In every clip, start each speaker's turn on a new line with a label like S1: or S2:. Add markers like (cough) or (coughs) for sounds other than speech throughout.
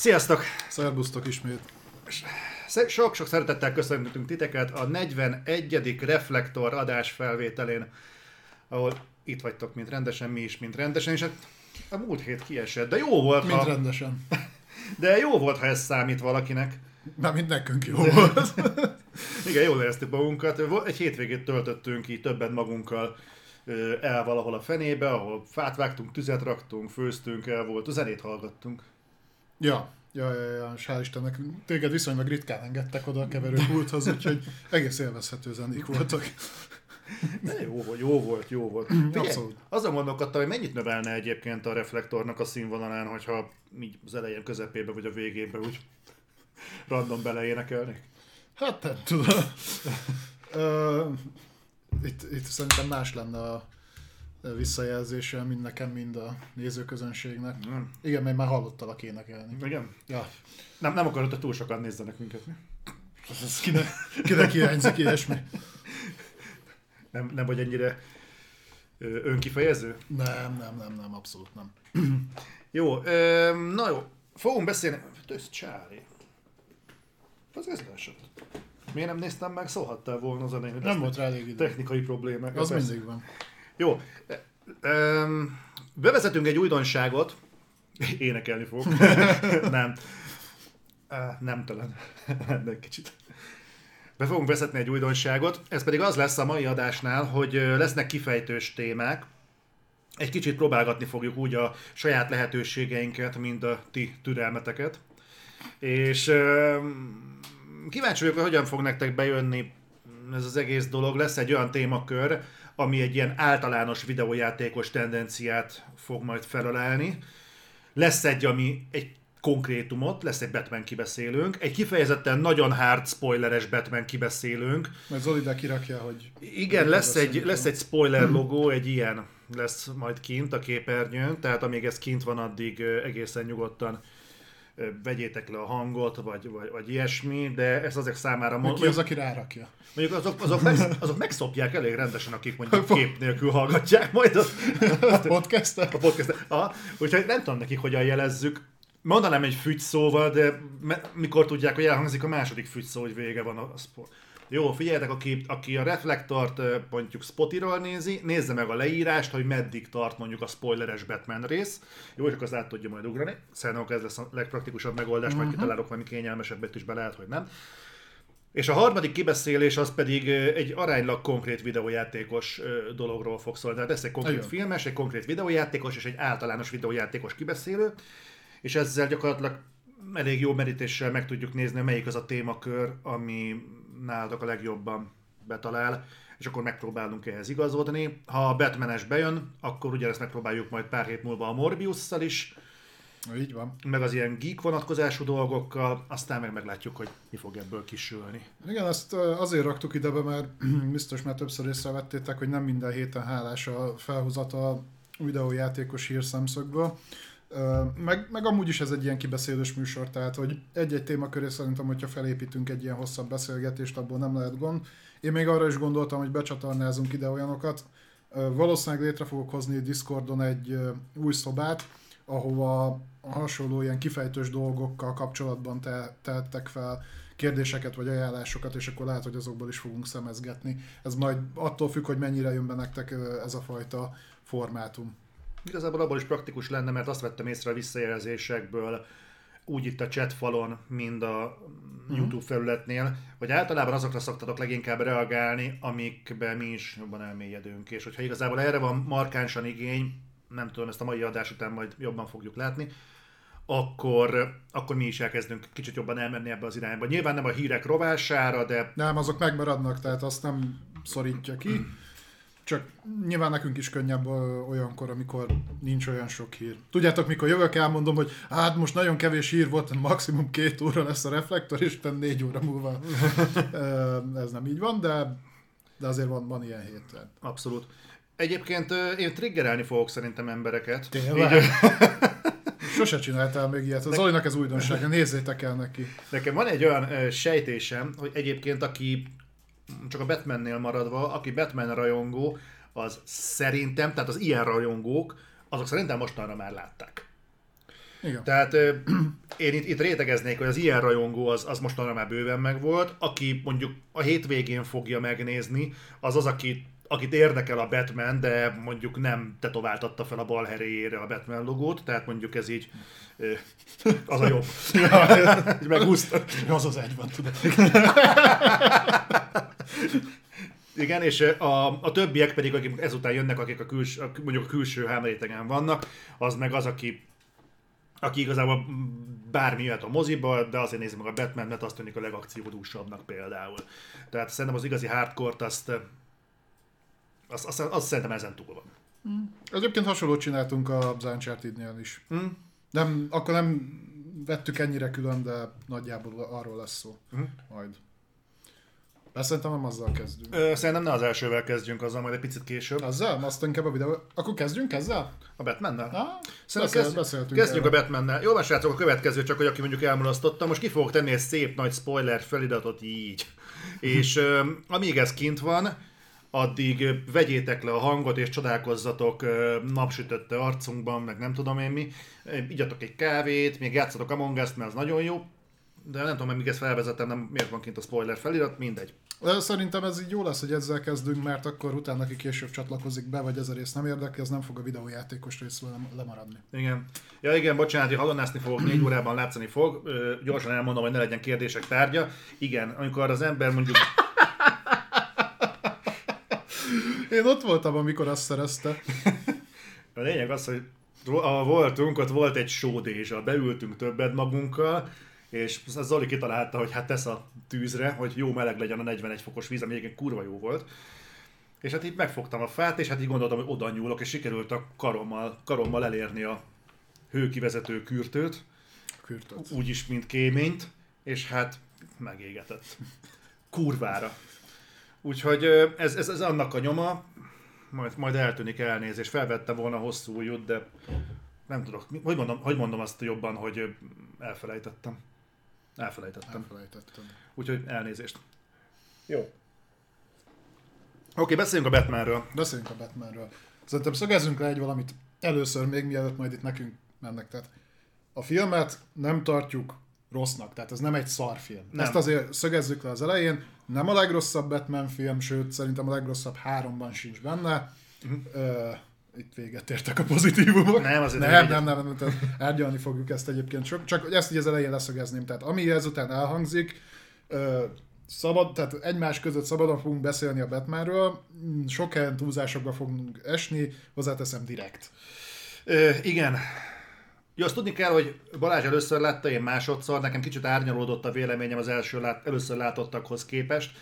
S1: Sziasztok!
S2: Szerbusztok ismét.
S1: Sok-sok szeretettel köszöntünk titeket a 41. Reflektor adás felvételén, ahol itt vagytok, mint rendesen, mi is, mint rendesen, és hát a múlt hét kiesett, de jó volt,
S2: Mint
S1: ha...
S2: rendesen. (laughs)
S1: De jó volt, ha ez számít valakinek.
S2: Na, mint nekünk jó volt. (laughs)
S1: Igen, jól éreztük magunkat. Egy hétvégét töltöttünk így többen magunkkal el valahol a fenébe, ahol fát vágtunk, tüzet raktunk, főztünk, el volt, a zenét hallgattunk.
S2: Ja, ja, ja, ja, és hál' Istennek, téged viszonylag ritkán engedtek oda a keverőpulthoz, úgyhogy egész élvezhető zenék voltak.
S1: De jó volt, jó volt, jó volt. Figyelj,
S2: Abszolút.
S1: azon gondolkodtam, hogy mennyit növelne egyébként a reflektornak a színvonalán, hogyha így az elején, közepébe vagy a végébe úgy random beleénekelnék.
S2: Hát nem tudom. Itt, itt szerintem más lenne a visszajelzése, mind nekem, mind a nézőközönségnek.
S1: Nem.
S2: Igen, mert már hallottalak énekelni.
S1: Igen?
S2: Ja,
S1: Nem, nem akarod, hogy túl sokan nézzenek minket. mi?
S2: ez kinek, kinek hiányzik ilyesmi?
S1: Nem, nem vagy ennyire önkifejező?
S2: Nem, nem, nem, nem, abszolút nem. (clears throat)
S1: Jó, ö, na jó, fogunk beszélni. Ez csári. Az ez leesett. Miért nem néztem meg? Szólhattál volna az elején, hogy
S2: Nem volt rá elég idő.
S1: Technikai problémák.
S2: Az mindig van.
S1: Jó. Ö, bevezetünk egy újdonságot. Énekelni fog. (laughs) nem. Ö, nem talán. (laughs) De kicsit. Be fogunk vezetni egy újdonságot. Ez pedig az lesz a mai adásnál, hogy lesznek kifejtős témák. Egy kicsit próbálgatni fogjuk úgy a saját lehetőségeinket, mint a ti türelmeteket. És ö, kíváncsi vagyok, hogy hogyan fog nektek bejönni ez az egész dolog. Lesz egy olyan témakör, ami egy ilyen általános videójátékos tendenciát fog majd felölelni. Lesz egy, ami egy konkrétumot, lesz egy Batman kibeszélőnk, egy kifejezetten nagyon hard spoileres Batman kibeszélőnk.
S2: Majd Zoli ide kirakja, hogy...
S1: Igen, lesz egy, lesz egy spoiler logó, egy ilyen lesz majd kint a képernyőn, tehát amíg ez kint van, addig egészen nyugodtan vegyétek le a hangot, vagy, vagy, vagy ilyesmi, de ez azok számára...
S2: Ki
S1: Mondjuk,
S2: az, aki rárakja?
S1: mondjuk azok, azok, meg, azok megszopják elég rendesen, akik mondjuk (laughs) kép nélkül hallgatják majd a,
S2: A podcastet?
S1: a podcastet. Ah, úgyhogy nem tudom nekik, hogyan jelezzük. Mondanám egy fügy szóval, de me- mikor tudják, hogy elhangzik a második fügy szó, hogy vége van a sport. Jó, figyeljetek, aki, aki a reflektort mondjuk Spotiról nézi, nézze meg a leírást, hogy meddig tart mondjuk a spoileres Batman rész. Jó, és akkor az át tudja majd ugrani. Szerintem ez lesz a legpraktikusabb megoldás, majd kitalálok valami kényelmesebbet is be lehet, hogy nem. És a harmadik kibeszélés az pedig egy aránylag konkrét videójátékos dologról fog szólni. Tehát lesz egy konkrét
S2: Igen.
S1: filmes, egy konkrét videójátékos és egy általános videójátékos kibeszélő, és ezzel gyakorlatilag elég jó merítéssel meg tudjuk nézni, melyik az a témakör, ami nálatok a legjobban betalál, és akkor megpróbálunk ehhez igazodni. Ha a Batmanes bejön, akkor ugye ezt megpróbáljuk majd pár hét múlva a Morbiusszal is,
S2: Így van.
S1: meg az ilyen geek vonatkozású dolgokkal, aztán meg meglátjuk, hogy mi fog ebből kisülni.
S2: Igen, ezt ö, azért raktuk ide be, mert (clears throat) biztos már többször észrevettétek, hogy nem minden héten hálás a felhozata videójátékos hírszemszögből. Meg, meg amúgy is ez egy ilyen kibeszélős műsor, tehát hogy egy-egy témaköré szerintem, hogyha felépítünk egy ilyen hosszabb beszélgetést, abból nem lehet gond. Én még arra is gondoltam, hogy becsatornázunk ide olyanokat. Valószínűleg létre fogok hozni Discordon egy új szobát, ahova hasonló ilyen kifejtős dolgokkal kapcsolatban te, tehettek fel kérdéseket vagy ajánlásokat, és akkor lehet, hogy azokból is fogunk szemezgetni. Ez majd attól függ, hogy mennyire jön be nektek ez a fajta formátum.
S1: Igazából abból is praktikus lenne, mert azt vettem észre a visszajelzésekből, úgy itt a chat falon, mind a YouTube felületnél, hogy általában azokra szoktatok leginkább reagálni, amikbe mi is jobban elmélyedünk. És hogyha igazából erre van markánsan igény, nem tudom, ezt a mai adás után majd jobban fogjuk látni, akkor, akkor mi is elkezdünk kicsit jobban elmenni ebbe az irányba. Nyilván nem a hírek rovására, de
S2: Nem, azok megmaradnak, tehát azt nem szorítja ki. Csak nyilván nekünk is könnyebb olyankor, amikor nincs olyan sok hír. Tudjátok, mikor jövök, elmondom, hogy hát most nagyon kevés hír volt, maximum két óra lesz a reflektor, és utána négy óra múlva (laughs) ez nem így van, de, de azért van, van ilyen hét. tehát.
S1: abszolút. Egyébként én triggerelni fogok szerintem embereket.
S2: Tényleg?
S1: Így, (laughs)
S2: Sose csináltál még ilyet. Az Zolinak ez újdonsága, nézzétek el neki.
S1: Nekem van egy olyan sejtésem, hogy egyébként aki csak a Batmannél maradva, aki Batman rajongó, az szerintem, tehát az ilyen rajongók, azok szerintem mostanra már látták.
S2: Igen.
S1: Tehát (clears throat) én itt, itt rétegeznék, hogy az ilyen rajongó az, az mostanra már bőven megvolt. Aki mondjuk a hétvégén fogja megnézni, az az, aki, akit érdekel a Batman, de mondjuk nem tetováltatta fel a bal heréjére a Batman logót, tehát mondjuk ez így (laughs) az a jobb. (laughs) Megúszta.
S2: Az az egy van, tudod. (laughs)
S1: Igen, és a, a többiek pedig, akik ezután jönnek, akik a küls, a- mondjuk a külső hámrétegen vannak, az meg az, aki aki igazából bármi jöhet a moziba, de azért nézi meg a batman mert azt tűnik a legakciódúsabbnak például. Tehát szerintem az igazi hardcore azt, azt, azt, azt szerintem ezen túl van.
S2: Egyébként hasonlót csináltunk az Uncharted-nél is.
S1: Hm?
S2: Nem, akkor nem vettük ennyire külön, de nagyjából arról lesz szó.
S1: Mhm.
S2: Majd. Persze szerintem nem azzal kezdünk.
S1: Ö, szerintem ne az elsővel kezdjünk, azzal majd egy picit később.
S2: Azzal? Azt inkább a videó... Akkor kezdjünk ezzel?
S1: A Batmannel?
S2: Ah,
S1: Szerintem
S2: beszél,
S1: kezd,
S2: beszéltünk
S1: kezdjünk a
S2: erről.
S1: Batmannel. Jó van, srácok, a következő, csak hogy aki mondjuk elmulasztotta. Most ki fogok tenni egy szép nagy spoiler feliratot így. És ö, amíg ez kint van, addig vegyétek le a hangot és csodálkozzatok napsütötte arcunkban, meg nem tudom én mi. Igyatok egy kávét, még játszatok Among Us, mert az nagyon jó. De nem tudom, míg ezt felvezetem, nem, miért van kint a spoiler felirat, mindegy.
S2: Szerintem ez így jó lesz, hogy ezzel kezdünk, mert akkor utána, aki később csatlakozik be, vagy ez a rész nem érdekel, az nem fog a videójátékos részről lem- lemaradni.
S1: Igen. Ja igen, bocsánat, hogy halonászni fogok, négy órában látszani fog. Ö, gyorsan elmondom, hogy ne legyen kérdések tárgya. Igen, amikor az ember mondjuk...
S2: Én ott voltam, amikor azt szerezte. (laughs)
S1: A lényeg az, hogy ahol voltunk, ott volt egy sódézsa, beültünk többet magunkkal, és a Zoli kitalálta, hogy hát tesz a tűzre, hogy jó meleg legyen a 41 fokos víz, ami egyébként kurva jó volt. És hát így megfogtam a fát, és hát így gondoltam, hogy oda nyúlok, és sikerült a karommal, karommal elérni a hőkivezető kürtőt,
S2: Kürtöt.
S1: úgyis, mint kéményt, és hát megégetett. Kurvára. Úgyhogy ez, ez, ez annak a nyoma, majd, majd eltűnik elnézés. Felvette volna hosszú ujjút, de nem tudok. Hogy mondom, hogy mondom azt jobban, hogy elfelejtettem. Elfelejtettem.
S2: Elfelejtettem.
S1: Úgyhogy elnézést. Jó. Oké, beszéljünk a Batmanről.
S2: Beszéljünk a Batmanről. Szerintem szögezzünk le egy valamit először, még mielőtt majd itt nekünk mennek. Tehát a filmet nem tartjuk rossznak, tehát ez nem egy szarfilm.
S1: Nem.
S2: Ezt azért szögezzük le az elején. Nem a legrosszabb Batman film, sőt szerintem a legrosszabb háromban sincs benne. Uh, itt véget értek a pozitívumok.
S1: Nem, azért nem
S2: nem, nem, nem, nem, árgyalni fogjuk ezt egyébként. Csak hogy ezt így az elején leszögezném. Tehát ami ezután elhangzik, szabad, tehát egymás között szabadon fogunk beszélni a Batmanről, sok helyen túlzásokba fogunk esni, hozzáteszem direkt.
S1: Ö, igen. Jó, azt tudni kell, hogy Balázs először látta, én másodszor, nekem kicsit árnyalódott a véleményem az első lát, először látottakhoz képest.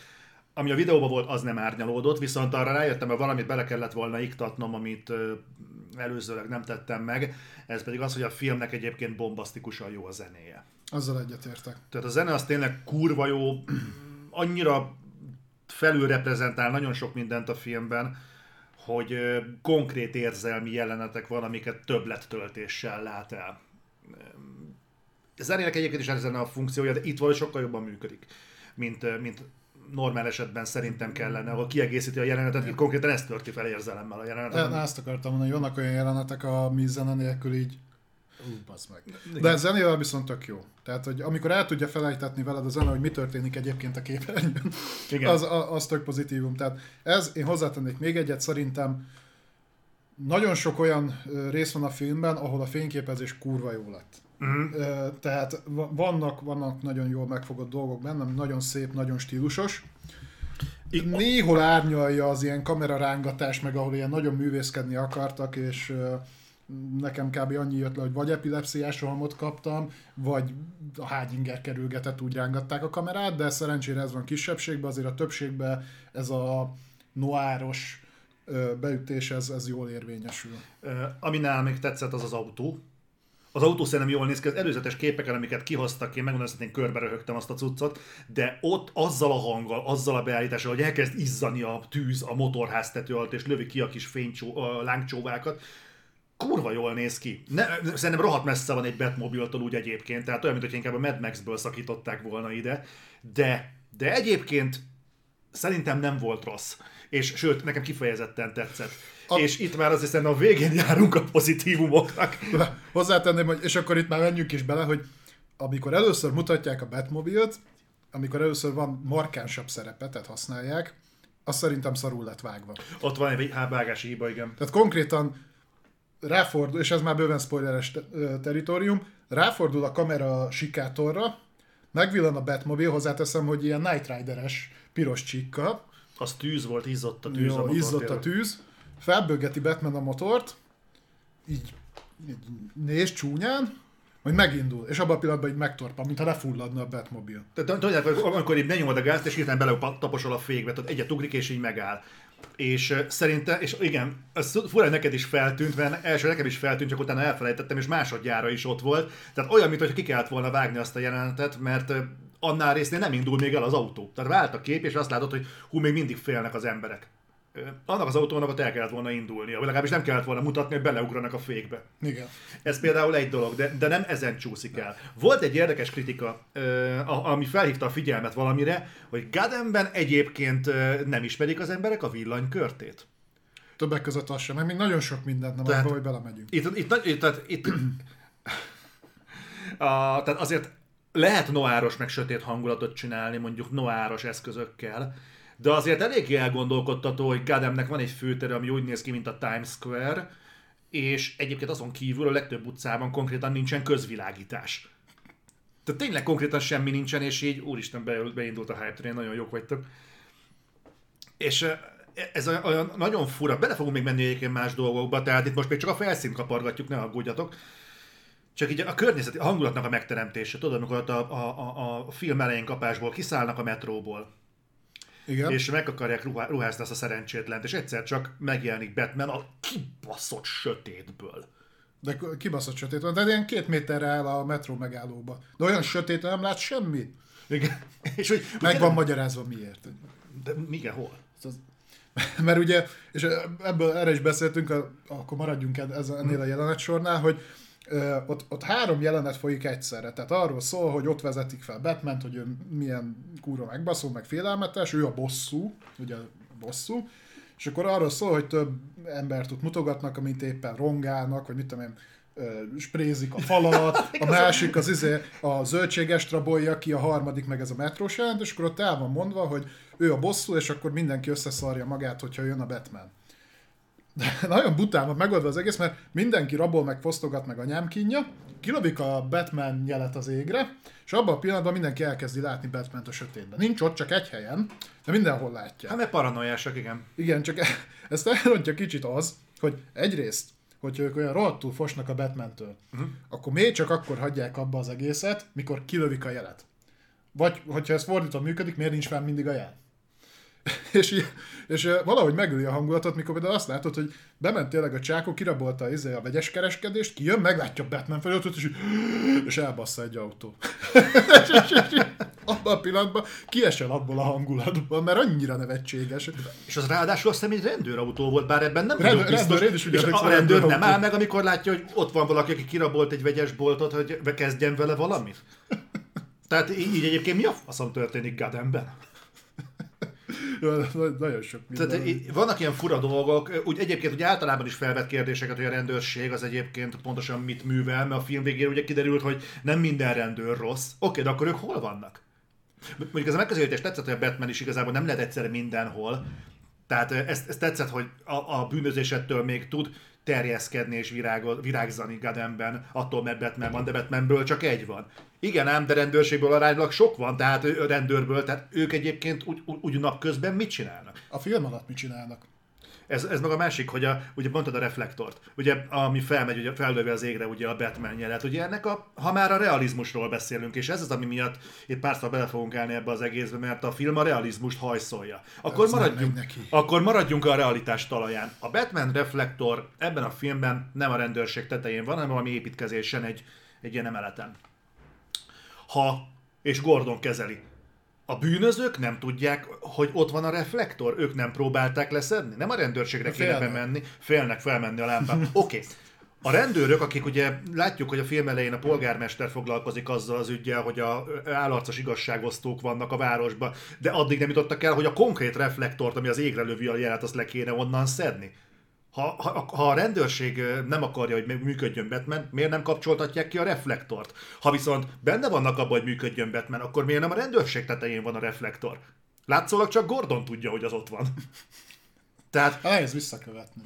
S1: Ami a videóban volt, az nem árnyalódott, viszont arra rájöttem, hogy valamit bele kellett volna iktatnom, amit előzőleg nem tettem meg. Ez pedig az, hogy a filmnek egyébként bombasztikusan jó a zenéje.
S2: Azzal egyetértek.
S1: Tehát a zene az tényleg kurva jó, annyira felülreprezentál nagyon sok mindent a filmben, hogy konkrét érzelmi jelenetek van, amiket többlettöltéssel lát el. Zenének egyébként is ez a funkciója, de itt valahogy sokkal jobban működik, mint, mint normál esetben szerintem kellene, ahol kiegészíti a jelenetet, itt konkrétan ezt tölti fel érzelemmel a jelenetet.
S2: na, ezt akartam mondani, hogy vannak olyan jelenetek, ami zene nélkül így Ú, bazd meg. De zenével viszont tök jó. Tehát, hogy amikor el tudja felejtetni veled a zene, hogy mi történik egyébként a képernyőn,
S1: Igen.
S2: az, az tök pozitívum. Tehát ez, én hozzátennék még egyet, szerintem nagyon sok olyan rész van a filmben, ahol a fényképezés kurva jó lett. Ö, Tehát va- vannak, vannak nagyon jól megfogott dolgok benne, nagyon szép, nagyon stílusos. Néhol árnyalja az ilyen kamerarángatás, meg ahol ilyen nagyon művészkedni akartak, és nekem kb. annyi jött le, hogy vagy epilepsziás rohamot kaptam, vagy a hágyinger kerülgetett, úgy rángatták a kamerát, de szerencsére ez van kisebbségben, azért a többségben ez a noáros beütés, ez, ez jól érvényesül.
S1: Ami nálam még tetszett, az az autó. Az autó szerintem jól néz ki, az előzetes képeken, amiket kihoztak, én megmondom, hogy én körbe röhögtem azt a cuccot, de ott azzal a hanggal, azzal a beállítással, hogy elkezd izzani a tűz a motorháztető alatt, és lövi ki a kis fénycsó, a lángcsóvákat, kurva jól néz ki. Ne, szerintem rohadt messze van egy Batmobiltól úgy egyébként, tehát olyan, mintha inkább a Mad Max-ből szakították volna ide, de, de egyébként szerintem nem volt rossz. És sőt, nekem kifejezetten tetszett. A... És itt már azért szerintem a végén járunk a pozitívumoknak.
S2: Hozzátenném, hogy, és akkor itt már menjünk is bele, hogy amikor először mutatják a Batmobilt, amikor először van markánsabb szerepe, tehát használják, az szerintem szarul lett vágva.
S1: Ott van egy vágási hiba, igen.
S2: Tehát konkrétan ráfordul, és ez már bőven spoileres te- teritorium, ráfordul a kamera sikátorra, megvillan a Batmobile, hozzáteszem, hogy ilyen Night Rider-es piros csikkal.
S1: Az tűz volt, izzott a tűz
S2: Jó,
S1: a motor,
S2: izzott a tűz, felbőgeti Batman a motort, így, így néz csúnyán, majd megindul, és abban a pillanatban így megtorpan, mintha lefulladna a Batmobile.
S1: Tehát tudják, amikor így benyomod a gázt, és hirtelen bele taposol a fékbe, tehát egyet ugrik, és így megáll. És szerintem, és igen, ez fura, neked is feltűnt, mert első nekem is feltűnt, csak utána elfelejtettem, és másodjára is ott volt. Tehát olyan, mintha ki kellett volna vágni azt a jelenetet, mert annál résznél nem indul még el az autó. Tehát vált a kép, és azt látod, hogy hú, még mindig félnek az emberek. Annak az autónak ott el kellett volna indulnia, vagy legalábbis nem kellett volna mutatni, hogy beleugranak a fékbe.
S2: Igen.
S1: Ez például egy dolog, de, de nem ezen csúszik el. Volt egy érdekes kritika, ami felhívta a figyelmet valamire, hogy Gademben egyébként nem ismerik az emberek a villanykörtét.
S2: Többek között az sem, meg még nagyon sok mindent nem
S1: Tehát-
S2: abba, hogy belemegyünk.
S1: Itt, itt, itt, tehát, itt a, tehát azért lehet noáros meg sötét hangulatot csinálni, mondjuk noáros eszközökkel, de azért eléggé elgondolkodtató, hogy Gademnek van egy főtere, ami úgy néz ki, mint a Times Square, és egyébként azon kívül a legtöbb utcában konkrétan nincsen közvilágítás. Tehát tényleg konkrétan semmi nincsen, és így úristen be- beindult a hype train, nagyon jók vagytok. És ez olyan, nagyon fura, bele fogunk még menni egyébként más dolgokba, tehát itt most még csak a felszínt kapargatjuk, ne aggódjatok. Csak így a környezeti, hangulatnak a megteremtése, tudod, amikor a, a, a, a film elején kapásból kiszállnak a metróból,
S2: Igen.
S1: és meg akarják ruhá, ruházni azt a szerencsétlent, és egyszer csak megjelenik Batman a kibaszott sötétből.
S2: De kibaszott sötét van, de ilyen két méterre áll a metró megállóba. De olyan sötét, nem lát semmit.
S1: Igen. (laughs) És hogy,
S2: Meg van magyarázva miért.
S1: De igen, hol? (laughs)
S2: Mert ugye, és ebből erre is beszéltünk, akkor maradjunk ennél a jelenet sornál, hogy ott, ott három jelenet folyik egyszerre. Tehát arról szól, hogy ott vezetik fel batman hogy ő milyen kúra megbaszó, meg félelmetes, ő a bosszú, ugye a bosszú, és akkor arról szól, hogy több embert ott mutogatnak, amit éppen rongálnak, vagy mit tudom én, sprézik a falat, (laughs) a másik az izé, a zöldséges rabolja ki, a harmadik meg ez a metrós jelent, és akkor ott el van mondva, hogy ő a bosszú, és akkor mindenki összeszarja magát, hogyha jön a Batman. De (laughs) nagyon bután van megoldva az egész, mert mindenki rabol, meg fosztogat, meg anyám kínja, kilövik a Batman jelet az égre, és abban a pillanatban mindenki elkezdi látni batman a sötétben. Nincs ott, csak egy helyen, de mindenhol látja.
S1: Hát mert paranoiásak, igen.
S2: Igen, csak (laughs) ezt elrontja kicsit az, hogy egyrészt, hogy ők olyan rohadtul fosnak a Batman-től, uh-huh. akkor miért csak akkor hagyják abba az egészet, mikor kilövik a jelet? Vagy, hogyha ez fordítva működik, miért nincs fenn mindig a jel? (laughs) és, és valahogy megöli a hangulatot, mikor például azt látod, hogy bement tényleg a csákó, kirabolta izé a vegyes kereskedést, kijön, meglátja Batman feliratot, és, (gasps) és elbassza egy autó. (laughs) és, abban a pillanatban kiesel abból a hangulatból, mert annyira nevetséges.
S1: És az ráadásul azt hiszem egy rendőrautó volt, bár ebben nem
S2: Rend-
S1: biztos.
S2: rendőr, is úgy
S1: és a rendőr nem áll meg, amikor látja, hogy ott van valaki, aki kirabolt egy vegyes boltot, hogy bekezdjen vele valamit. (laughs) Tehát így, egyébként mi a faszom történik Gademben?
S2: Nagyon sok minden.
S1: Tehát vannak ilyen fura dolgok, úgy egyébként úgy általában is felvet kérdéseket, hogy a rendőrség az egyébként pontosan mit művel, mert a film végén ugye kiderült, hogy nem minden rendőr rossz. Oké, de akkor ők hol vannak? Mondjuk ez a megközelítés tetszett, hogy a Batman is igazából nem lehet egyszerre mindenhol. Tehát ezt, ezt tetszett, hogy a, a bűnözésettől még tud terjeszkedni és virágol, virágzani Gademben, attól mert Batman van, de Batmanből csak egy van. Igen ám, de rendőrségből aránylag sok van, tehát rendőrből, tehát ők egyébként úgy, úgy, úgy napközben mit csinálnak?
S2: A film alatt mit csinálnak?
S1: Ez, ez meg a másik, hogy a, ugye mondtad a reflektort, ugye, ami felmegy, ugye feldövi az égre ugye a Batman jelet. Ugye ennek a, ha már a realizmusról beszélünk, és ez az, ami miatt itt párszor bele fogunk állni ebbe az egészbe, mert a film a realizmust hajszolja. Akkor maradjunk,
S2: neki.
S1: akkor maradjunk a realitás talaján. A Batman reflektor ebben a filmben nem a rendőrség tetején van, hanem valami építkezésen egy, egy ilyen emeleten. Ha, és Gordon kezeli, a bűnözők nem tudják, hogy ott van a reflektor, ők nem próbálták leszedni, nem a rendőrségre kéne bemenni, félnek felmenni a lámpán. (laughs) Oké, okay. A rendőrök, akik ugye látjuk, hogy a film elején a polgármester foglalkozik azzal az ügyel, hogy a állarcos igazságosztók vannak a városban, de addig nem jutottak el, hogy a konkrét reflektort, ami az égre lövi a jelet, azt le kéne onnan szedni. Ha, ha, ha a rendőrség nem akarja, hogy működjön Batman, miért nem kapcsoltatják ki a reflektort? Ha viszont benne vannak abban, hogy működjön Batman, akkor miért nem a rendőrség tetején van a reflektor? Látszólag csak Gordon tudja, hogy az ott van. (laughs)
S2: Tehát... Nehéz visszakövetni.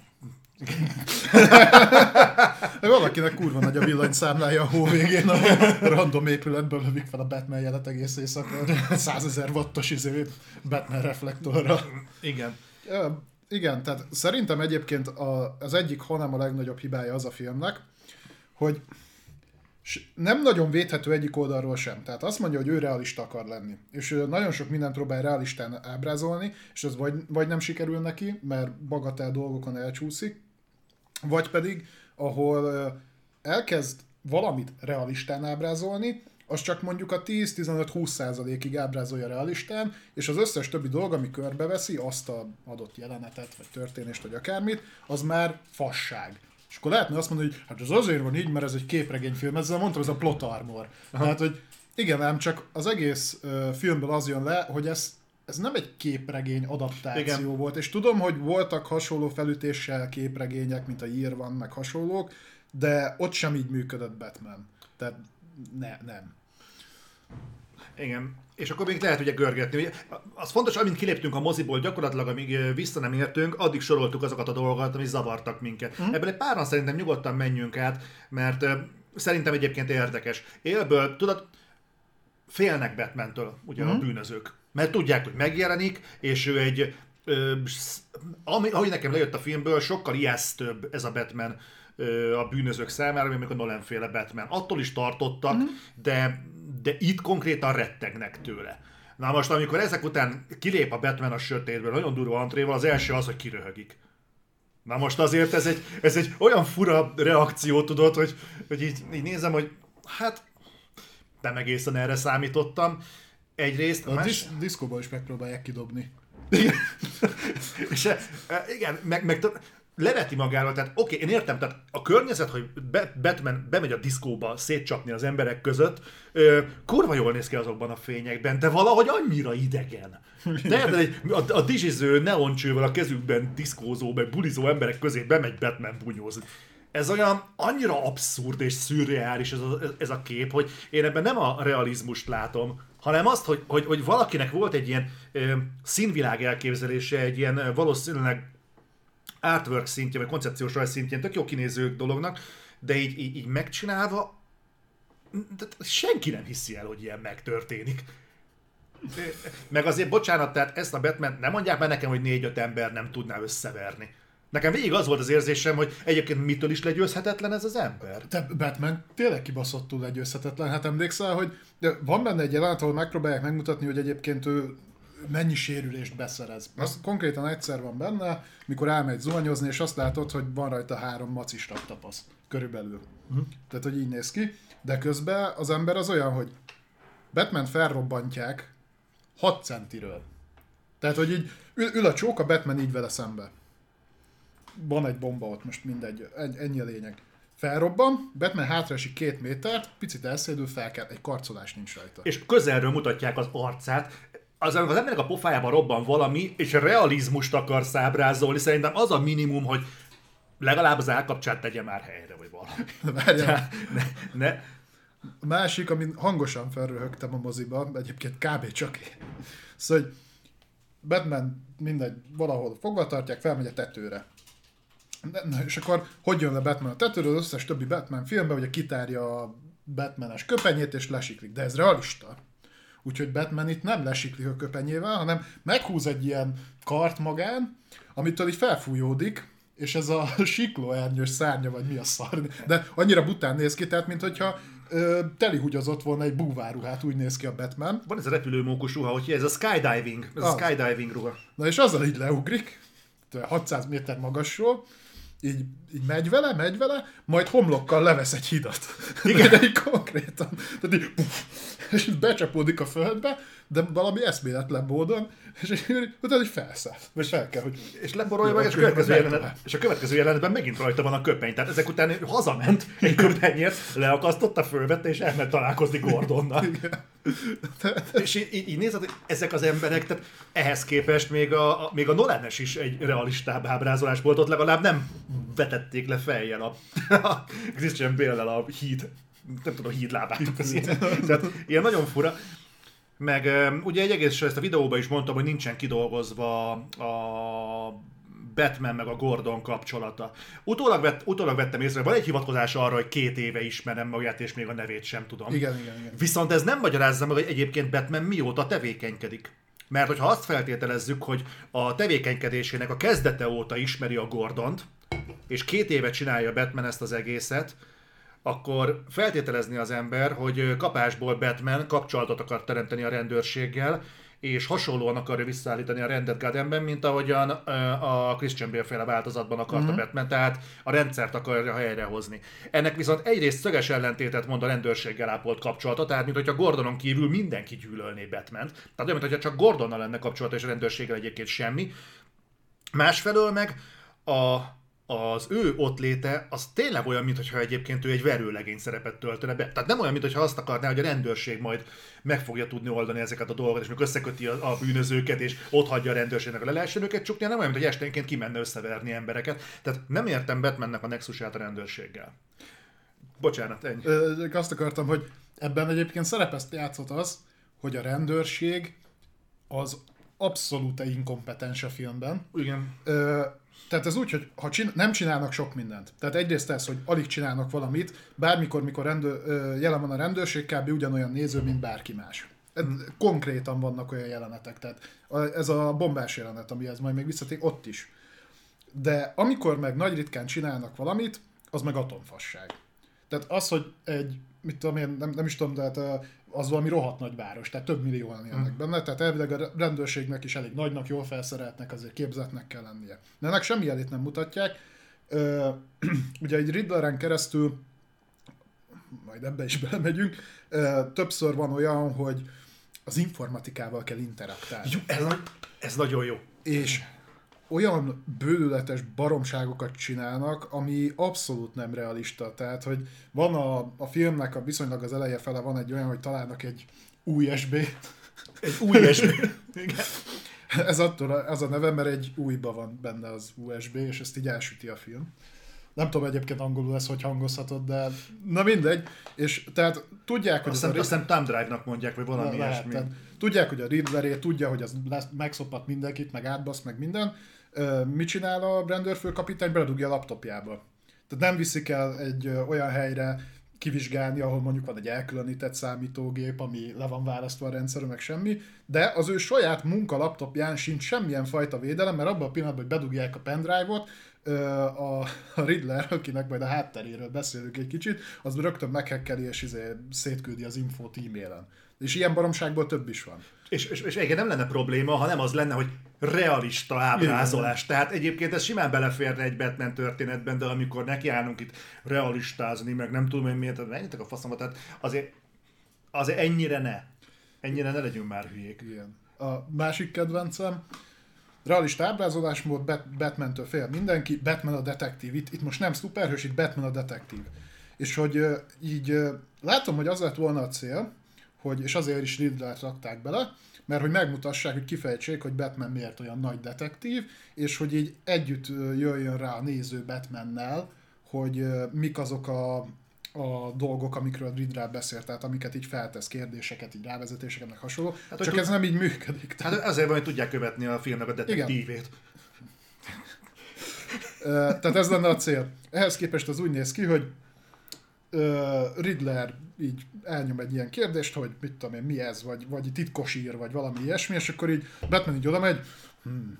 S2: (laughs) Valakinek kurva nagy a villanyszámlája a hó végén, a random épületből lövik fel a Batman jelet egész éjszaka, 100 ezer wattos izé Batman reflektorra.
S1: Igen.
S2: Igen, tehát szerintem egyébként a, az egyik, hanem a legnagyobb hibája az a filmnek, hogy nem nagyon védhető egyik oldalról sem. Tehát azt mondja, hogy ő realista akar lenni. És nagyon sok mindent próbál realistán ábrázolni, és az vagy, vagy nem sikerül neki, mert bagatel dolgokon elcsúszik, vagy pedig, ahol elkezd valamit realistán ábrázolni, az csak mondjuk a 10-15-20 százalékig ábrázolja realistán, és az összes többi dolog, ami körbeveszi azt a adott jelenetet, vagy történést, vagy akármit, az már fasság. És akkor lehetne azt mondani, hogy hát ez azért van így, mert ez egy képregényfilm, ezzel mondtam, ez a plot armor. Aha. Tehát, hogy igen, ám csak az egész uh, filmből az jön le, hogy ez, ez nem egy képregény adaptáció igen. volt, és tudom, hogy voltak hasonló felütéssel képregények, mint a Year van, meg hasonlók, de ott sem így működött Batman. Tehát ne, nem.
S1: Igen. És akkor még lehet ugye görgetni. Az fontos, amint kiléptünk a moziból, gyakorlatilag amíg vissza nem értünk, addig soroltuk azokat a dolgokat, ami zavartak minket. Mm. Ebből egy páran szerintem nyugodtan menjünk át, mert szerintem egyébként érdekes. Élből, tudod, félnek Batman-től ugye mm. a bűnözők. Mert tudják, hogy megjelenik, és ő egy, ö, ami, ahogy nekem lejött a filmből, sokkal ijesztőbb ez a Batman a bűnözők számára, mint a Nolan féle Batman. Attól is tartottak, mm. de de itt konkrétan rettegnek tőle. Na most, amikor ezek után kilép a Batman a sötétből, nagyon durva antréval, az első az, hogy kiröhögik. Na most azért ez egy, ez egy olyan fura reakció, tudod, hogy, hogy így, így nézem, hogy hát nem egészen erre számítottam. Egyrészt...
S2: A más... disz- diszkóban is megpróbálják kidobni.
S1: Igen. (laughs) és, e, igen, meg, meg leveti magáról, tehát oké, okay, én értem, tehát a környezet, hogy Batman bemegy a diszkóba szétcsapni az emberek között, ö, kurva jól néz ki azokban a fényekben, de valahogy annyira idegen. De egy, a, a dizsiző neoncsővel a kezükben diszkózó, meg bulizó emberek közé bemegy Batman bunyózni. Ez olyan annyira abszurd és szürreális ez a, ez a kép, hogy én ebben nem a realizmust látom, hanem azt, hogy, hogy, hogy valakinek volt egy ilyen ö, színvilág elképzelése, egy ilyen valószínűleg artwork szintje, vagy koncepciós rajz szintjén tök jó kinéző dolognak, de így, így, így megcsinálva de senki nem hiszi el, hogy ilyen megtörténik. Meg azért, bocsánat, tehát ezt a Batman nem mondják már nekem, hogy négy-öt ember nem tudná összeverni. Nekem végig az volt az érzésem, hogy egyébként mitől is legyőzhetetlen ez az ember.
S2: Te Batman tényleg kibaszottul legyőzhetetlen. Hát emlékszel, hogy van benne egy jelenet, ahol megpróbálják megmutatni, hogy egyébként ő mennyi sérülést beszerez. Az konkrétan egyszer van benne, mikor elmegy zuhanyozni, és azt látod, hogy van rajta három macis tapasz. Körülbelül. Uh-huh. Tehát, hogy így néz ki. De közben az ember az olyan, hogy Batman felrobbantják 6 centiről. Tehát, hogy így ül, ül a csók, a Batman így vele szembe. Van egy bomba ott, most mindegy, ennyi a lényeg. Felrobban, Batman hátraesik két métert, picit elszédül, fel kell, egy karcolás nincs rajta.
S1: És közelről mutatják az arcát, az, az embernek a pofájában robban valami, és realizmust akar ábrázolni, szerintem az a minimum, hogy legalább az állkapcsát tegye már helyre, vagy valami. Várjál.
S2: Ne, ne. A másik, amin hangosan felröhögtem a moziba, egyébként kb. csak én. Szóval, hogy Batman mindegy, valahol fogva tartják, felmegy a tetőre. Na, és akkor hogy jön le Batman a tetőről, az összes többi Batman filmben, ugye kitárja a Batmanes köpenyét, és lesiklik. De ez realista. Úgyhogy Batman itt nem lesiklik a köpenyével, hanem meghúz egy ilyen kart magán, amitől így felfújódik, és ez a (laughs) siklóernyős szárnya, vagy mi a szar, de annyira bután néz ki, tehát mint hogyha telihugyozott volna egy búváruhát, úgy néz ki a Batman.
S1: Van ez a repülőmókus ruha, hogy ez a skydiving, ez az. a skydiving ruha.
S2: Na és azzal így leugrik, 600 méter magasról, így, így megy vele, megy vele, majd homlokkal levesz egy hidat. Igen. (laughs) De így konkrétan. Tehát így, és becsapódik a földbe, de valami eszméletlen módon, és utána egy felszáll. Vagy fel kell, hogy...
S1: És leborolja meg, és következő jelenet, és a következő jelenetben megint rajta van a köpeny. Tehát ezek után ő hazament egy köpenyért, leakasztotta, fölvette, és elment találkozni Gordonnal. (laughs) és így, így, így nézed, hogy ezek az emberek, tehát ehhez képest még a, a, még a Nolanes is egy realistább ábrázolás volt, ott legalább nem vetették le fejjel a, (laughs) a Christian bale a híd, nem tudom, hídlábát. Tehát ilyen nagyon fura. Meg ugye egy egész ezt a videóban is mondtam, hogy nincsen kidolgozva a Batman meg a Gordon kapcsolata. Utólag, vett, utólag vettem észre, van egy hivatkozás arra, hogy két éve ismerem magát, és még a nevét sem tudom.
S2: Igen, igen, igen.
S1: Viszont ez nem magyarázza meg, hogy egyébként Batman mióta tevékenykedik. Mert hogyha azt feltételezzük, hogy a tevékenykedésének a kezdete óta ismeri a Gordont, és két éve csinálja Batman ezt az egészet, akkor feltételezni az ember, hogy kapásból Batman kapcsolatot akar teremteni a rendőrséggel, és hasonlóan akarja visszaállítani a rendet Gothamben, mint ahogyan a Christian Bale féle változatban akarta uh-huh. Batman, tehát a rendszert akarja helyrehozni. Ennek viszont egyrészt szöges ellentétet mond a rendőrséggel ápolt kapcsolata, tehát mint hogyha Gordonon kívül mindenki gyűlölné Batman. Tehát olyan, mintha csak Gordonnal lenne kapcsolata, és a rendőrséggel egyébként semmi. Másfelől meg a az ő ott léte az tényleg olyan, mintha egyébként ő egy verőlegény szerepet töltene be. Tehát nem olyan, mintha azt akarná, hogy a rendőrség majd meg fogja tudni oldani ezeket a dolgokat, és még összeköti a, a bűnözőket, és ott hagyja a rendőrségnek, hogy le lehessen őket csukni, nem olyan, mint hogy esténként kimenne összeverni embereket. Tehát nem értem Batmannek a nexusát a rendőrséggel. Bocsánat, ennyi.
S2: Ö, azt akartam, hogy ebben egyébként szerepezt játszott az, hogy a rendőrség az abszolút inkompetens a filmben.
S1: Igen.
S2: Ö, tehát ez úgy, hogy ha csin- nem csinálnak sok mindent. Tehát egyrészt ez, hogy alig csinálnak valamit, bármikor, mikor rendő, jelen van a rendőrség, kb. ugyanolyan néző, mint bárki más. Konkrétan vannak olyan jelenetek, tehát ez a bombás jelenet, amihez majd még visszatér, ott is. De amikor meg nagy ritkán csinálnak valamit, az meg atomfasság. Tehát az, hogy egy, mit tudom én, nem, nem is tudom, de hát az valami rohadt nagy város, tehát több millióan élnek hmm. benne, tehát elvileg a rendőrségnek is elég nagynak, jól felszereltnek, azért képzetnek kell lennie. De ennek semmi jelét nem mutatják. Ö, (clears throat) ugye egy Riddleren keresztül, majd ebbe is belemegyünk, ö, többször van olyan, hogy az informatikával kell interaktálni.
S1: Jó, ez, ez nagyon jó.
S2: És olyan bőlületes baromságokat csinálnak, ami abszolút nem realista. Tehát, hogy van a, a filmnek a viszonylag az eleje fele van egy olyan, hogy találnak egy USB.
S1: Egy USB. (laughs)
S2: Igen. Ez attól az a neve, mert egy újba van benne az USB, és ezt így elsüti a film. Nem tudom egyébként angolul lesz, hogy hangozhatod, de na mindegy. És tehát tudják, hogy...
S1: Azt a... Aztán Thumb Drive-nak mondják, vagy valami na, ilyesmi.
S2: Tudják, hogy a Riddleré, tudja, hogy az lesz, megszopat mindenkit, meg átbasz, meg minden, mit csinál a rendőrfőkapitány? Beledugja a laptopjába. Tehát nem viszik el egy olyan helyre kivizsgálni, ahol mondjuk van egy elkülönített számítógép, ami le van választva a rendszerre, meg semmi, de az ő saját munka laptopján sincs semmilyen fajta védelem, mert abban a pillanatban, hogy bedugják a pendrive-ot, a Riddler, akinek majd a hátteréről beszélünk egy kicsit, az rögtön meghekkeli és izé szétküldi az infót e-mailen. És ilyen baromságból több is van.
S1: És, és, és igen, nem lenne probléma, ha nem az lenne, hogy realista ábrázolás. Igen. Tehát egyébként ez simán beleférne egy Batman történetben, de amikor nekiállunk itt realistázni, meg nem tudom én miért, menjetek a faszomat, tehát azért, azért ennyire ne. Ennyire ne legyünk már hülyék.
S2: Igen. A másik kedvencem, realista ábrázolásmód, Bat- Batman-től fél mindenki, Batman a detektív. Itt, itt most nem szuperhős, itt Batman a detektív. És hogy így látom, hogy az lett volna a cél, hogy, és azért is Riddlert rakták bele, mert hogy megmutassák, hogy kifejtsék, hogy Batman miért olyan nagy detektív, és hogy így együtt jöjjön rá a néző Batmannel, hogy mik azok a, a dolgok, amikről Riddler beszélt, tehát amiket így feltesz kérdéseket, így rávezetéseket, meg hasonló. Hát, Csak ez nem így működik.
S1: Tehát... Hát azért van, hogy tudják követni a filmnek a detektívét.
S2: tehát ez lenne a cél. Ehhez képest az úgy néz ki, hogy Riddler így elnyom egy ilyen kérdést, hogy mit tudom én, mi ez, vagy, vagy titkos ír, vagy valami ilyesmi, és akkor így Batman így oda megy, hmm,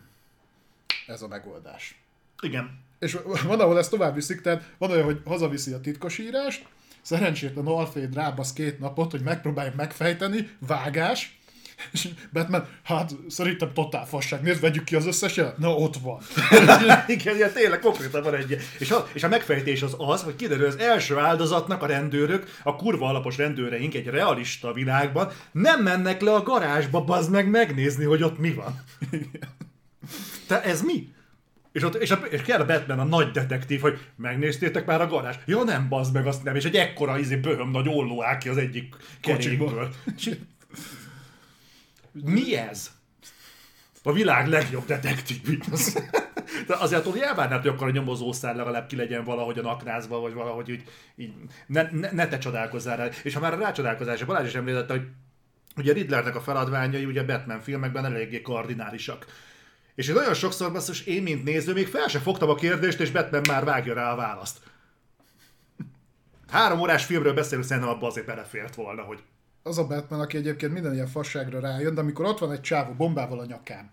S2: ez a megoldás.
S1: Igen.
S2: És van, ahol ezt tovább viszik, tehát van olyan, hogy hazaviszi a titkos írást, szerencsétlen Alfred rábasz két napot, hogy megpróbálja megfejteni, vágás, (laughs) És Batman, hát szerintem totál fasság, nézd, vegyük ki az összeset? Na, ott van. (laughs)
S1: Igen, ilyen tényleg konkrétan van egy. És a, és a megfejtés az az, hogy kiderül, az első áldozatnak a rendőrök, a kurva alapos rendőreink egy realista világban nem mennek le a garázsba, bazd meg megnézni, hogy ott mi van. Te ez mi? És, ott, és, a, és kell a Batman, a nagy detektív, hogy megnéztétek már a garázs? Ja nem, bazd meg, azt nem. És egy ekkora izé, böhöm nagy olló áll ki az egyik kerékből. Mi ez? A világ legjobb detektív. De azért attól elvárnád, hogy akkor a nyomozószár legalább ki legyen valahogy a naknázba, vagy valahogy így, így ne, ne, ne, te csodálkozzál rá. És ha már a rácsodálkozás, Balázs is említette, hogy ugye Riddlernek a feladványai ugye Batman filmekben eléggé kardinálisak. És én nagyon sokszor basszus, én mint néző még fel se fogtam a kérdést, és Batman már vágja rá a választ. Három órás filmről beszélünk, szerintem abban azért belefért volna, hogy
S2: Az a Batman, aki egyébként minden ilyen fasságra rájön, de amikor ott van egy csávó bombával a nyakán,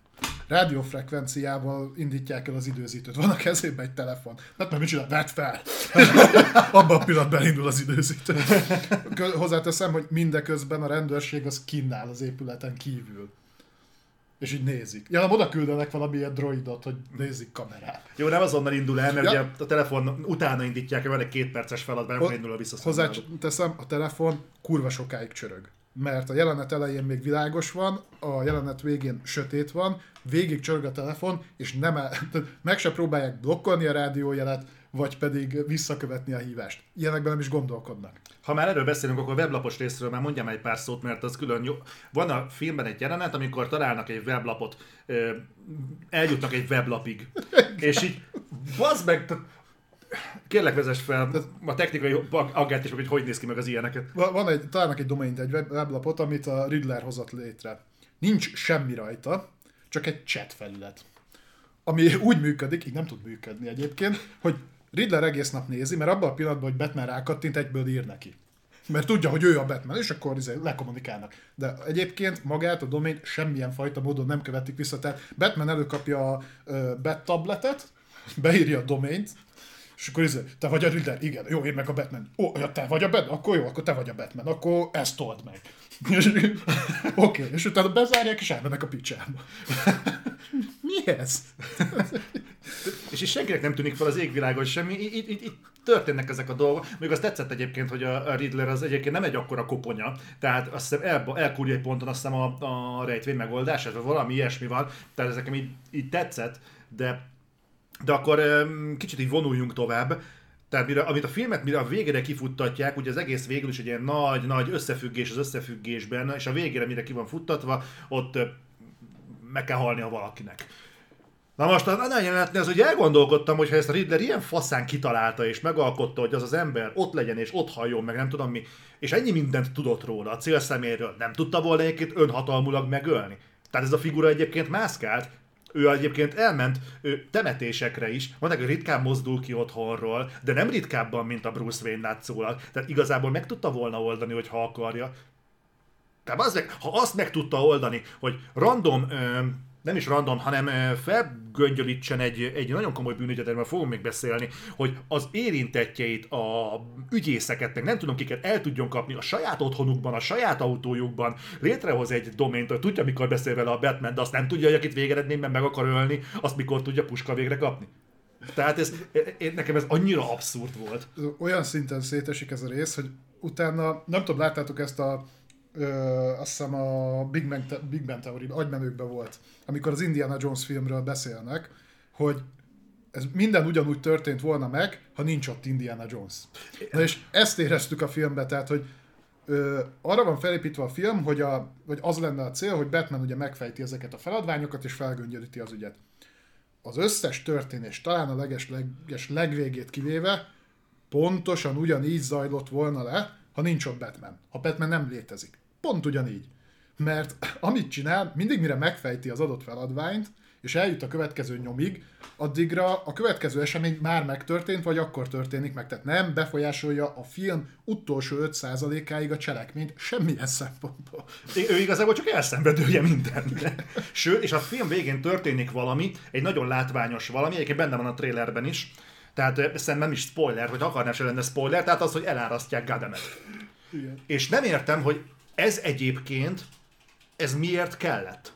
S2: rádiófrekvenciával indítják el az időzítőt, van a kezében egy telefon. Batman mit csinál? Vedd fel! (laughs) Abban a pillanatban indul az időzítő. Hozzáteszem, hogy mindeközben a rendőrség az kínál az épületen kívül. És így nézik. Ja, nem oda küldenek valami ilyen droidot, hogy nézik kamerát.
S1: Jó, nem azonnal indul el, mert
S2: Ja.
S1: ugye a telefon utána indítják, van egy két perces feladat, amikor indul a visszaszámoló.
S2: Hozzáteszem, a telefon kurva sokáig csörög. Mert a jelenet elején még világos van, a jelenet végén sötét van, végig csörög a telefon, és nem el, (laughs) meg se próbálják blokkolni a rádiójelet, vagy pedig visszakövetni a hívást. Ilyenekben nem is gondolkodnak.
S1: Ha már erről beszélünk, akkor a weblapos részről már mondjam egy pár szót, mert az külön jó. Van a filmben egy jelenet, amikor találnak egy weblapot, eljutnak egy weblapig, és így, bazd meg, kérlek vezess fel a technikai aggát is, hogy hogy néz ki meg az ilyeneket.
S2: Va- Van egy, találnak egy domaint, egy web- weblapot, amit a Riddler hozott létre. Nincs semmi rajta, csak egy chat felület. Ami úgy működik, így nem tud működni egyébként, hogy Riddler egész nap nézi, mert abban a pillanatban, hogy Batman rákattint, egyből ír neki. Mert tudja, hogy ő a Batman, és akkor izé lekommunikálnak. De egyébként magát a domain semmilyen fajta módon nem követik vissza. Tehát Batman előkapja a uh, Bat tabletet, beírja a domaint, és akkor izé, te vagy a Riddler? Igen, jó, én meg a Batman. Ó, ja, te vagy a Batman? Akkor jó, akkor te vagy a Batman. Akkor ezt told meg. (laughs) Oké, okay, és utána bezárják, és elmennek a picsába. (laughs) Mi ez? (laughs)
S1: És is senkinek nem tűnik fel az égvilágon semmi, itt, itt, itt, történnek ezek a dolgok. Még azt tetszett egyébként, hogy a, Riddler az egyébként nem egy akkora koponya, tehát azt hiszem el, elkúrja egy ponton azt hiszem a, a rejtvény megoldását, vagy valami ilyesmi van, tehát ez nekem így, így tetszett, de, de akkor öm, kicsit így vonuljunk tovább. Tehát mire, amit a filmet mire a végére kifuttatják, ugye az egész végül is egy ilyen nagy-nagy összefüggés az összefüggésben, és a végére mire ki van futtatva, ott meg kell halnia valakinek. Na most a nagy jelenetnél az, hogy elgondolkodtam, hogy ha ezt a Riddler ilyen faszán kitalálta és megalkotta, hogy az az ember ott legyen és ott halljon, meg nem tudom mi, és ennyi mindent tudott róla, a célszeméről, nem tudta volna egyébként önhatalmulag megölni. Tehát ez a figura egyébként mászkált, ő egyébként elment ő, temetésekre is, mondták, hogy ritkán mozdul ki otthonról, de nem ritkábban, mint a Bruce Wayne látszólag. Tehát igazából meg tudta volna oldani, hogy ha akarja. Tehát az meg, ha azt meg tudta oldani, hogy random, ö, nem is random, hanem felgöngyölítsen egy, egy nagyon komoly bűnügyet, erről fogunk még beszélni, hogy az érintettjeit, a ügyészeket, meg nem tudom kiket el tudjon kapni a saját otthonukban, a saját autójukban, létrehoz egy domént, hogy tudja, mikor beszél vele a Batman, de azt nem tudja, hogy akit végeredményben meg akar ölni, azt mikor tudja puska végre kapni. Tehát ez, én, nekem ez annyira abszurd volt.
S2: olyan szinten szétesik ez a rész, hogy utána, nem tudom, láttátok ezt a ö, azt hiszem a Big Bang, Big Bang Theory agymenőkben volt, amikor az Indiana Jones filmről beszélnek, hogy ez minden ugyanúgy történt volna meg, ha nincs ott Indiana Jones. Na és ezt éreztük a filmben, tehát, hogy ö, arra van felépítve a film, hogy, a, hogy az lenne a cél, hogy Batman ugye megfejti ezeket a feladványokat, és felgöngyölíti az ügyet. Az összes történés, talán a leges, leges legvégét kivéve, pontosan ugyanígy zajlott volna le, ha nincs ott Batman. Ha Batman nem létezik. Pont ugyanígy. Mert (clears throat) amit csinál, mindig mire megfejti az adott feladványt, és eljut a következő nyomig, addigra a következő esemény már megtörtént, vagy akkor történik meg. Tehát nem befolyásolja a film utolsó 5%-áig a cselekményt semmilyen szempontból.
S1: Ő igazából csak elszenvedője mindenre. (laughs) Sőt, és a film végén történik valami, egy nagyon látványos valami, egyébként benne van a trailerben is, tehát szerintem nem is spoiler, hogy akarnám se lenne spoiler, tehát az, hogy elárasztják Gademet.
S2: Igen.
S1: És nem értem, hogy ez egyébként ez miért kellett?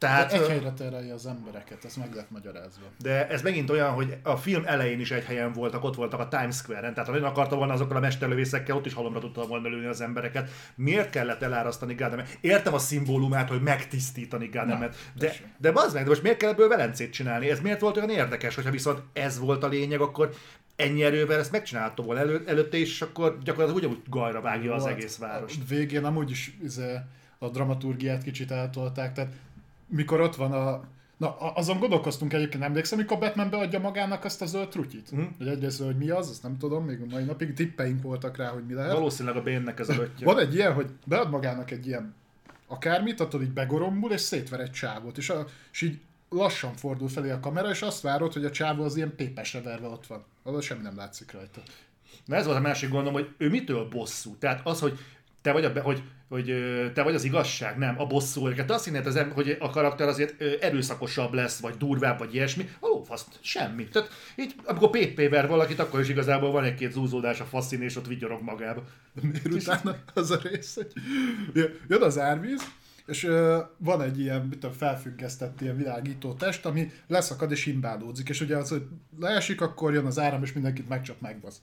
S2: Tehát, egy helyre terelje az embereket, ez meg lett magyarázva.
S1: De ez megint olyan, hogy a film elején is egy helyen voltak, ott voltak a Times Square-en, tehát ha nagyon akarta volna azokkal a mesterlövészekkel, ott is halomra tudta volna lőni az embereket. Miért kellett elárasztani Gádemet? Értem a szimbólumát, hogy megtisztítani Gádemet, de, de bazd meg, de most miért kell ebből velencét csinálni? Ez miért volt olyan érdekes, hogyha viszont ez volt a lényeg, akkor ennyi erővel ezt megcsinálta volna elő, előtte és akkor gyakorlatilag ugyanúgy gajra vágja az egész várost.
S2: Végén amúgy is izé, a dramaturgiát kicsit eltolták, tehát mikor ott van a... Na, azon gondolkoztunk egyébként, emlékszem, mikor Batman beadja magának azt a zöld trutyit? Mm. Hogy egyrészt, hogy mi az, azt nem tudom, még a mai napig tippeink voltak rá, hogy mi lehet.
S1: Valószínűleg a bénnek ez a ötje.
S2: Van egy ilyen, hogy bead magának egy ilyen akármit, attól így begorombul, és szétver egy csávot, és, a, és így lassan fordul felé a kamera, és azt várod, hogy a csávó az ilyen pépesre verve ott van. Az semmi nem látszik rajta.
S1: Na ez volt a másik gondom, hogy ő mitől bosszú? Tehát az, hogy te vagy, a, hogy, hogy te vagy az igazság, nem a bosszú őket. Azt hinnéd, hogy a karakter azért erőszakosabb lesz, vagy durvább, vagy ilyesmi. A lófasz, semmi. Tehát így, amikor PP ver valakit, akkor is igazából van egy-két zúzódás a faszin, és ott vigyorog magába.
S2: Miért utána az a rész, hogy jön az árvíz, és van egy ilyen mit tudom, felfüggesztett ilyen világító test, ami leszakad és imbálódzik, és ugye az, hogy leesik, akkor jön az áram, és mindenkit megcsap megbasz.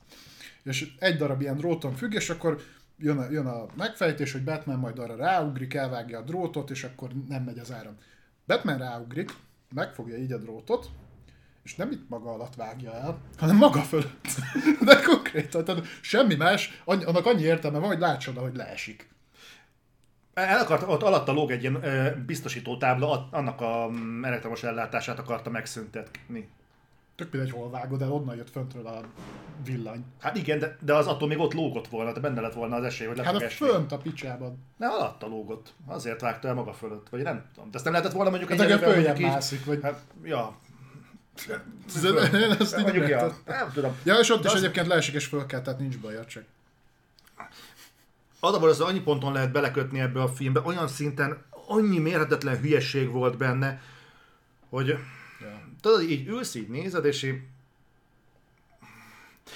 S2: És egy darab ilyen dróton függ, és akkor jön a, jön a megfejtés, hogy Batman majd arra ráugrik, elvágja a drótot, és akkor nem megy az áram. Batman ráugrik, megfogja így a drótot, és nem itt maga alatt vágja el, hanem maga fölött. (laughs) De konkrétan, tehát semmi más, annak annyi értelme van, hogy látsod, hogy leesik.
S1: El akart, ott alatta lóg egy ilyen biztosító tábla, annak a mm, elektromos ellátását akarta megszüntetni.
S2: Tök mindegy, hol vágod el, onnan jött föntről a villany.
S1: Hát igen, de, de az attól még ott lógott volna, te benne lett volna az esély, hogy le
S2: Hát a fönt a picsában.
S1: Ne, alatta lógott. Azért vágta el maga fölött, vagy nem tudom. De ezt nem lehetett volna mondjuk
S2: hát egy előbb mászik, vagy...
S1: Hát, ja,
S2: ezt
S1: mondjuk, ja, nem tudom.
S2: Ja, és ott de is az... egyébként leesik és föl kell, tehát nincs baj, csak.
S1: Adaból az annyi ponton lehet belekötni ebbe a filmbe, olyan szinten annyi mérhetetlen hülyeség volt benne, hogy. Tudod, így ülsz, így nézed, és így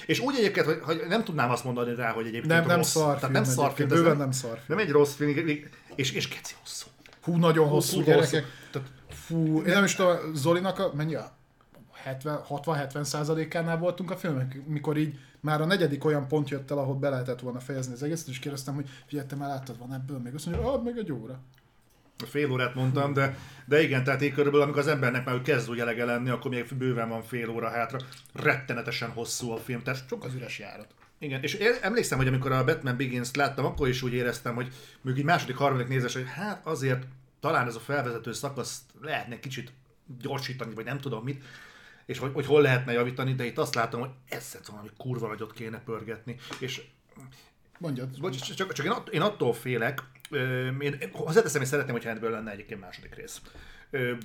S1: és úgy egyébként, hogy, hogy nem tudnám azt mondani rá, hogy egyébként
S2: nem, nem
S1: rossz.
S2: Szar
S1: Tehát nem szar film,
S2: bőven nem szar
S1: film. Nem egy rossz film, és, és keci hosszú.
S2: Hú, nagyon hosszú, hosszú gyerekek. Tehát, fú, én nem is tudom, Zolinak a, mennyi a 60-70 százalékánál voltunk a filmek, mikor így már a negyedik olyan pont jött el, ahol be lehetett volna fejezni az egészet, és kérdeztem, hogy figyelj, te már láttad van ebből még? Azt mondja, add meg egy óra.
S1: Fél órát mondtam, de, de igen, tehát így körülbelül, amikor az embernek már kezd úgy elege lenni, akkor még bőven van fél óra hátra. Rettenetesen hosszú a film. Tehát
S2: Sok az üres járat.
S1: Igen, és én emlékszem, hogy amikor a Batman Begins-t láttam, akkor is úgy éreztem, hogy még egy második, harmadik nézés, hogy hát azért talán ez a felvezető szakasz lehetne kicsit gyorsítani, vagy nem tudom mit, és hogy, hogy hol lehetne javítani, de itt azt látom, hogy ezt valami kurva nagyot kéne pörgetni, és
S2: Mondjad.
S1: Bocs, csak, csak én, att, én attól félek, én hozzáteszem, hogy szeretném, hogyha ebből lenne egyébként második rész.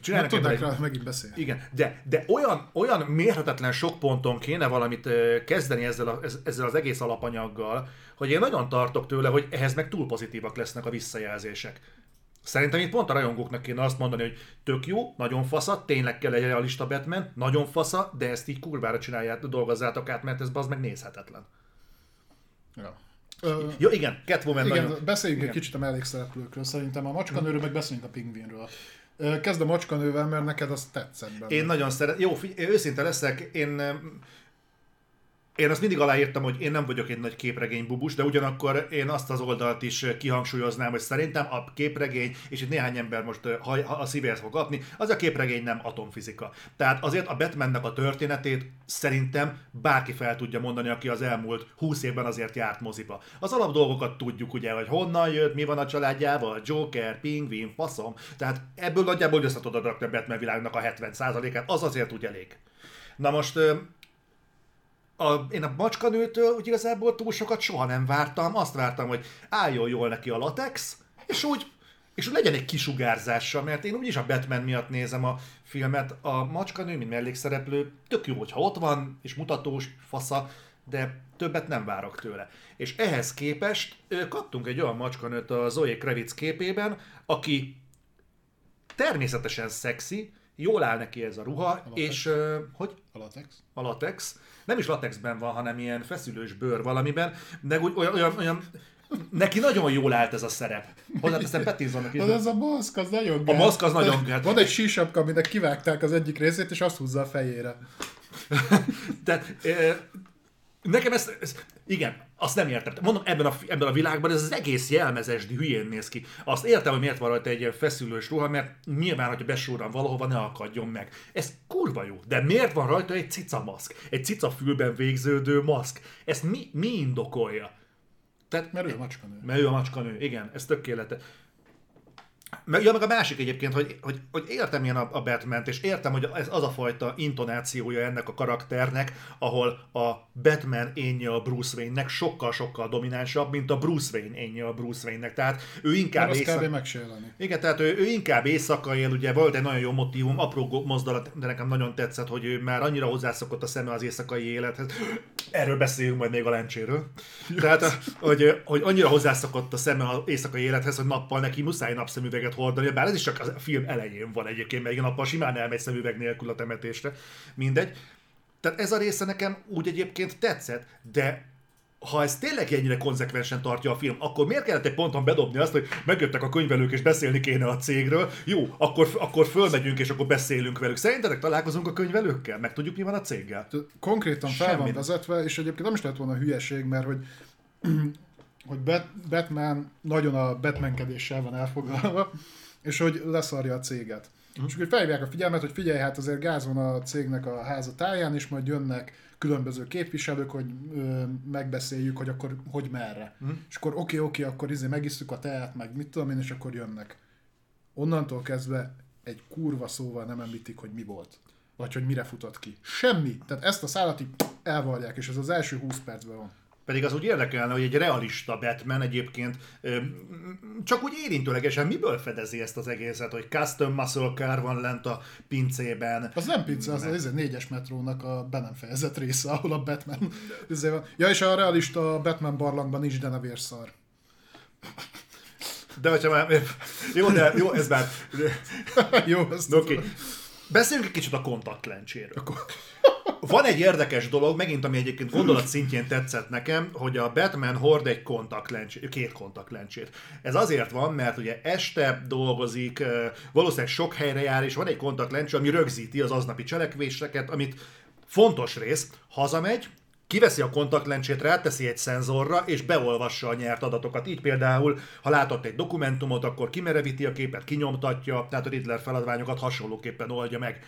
S2: Csinálnak hát, egy... rá, megint beszél.
S1: Igen, de, de olyan, olyan mérhetetlen sok ponton kéne valamit kezdeni ezzel, a, ezzel az egész alapanyaggal, hogy én nagyon tartok tőle, hogy ehhez meg túl pozitívak lesznek a visszajelzések. Szerintem itt pont a rajongóknak kéne azt mondani, hogy tök jó, nagyon fasza, tényleg kell egy realista Batman, nagyon fasza, de ezt így kurvára csinálják, dolgozzátok át, mert ez az meg nézhetetlen.
S2: Ja.
S1: Ö, ja, igen, Catwoman
S2: igen, nagyon... beszéljünk igen. egy kicsit a mellékszereplőkről, szerintem a macskanőről, meg beszéljünk a pingvinről. Kezd a macskanővel, mert neked az tetszett benne.
S1: Én nagyon szeretem. Jó, figy- őszinte leszek, én én azt mindig aláírtam, hogy én nem vagyok egy nagy képregénybubus, de ugyanakkor én azt az oldalt is kihangsúlyoznám, hogy szerintem a képregény, és itt néhány ember most ha a szívéhez fog kapni, az a képregény nem atomfizika. Tehát azért a Batmannek a történetét szerintem bárki fel tudja mondani, aki az elmúlt 20 évben azért járt moziba. Az alap dolgokat tudjuk ugye, hogy honnan jött, mi van a családjával, Joker, Pingvin, faszom. Tehát ebből nagyjából össze tudod rakni a Batman világnak a 70%-át, az azért úgy elég. Na most a, én a macskanőtől úgy igazából túl sokat soha nem vártam. Azt vártam, hogy álljon jól neki a latex, és úgy, és úgy legyen egy kisugárzása, mert én úgyis a Batman miatt nézem a filmet. A macskanő, mint mellékszereplő, tök jó, hogyha ott van, és mutatós, fasza, de többet nem várok tőle. És ehhez képest kaptunk egy olyan macskanőt a Zoe Kravitz képében, aki természetesen szexi, jól áll neki ez a ruha, a és uh, hogy?
S2: A latex.
S1: A latex. Nem is latexben van, hanem ilyen feszülős bőr valamiben, de úgy olyan, olyan, olyan neki nagyon jól állt ez a szerep. Hozzáteszem Pattinsonnak is.
S2: Az ez a maszk, az nagyon
S1: A
S2: gáz.
S1: maszk az nagyon gáz.
S2: Van egy sísapka, aminek kivágták az egyik részét, és azt húzza a fejére. (laughs)
S1: Tehát e, nekem ez, ez, igen, azt nem értem. Mondom, ebben a, ebben a világban ez az egész jelmezesdi hülyén néz ki. Azt értem, hogy miért van rajta egy ilyen feszülős ruha, mert nyilván, hogyha besúran valahova, ne akadjon meg. Ez kurva jó. De miért van rajta egy cica maszk? Egy cica fülben végződő maszk? Ezt mi, mi indokolja? Tehát,
S2: Mert ő a macskanő.
S1: Mert ő a macskanő, igen, ez tökéletes. Meg, ja, meg a másik egyébként, hogy, hogy, hogy értem én a, a batman és értem, hogy ez az a fajta intonációja ennek a karakternek, ahol a Batman énje a Bruce Wayne-nek sokkal-sokkal dominánsabb, mint a Bruce Wayne énje a Bruce Wayne-nek. Tehát ő inkább
S2: Mert
S1: éjszak...
S2: kb. meg se éleni.
S1: Igen, tehát ő, ő inkább éjszaka él, ugye volt egy nagyon jó motivum, apró mozdulat, de nekem nagyon tetszett, hogy ő már annyira hozzászokott a szeme az éjszakai élethez. Erről beszéljünk majd még a lencséről. Tehát, hogy, hogy annyira hozzászokott a szeme az éjszakai élethez, hogy nappal neki muszáj napszemüveget hordani, bár ez is csak a film elején van egyébként, mert igen, nappal simán elmegy szemüveg nélkül a temetésre. Mindegy. Tehát ez a része nekem úgy egyébként tetszett, de ha ez tényleg ennyire konzekvensen tartja a film, akkor miért kellett egy ponton bedobni azt, hogy megjöttek a könyvelők és beszélni kéne a cégről? Jó, akkor, akkor fölmegyünk és akkor beszélünk velük. Szerintetek találkozunk a könyvelőkkel? Meg tudjuk, mi van a céggel?
S2: Konkrétan fel
S1: Semmi
S2: van vezetve, és egyébként nem is lett volna hülyeség, mert hogy hogy Bat- Batman nagyon a Batmankedéssel van elfoglalva, és hogy leszarja a céget. És akkor felhívják a figyelmet, hogy figyelj, hát azért gáz van a cégnek a háza táján, és majd jönnek különböző képviselők, hogy ö, megbeszéljük, hogy akkor hogy merre. Mm. És akkor oké, oké, akkor izé megisztuk a teát, meg mit tudom én, és akkor jönnek. Onnantól kezdve egy kurva szóval nem említik, hogy mi volt. Vagy hogy mire futott ki. Semmi. Tehát ezt a szállat így elvarják, és ez az első 20 percben van.
S1: Pedig az úgy érdekelne, hogy egy realista Batman egyébként csak úgy érintőlegesen miből fedezi ezt az egészet, hogy custom muscle car van lent a pincében.
S2: Az nem pince, az az négyes metrónak a be nem fejezett része, ahol a Batman izé van. Ja, és a realista Batman barlangban is, de ne vérszar.
S1: De hogyha már... Jó, de jó, ez már... (laughs)
S2: Jó, ezt
S1: Oké. Okay. Beszéljünk egy kicsit a kontaktlencséről. Van egy érdekes dolog, megint ami egyébként gondolat szintjén tetszett nekem, hogy a Batman hord egy kontaktlencsét, két kontaktlencsét. Ez azért van, mert ugye este dolgozik, valószínűleg sok helyre jár, és van egy kontaktlencse, ami rögzíti az aznapi cselekvéseket, amit fontos rész, hazamegy, kiveszi a kontaktlencsét, ráteszi egy szenzorra, és beolvassa a nyert adatokat. Így például, ha látott egy dokumentumot, akkor kimerevíti a képet, kinyomtatja, tehát a Riddler feladványokat hasonlóképpen oldja meg.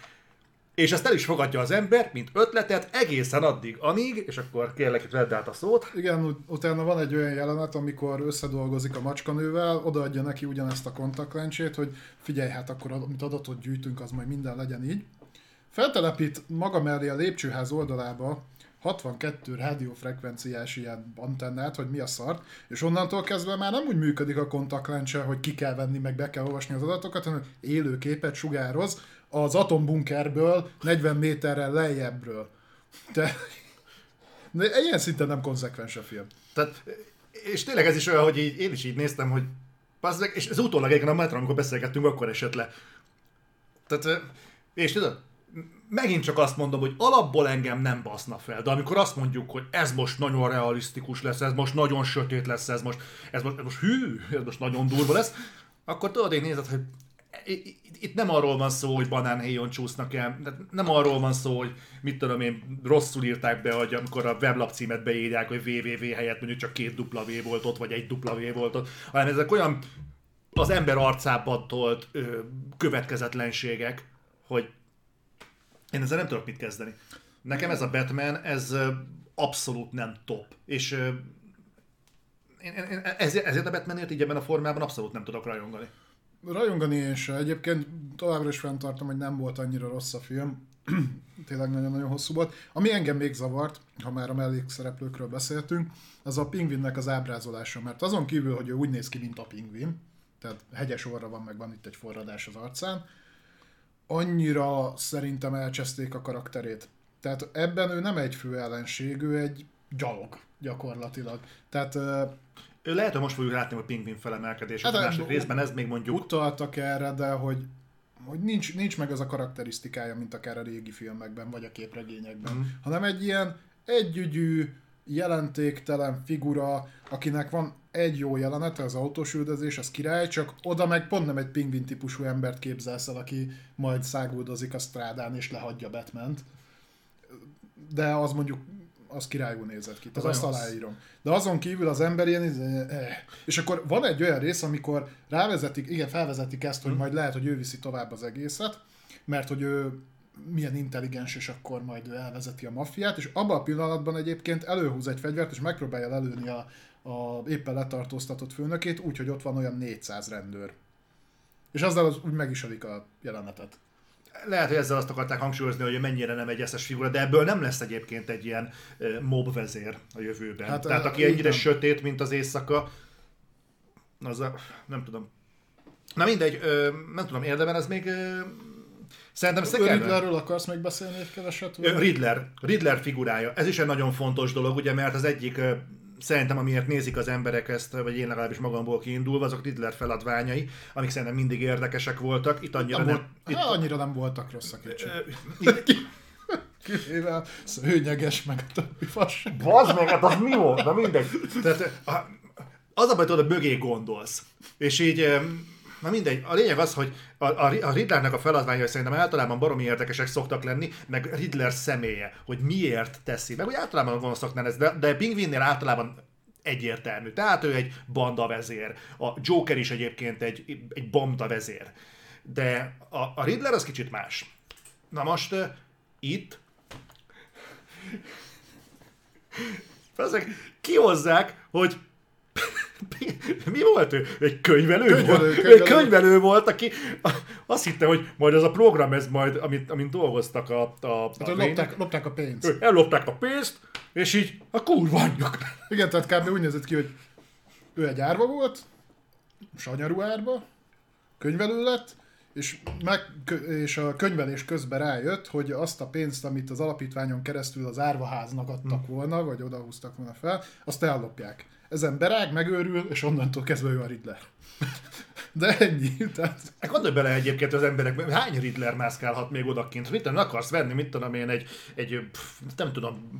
S1: És ezt el is fogadja az ember, mint ötletet, egészen addig, amíg, és akkor kérlek, vedd át a szót.
S2: Igen, ut- utána van egy olyan jelenet, amikor összedolgozik a macskanővel, odaadja neki ugyanezt a kontaktlencsét, hogy figyelj, hát akkor amit adatot gyűjtünk, az majd minden legyen így. Feltelepít maga mellé a lépcsőház oldalába 62 rádiófrekvenciás ilyen antennát, hogy mi a szart, és onnantól kezdve már nem úgy működik a kontaktlencse, hogy ki kell venni, meg be kell olvasni az adatokat, hanem élő képet sugároz az atombunkerből 40 méterrel lejjebbről. De, de ilyen szinten nem konzekvens a film.
S1: Tehát, és tényleg ez is olyan, hogy így, én is így néztem, hogy bazdmeg, és ez utólag egyébként a metron, amikor beszélgettünk, akkor esett le. Tehát, és tudod, megint csak azt mondom, hogy alapból engem nem baszna fel, de amikor azt mondjuk, hogy ez most nagyon realisztikus lesz, ez most nagyon sötét lesz, ez most, ez most, ez most hű, ez most nagyon durva lesz, akkor tudod, én nézed, hogy itt nem arról van szó, hogy banánhéjon csúsznak el, nem arról van szó, hogy mit tudom én, rosszul írták be, hogy amikor a weblap címet beírják, hogy www helyett mondjuk csak két dupla V volt ott, vagy egy dupla V volt ott, hanem ezek olyan az ember arcában tolt ö, következetlenségek, hogy én ezzel nem tudok mit kezdeni. Nekem ez a Batman, ez ö, abszolút nem top. És ö, én, én ezért, ezért a Batmanért így ebben a formában abszolút nem tudok rajongani.
S2: Rajongani én se. Egyébként továbbra is fenntartom, hogy nem volt annyira rossz a film. (clears throat) Tényleg nagyon-nagyon hosszú volt. Ami engem még zavart, ha már a mellékszereplőkről beszéltünk, az a pingvinnek az ábrázolása. Mert azon kívül, hogy ő úgy néz ki, mint a pingvin, tehát hegyes orra van, meg van itt egy forradás az arcán, annyira szerintem elcseszték a karakterét. Tehát ebben ő nem egy fő ellenség, ő egy gyalog gyakorlatilag. Tehát
S1: lehet, hogy most fogjuk látni a pingvin felemelkedés hát, a második
S2: u-
S1: részben, ez még mondjuk
S2: utaltak erre, de hogy, hogy nincs, nincs meg az a karakterisztikája, mint akár a régi filmekben, vagy a képregényekben, mm. hanem egy ilyen együgyű, jelentéktelen figura, akinek van egy jó jelenet, az autós üldözés, az király, csak oda meg pont nem egy pingvin típusú embert képzelsz el, aki majd száguldozik a strádán és lehagyja batman De az mondjuk az királyú nézett ki, az azt aláírom. De azon kívül az ember ilyen, izé, eh. és akkor van egy olyan rész, amikor rávezetik, igen, felvezetik ezt, hogy hmm. majd lehet, hogy ő viszi tovább az egészet, mert hogy ő milyen intelligens, és akkor majd ő elvezeti a maffiát, és abban a pillanatban egyébként előhúz egy fegyvert, és megpróbálja lelőni a, a éppen letartóztatott főnökét, úgyhogy ott van olyan 400 rendőr. És azzal az úgy meg is a jelenetet.
S1: Lehet, hogy ezzel azt akarták hangsúlyozni, hogy mennyire nem egy eszes figura, de ebből nem lesz egyébként egy ilyen mob vezér a jövőben. Hát, Tehát aki ennyire sötét, mint az éjszaka, az a, nem tudom. Na mindegy, nem tudom, érdemben ez még Szerintem
S2: Szekerben... Riddlerről akarsz még beszélni egy keveset?
S1: Vagy? Riddler. Riddler figurája. Ez is egy nagyon fontos dolog, ugye, mert az egyik szerintem amiért nézik az emberek ezt, vagy én legalábbis magamból kiindulva, azok Riddler feladványai, amik szerintem mindig érdekesek voltak. Itt annyira nem... nem
S2: itt... Annyira nem voltak rosszak (laughs) Kivéve szőnyeges, meg a többi fasság.
S1: Bazd meg, hát az mi volt? Na mindegy. Tehát, az a baj, tudod, mögé gondolsz. És így Na mindegy, a lényeg az, hogy a, a, a Riddlernek a feladványai szerintem általában baromi érdekesek szoktak lenni, meg Riddler személye, hogy miért teszi, meg hogy általában a gonoszok nem ez, de, de Pingvinnél általában egyértelmű. Tehát ő egy banda vezér. A Joker is egyébként egy, egy banda vezér. De a, a Riddler az kicsit más. Na most uh, itt (laughs) Ezek kihozzák, hogy mi volt ő? Egy könyvelő, könyvelő volt? Könyvelő. Egy könyvelő volt, aki azt hitte, hogy majd az a program, ez majd, amit, amit dolgoztak a... a, a
S2: hát, lopták, lopták a pénzt.
S1: Ellopták a pénzt, és így a kurva anyjuk.
S2: Igen, tehát kb. úgy nézett ki, hogy ő egy árva volt, sanyarú árba, könyvelő lett, és, meg, és a könyvelés közben rájött, hogy azt a pénzt, amit az alapítványon keresztül az árvaháznak adtak hm. volna, vagy odahúztak volna fel, azt ellopják. Ezen berág, megőrül, és onnantól kezdve ő a Riddler. (laughs) De ennyi. Tehát...
S1: Hát gondolj bele egyébként az emberek, hány Riddler mászkálhat még odakint? Mit tudom, akarsz venni, mit tudom én, egy, egy nem tudom,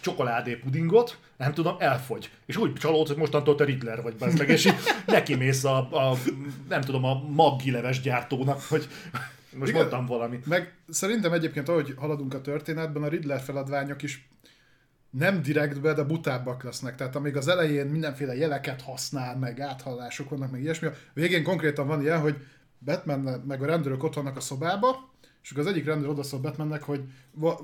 S1: csokoládé pudingot, nem tudom, elfogy. És úgy csalódsz, hogy mostantól te Riddler vagy, meg, és így neki mész a, a, nem tudom, a maggi leves gyártónak, hogy most Igen, mondtam valamit.
S2: Meg szerintem egyébként, ahogy haladunk a történetben, a Riddler feladványok is nem direktbe, de butábbak lesznek. Tehát amíg az elején mindenféle jeleket használ, meg áthallások vannak, meg ilyesmi, a végén konkrétan van ilyen, hogy Batman meg a rendőrök ott vannak a szobába, és akkor az egyik rendőr odaszól Batmannek, hogy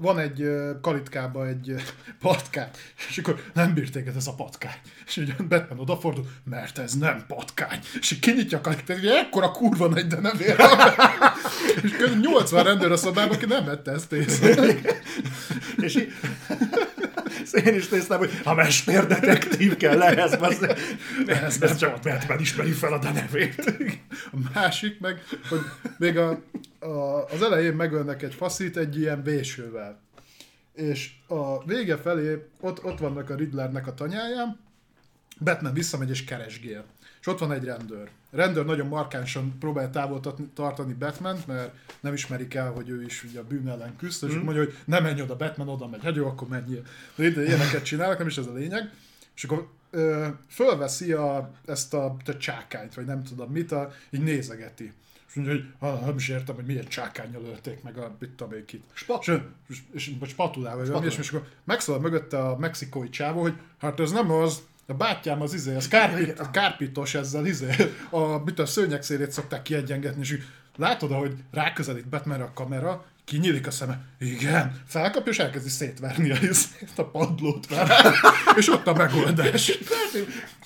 S2: van egy kalitkába egy (laughs) patkány, és akkor nem bírték ez a patkány. És így Batman odafordul, mert ez nem patkány. És kinyitja a kalitkát, hogy ekkora kurva nagy, de nem ér. (laughs) és 80 rendőr a szobában, aki nem vette ezt észre. (laughs)
S1: és így, én is néztem, hogy a mesterdetektív kell ehhez, ez, ez, ez csak Batman ismeri fel a nevét.
S2: A másik meg, hogy még a, a, az elején megölnek egy faszit egy ilyen vésővel. És a vége felé ott, ott vannak a Riddlernek a tanyáján, Batman visszamegy és keresgél. És ott van egy rendőr. Rendőr nagyon markánsan próbálja távol tartani batman mert nem ismerik el, hogy ő is ugye a bűn ellen küzd, és mm. mondja, hogy nem menj oda, Batman oda megy, hát jó, akkor menjél. Ilyeneket csinálnak, nem is ez a lényeg. És akkor ö, fölveszi a, ezt a, a csákányt, vagy nem tudom mit, a, így nézegeti. És mondja, hogy ha, nem is értem, hogy milyen csákányjal ölték meg a mit tudom itt. Spat. És, és, és, vagy spatulával, vagy és, és akkor megszólal mögötte a mexikói csávó, hogy hát ez nem az, a bátyám az izé, az kárpit, a kárpitos ezzel izé, a, mit a szőnyek szélét szokták kiegyengetni, és látod, hogy ráközelít Batman a kamera, kinyílik a szeme, igen, felkapja, és elkezdi szétverni a, a padlót vele, és ott a megoldás.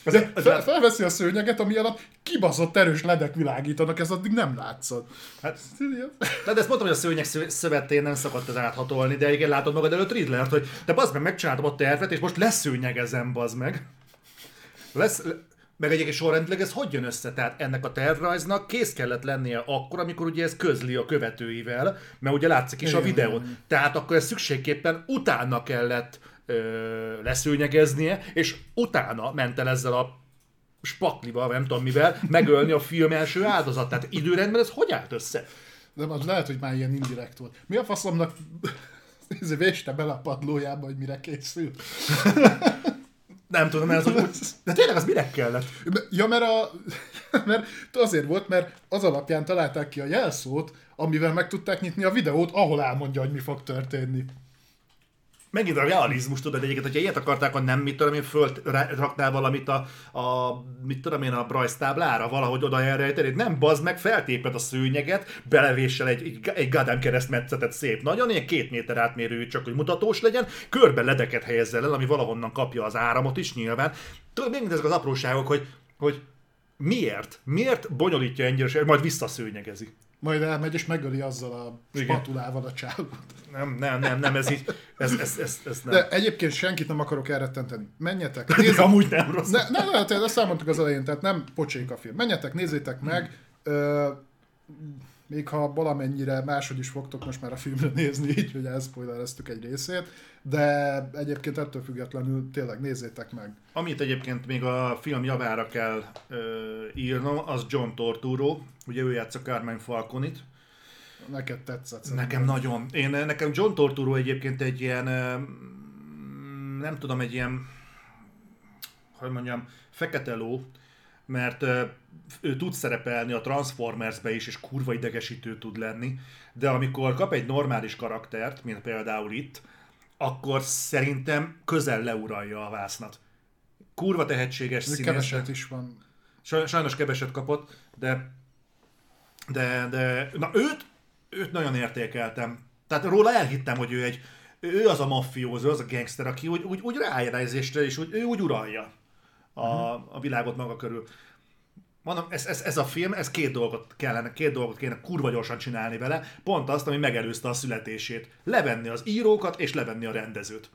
S2: De fel, felveszi a szőnyeget, ami alatt kibaszott erős ledek világítanak, ez addig nem látszott. Hát,
S1: de ezt mondtam, hogy a szőnyeg szövetén nem szokott ez áthatolni, de igen, látod magad előtt Riddlert, hogy te bazd meg, megcsináltam a tervet, és most leszőnyegezem, bazd meg. Lesz, meg egyébként sorrendileg ez hogy jön össze? Tehát ennek a tervrajznak kész kellett lennie akkor, amikor ugye ez közli a követőivel, mert ugye látszik is a videón. Tehát akkor ez szükségképpen utána kellett ö, leszőnyegeznie, és utána ment el ezzel a spaklival, nem tudom mivel, megölni a film első áldozatát. Időrendben ez hogy állt össze?
S2: De az lehet, hogy már ilyen indirekt volt. Mi a faszomnak (laughs) véste bele a padlójába, hogy mire készül?
S1: Nem tudom, ez úgy... (laughs) De tényleg az minek kellett?
S2: Ja, mert, a, (laughs) mert azért volt, mert az alapján találták ki a jelszót, amivel meg tudták nyitni a videót, ahol elmondja, hogy mi fog történni.
S1: Megint a realizmus, tudod, egyébként, hogyha ilyet akarták, akkor nem, mit tudom én, fölraknál valamit a, a, mit tudom én, a Bryce táblára, valahogy oda elrejteni. Nem, bazd meg, feltéped a szőnyeget, belevéssel egy, egy, egy Gádám keresztmetszetet szép nagyon, ilyen két méter átmérő, csak hogy mutatós legyen, körbe ledeket helyezzel el, ami valahonnan kapja az áramot is nyilván. Tudod, még ezek az apróságok, hogy, hogy miért? Miért bonyolítja ennyire, majd visszaszőnyegezi.
S2: Majd elmegy és megöli azzal a spatulával a csávot.
S1: Nem, nem, nem, nem, ez így, ez, ez, ez, ez nem.
S2: De egyébként senkit nem akarok elrettenteni. Menjetek.
S1: Nézz... amúgy nem rossz.
S2: Ne, ne, ne, ne, ezt elmondtuk az elején, tehát nem pocsék a film. Menjetek, nézzétek meg. Ö, még ha valamennyire máshogy is fogtok most már a filmre nézni, így, hogy elszpoilereztük egy részét, de egyébként ettől függetlenül tényleg nézzétek meg.
S1: Amit egyébként még a film javára kell ö, írnom, az John Torturo, ugye ő játsza Carmen Falconit.
S2: Neked tetszett.
S1: Szerintem. Nekem nagyon. Én, nekem John Torturo egyébként egy ilyen, nem tudom, egy ilyen, hogy mondjam, fekete ló, mert ő tud szerepelni a Transformersbe is, és kurva idegesítő tud lenni, de amikor kap egy normális karaktert, mint például itt, akkor szerintem közel leuralja a vásznat. Kurva tehetséges
S2: színész. Keveset is van.
S1: Sajnos keveset kapott, de, de, de na őt, őt nagyon értékeltem. Tehát róla elhittem, hogy ő egy, ő az a maffiózó, az a gangster, aki úgy, úgy, úgy ráérezésre, és úgy, ő úgy uralja a, a világot maga körül. Mondom, ez, ez, ez, a film, ez két dolgot kellene, két dolgot kéne kurva gyorsan csinálni vele, pont azt, ami megelőzte a születését. Levenni az írókat, és levenni a rendezőt.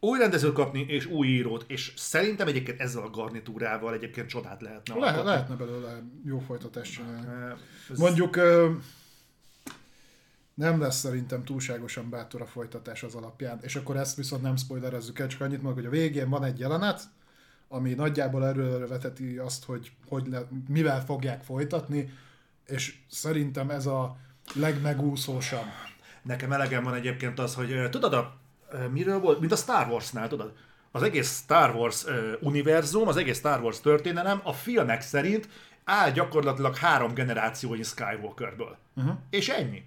S1: Új rendezőt kapni, és új írót, és szerintem egyébként ezzel a garnitúrával egyébként csodát lehetne
S2: Le, Lehetne belőle jó folytatást csinálni. Ez... Mondjuk nem lesz szerintem túlságosan bátor a folytatás az alapján, és akkor ezt viszont nem spoilerezzük el, csak annyit mondok, hogy a végén van egy jelenet, ami nagyjából erről veteti azt, hogy, hogy le, mivel fogják folytatni, és szerintem ez a legmegúszósabb.
S1: Nekem elegem van egyébként az, hogy tudod, a, miről volt, mint a Star Wars-nál, tudod? Az egész Star Wars univerzum, az egész Star Wars történelem a filmek szerint áll gyakorlatilag három generációi Skywalkerből. Uh-huh. És ennyi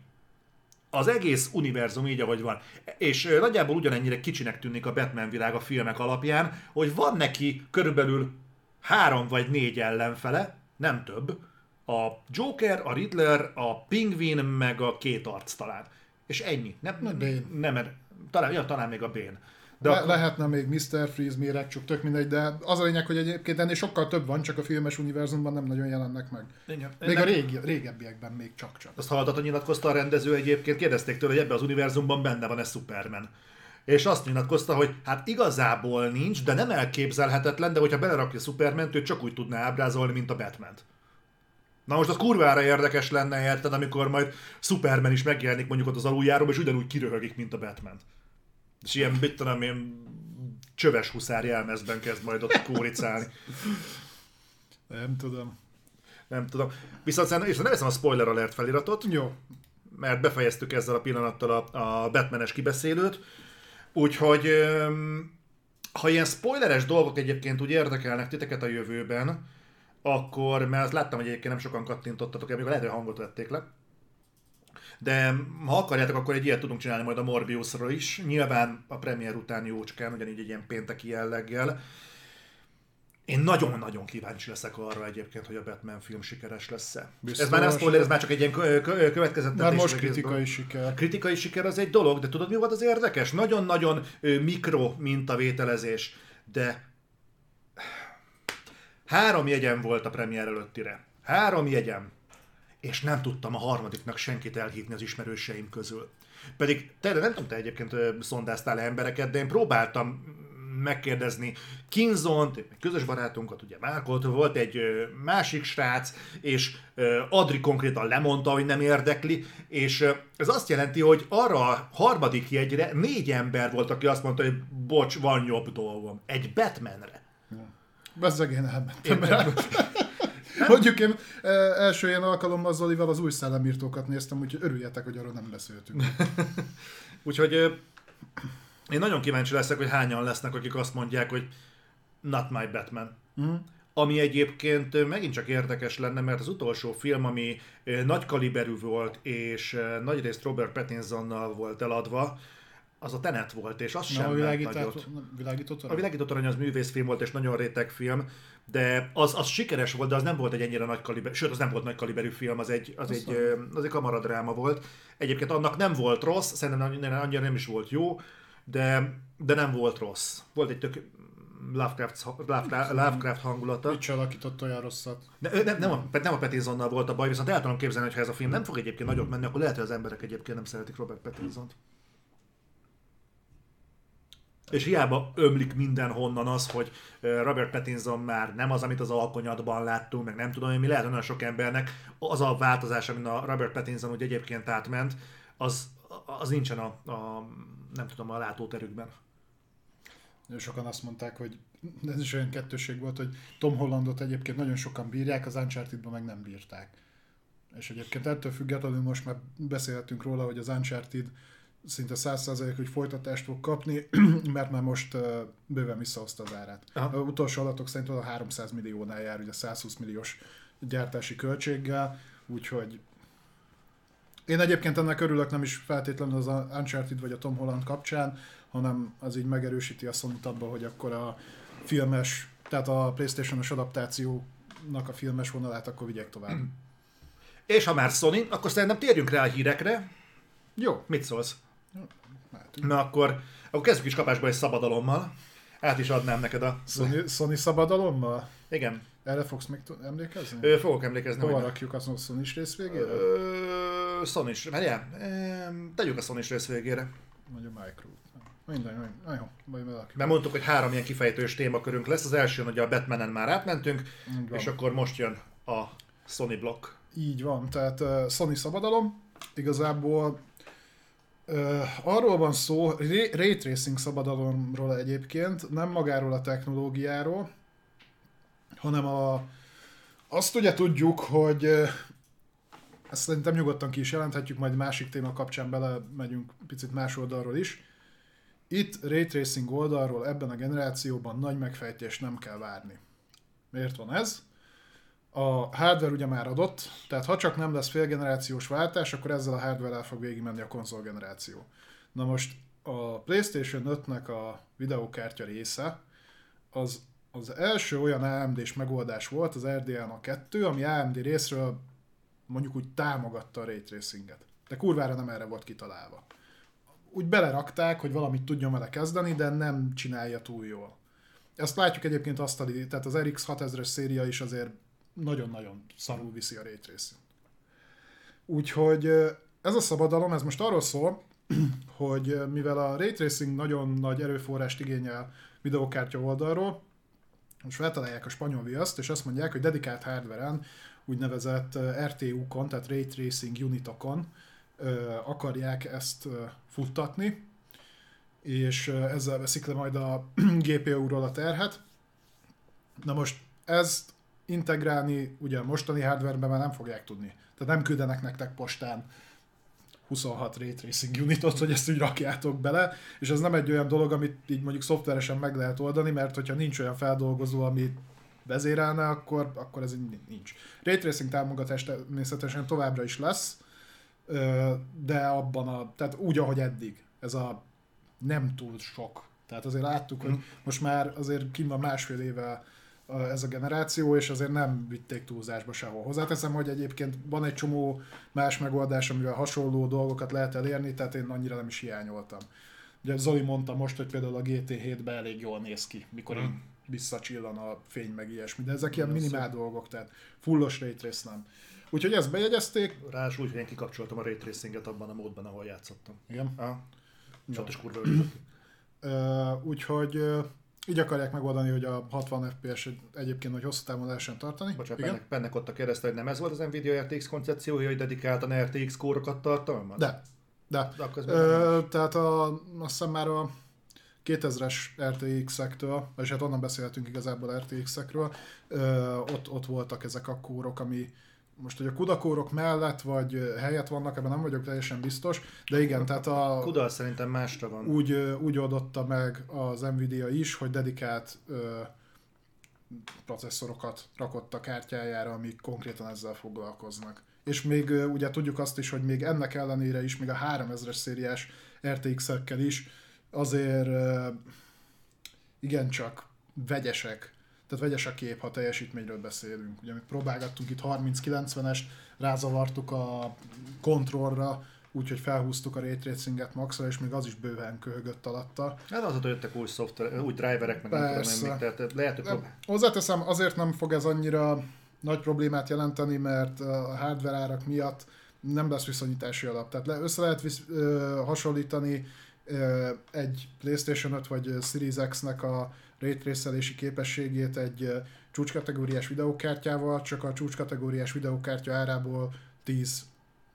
S1: az egész univerzum így, ahogy van. És nagyjából ugyanennyire kicsinek tűnik a Batman világ a filmek alapján, hogy van neki körülbelül három vagy négy ellenfele, nem több, a Joker, a Riddler, a Pingvin, meg a két arc talán. És ennyi. Nem, nem, nem, talán, ja, talán még a Bane.
S2: De Le- akkor... Lehetne még Mr. Freeze, Mirek, csak tök mindegy, de az a lényeg, hogy egyébként ennél sokkal több van, csak a filmes univerzumban nem nagyon jelennek meg. Igen. Még Ennek... a régi, régebbiekben még csak-csak.
S1: Azt hallottad, nyilatkozta a rendező egyébként, kérdezték tőle, hogy ebben az univerzumban benne van-e Superman. És azt nyilatkozta, hogy hát igazából nincs, de nem elképzelhetetlen, de hogyha belerakja Superman-t, ő csak úgy tudná ábrázolni, mint a batman -t. Na most az kurvára érdekes lenne, érted, amikor majd Superman is megjelenik mondjuk ott az aluljáróban, és ugyanúgy kiröhögik, mint a Batman. És ilyen, mit tudom én, csöves huszár jelmezben kezd majd ott kóricálni.
S2: Nem tudom.
S1: Nem tudom. Viszont és nem veszem a spoiler alert feliratot.
S2: Jó.
S1: Mert befejeztük ezzel a pillanattal a, a Batmanes kibeszélőt. Úgyhogy ha ilyen spoileres dolgok egyébként úgy érdekelnek titeket a jövőben, akkor, mert azt láttam, hogy egyébként nem sokan kattintottatok, még lehet, hogy hangot vették le, de ha akarjátok, akkor egy ilyet tudunk csinálni majd a Morbiusra is. Nyilván a premier után jócskán, ugyanígy egy ilyen pénteki jelleggel. Én nagyon-nagyon kíváncsi leszek arra egyébként, hogy a Batman film sikeres lesz-e. Biztos, ez már nem spoiler, ez már csak egy ilyen következetes.
S2: Már most kritikai siker.
S1: Kritikai siker az egy dolog, de tudod mi volt az érdekes? Nagyon-nagyon mikro mintavételezés, de három jegyem volt a premier előttire. Három jegyem és nem tudtam a harmadiknak senkit elhívni az ismerőseim közül. Pedig te, nem tudom, te egyébként szondáztál embereket, de én próbáltam megkérdezni Kinzont, egy közös barátunkat, ugye Márkot, volt egy másik srác, és Adri konkrétan lemondta, hogy nem érdekli, és ez azt jelenti, hogy arra a harmadik jegyre négy ember volt, aki azt mondta, hogy bocs, van jobb dolgom. Egy Batmanre.
S2: Bezzeg én elmentem. (laughs) Mondjuk én e, első ilyen alkalommal Zolival az új szellemírtókat néztem, úgyhogy örüljetek, hogy arról nem beszéltünk. (laughs)
S1: úgyhogy Én nagyon kíváncsi leszek, hogy hányan lesznek, akik azt mondják, hogy not my Batman.
S2: Mm.
S1: Ami egyébként megint csak érdekes lenne, mert az utolsó film, ami nagy kaliberű volt, és nagyrészt Robert Pattinsonnal volt eladva, az a Tenet volt, és az
S2: Na,
S1: sem
S2: a világítás,
S1: nagyot.
S2: világított
S1: A világított arany az művészfilm volt, és nagyon réteg film, de az, az sikeres volt, de az nem volt egy ennyire nagy kaliberű, sőt, az nem volt nagy kaliberű film, az egy, az egy, az egy kamaradráma volt. Egyébként annak nem volt rossz, szerintem annyira nem is volt jó, de, de nem volt rossz. Volt egy tök Lovecraft, Lovecraft, Lovecraft hangulata.
S2: Mit alakított olyan rosszat?
S1: Ne, nem, nem, a, nem a Pattinsonnal volt a baj, viszont el tudom képzelni, hogy ha ez a film nem fog egyébként nagyot menni, akkor lehet, hogy az emberek egyébként nem szeretik Robert Pattinsont. És hiába ömlik mindenhonnan az, hogy Robert Pattinson már nem az, amit az alkonyatban láttunk, meg nem tudom, hogy mi lehet, hogy nagyon sok embernek az a változás, amin a Robert Pattinson úgy egyébként átment, az, az nincsen a, a nem tudom, a látóterükben.
S2: Sokan azt mondták, hogy ez is olyan kettőség volt, hogy Tom Hollandot egyébként nagyon sokan bírják, az uncharted meg nem bírták. És egyébként ettől függetlenül most már beszélhetünk róla, hogy az Uncharted szinte 100% hogy folytatást fog kapni, (clears throat) mert már most bőven visszahozta az árát.
S1: Aha.
S2: A utolsó adatok szerint a 300 milliónál jár, ugye 120 milliós gyártási költséggel, úgyhogy én egyébként ennek örülök nem is feltétlenül az Uncharted vagy a Tom Holland kapcsán, hanem az így megerősíti a sony abban, hogy akkor a filmes, tehát a Playstation-os adaptációnak a filmes vonalát akkor vigyek tovább.
S1: És ha már Sony, akkor szerintem térjünk rá a hírekre.
S2: Jó,
S1: Mit szólsz? Na akkor, akkor kezdjük is kapásba egy szabadalommal. Át is adnám neked a...
S2: Sony, Sony szabadalommal?
S1: Igen,
S2: Erre fogsz még emlékezni?
S1: Ö, fogok emlékezni.
S2: Hova rakjuk a sony rész végére?
S1: Ö, Sony is, várjál, tegyük a Sony rész végére.
S2: Vagy a Micro. Minden, minden. Jó, majd.
S1: Mert mondtuk, hogy három ilyen kifejtős témakörünk lesz. Az első, hogy a Batmanen már átmentünk, és akkor most jön a Sony blokk.
S2: Így van, tehát uh, Sony szabadalom, igazából arról van szó, Ray Tracing szabadalomról egyébként, nem magáról a technológiáról, hanem a, azt ugye tudjuk, hogy ezt szerintem nyugodtan ki is jelenthetjük, majd másik téma kapcsán bele megyünk picit más oldalról is. Itt Ray Tracing oldalról ebben a generációban nagy megfejtést nem kell várni. Miért van ez? A hardware ugye már adott, tehát ha csak nem lesz félgenerációs váltás, akkor ezzel a hardware-el fog végigmenni a konzol generáció. Na most a PlayStation 5-nek a videókártya része, az az első olyan AMD-s megoldás volt, az RDNA 2, ami AMD részről mondjuk úgy támogatta a Ray Tracinget. De kurvára nem erre volt kitalálva. Úgy belerakták, hogy valamit tudjon vele kezdeni, de nem csinálja túl jól. Ezt látjuk egyébként azt, tehát az RX 6000-es széria is azért nagyon-nagyon szarul viszi a Tracing. Úgyhogy ez a szabadalom, ez most arról szól, (clears throat) hogy mivel a Ray Tracing nagyon nagy erőforrást igényel videókártya oldalról, most feltalálják a spanyol viaszt, és azt mondják, hogy dedikált hardveren, úgynevezett RTU-kon, tehát Ray Tracing unitokon akarják ezt futtatni, és ezzel veszik le majd a (clears throat) GPU-ról a terhet. Na most ezt integrálni ugye a mostani hardwareben már nem fogják tudni. Tehát nem küldenek nektek postán 26 Ray Tracing unitot, hogy ezt úgy rakjátok bele, és ez nem egy olyan dolog, amit így mondjuk szoftveresen meg lehet oldani, mert hogyha nincs olyan feldolgozó, ami vezérelne, akkor, akkor ez így nincs. Ray Tracing támogatás természetesen továbbra is lesz, de abban a, tehát úgy, ahogy eddig. Ez a nem túl sok. Tehát azért láttuk, hogy most már azért kim van másfél éve ez a generáció, és azért nem vitték túlzásba sehol. Hozzáteszem, hogy egyébként van egy csomó más megoldás, amivel hasonló dolgokat lehet elérni, tehát én annyira nem is hiányoltam. Ugye Zoli mondta most, hogy például a GT7-ben elég jól néz ki, mikor mm. visszacsillan a fény meg ilyesmi, de ezek ilyen minimál dolgok, tehát fullos ray trace nem. Úgyhogy ezt bejegyezték.
S1: Ráadásul úgy, hogy én kikapcsoltam a Ray Tracinget abban a módban, ahol játszottam.
S2: Igen.
S1: Ah,
S2: Jó.
S1: Csat is kurva
S2: úgyhogy így akarják megoldani, hogy a 60 FPS egyébként, hogy hosszú távon lehessen tartani.
S1: Bocsánat,
S2: Igen?
S1: Pennek, Pennek ott a kérdezte, hogy nem ez volt az Nvidia RTX koncepciója, hogy dedikáltan RTX kórokat tartalmaz?
S2: De, de.
S1: De akkor
S2: Ö, tehát a, azt hiszem már a 2000-es RTX-ektől, és hát onnan beszélhetünk igazából RTX-ekről, ö, ott, ott voltak ezek a kórok, ami most, hogy a kudakórok mellett vagy helyett vannak, ebben nem vagyok teljesen biztos, de igen, tehát a,
S1: Kuda szerintem másra van.
S2: úgy, úgy oldotta meg az Nvidia is, hogy dedikált ö, processzorokat rakott a kártyájára, amik konkrétan ezzel foglalkoznak. És még ö, ugye tudjuk azt is, hogy még ennek ellenére is, még a 3000-es szériás RTX-ekkel is azért ö, igencsak vegyesek. Tehát vegyes a kép, ha teljesítményről beszélünk. Ugye mi próbálgattunk itt 30-90-est, rázavartuk a kontrollra, úgyhogy felhúztuk a Ray Tracinget maxra, és még az is bőven köhögött alatta.
S1: Hát az, hogy jöttek új szoftver, új driverek, meg nem tudom
S2: Persze.
S1: én még, tehát lehet, hogy prób-
S2: hozzáteszem, azért nem fog ez annyira nagy problémát jelenteni, mert a hardware árak miatt nem lesz viszonyítási alap. Tehát le, össze lehet visz, ö, hasonlítani ö, egy PlayStation 5 vagy Series X-nek a ray tracelési képességét egy csúcskategóriás videókártyával, csak a csúcskategóriás videókártya árából 10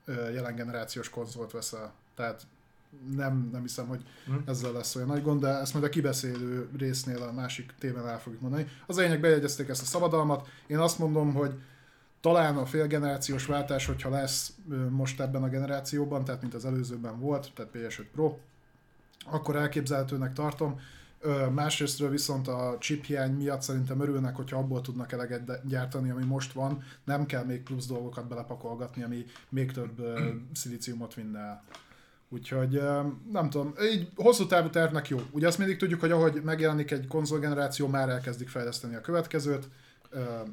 S2: ö, jelen generációs konzolt veszel. Tehát nem, nem hiszem, hogy
S1: Hm.
S2: ezzel lesz olyan nagy gond, de ezt majd a kibeszélő résznél a másik témán el fogjuk mondani. Az lényeg bejegyezték ezt a szabadalmat. Én azt mondom, hogy talán a félgenerációs váltás, hogyha lesz most ebben a generációban, tehát mint az előzőben volt, tehát PS5 Pro, akkor elképzelhetőnek tartom. Másrésztről viszont a chip hiány miatt szerintem örülnek, hogyha abból tudnak eleget gyártani, ami most van, nem kell még plusz dolgokat belepakolgatni, ami még több szilíciumot vinne el. Úgyhogy nem tudom, így hosszú távú tervnek jó. Ugye azt mindig tudjuk, hogy ahogy megjelenik egy konzolgeneráció, már elkezdik fejleszteni a következőt,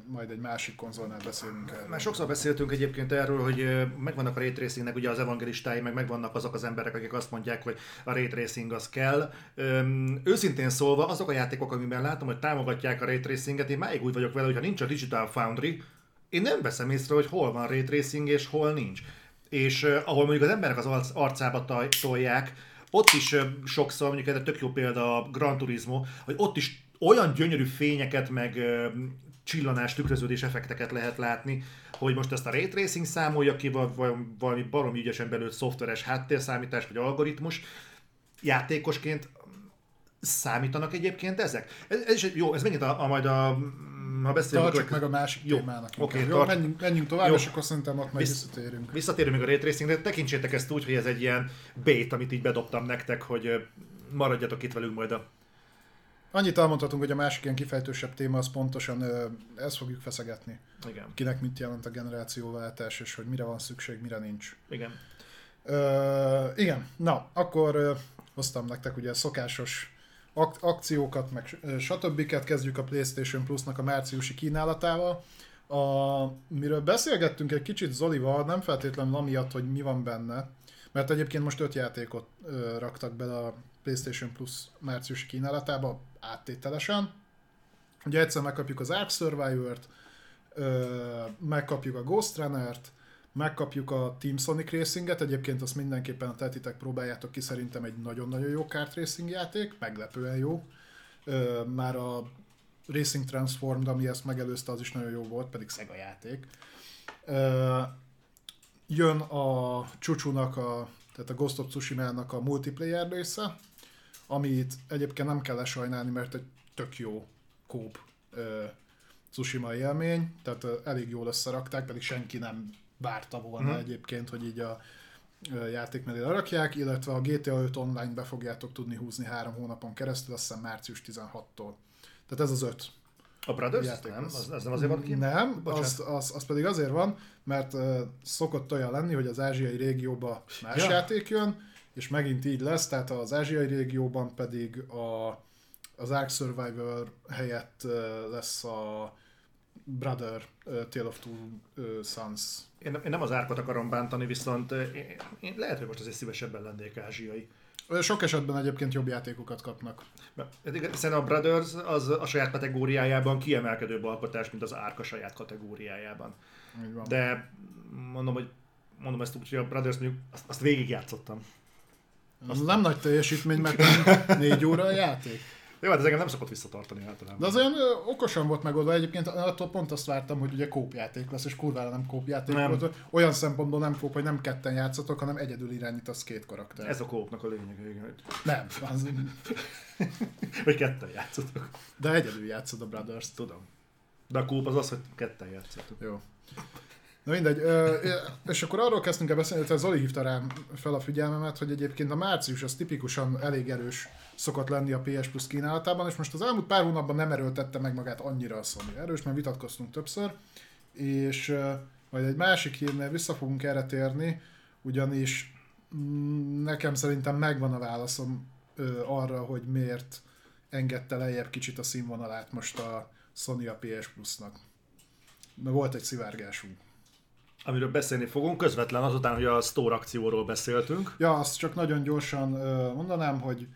S2: majd egy másik konzolnál beszélünk erről.
S1: Már sokszor beszéltünk egyébként erről, hogy megvannak a ray tracingnek ugye az evangelistái, meg megvannak azok az emberek, akik azt mondják, hogy a ray az kell. Öm, őszintén szólva, azok a játékok, amiben látom, hogy támogatják a ray én máig úgy vagyok vele, hogy ha nincs a Digital Foundry, én nem veszem észre, hogy hol van ray és hol nincs. És ahol mondjuk az emberek az arc, arcába taj, tolják, ott is sokszor, mondjuk egy tök jó példa a Gran Turismo, hogy ott is olyan gyönyörű fényeket, meg csillanás, tükröződés effekteket lehet látni, hogy most ezt a ray tracing számolja ki, vagy valami baromi ügyesen belőtt szoftveres háttérszámítás, vagy algoritmus, játékosként számítanak egyébként ezek? Ez, ez is egy, jó, ez megint a, a majd a, ha beszélünk,
S2: Tartsuk meg a másik
S1: Jó,
S2: témának.
S1: oké,
S2: inkább. Jó,
S1: tart-
S2: menjünk, menjünk tovább,
S1: Jó.
S2: és akkor szerintem ott majd
S1: Visz-
S2: visszatérünk.
S1: Visszatérünk még a Ray Tracingre, tekintsétek ezt úgy, hogy ez egy ilyen bait, amit így bedobtam nektek, hogy maradjatok itt velünk majd a...
S2: Annyit elmondhatunk, hogy a másik ilyen kifejtősebb téma az pontosan ezt fogjuk feszegetni.
S1: Igen,
S2: Kinek mit jelent a generációváltás, és hogy mire van szükség, mire nincs.
S1: igen.
S2: Ö, igen, na, akkor ö, hoztam nektek ugye a szokásos ak- akciókat, meg stb. Kezdjük a PlayStation Plus-nak a márciusi kínálatával. A, miről beszélgettünk egy kicsit Zolival, nem feltétlenül amiatt, hogy mi van benne, mert egyébként most öt játékot ö, raktak bele a PlayStation Plus márciusi kínálatába áttételesen. Ugye egyszer megkapjuk az Ark Survivor-t, megkapjuk a Ghost Runner-t, megkapjuk a Team Sonic Racinget, egyébként azt mindenképpen a tetitek próbáljátok ki, szerintem egy nagyon-nagyon jó kart racing játék, meglepően jó. Ö, már a Racing Transformed, ami ezt megelőzte, az is nagyon jó volt, pedig Sega játék. Ö, jön a Csucsunak, a, tehát a Ghost of Tsushima-nak a multiplayer része, amit egyébként nem kell lesajnálni, mert egy tök jó kóp ö, Tsushima élmény, tehát ö, elég jól összerakták, pedig senki nem várta volna uh-huh. egyébként, hogy így a ö, játék mellé lerakják, illetve a GTA 5 online be fogjátok tudni húzni három hónapon keresztül, azt hiszem március 16-tól. Tehát ez az öt
S1: A Brothers?
S2: játék.
S1: Nem? Az, az nem azért van ki?
S2: Nem,
S1: Bocsánat.
S2: az, az, az pedig azért van, mert uh, szokott olyan lenni, hogy az ázsiai régióba más
S1: ja.
S2: játék jön, és megint így lesz, tehát az ázsiai régióban pedig a, az Ark Survivor helyett lesz a Brother Tale of Two Sons.
S1: Én, nem- én nem az árkot akarom bántani, viszont én, én lehet, hogy most azért szívesebben lennék ázsiai.
S2: Sok esetben egyébként jobb játékokat kapnak.
S1: Szerintem a Brothers az a saját kategóriájában kiemelkedőbb alkotás, mint az Árk a saját kategóriájában. De mondom, hogy mondom ezt úgy, hogy a Brothers mondjuk azt, azt végigjátszottam.
S2: Az nem nagy teljesítmény, mert négy óra a játék.
S1: Jó, hát ez engem nem szokott visszatartani általában.
S2: De az olyan okosan volt megoldva. Egyébként attól pont azt vártam, hogy ugye kópjáték lesz, és kurvára nem kópjáték
S1: Nem.
S2: volt. Olyan szempontból nem kóp, hogy nem ketten játszatok, hanem egyedül irányítasz két karakter.
S1: Ez a kópnak a lényege, igen, hogy,
S2: Nem, az,
S1: hogy ketten játszotok.
S2: de egyedül játszod a Brothers.
S1: Tudom. De a kóp az az, hogy ketten játszotok.
S2: Jó. Na mindegy, ö, és akkor arról kezdtünk el beszélni, hogy Zoli hívta rám fel a figyelmemet, hogy egyébként a március az tipikusan elég erős szokott lenni a PS Plus kínálatában, és most az elmúlt pár hónapban nem erőltette meg magát annyira a Sony. Erős, mert vitatkoztunk többször, és ö, majd egy másik hírnél vissza fogunk erre térni, ugyanis mm, nekem szerintem megvan a válaszom ö, arra, hogy miért engedte lejjebb kicsit a színvonalát most a Sony a PS Plus-nak. Mert volt egy szivárgásunk.
S1: Amiről beszélni fogunk, közvetlen azután, hogy a Store akcióról beszéltünk.
S2: Ja, azt csak nagyon gyorsan mondanám, hogy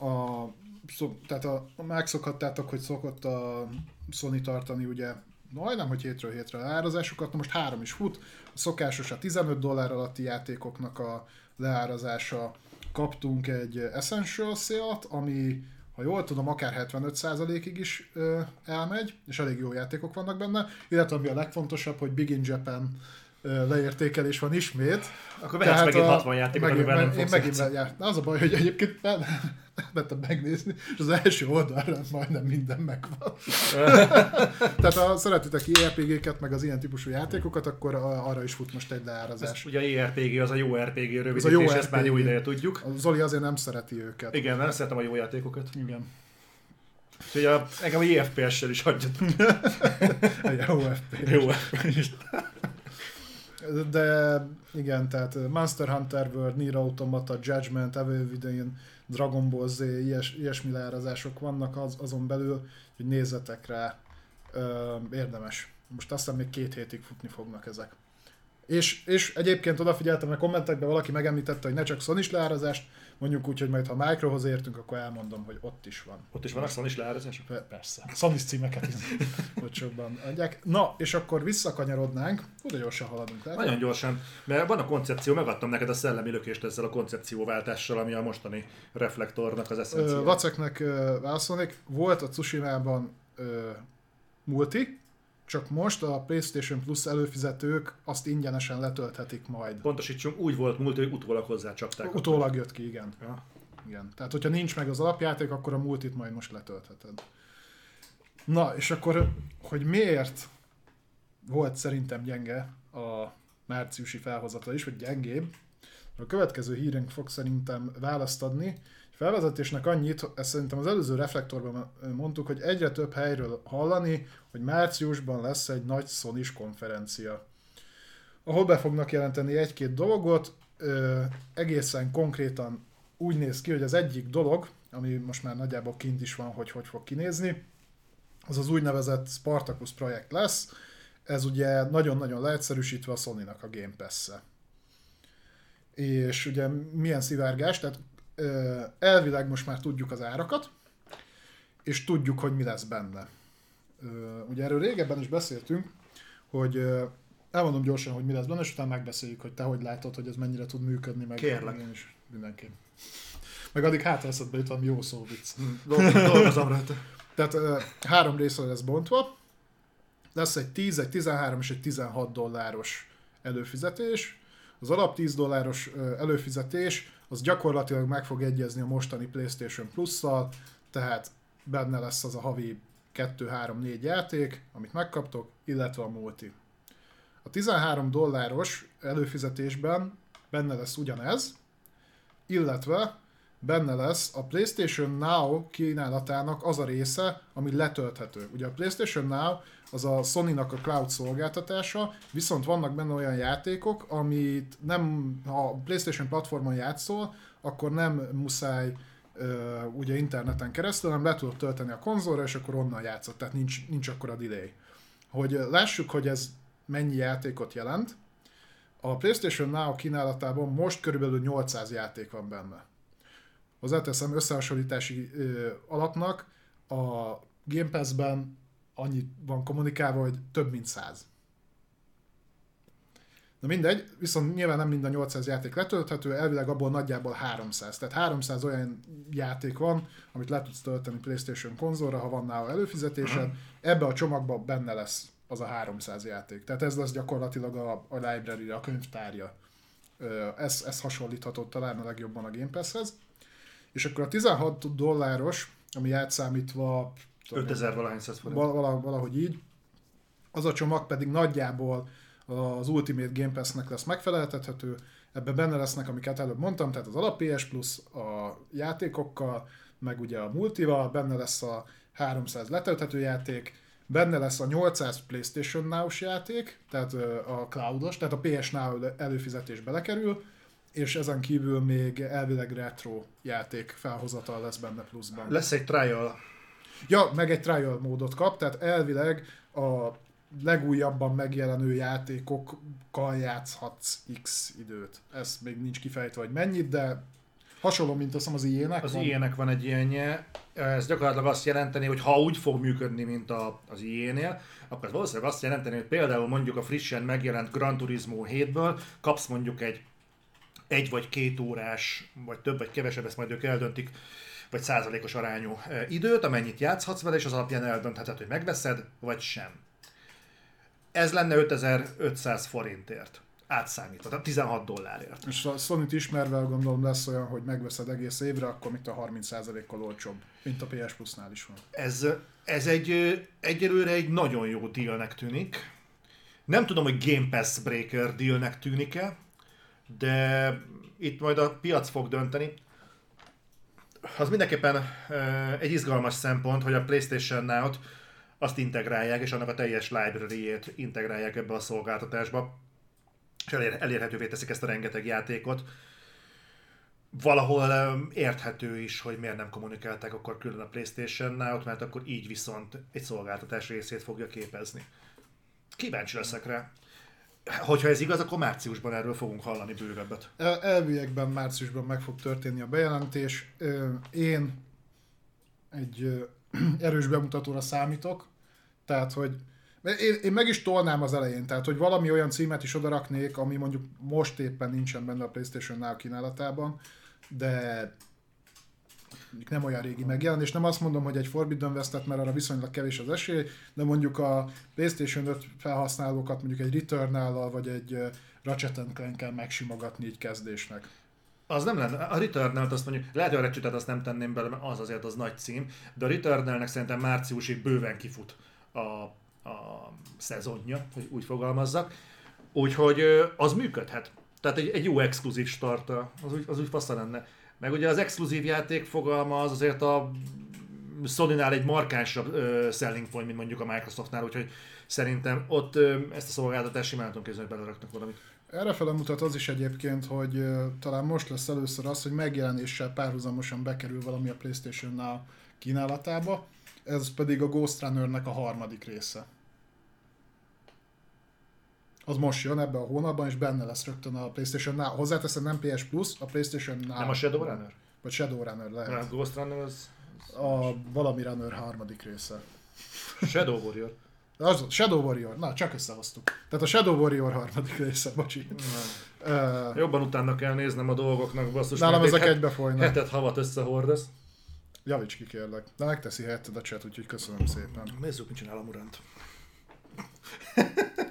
S2: a, szó, tehát a, megszokhattátok, hogy szokott a Sony tartani ugye majdnem, hogy hétről hétre leárazásokat, na most három is fut, a szokásos a 15 dollár alatti játékoknak a leárazása, kaptunk egy Essential sale ami ha jól tudom, akár 75%-ig is ö, elmegy, és elég jó játékok vannak benne, illetve ami a legfontosabb, hogy Big in Japan leértékelés van ismét.
S1: Akkor vehetsz megint 60 játékot,
S2: megint,
S1: amivel nem
S2: én
S1: fogsz
S2: megint
S1: játszani.
S2: jár. Az a baj, hogy egyébként nem, mentem megnézni, és az első oldalra majdnem minden megvan. (laughs) Tehát ha szeretitek JRPG-ket, meg az ilyen típusú játékokat, akkor a- arra is fut most egy leárazás.
S1: Ez ugye a JRPG az a jó RPG rövidítés,
S2: a jó
S1: ezt már jó
S2: RPG.
S1: ideje tudjuk.
S2: A Zoli azért nem szereti őket.
S1: Igen, nem szeretem a jó játékokat.
S2: Igen.
S1: Úgyhogy a, engem a JFPS-sel is hagyjatok. (laughs)
S2: Jó FPS.
S1: jó FPS.
S2: De igen, tehát Monster Hunter World, Nier Automata, Judgment, Evil Within, Dragon Ball Z, ilyes, ilyesmi leárazások vannak az, azon belül, hogy nézzetek rá, ö, érdemes. Most azt hiszem még két hétig futni fognak ezek. És, és egyébként odafigyeltem a kommentekben, valaki megemlítette, hogy ne csak sony leárazást, mondjuk úgy, hogy majd ha Microhoz értünk, akkor elmondom, hogy ott is van.
S1: Ott is vannak Sony is leárazások?
S2: Per- Persze. Sony címeket is (laughs) olcsóbban adják. Na, és akkor visszakanyarodnánk. De gyorsan haladunk. Lehet?
S1: Nagyon gyorsan, mert van a koncepció, megadtam neked a szellemi lökést ezzel a koncepcióváltással, ami a mostani reflektornak az eszencia.
S2: Vaceknek válaszolnék. Volt a Tsushima-ban multi, csak most a PlayStation Plus előfizetők azt ingyenesen letölthetik majd.
S1: Pontosítsunk, úgy volt múlt, hogy utólag hozzácsapták.
S2: Utólag jött ki, igen.
S1: Ja.
S2: igen. Tehát, hogyha nincs meg az alapjáték, akkor a multit majd most letöltheted. Na, és akkor, hogy miért volt szerintem gyenge a márciusi felhozata is, vagy gyengébb, a következő hírünk fog szerintem választ adni. Felvezetésnek annyit, ezt szerintem az előző reflektorban mondtuk, hogy egyre több helyről hallani, hogy márciusban lesz egy nagy sony konferencia. Ahol be fognak jelenteni egy-két dolgot, egészen konkrétan úgy néz ki, hogy az egyik dolog, ami most már nagyjából kint is van, hogy hogy fog kinézni, az az úgynevezett Spartacus projekt lesz. Ez ugye nagyon-nagyon leegyszerűsítve a Sony-nak a Game Pass-e. És ugye milyen szivárgás, tehát elvileg most már tudjuk az árakat, és tudjuk, hogy mi lesz benne. Ugye erről régebben is beszéltünk, hogy elmondom gyorsan, hogy mi lesz benne, és utána megbeszéljük, hogy te hogy látod, hogy ez mennyire tud működni, meg
S1: Kérlek.
S2: én is mindenki. Meg addig hátra eszedbe jut valami jó szó vicc.
S1: Dolg- Dolgozom rajta.
S2: Tehát három részre lesz bontva. Lesz egy 10, egy 13 és egy 16 dolláros előfizetés. Az alap 10 dolláros előfizetés az gyakorlatilag meg fog egyezni a mostani PlayStation Plus-szal, tehát benne lesz az a havi 2-3-4 játék, amit megkaptok, illetve a multi. A 13 dolláros előfizetésben benne lesz ugyanez, illetve benne lesz a PlayStation Now kínálatának az a része, ami letölthető. Ugye a PlayStation Now az a Sony-nak a cloud szolgáltatása, viszont vannak benne olyan játékok, amit nem, ha PlayStation platformon játszol, akkor nem muszáj ö, ugye interneten keresztül, hanem le tudod tölteni a konzolra, és akkor onnan játszott, tehát nincs, nincs akkor a delay. Hogy lássuk, hogy ez mennyi játékot jelent, a PlayStation Now kínálatában most körülbelül 800 játék van benne. Hozzáteszem összehasonlítási ö, alapnak a Game Pass-ben annyi van kommunikálva, hogy több mint 100. Na mindegy, viszont nyilván nem minden 800 játék letölthető, elvileg abból nagyjából 300. Tehát 300 olyan játék van, amit le tudsz tölteni PlayStation konzolra, ha van nála előfizetésed. Ebbe a csomagba benne lesz az a 300 játék. Tehát ez lesz gyakorlatilag a, a library a könyvtárja. Ez, ez hasonlítható talán a legjobban a Game Pass-hez. És akkor a 16 dolláros, ami átszámítva
S1: 5000 valahány száz forint.
S2: val- vala- valahogy így, az a csomag pedig nagyjából az Ultimate Game Pass-nek lesz megfeleltethető, ebben benne lesznek, amiket előbb mondtam, tehát az alap PS Plus a játékokkal, meg ugye a multival, benne lesz a 300 letölthető játék, benne lesz a 800 PlayStation Now-s játék, tehát a cloudos, tehát a PS Now előfizetés belekerül, és ezen kívül még elvileg retro játék felhozatal lesz benne pluszban.
S1: Lesz egy trial.
S2: Ja, meg egy trial módot kap, tehát elvileg a legújabban megjelenő játékokkal játszhatsz x időt. Ez még nincs kifejtve, hogy mennyit, de hasonló, mint azt az ilyenek
S1: Az van. ilyenek van egy ilyenje. Ez gyakorlatilag azt jelenteni, hogy ha úgy fog működni, mint a, az ilyenél, akkor valószínűleg azt jelenteni, hogy például mondjuk a frissen megjelent Gran Turismo 7-ből kapsz mondjuk egy egy vagy két órás, vagy több vagy kevesebb, ezt majd ők eldöntik, vagy százalékos arányú időt, amennyit játszhatsz vele, és az alapján eldöntheted, hogy megveszed, vagy sem. Ez lenne 5500 forintért átszámítva, tehát 16 dollárért.
S2: És a Sony-t ismerve gondolom lesz olyan, hogy megveszed egész évre, akkor mit a 30%-kal olcsóbb, mint a PS Plus-nál is van.
S1: Ez, ez egy, egyelőre egy nagyon jó dealnek tűnik. Nem tudom, hogy Game Pass Breaker dealnek tűnik-e, de itt majd a piac fog dönteni. Az mindenképpen egy izgalmas szempont, hogy a PlayStation Now-t azt integrálják, és annak a teljes library-ét integrálják ebbe a szolgáltatásba, és elér, elérhetővé teszik ezt a rengeteg játékot. Valahol érthető is, hogy miért nem kommunikálták akkor külön a PlayStation Now-t, mert akkor így viszont egy szolgáltatás részét fogja képezni. Kíváncsi leszek rá. Hogyha ez igaz, akkor márciusban erről fogunk hallani bővebbet.
S2: Elviekben márciusban meg fog történni a bejelentés. Én egy (clears throat) erős bemutatóra számítok, tehát hogy én, én meg is tolnám az elején, tehát hogy valami olyan címet is odaraknék, ami mondjuk most éppen nincsen benne a PlayStation Now kínálatában, de nem olyan régi megjelenés. Nem azt mondom, hogy egy Forbidden West-et, mert arra viszonylag kevés az esély, de mondjuk a PlayStation 5 felhasználókat mondjuk egy Returnal vagy egy Ratchet clank megsimogatni így kezdésnek.
S1: Az nem lenne. A Returnal-t azt mondjuk, lehet, hogy a Ratchet azt nem tenném bele, mert az azért az nagy cím, de a Returnal-nek szerintem márciusig bőven kifut a, a szezonja, hogy úgy fogalmazzak. Úgyhogy az működhet. Tehát egy, egy jó exkluzív start, az úgy, az úgy fasza lenne. Meg ugye az exkluzív játék fogalma az azért a Sony-nál egy markánsabb uh, selling point, mint mondjuk a Microsoftnál, úgyhogy szerintem ott uh, ezt a szolgáltatást simán tudom képzelni, hogy beleraknak valamit.
S2: Erre mutat az is egyébként, hogy uh, talán most lesz először az, hogy megjelenéssel párhuzamosan bekerül valami a Playstation-nál kínálatába, ez pedig a Ghost Runner-nek a harmadik része az most jön ebben a hónapban, és benne lesz rögtön a PlayStation Now. Hozzáteszem nem PS Plus, a PlayStation Now.
S1: Nem a Shadowrunner?
S2: Vagy Shadowrunner lehet. Nem,
S1: Ghost Runner az...
S2: A valami Runner harmadik része.
S1: Shadow Warrior.
S2: Az, Shadow Warrior, na csak összehoztuk. Tehát a Shadow Warrior harmadik része, bocsi.
S1: Uh, Jobban utána kell néznem a dolgoknak, basszus.
S2: Nálam ezek egy egybe folynak.
S1: Hetet havat összehordasz.
S2: Javíts ki kérlek. De megteszi helyetted a chat, úgyhogy köszönöm szépen.
S1: Nézzük, mit csinál a Murant. (laughs)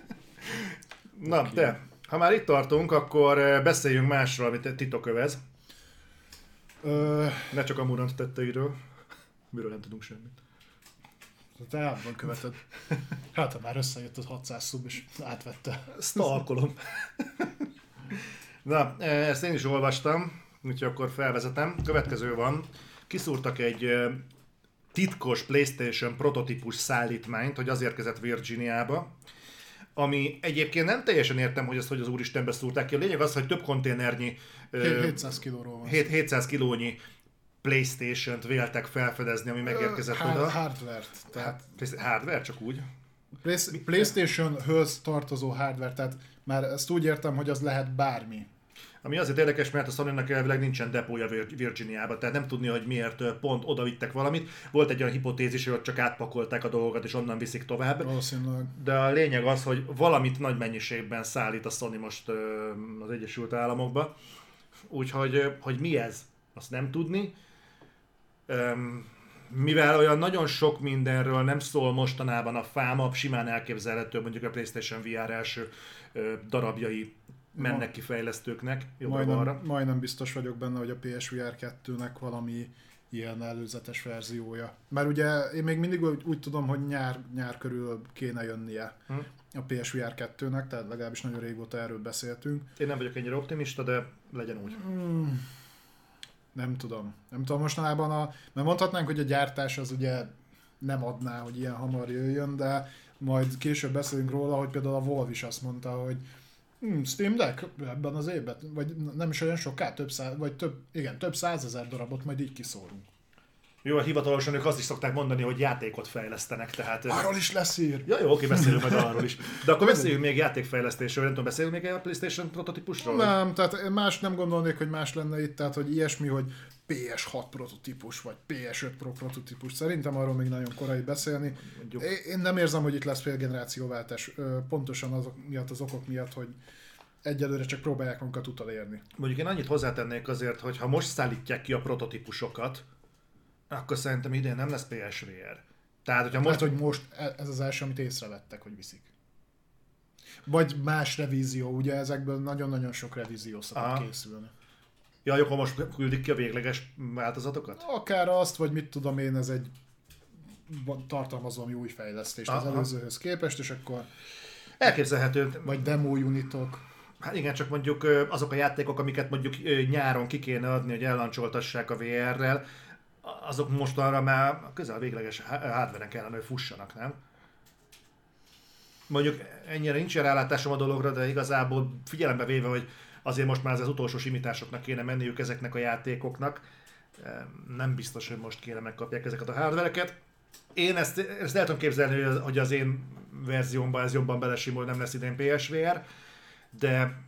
S1: Na, okay. de, ha már itt tartunk, akkor eh, beszéljünk másról, amit titok övez. Uh, ne csak a Murant tetteiről. Miről nem tudunk semmit.
S2: Te állandóan követed. Hát, ha már összejött az 600 szub, és átvette.
S1: Stalkolom. Na, eh, ezt én is olvastam, úgyhogy akkor felvezetem. Következő van. Kiszúrtak egy eh, titkos PlayStation prototípus szállítmányt, hogy az érkezett Virginiába ami egyébként nem teljesen értem, hogy ezt hogy az úristenbe szúrták ki. A lényeg az, hogy több konténernyi...
S2: 700 kilóról van.
S1: 700 kilónyi Playstation-t véltek felfedezni, ami megérkezett uh, oda.
S2: Hardware-t. Tehát...
S1: Hardware, csak úgy?
S2: PlayStation-höz tartozó hardware, tehát már ezt úgy értem, hogy az lehet bármi.
S1: Ami azért érdekes, mert a sony elvileg nincsen depója Virginiába, tehát nem tudni, hogy miért pont oda vittek valamit. Volt egy olyan hipotézis, hogy ott csak átpakolták a dolgokat, és onnan viszik tovább.
S2: Valószínűleg.
S1: De a lényeg az, hogy valamit nagy mennyiségben szállít a Sony most az Egyesült Államokba. Úgyhogy, hogy mi ez, azt nem tudni. Mivel olyan nagyon sok mindenről nem szól mostanában a fáma, simán elképzelhető mondjuk a PlayStation VR első darabjai mennek ki fejlesztőknek
S2: majdnem, majdnem biztos vagyok benne, hogy a PSVR 2-nek valami ilyen előzetes verziója. Mert ugye én még mindig úgy, úgy tudom, hogy nyár, nyár körül kéne jönnie. Hm. a PSVR 2-nek, tehát legalábbis nagyon régóta erről beszéltünk.
S1: Én nem vagyok ennyire optimista, de legyen úgy.
S2: Hmm, nem tudom. Nem tudom mostanában, a, mert mondhatnánk, hogy a gyártás az ugye nem adná, hogy ilyen hamar jöjjön, de majd később beszélünk róla, hogy például a Volv is azt mondta, hogy hmm, Steam Deck ebben az évben, vagy nem is olyan soká, több száz, vagy több, igen, több százezer darabot majd így kiszórunk.
S1: Jó, hivatalosan ők azt is szokták mondani, hogy játékot fejlesztenek, tehát...
S2: Arról is lesz ír.
S1: Ja, jó, oké, beszélünk majd arról is. De akkor beszéljünk még játékfejlesztésről, nem tudom, beszélünk még a PlayStation prototípusról?
S2: Nem, tehát más nem gondolnék, hogy más lenne itt, tehát hogy ilyesmi, hogy PS6 prototípus, vagy PS5 Pro prototípus. Szerintem arról még nagyon korai beszélni. Mondjuk. Én nem érzem, hogy itt lesz félgenerációváltás, pontosan azok miatt, az okok miatt, hogy egyelőre csak próbálják magukat utolérni.
S1: Mondjuk én annyit hozzátennék azért, hogy ha most szállítják ki a prototípusokat, akkor szerintem idén nem lesz PSVR.
S2: Tehát, hogyha most... hogy most e- ez az első, amit észrevettek, hogy viszik. Vagy más revízió, ugye ezekből nagyon-nagyon sok revízió szokott készülni.
S1: Ja, akkor most küldik ki a végleges változatokat?
S2: Akár azt, vagy mit tudom én, ez egy tartalmaz valami új fejlesztést Aha. az előzőhöz képest, és akkor...
S1: Elképzelhető.
S2: Vagy demo unitok.
S1: Hát igen, csak mondjuk azok a játékok, amiket mondjuk nyáron ki kéne adni, hogy ellancsoltassák a VR-rel, azok most arra már közel végleges hardware kellene, hogy fussanak, nem? Mondjuk ennyire nincs rálátásom a dologra, de igazából figyelembe véve, hogy azért most már az utolsó simításoknak kéne menniük ezeknek a játékoknak, nem biztos, hogy most kéne megkapják ezeket a hardvereket. Én ezt, ezt el tudom képzelni, hogy az én verziómban ez jobban belesimul, nem lesz idén PSVR, de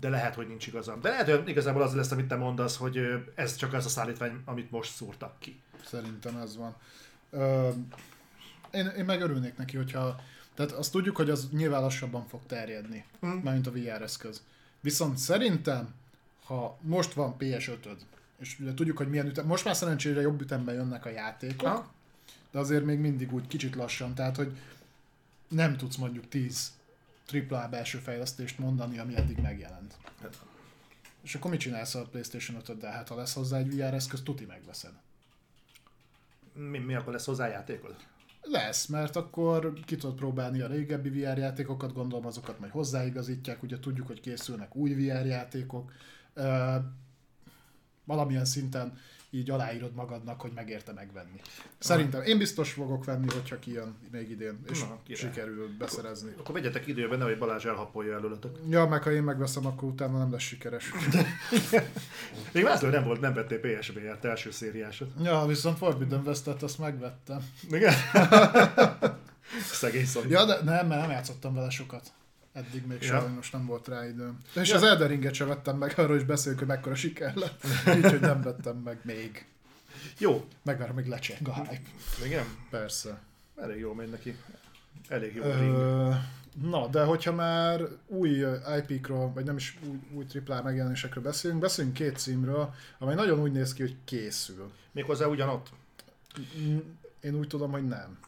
S1: de lehet, hogy nincs igazam. De lehet, hogy igazából az lesz, amit te mondasz, hogy ez csak az a szállítvány, amit most szúrtak ki.
S2: Szerintem ez van. Ö, én, én megörülnék neki, hogyha... Tehát azt tudjuk, hogy az nyilván lassabban fog terjedni, mm. mármint a VR eszköz. Viszont szerintem, ha most van PS5-öd, és ugye tudjuk, hogy milyen ütem, most már szerencsére jobb ütemben jönnek a játékok, ha? de azért még mindig úgy kicsit lassan, tehát hogy nem tudsz mondjuk 10 AAA belső fejlesztést mondani, ami eddig megjelent. Hát. És akkor mit csinálsz a PlayStation 5 de hát ha lesz hozzá egy VR eszköz, tuti megveszed.
S1: Mi, mi akkor lesz hozzá játékod?
S2: Lesz, mert akkor ki tudod próbálni a régebbi VR játékokat, gondolom azokat majd hozzáigazítják, ugye tudjuk, hogy készülnek új VR játékok. Valamilyen szinten így aláírod magadnak, hogy megérte megvenni. Szerintem én biztos fogok venni, hogyha kijön még idén, és Na, sikerül beszerezni.
S1: Akkor, akkor vegyetek időben, nehogy Balázs elhapolja előletek.
S2: Ja, meg ha én megveszem, akkor utána nem lesz sikeres. (laughs)
S1: még László nem volt, nem vettél PSV-t első szériásot.
S2: Ja, viszont Forbidden west azt megvettem.
S1: Igen? (laughs) Szegény szó.
S2: Ja, de nem, mert nem játszottam vele sokat. Eddig még ja. sajnos nem volt rá időm. És ja. az Elden Ringet sem vettem meg, arról is beszélünk, hogy mekkora siker lett. (laughs) Úgyhogy nem vettem meg még.
S1: Jó.
S2: Megvárom, még lecseng a hype.
S1: Igen?
S2: Persze.
S1: Elég jó megy neki. Elég jó
S2: Ö, Na, de hogyha már új IP-król, vagy nem is új, új AAA megjelenésekről beszélünk, beszélünk két címről, amely nagyon úgy néz ki, hogy készül.
S1: Méghozzá ugyanott?
S2: Én úgy tudom, hogy nem.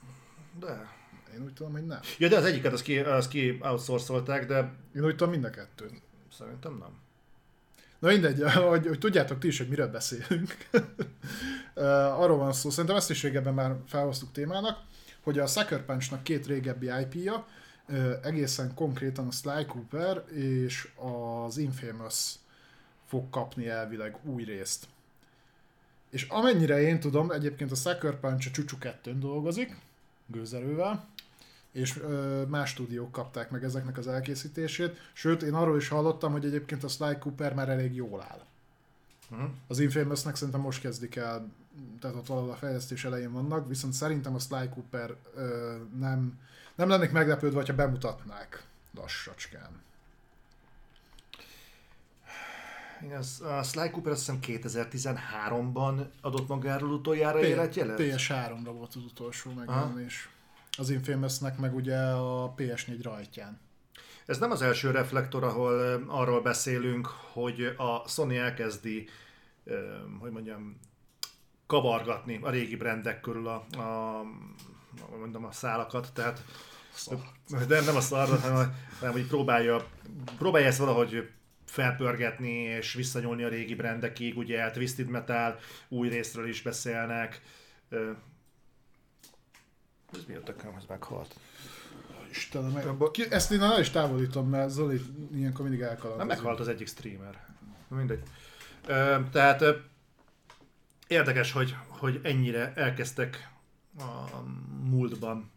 S1: De.
S2: Én úgy tudom, hogy nem.
S1: Ja, de az egyiket az ki, az ki outsourcolták, de...
S2: Én úgy tudom, mind a kettőt.
S1: Szerintem nem.
S2: Na mindegy, hogy, hogy tudjátok ti is, hogy miről beszélünk. (laughs) Arról van szó, szerintem ezt is régebben már felhoztuk témának, hogy a Sucker Punch-nak két régebbi IP-ja, egészen konkrétan a Sly Cooper és az Infamous fog kapni elvileg új részt. És amennyire én tudom, egyébként a Sucker Punch a Csúcsú 2 dolgozik, gőzerővel, és ö, más stúdiók kapták meg ezeknek az elkészítését. Sőt, én arról is hallottam, hogy egyébként a Sly Cooper már elég jól áll. Uh-huh. Az Infamousnek szerintem most kezdik el, tehát ott valahol a fejlesztés elején vannak, viszont szerintem a Sly Cooper ö, nem, nem lennék meglepődve, ha bemutatnák lassacskán.
S1: Igen, a Sly Cooper azt hiszem 2013-ban adott magáról utoljára élet jelet?
S2: PS3-ra volt az utolsó megjelenés. Az Infamousnek meg ugye a PS4 rajtján.
S1: Ez nem az első reflektor, ahol arról beszélünk, hogy a Sony elkezdi, hogy mondjam, kavargatni a régi brendek körül a, a, mondom, a szálakat, tehát de nem a szarrat, hanem, hanem hogy próbálja, próbálja ezt valahogy felpörgetni és visszanyúlni a régi brendekig, ugye a Twisted Metal új részről is beszélnek. Ez mi a tököm, ez meghalt?
S2: Istenem, meg... Ezt én el is távolítom, mert Zoli ilyenkor mindig
S1: Nem
S2: elkalandozik.
S1: meghalt az egyik streamer. Mindegy. Ö, tehát ö, érdekes, hogy, hogy ennyire elkezdtek a múltban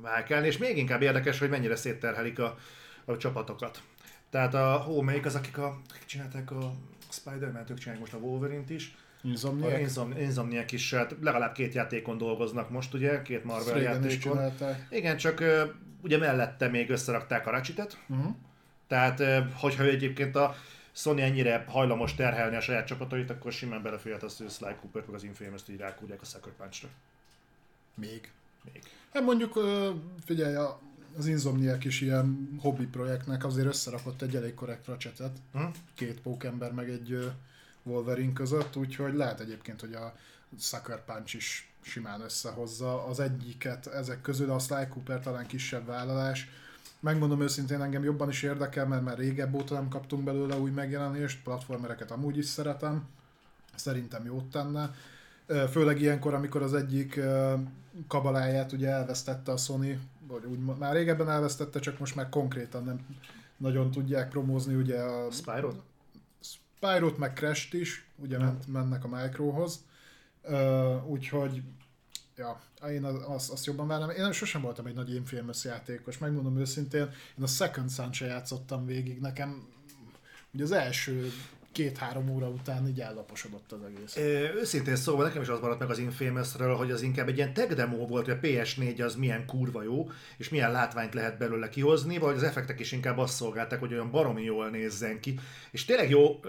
S1: válkálni, és még inkább érdekes, hogy mennyire szétterhelik a, a csapatokat. Tehát a melyik az, akik, a, akik csinálták a Spider-Man-t, ők csinálják most a Wolverine-t is. A
S2: Insomniac.
S1: Insom- Insomniac is, hát legalább két játékon dolgoznak most, ugye, két Marvel
S2: is
S1: játékon. Igen, csak ugye mellette még összerakták a Ratchetet,
S2: Uh-huh.
S1: tehát, ö, hogyha ő egyébként a Sony ennyire hajlamos terhelni a saját csapatait, akkor simán beleférhet az, hogy a Sly Cooper meg az Infamous-t így rákúrják a Sucker Punch-ra.
S2: Még.
S1: Még.
S2: Hát mondjuk, figyelj, a- az Insomniac is ilyen hobbi projektnek azért összerakott egy elég korrekt racsetet.
S1: Hm?
S2: Két pókember meg egy Wolverine között, úgyhogy lehet egyébként, hogy a Sucker Punch is simán összehozza. Az egyiket ezek közül, a Sly Cooper talán kisebb vállalás. Megmondom őszintén, engem jobban is érdekel, mert már régebb óta nem kaptunk belőle új megjelenést, platformereket amúgy is szeretem, szerintem jót tenne. Főleg ilyenkor, amikor az egyik kabaláját ugye elvesztette a Sony, vagy úgy már régebben elvesztette, csak most már konkrétan nem nagyon tudják promózni ugye a
S1: Spyro-t?
S2: Spyro-t, meg Crash-t is, ugye ment, mennek a Microhoz, uh, úgyhogy ja, én az- azt, azt jobban várom. Én sosem voltam egy nagy Infamous játékos, megmondom őszintén, én a Second Sun se játszottam végig, nekem ugye az első két-három óra után így ellaposodott az egész.
S1: Ö, Őszintén szóval nekem is az maradt meg az Infamous-ről, hogy az inkább egy ilyen tech demo volt, hogy a PS4 az milyen kurva jó, és milyen látványt lehet belőle kihozni, vagy az effektek is inkább azt szolgálták, hogy olyan baromi jól nézzen ki. És tényleg jó,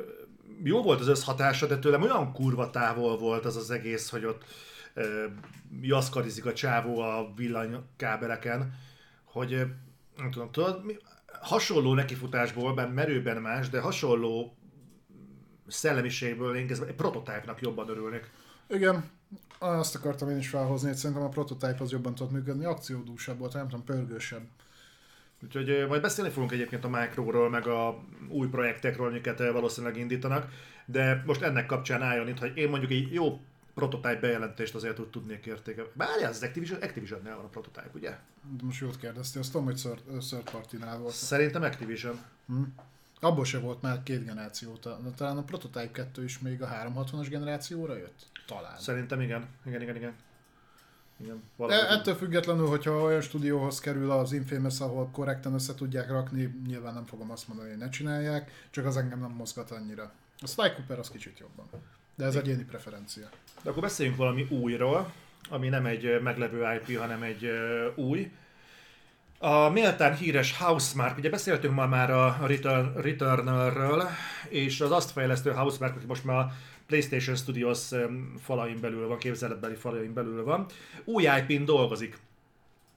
S1: jó volt az összhatása, de tőlem olyan kurva távol volt az az egész, hogy ott ö, jaszkarizik a csávó a villanykábeleken, hogy nem tudom, tudod, mi, hasonló nekifutásból, bár merőben más, de hasonló szellemiségből én egy prototípnak jobban örülnék.
S2: Igen, azt akartam én is felhozni, hogy szerintem a prototype az jobban tudott működni, akciódúsabb volt, nem tudom, pörgősebb.
S1: Úgyhogy majd beszélni fogunk egyébként a Microról, meg a új projektekről, amiket valószínűleg indítanak, de most ennek kapcsán álljon itt, hogy én mondjuk egy jó prototype bejelentést azért úgy tudnék értékelni. Várjál, az Activision, Activision-nél van a prototype, ugye?
S2: De most jót kérdeztél, azt tudom, hogy third, third party-nál volt.
S1: Szerintem Activision.
S2: Hm? Abból se volt már két generáció talán a Prototype 2 is még a 360-as generációra jött? Talán.
S1: Szerintem igen. Igen, igen, igen. igen
S2: De ettől függetlenül, hogyha olyan stúdióhoz kerül az Infamous, ahol korrekten össze tudják rakni, nyilván nem fogom azt mondani, hogy ne csinálják, csak az engem nem mozgat annyira. A Sly Cooper az kicsit jobban. De ez egyéni preferencia.
S1: De akkor beszéljünk valami újról, ami nem egy meglevő IP, hanem egy új. A méltán híres Housemark, ugye beszéltünk ma már a Return, Returnalről, és az azt fejlesztő Housemark, aki most már a PlayStation Studios falain belül van, képzeletbeli falain belül van, új IP-n dolgozik.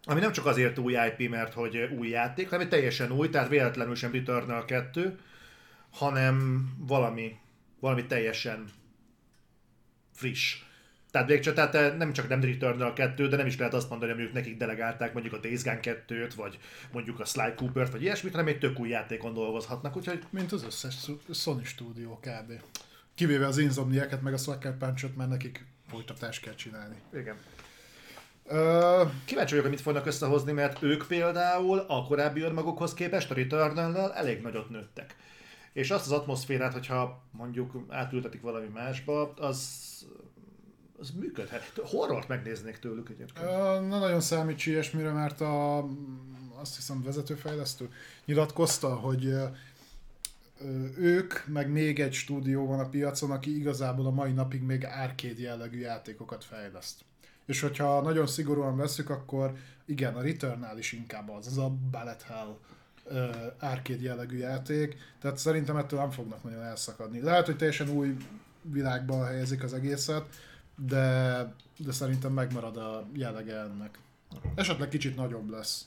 S1: Ami nem csak azért új IP, mert hogy új játék, hanem egy teljesen új, tehát véletlenül sem Returnal 2, hanem valami, valami teljesen friss. Tehát, még csak, tehát eh, nem csak nem Returnal 2, de nem is lehet azt mondani, hogy ők nekik delegálták mondjuk a Days Gone 2-t, vagy mondjuk a Sly Cooper-t, vagy ilyesmit, hanem egy tök új játékon dolgozhatnak, úgyhogy
S2: Mint az összes Sony stúdió kb. Kivéve az Insomniac-et meg a Sucker Punch-ot, mert nekik folytatást kell csinálni.
S1: igen.
S2: Ö,
S1: Kíváncsi vagyok, hogy mit fognak összehozni, mert ők például a korábbi önmagukhoz képest a returnal elég nagyot nőttek. És azt az atmoszférát, hogyha mondjuk átültetik valami másba, az, az működhet. Horrort megnéznék tőlük egyébként.
S2: Na nagyon számíts ilyesmire, mert a, azt hiszem vezetőfejlesztő nyilatkozta, hogy ők, meg még egy stúdió van a piacon, aki igazából a mai napig még arcade jellegű játékokat fejleszt. És hogyha nagyon szigorúan veszük, akkor igen, a Returnal is inkább az, az a Ballet Hell ö, arcade jellegű játék, tehát szerintem ettől nem fognak nagyon elszakadni. Lehet, hogy teljesen új világba helyezik az egészet, de, de szerintem megmarad a jellege ennek. Esetleg kicsit nagyobb lesz.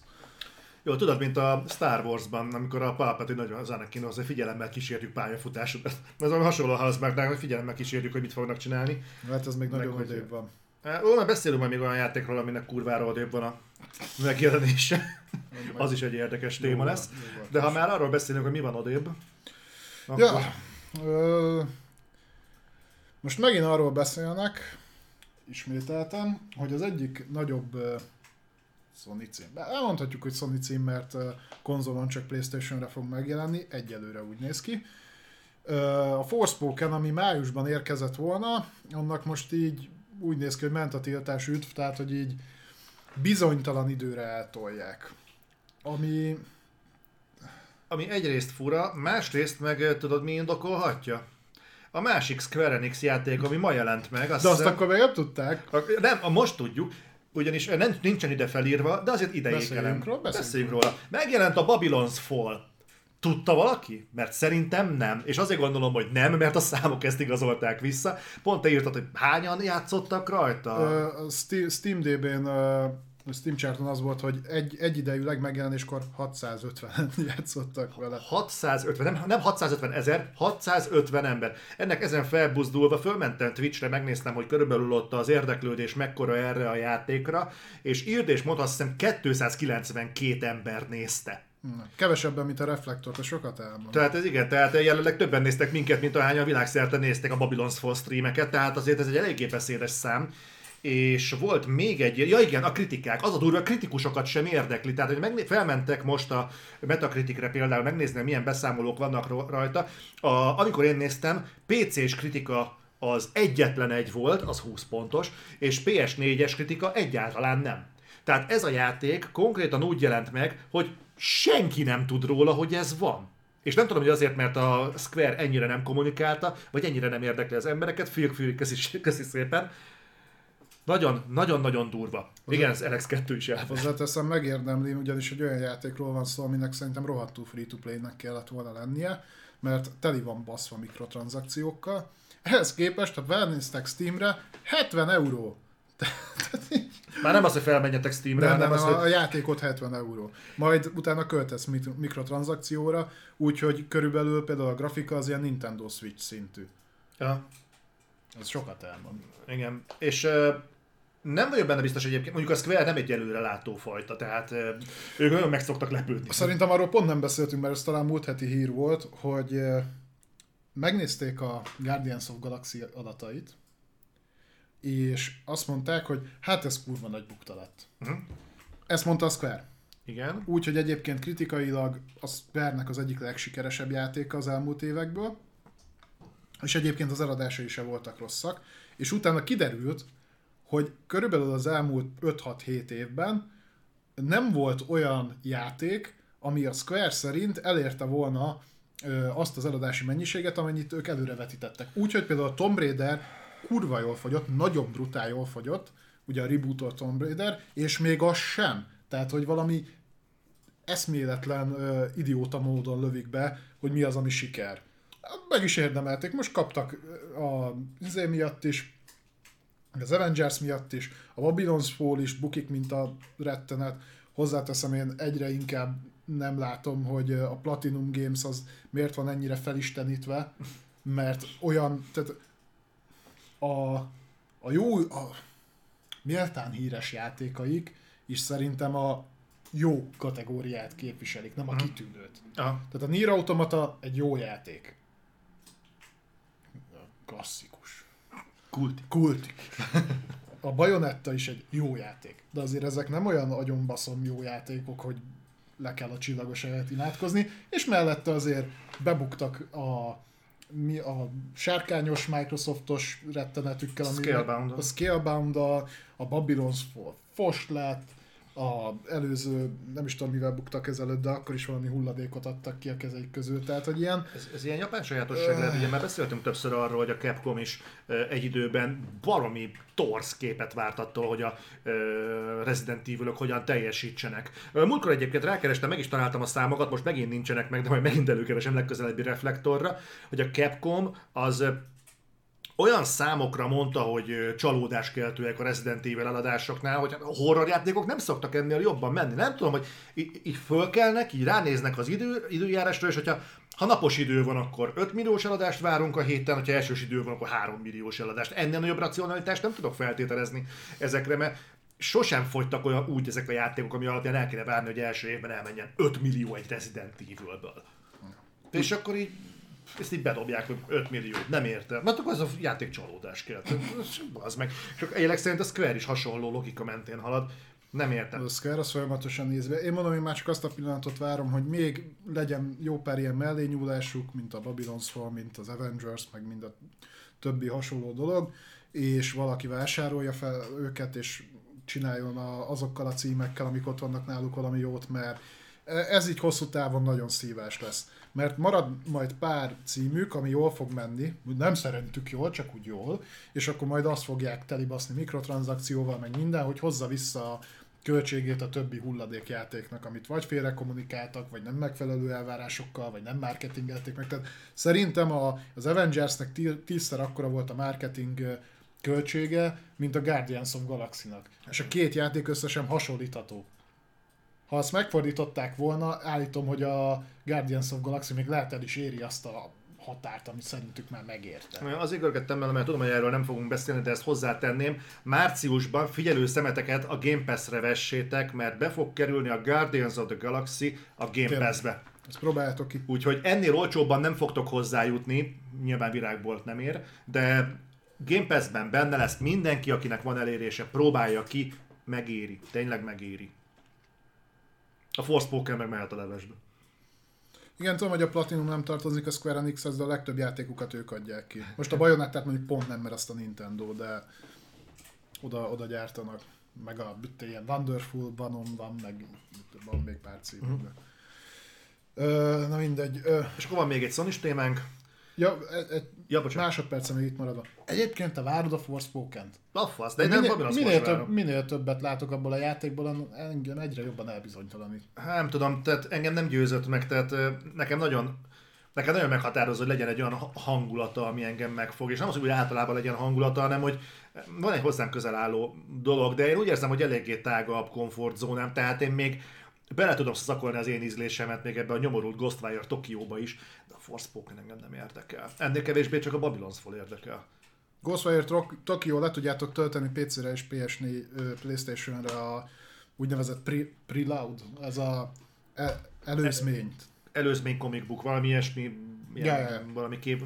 S1: Jó, tudod, mint a Star Wars-ban, amikor a Palpatine nagyon az Anakin az, hogy figyelemmel kísérjük pályafutásokat. (laughs) Ez olyan hasonló a Housemarknál, hogy figyelemmel kísérjük, hogy mit fognak csinálni.
S2: Hát ez még
S1: Meg
S2: nagyon odébb van.
S1: Ó, már beszélünk majd még olyan játékról, aminek kurvára odébb van a megjelenése. Az is egy érdekes téma lesz. De ha már arról beszélünk, hogy mi van odébb, akkor...
S2: Ja, ö, most megint arról beszélnek, ismételtem, hogy az egyik nagyobb ö, Sony cím. Elmondhatjuk, hogy Sony cím, mert konzolon csak Playstation-re fog megjelenni, egyelőre úgy néz ki. A Forspoken, ami májusban érkezett volna, annak most így úgy néz ki, hogy ment a tiltás üdv, tehát hogy így bizonytalan időre eltolják. Ami...
S1: Ami egyrészt fura, másrészt meg tudod mi indokolhatja? A másik Square Enix játék, ami ma jelent meg.
S2: Azt de azt hiszem, akkor még nem tudták.
S1: Nem, most tudjuk, ugyanis nem, nincsen ide felírva, de azért ide
S2: Beszéljünk róla.
S1: Beszéljünk róla. Megjelent a Babylon's Fall. Tudta valaki? Mert szerintem nem. És azért gondolom, hogy nem, mert a számok ezt igazolták vissza. Pont te írtad, hogy hányan játszottak rajta?
S2: Uh, Steam DB-n uh, Steam charton az volt, hogy egy, egyidejűleg megjelenéskor 650 (laughs) játszottak vele.
S1: 650, nem, nem 650 ezer, 650 ember. Ennek ezen felbuzdulva fölmentem Twitchre, megnéztem, hogy körülbelül ott az érdeklődés mekkora erre a játékra, és írd és mondta, azt hiszem 292 ember nézte.
S2: Kevesebben, mint a Reflektor, a sokat elmond.
S1: Tehát ez igen, tehát jelenleg többen néztek minket, mint ahányan világszerte nézték a Babylon's Fall streameket, tehát azért ez egy eléggé beszédes szám és volt még egy, ja igen, a kritikák, az a durva, a kritikusokat sem érdekli, tehát hogy megné- felmentek most a Metacriticre például, megnézni, milyen beszámolók vannak rajta, a, amikor én néztem, PC-s kritika az egyetlen egy volt, az 20 pontos, és PS4-es kritika egyáltalán nem. Tehát ez a játék konkrétan úgy jelent meg, hogy senki nem tud róla, hogy ez van. És nem tudom, hogy azért, mert a Square ennyire nem kommunikálta, vagy ennyire nem érdekli az embereket, Phil köszi, köszi szépen, nagyon, nagyon-nagyon durva. Igen, ez Alex 2 is elvan.
S2: Hozzáteszem, megérdemli, ugyanis egy olyan játékról van szó, aminek szerintem rohadtul free-to-play-nek kellett volna lennie, mert teli van baszva mikrotranszakciókkal. Ehhez képest, ha felnéztek Steamre, 70 euró. (laughs)
S1: Már nem az, hogy felmenjetek Steamre,
S2: nem, nem, az, a, hogy... a játékot 70 euró. Majd utána költesz mikrotranszakcióra, úgyhogy körülbelül például a grafika az ilyen Nintendo Switch szintű.
S1: Ja.
S2: Ez sokat elmond.
S1: Igen. És nem vagyok benne biztos egyébként, mondjuk a Square nem egy előre látó fajta, tehát ők nagyon meg szoktak lepődni.
S2: Szerintem arról pont nem beszéltünk, mert ez talán múlt heti hír volt, hogy megnézték a Guardians of Galaxy adatait, és azt mondták, hogy hát ez kurva nagy bukta lett. Uh-huh. Ezt mondta a Square.
S1: Igen.
S2: Úgyhogy egyébként kritikailag a Square-nek az egyik legsikeresebb játéka az elmúlt évekből, és egyébként az eladásai se voltak rosszak, és utána kiderült, hogy körülbelül az elmúlt 5-6-7 évben nem volt olyan játék, ami a Square szerint elérte volna ö, azt az eladási mennyiséget, amennyit ők előrevetítettek. Úgyhogy például a Tomb Raider kurva jól fogyott, nagyon brutál jól fogyott, ugye a rebootolt Tomb Raider, és még az sem. Tehát, hogy valami eszméletlen, ö, idióta módon lövik be, hogy mi az, ami siker. Meg is érdemelték. Most kaptak a izé miatt is, az Avengers miatt is, a Babylon's Fall is bukik, mint a rettenet. Hozzáteszem, én egyre inkább nem látom, hogy a Platinum Games az miért van ennyire felistenítve, mert olyan, tehát a, a jó, a méltán híres játékaik is szerintem a jó kategóriát képviselik, nem a mhm. kitűnőt. Aha. Tehát a Nier Automata egy jó játék. Klasszikus.
S1: Kultik.
S2: Kultik. A Bayonetta is egy jó játék, de azért ezek nem olyan agyonbaszom jó játékok, hogy le kell a csillagos helyet imádkozni, és mellette azért bebuktak a mi a sárkányos Microsoftos rettenetükkel,
S1: ami Scalebound
S2: a Scalebound, a, a Babylon's Fall Fost lett, a előző, nem is tudom mivel buktak ezelőtt, de akkor is valami hulladékot adtak ki a kezeik közül. Tehát, hogy ilyen...
S1: Ez, ez ilyen japán sajátosság lehet, ugye már beszéltünk többször arról, hogy a Capcom is egy időben baromi torsz képet várt attól, hogy a Resident evil hogyan teljesítsenek. Múltkor egyébként rákerestem, meg is találtam a számokat, most megint nincsenek meg, de majd megint előkeresem legközelebbi reflektorra, hogy a Capcom az olyan számokra mondta, hogy csalódáskeltőek a Resident Evil eladásoknál, hogy a horror játékok nem szoktak ennél jobban menni. Nem tudom, hogy így fölkelnek, így ránéznek az idő, időjárásra, és hogyha ha napos idő van, akkor 5 milliós eladást várunk a héten, ha esős idő van, akkor 3 milliós eladást. Ennél nagyobb racionalitást nem tudok feltételezni ezekre, mert sosem fogytak olyan úgy ezek a játékok, ami alapján el kéne várni, hogy első évben elmenjen 5 millió egy Resident Evil-ből. És akkor így ezt így bedobják, hogy 5 millió, nem érte. Mert akkor az a játék csalódás kell. Az meg. És egyébként szerint a Square is hasonló logika mentén halad. Nem értem.
S2: A Square az folyamatosan nézve. Én mondom, én már csak azt a pillanatot várom, hogy még legyen jó pár ilyen mellényúlásuk, mint a Babylon's Fall, mint az Avengers, meg mind a többi hasonló dolog, és valaki vásárolja fel őket, és csináljon a, azokkal a címekkel, amik ott vannak náluk valami jót, mert ez így hosszú távon nagyon szívás lesz. Mert marad majd pár címük, ami jól fog menni, nem szerintük jól, csak úgy jól, és akkor majd azt fogják telibaszni mikrotranszakcióval, meg minden, hogy hozza vissza a költségét a többi hulladékjátéknak, amit vagy félre kommunikáltak, vagy nem megfelelő elvárásokkal, vagy nem marketingelték meg. Tehát szerintem a, az Avengersnek tízszer akkora volt a marketing költsége, mint a Guardians of Galaxy-nak. És a két játék összesen hasonlítható. Ha azt megfordították volna, állítom, hogy a Guardians of Galaxy még lehet el is éri azt a határt, amit szerintük már megérte.
S1: Az görgettem vele, mert tudom, hogy erről nem fogunk beszélni, de ezt hozzátenném. Márciusban figyelő szemeteket a Game Pass-re vessétek, mert be fog kerülni a Guardians of the Galaxy a Game Pass-be.
S2: Ezt próbáljátok ki.
S1: Úgyhogy ennél olcsóbban nem fogtok hozzájutni, nyilván virágbolt nem ér, de Game Pass-ben benne lesz mindenki, akinek van elérése, próbálja ki, megéri, tényleg megéri. A Force Poker meg mehet a levesbe.
S2: Igen, tudom, hogy a Platinum nem tartozik a Square Enix-hez, de a legtöbb játékukat ők adják ki. Most a Bayonettát mondjuk pont nem, mert azt a Nintendo, de oda, oda gyártanak. Meg a ilyen Wonderful Banon van, meg van még pár cím. Uh-huh. Ö, na mindegy. Ö...
S1: És akkor van még egy sony témánk.
S2: Ja, egy ja, másodpercen még itt maradva. Egyébként te várod a Forspoken-t?
S1: A fasz, de én minél, nem
S2: minél, több, minél többet látok abból a játékból, engem egyre jobban elbizonytalanít.
S1: Hát nem tudom, tehát engem nem győzött meg, tehát nekem nagyon nekem nagyon meghatározó, hogy legyen egy olyan hangulata, ami engem megfog, és nem az, hogy általában legyen hangulata, hanem hogy van egy hozzám közel álló dolog, de én úgy érzem, hogy eléggé tágabb komfortzónám, tehát én még bele tudom szakolni az én ízlésemet még ebbe a nyomorult Ghostwire Tokióba is, de Forspoken engem nem érdekel. Ennél kevésbé csak a Babylon's Fall érdekel.
S2: Ghostwire Tokyo le tudjátok tölteni PC-re és PS4, Playstation-re a úgynevezett pre- Preloud, ez a e- előzményt.
S1: Előzmény comic book, valami ilyesmi, ilyen, ja. valami kép,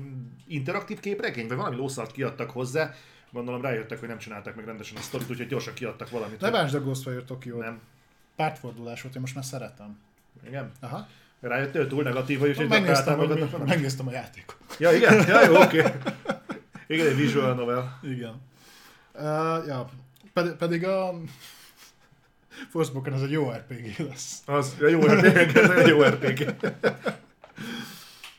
S1: interaktív képregény, vagy valami lószart kiadtak hozzá, gondolom rájöttek, hogy nem csináltak meg rendesen a sztorit, úgyhogy gyorsan kiadtak valamit.
S2: Ne bánsd a Ghostwire Tokyo. Nem pártfordulás volt, én most már szeretem.
S1: Igen?
S2: Aha.
S1: Rájöttél, túl negatív vagy,
S2: úgyhogy megnéztem, hogy mi, megnéztem a játékot.
S1: Ja, igen? (laughs) Ja, jó, oké. Okay. Igen, egy visual novel.
S2: Igen. Uh, ja, pedig, pedig a Forspoken az egy jó RPG lesz.
S1: Az, a jó RPG, (laughs) ez egy jó RPG.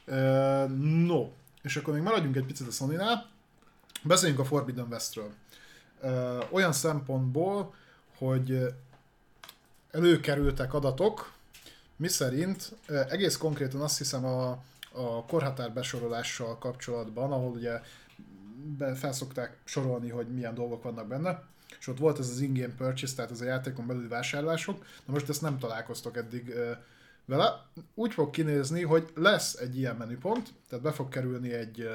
S2: uh, no, és akkor még maradjunk egy picit a sony Beszéljünk a Forbidden Westről. Uh, olyan szempontból, hogy előkerültek adatok, miszerint egész konkrétan azt hiszem a, a korhatár besorolással kapcsolatban, ahol ugye felszokták sorolni, hogy milyen dolgok vannak benne, és ott volt ez az in-game purchase, tehát ez a játékon belüli vásárlások, na most ezt nem találkoztok eddig vele. Úgy fog kinézni, hogy lesz egy ilyen menüpont, tehát be fog kerülni egy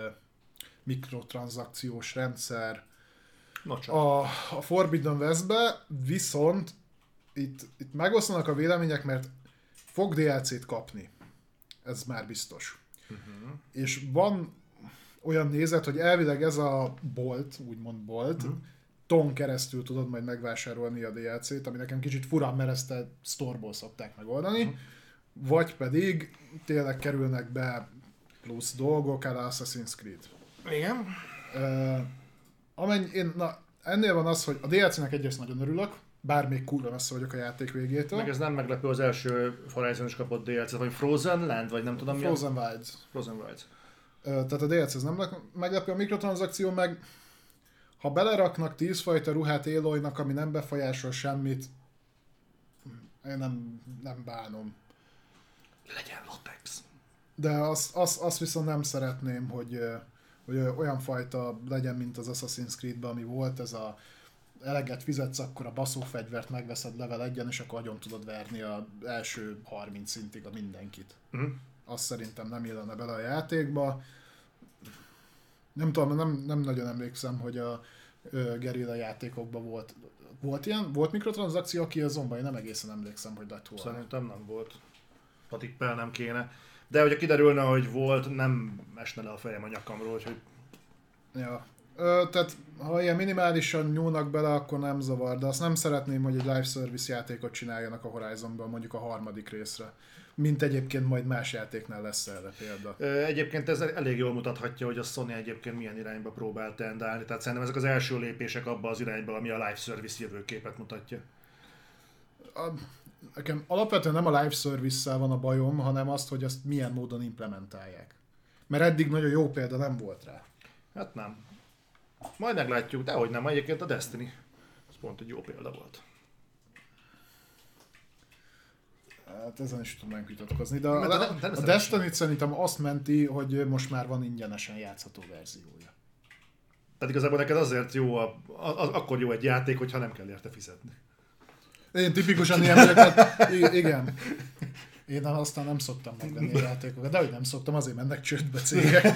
S2: mikrotranszakciós rendszer a, a Forbidden Westbe, viszont itt, itt megosztanak a vélemények, mert fog DLC-t kapni. Ez már biztos. Uh-huh. És van olyan nézet, hogy elvileg ez a bolt, úgymond bolt, uh-huh. ton keresztül tudod majd megvásárolni a DLC-t, ami nekem kicsit furán, mert ezt a storeból szokták megoldani, uh-huh. vagy pedig tényleg kerülnek be plusz dolgok, el Assassin's Creed.
S1: Igen.
S2: Uh, amennyi, én, na, ennél van az, hogy a DLC-nek egyrészt nagyon örülök, bár még kurva messze vagyok a játék végétől.
S1: Meg ez nem meglepő, az első Horizon is kapott DLC-t, vagy Frozen Land, vagy nem tudom
S2: Frozen milyen? Wilds.
S1: Frozen Wilds.
S2: Tehát a DLC ez nem meglepő, a mikrotranszakció meg ha beleraknak tízfajta ruhát Éloynak, ami nem befolyásol semmit, én nem, nem bánom.
S1: Legyen latex.
S2: De azt, azt, azt viszont nem szeretném, hogy, hogy olyan fajta legyen, mint az Assassin's Creed-ben, ami volt, ez a eleget fizetsz, akkor a baszófegyvert megveszed level egyen, és akkor agyon tudod verni az első 30 szintig a mindenkit. Uh-huh. Azt szerintem nem illene bele a játékba. Nem tudom, nem, nem nagyon emlékszem, hogy a ö, gerilla játékokban volt. Volt ilyen? Volt mikrotranszakció, aki azonban én nem egészen emlékszem, hogy lett volna.
S1: Szerintem nem volt. Patippel nem kéne. De hogyha kiderülne, hogy volt, nem esne le a fejem a nyakamról, hogy
S2: Ja, Ö, tehát ha ilyen minimálisan nyúlnak bele, akkor nem zavar, de azt nem szeretném, hogy egy live service játékot csináljanak a Horizonban mondjuk a harmadik részre. Mint egyébként majd más játéknál lesz erre példa.
S1: Ö, Egyébként ez elég jól mutathatja, hogy a Sony egyébként milyen irányba próbál tendálni. Tehát szerintem ezek az első lépések abba az irányba, ami a live service jövőképet mutatja.
S2: A, nekem alapvetően nem a live service van a bajom, hanem azt, hogy azt milyen módon implementálják. Mert eddig nagyon jó példa nem volt rá.
S1: Hát nem. Majd meglátjuk, de hogy nem, egyébként a Destiny. Ez pont egy jó példa volt.
S2: Hát ezen is tudnánk vitatkozni, de,
S1: Mert
S2: a,
S1: de-
S2: a, a
S1: természetesen.
S2: Destiny szerintem azt menti, hogy most már van ingyenesen játszható verziója.
S1: Tehát igazából neked azért jó, a, a, a, akkor jó egy játék, hogyha nem kell érte fizetni.
S2: Én tipikusan ilyen vagyok, i- igen. Én aztán nem szoktam megvenni a játékokat, de hogy nem szoktam, azért mennek csődbe cégek. (laughs)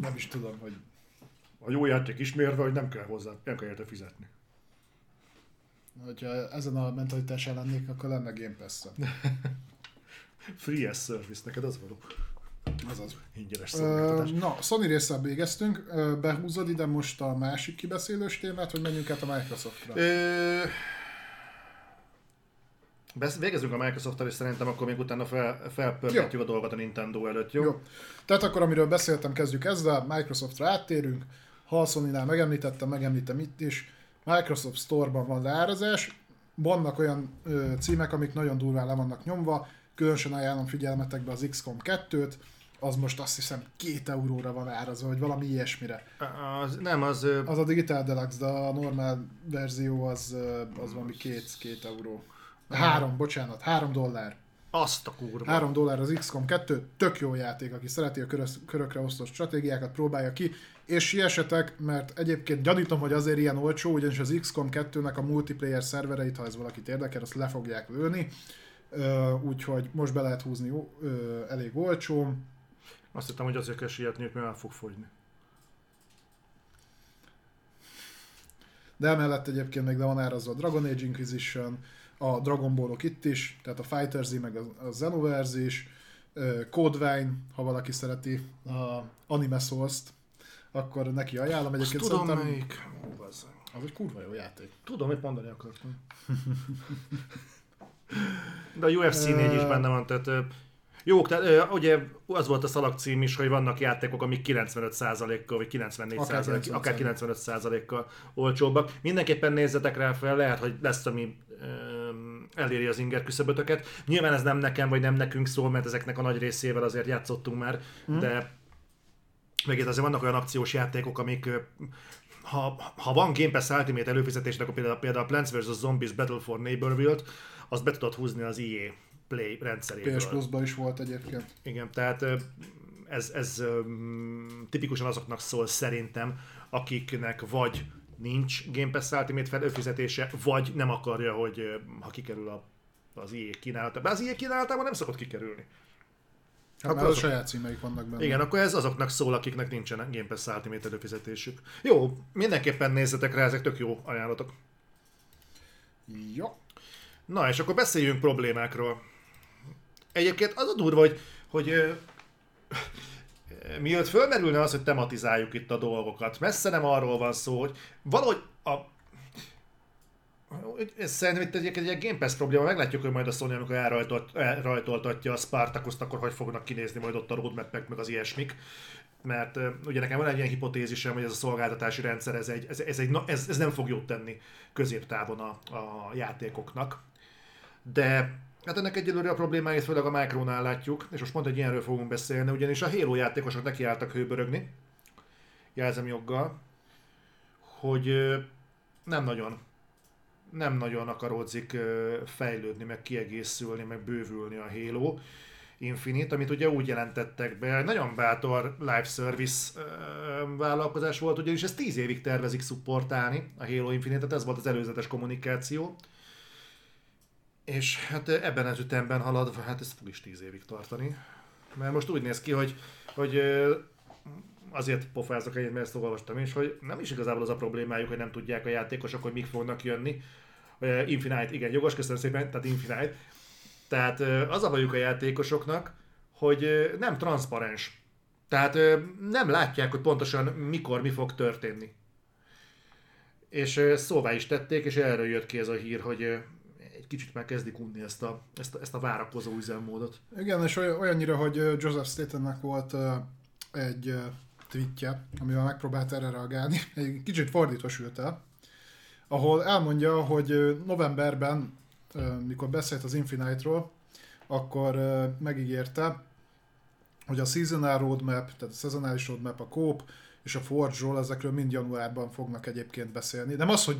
S2: Nem is tudom, hogy
S1: A jó játék ismérve, hogy nem kell hozzá, nem kell érte fizetni.
S2: hogyha ezen a mentalitással lennék, akkor lenne Game pass (laughs)
S1: Free as service, neked az való.
S2: Azaz.
S1: Ingyenes
S2: Ö,
S1: szolgáltatás.
S2: Na, Sony résszel végeztünk. Behúzod ide most a másik kibeszélős témát, hogy menjünk át a Microsoftra.
S1: Végezzünk a Microsoft-tal, és szerintem akkor még utána fel, felpörgetjük a dolgot a Nintendo előtt, jó?
S2: Jó. Tehát akkor, amiről beszéltem, kezdjük ezzel. Microsoftra áttérünk. Ha a Sony-nál megemlítettem, megemlítem itt is. Microsoft Store-ban van leárazás. Vannak olyan ö, címek, amik nagyon durván le vannak nyomva. Különösen ajánlom figyelmetekbe az XCOM 2-t. Az most azt hiszem két euróra van árazva, vagy valami ilyesmire.
S1: Az, nem, az...
S2: Az a Digital Deluxe, de a normál verzió az, az valami két, két euró. Három, bocsánat, három dollár.
S1: Azt a kurva.
S2: 3 dollár az XCOM 2, tök jó játék, aki szereti a körös, körökre osztott stratégiákat, próbálja ki, és siessetek, mert egyébként gyanítom, hogy azért ilyen olcsó, ugyanis az XCOM 2-nek a multiplayer szervereit, ha ez valakit érdekel, azt le fogják lőni, úgyhogy most be lehet húzni elég olcsó.
S1: Azt hittem, hogy azért kell sietniük, mert el fog fogyni.
S2: De emellett egyébként még le van árazva a Dragon Age Inquisition, a Dragon Ballok itt is, tehát a Fighter Z meg a, Xenoverse is, ö, Code Vein, ha valaki szereti a Anime Souls-t, akkor neki ajánlom.
S1: Azt
S2: Egyébként
S1: tudom
S2: szerintem
S1: melyik. Ó,
S2: az egy kurva jó játék.
S1: Tudom, mit mondani akartam. De a UFC 4 is benne van, tehát jó, tehát ugye az volt a szalagcím is, hogy vannak játékok, amik 95%-kal, vagy 94%-kal,
S2: Akár
S1: akár,
S2: 90%.
S1: 95%-kal olcsóbbak. Mindenképpen nézzetek rá fel, lehet, hogy lesz, ami eléri az inger küszöbötöket. Nyilván ez nem nekem, vagy nem nekünk szól, mert ezeknek a nagy részével azért játszottunk már,
S2: Mhm.
S1: de meg itt azért vannak olyan akciós játékok, amik ha, ha van Game Pass Ultimate előfizetés, akkor például, például a Plants vs. Zombies Battle for Neighborville-t, azt be tudod húzni az EA Play rendszeréből.
S2: PS Plus-ban is volt egyébként.
S1: Igen, tehát ez, ez tipikusan azoknak szól szerintem, akiknek vagy nincs Game Pass Ultimate előfizetése, vagy nem akarja, hogy ha kikerül a, az EA kínálatába. Az EA kínálatában nem szokott kikerülni.
S2: Hát
S1: Akkor
S2: már a
S1: azok-
S2: saját címeik vannak benne.
S1: Igen, akkor ez azoknak szól, akiknek nincsen Game Pass Ultimate előfizetésük. Jó, mindenképpen nézzetek rá, ezek tök jó ajánlatok.
S2: Jó.
S1: Na, és akkor beszéljünk problémákról. Egyébként az a durva, hogy, hogy mielőtt fölmerülne az, hogy tematizáljuk itt a dolgokat, messze nem arról van szó, hogy valahogy a ez szerintem itt egy, egy, egy Game Pass probléma, meglátjuk, hogy majd a Sony, amikor elrajtolt, elrajtoltatja a Spartacus-t, akkor hogy fognak kinézni majd ott a roadmap meg az ilyesmik. Mert ugye nekem van egy ilyen hipotézisem, hogy ez a szolgáltatási rendszer, ez, egy, ez, ez, egy, ez, ez nem fog jót tenni középtávon a, a játékoknak. De hát ennek egyelőre a problémáit főleg a Micronál látjuk, és most pont egy ilyenről fogunk beszélni, ugyanis a Halo játékosok nekiálltak hőbörögni, jelzem joggal, hogy nem nagyon nem nagyon akaródzik ö, fejlődni, meg kiegészülni, meg bővülni a Halo Infinite, amit ugye úgy jelentettek be, nagyon bátor live service vállalkozás volt, ugyanis ezt 10 évig tervezik szupportálni, a Halo Infinite-et, ez volt az előzetes kommunikáció. És hát ebben az ütemben haladva, hát ez fog is 10 évig tartani. Mert most úgy néz ki, hogy, hogy azért pofázok egyet, mert ezt olvastam is, hogy nem is igazából az a problémájuk, hogy nem tudják a játékosok, hogy mik fognak jönni. Infinite, igen, jogos, köszönöm szépen, tehát Infinite. Tehát az a bajuk a játékosoknak, hogy nem transzparens Tehát nem látják, hogy pontosan mikor mi fog történni. És szóvá is tették, és erről jött ki ez a hír, hogy kicsit már kezdik unni ezt a, ezt a, ezt a várakozó üzemmódot.
S2: Igen, és oly- olyannyira, hogy Joseph Statennek volt egy tweetje, amivel megpróbált erre reagálni, (laughs) egy kicsit fordítva sült el, ahol elmondja, hogy novemberben, mikor beszélt az Infinite-ról, akkor megígérte, hogy a seasonal roadmap, tehát a szezonális roadmap, a Coop és a Forge-ról, ezekről mind januárban fognak egyébként beszélni. Nem az, hogy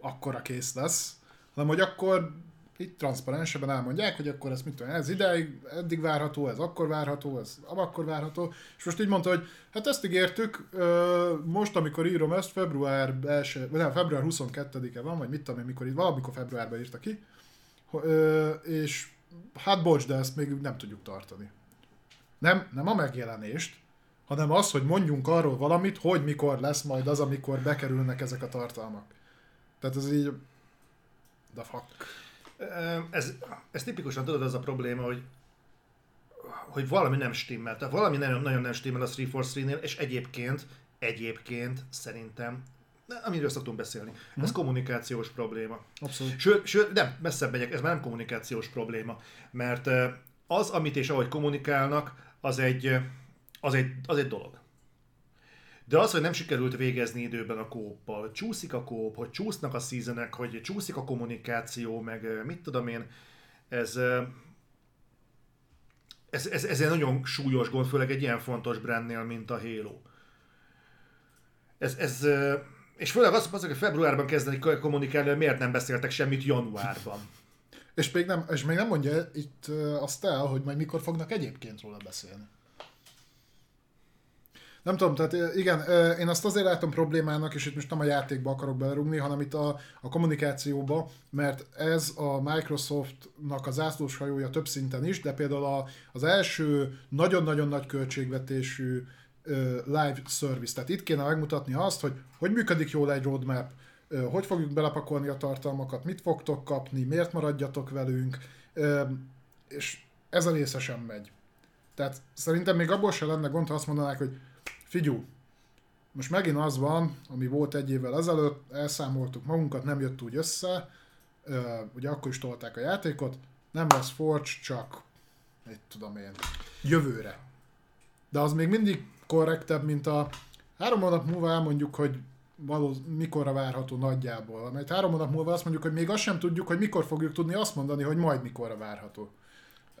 S2: akkora kész lesz, hanem hogy akkor itt transzparensebben elmondják, hogy akkor ez mit tudom, ez ideig, eddig várható, ez akkor várható, ez akkor várható, és most így mondta, hogy hát ezt ígértük, most amikor írom ezt, február első, nem, február 22-e van, vagy mit tudom mikor itt, valamikor februárban írta ki, és hát bocs, de ezt még nem tudjuk tartani. Nem, nem a megjelenést, hanem az, hogy mondjunk arról valamit, hogy mikor lesz majd az, amikor bekerülnek ezek a tartalmak. Tehát ez így... The fuck.
S1: Ez, ez tipikusan tudod, az a probléma, hogy hogy valami nem stimmel. Tehát valami nagyon, nagyon nem stimmel a 343-nél, és egyébként, egyébként szerintem, amiről szoktunk beszélni, ez kommunikációs probléma.
S2: Abszolút.
S1: Sőt, sőt, nem, messzebb megyek, ez már nem kommunikációs probléma, mert az, amit és ahogy kommunikálnak, az egy, az egy, az egy dolog. De az, hogy nem sikerült végezni időben a kóppal, csúszik a kóp, hogy csúsznak a seasonek, hogy csúszik a kommunikáció, meg mit tudom én, ez, ez, ez, ez egy nagyon súlyos gond, főleg egy ilyen fontos brandnél, mint a Halo. Ez, ez, és főleg az, hogy februárban kezdeni kommunikálni, hogy miért nem beszéltek semmit januárban.
S2: És még, nem, és még nem mondja itt azt el, hogy majd mikor fognak egyébként róla beszélni. Nem tudom, tehát igen, én azt azért látom problémának, és itt most nem a játékba akarok belerúgni, hanem itt a, a kommunikációba, mert ez a Microsoftnak az zászlós hajója több szinten is, de például a, az első nagyon-nagyon nagy költségvetésű live service, tehát itt kéne megmutatni azt, hogy hogy működik jól egy roadmap, hogy fogjuk belepakolni a tartalmakat, mit fogtok kapni, miért maradjatok velünk, és ez a része sem megy. Tehát szerintem még abból se lenne gond, ha azt mondanák, hogy figyú, most megint az van, ami volt egy évvel ezelőtt, elszámoltuk magunkat, nem jött úgy össze, ugye akkor is tolták a játékot, nem lesz Forge, csak, mit tudom én, jövőre. De az még mindig korrektebb, mint a három hónap múlva elmondjuk, hogy való, mikorra várható nagyjából. Mert három hónap múlva azt mondjuk, hogy még azt sem tudjuk, hogy mikor fogjuk tudni azt mondani, hogy majd mikorra várható.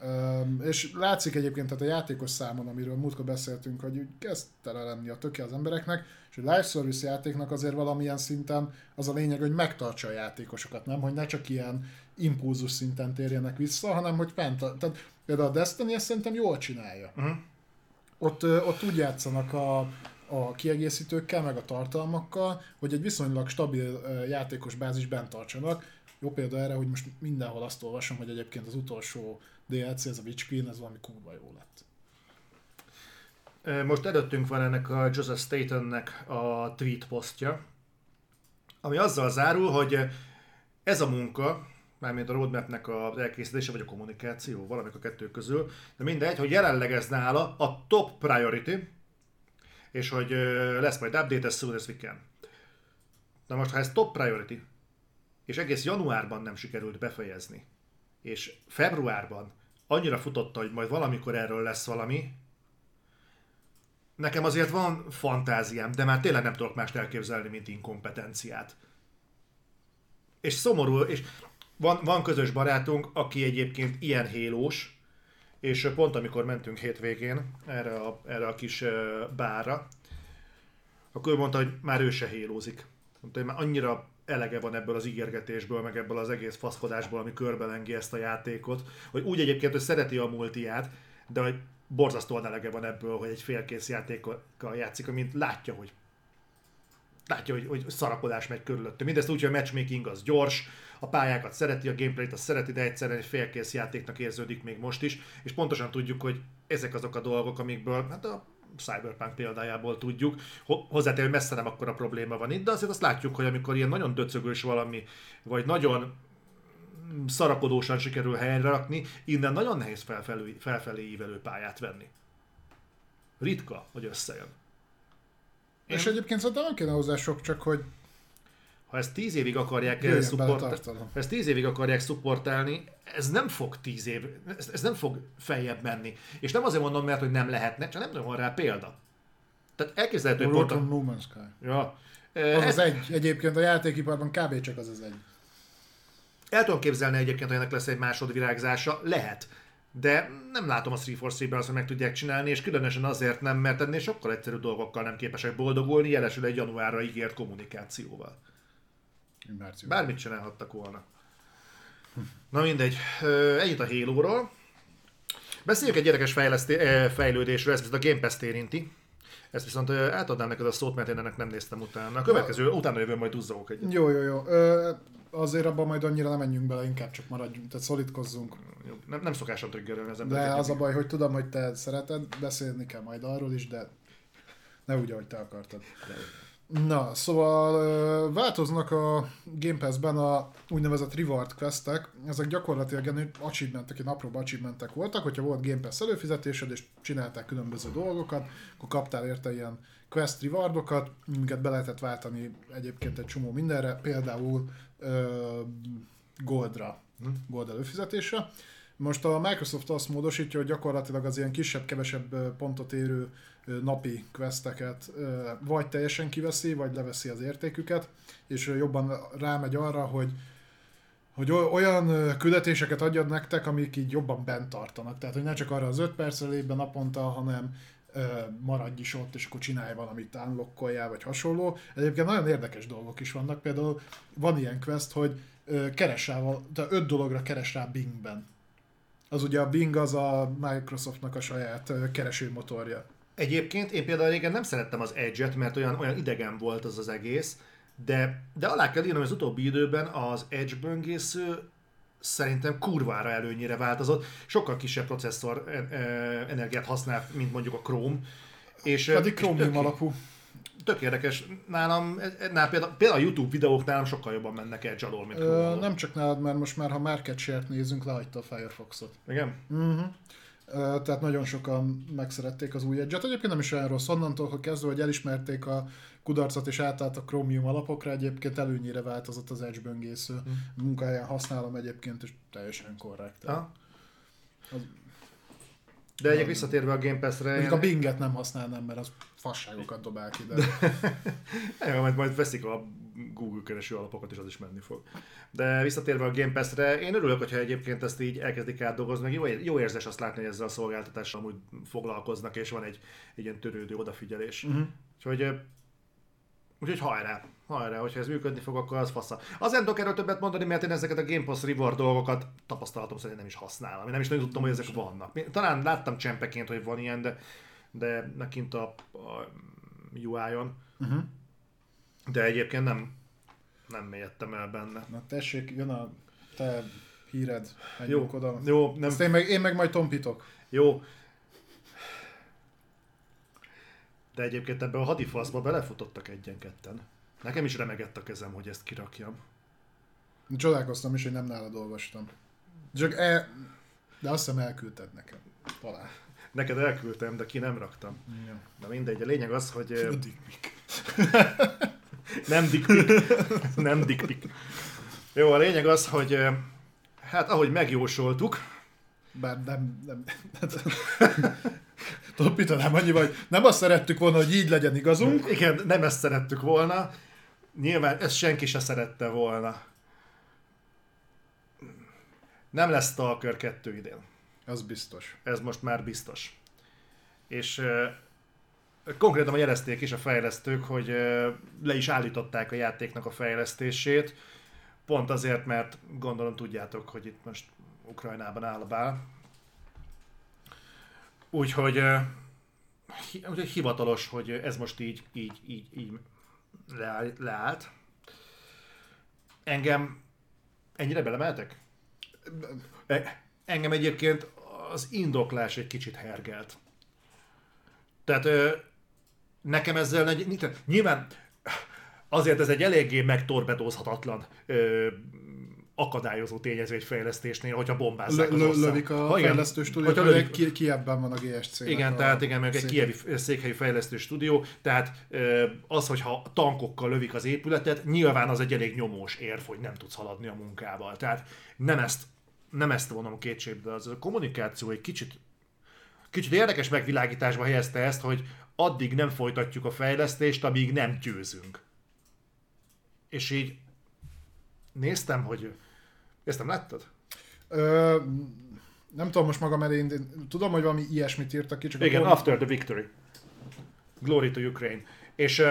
S2: Um, és látszik egyébként, tehát a játékos számon, amiről múltkor beszéltünk, hogy úgy kezd tele lenni a töke az embereknek, és a live service játéknak azért valamilyen szinten az a lényeg, hogy megtartsa a játékosokat, nem? Hogy ne csak ilyen impulzus szinten térjenek vissza, hanem hogy fent, tehát például a Destiny ezt szerintem jól csinálja.
S1: Uh-huh.
S2: Ott, ott úgy játszanak a, a kiegészítőkkel, meg a tartalmakkal, hogy egy viszonylag stabil játékos bázis bent tartsanak. Jó példa erre, hogy most mindenhol azt olvasom, hogy egyébként az utolsó DLC, ez a Witch Queen, ez valami kurva jó lett.
S1: Most előttünk van ennek a Joseph Statennek a tweet posztja, ami azzal zárul, hogy ez a munka, mármint a roadmapnek az elkészítése, vagy a kommunikáció, valamik a kettő közül, de mindegy, hogy jelenleg ez nála a top priority, és hogy lesz majd update as soon as we can. Na most, ha ez top priority, és egész januárban nem sikerült befejezni, és februárban annyira futotta, hogy majd valamikor erről lesz valami, nekem azért van fantáziám, de már tényleg nem tudok mást elképzelni, mint inkompetenciát. És szomorú, és van, van közös barátunk, aki egyébként ilyen hélós, és pont amikor mentünk hétvégén erre a, erre a kis bárra, akkor ő mondta, hogy már ő se hélózik. Mondta, hogy már annyira elege van ebből az ígérgetésből, meg ebből az egész faszkodásból, ami körbelengi ezt a játékot, hogy úgy egyébként, hogy szereti a multiát, de hogy borzasztóan elege van ebből, hogy egy félkész játékkal játszik, amint látja, hogy látja, hogy, hogy szarakodás megy körülötte. Mindezt úgy, hogy a matchmaking az gyors, a pályákat szereti, a gameplayt azt szereti, de egyszerűen egy félkész játéknak érződik még most is, és pontosan tudjuk, hogy ezek azok a dolgok, amikből, hát a Cyberpunk példájából tudjuk, Ho- hozzátéve messze nem akkora probléma van itt, de azért azt látjuk, hogy amikor ilyen nagyon döcögős valami, vagy nagyon szarakodósan sikerül helyre rakni, innen nagyon nehéz felfelé, felfelé ívelő pályát venni. ritka, hogy összejön.
S2: Én... És egyébként szerintem nem kéne hozzá sok, csak hogy
S1: ha ezt tíz évig akarják
S2: tartalom.
S1: ha ezt tíz évig akarják szupportálni, ez nem fog tíz év, ez, ez nem fog feljebb menni. És nem azért mondom, mert hogy nem lehetne, csak nem tudom, van rá példa. Tehát elképzelhető, hogy pont a...
S2: No Man's Sky.
S1: Ja.
S2: Az
S1: Ez,
S2: az egy. Egyébként a játékiparban kb. csak az az egy.
S1: El tudom képzelni egyébként, hogy ennek lesz egy másodvirágzása, lehet. De nem látom a 343-ben azt, hogy meg tudják csinálni, és különösen azért nem, mert ennél sokkal egyszerű dolgokkal nem képesek boldogulni, jelesül egy januárra ígért kommunikációval.
S2: Márciusban.
S1: Bármit csinálhattak volna. Na mindegy, ennyit a Halo-ról. Beszéljük egy érdekes fejleszté- fejlődésről, ez viszont a Game Pass-t érinti. Ezt viszont átadnám neked a szót, mert én ennek nem néztem utána. A következő, utána jövő majd duzzogok egyet.
S2: Jó, jó, jó. Ö, azért abban majd annyira nem menjünk bele, inkább csak maradjunk, tehát szolidkozzunk.
S1: Jó, Nem, nem szokásom triggerelni az
S2: De
S1: embereket.
S2: az a baj, hogy tudom, hogy te szereted, beszélni kell majd arról is, de ne úgy, ahogy te akartad. Na, szóval változnak a Game Pass-ben a úgynevezett reward questek, ezek gyakorlatilag achievementek, ilyen apróbb achievementek voltak, hogyha volt Game Pass előfizetésed, és csinálták különböző dolgokat, akkor kaptál érte ilyen quest rewardokat, amiket be lehetett váltani egyébként egy csomó mindenre, például ö, Goldra, Gold előfizetésre. Most a Microsoft azt módosítja, hogy gyakorlatilag az ilyen kisebb-kevesebb pontot érő napi questeket vagy teljesen kiveszi, vagy leveszi az értéküket, és jobban rámegy arra, hogy hogy olyan küldetéseket adjad nektek, amik így jobban bent tartanak. Tehát, hogy ne csak arra az 5 percre lép be naponta, hanem maradj is ott, és akkor csinálj valamit, unlockoljál, vagy hasonló. Egyébként nagyon érdekes dolgok is vannak. Például van ilyen quest, hogy keres rá, tehát 5 dologra keres rá Bingben. Az ugye a Bing az a Microsoftnak a saját keresőmotorja.
S1: Egyébként én például régen nem szerettem az Edge-et, mert olyan, olyan idegen volt az az egész, de, de alá kell írnom, hogy az utóbbi időben az Edge böngésző szerintem kurvára előnyére változott. Sokkal kisebb processzor e- e- energiát használ, mint mondjuk a Chrome. És,
S2: Pedig
S1: és
S2: Chromium
S1: tök,
S2: alapú.
S1: tök érdekes. Nálam, e- nál például, például a YouTube videók nálam sokkal jobban mennek Edge alól, mint
S2: Ö, nem csak nálad, mert most már ha market share-t nézünk, lehagyta a Firefoxot.
S1: Igen?
S2: Uh-huh. Tehát nagyon sokan megszerették az új Edge-et. Egyébként nem is olyan rossz. Onnantól, hogy kezdve, hogy elismerték a kudarcot és átállt a Chromium alapokra, egyébként előnyire változott az Edge böngésző.
S1: Hm.
S2: Munkáján használom egyébként, és teljesen korrekt.
S1: Ha?
S2: Az-
S1: De egyébként visszatérve a Game Pass-re...
S2: Mondjuk a Binget nem használnám, mert az fasságokat dobál ki, de (laughs)
S1: Ja, majd, majd veszik a Google kereső alapokat, és az is menni fog. De visszatérve a Game Pass-re, én örülök, hogyha egyébként ezt így elkezdik átdolgozni, meg jó, jó érzés azt látni, hogy ezzel a szolgáltatással amúgy foglalkoznak, és van egy, egy ilyen törődő odafigyelés.
S2: Mhm.
S1: Uh-huh. Úgyhogy, úgyhogy hajrá, hajrá, hogyha ez működni fog, akkor az fasza. Azért tudok erről többet mondani, mert én ezeket a Game Pass reward dolgokat tapasztalatom szerint nem is használom. Én nem is nagyon tudtam, hogy ezek vannak. Talán láttam csempeként, hogy van ilyen, de, de nekint a, a UI-on.
S2: uh-huh.
S1: De egyébként nem, nem mélyedtem el benne.
S2: Na tessék, jön a te híred,
S1: Jó,
S2: oda.
S1: jó, nem,
S2: én meg, én meg majd tompítok.
S1: jó. De egyébként ebbe a hadifaszba belefutottak egyen-ketten. Nekem is remegett a kezem, hogy ezt kirakjam.
S2: Csodálkoztam is, hogy nem nálad olvastam. Csak e... De azt hiszem elküldted nekem. Talán.
S1: Neked elküldtem, de ki nem raktam.
S2: Ja.
S1: Na mindegy, a lényeg az, hogy
S2: Ödik. (laughs)
S1: nem dikpik. nem dikpik. Jó, a lényeg az, hogy hát ahogy megjósoltuk,
S2: Bár nem... nem Tompítanám annyi, hogy nem azt szerettük volna, hogy így legyen igazunk.
S1: igen, nem ezt szerettük volna. Nyilván ezt senki se szerette volna. Nem lesz Stalker 2 idén.
S2: Az biztos.
S1: Ez most már biztos. És konkrétan jelezték is a fejlesztők, hogy le is állították a játéknak a fejlesztését, pont azért, mert gondolom tudjátok, hogy itt most Ukrajnában áll a bál. Úgyhogy, úgyhogy hivatalos, hogy ez most így, így, így, így leáll, leállt. Engem ennyire belemeltek? E- Engem egyébként az indoklás egy kicsit hergelt. Tehát nekem ezzel egy, nyilván azért ez egy eléggé megtorbedózhatatlan ö, akadályozó tényező egy fejlesztésnél, hogyha bombázzák az ország.
S2: lövik a
S1: Ha, igen,
S2: fejlesztő stúdiót,
S1: hogyha lövik-
S2: ki, Kievben van a GSC.
S1: igen, tehát igen, meg egy kievi székhelyi fejlesztő stúdió, tehát az, hogyha tankokkal lövik az épületet, nyilván az egy elég nyomós érv, hogy nem tudsz haladni a munkával. Tehát nem ezt, nem ezt vonom kétségbe, az a kommunikáció egy kicsit, kicsit érdekes megvilágításba helyezte ezt, hogy addig nem folytatjuk a fejlesztést, amíg nem győzünk. És így néztem, hogy ezt nem láttad?
S2: Ö, nem tudom most magam elé, tudom, hogy valami ilyesmit írtak ki, csak
S1: Igen,
S2: a
S1: after the victory. Glory to Ukraine. És uh,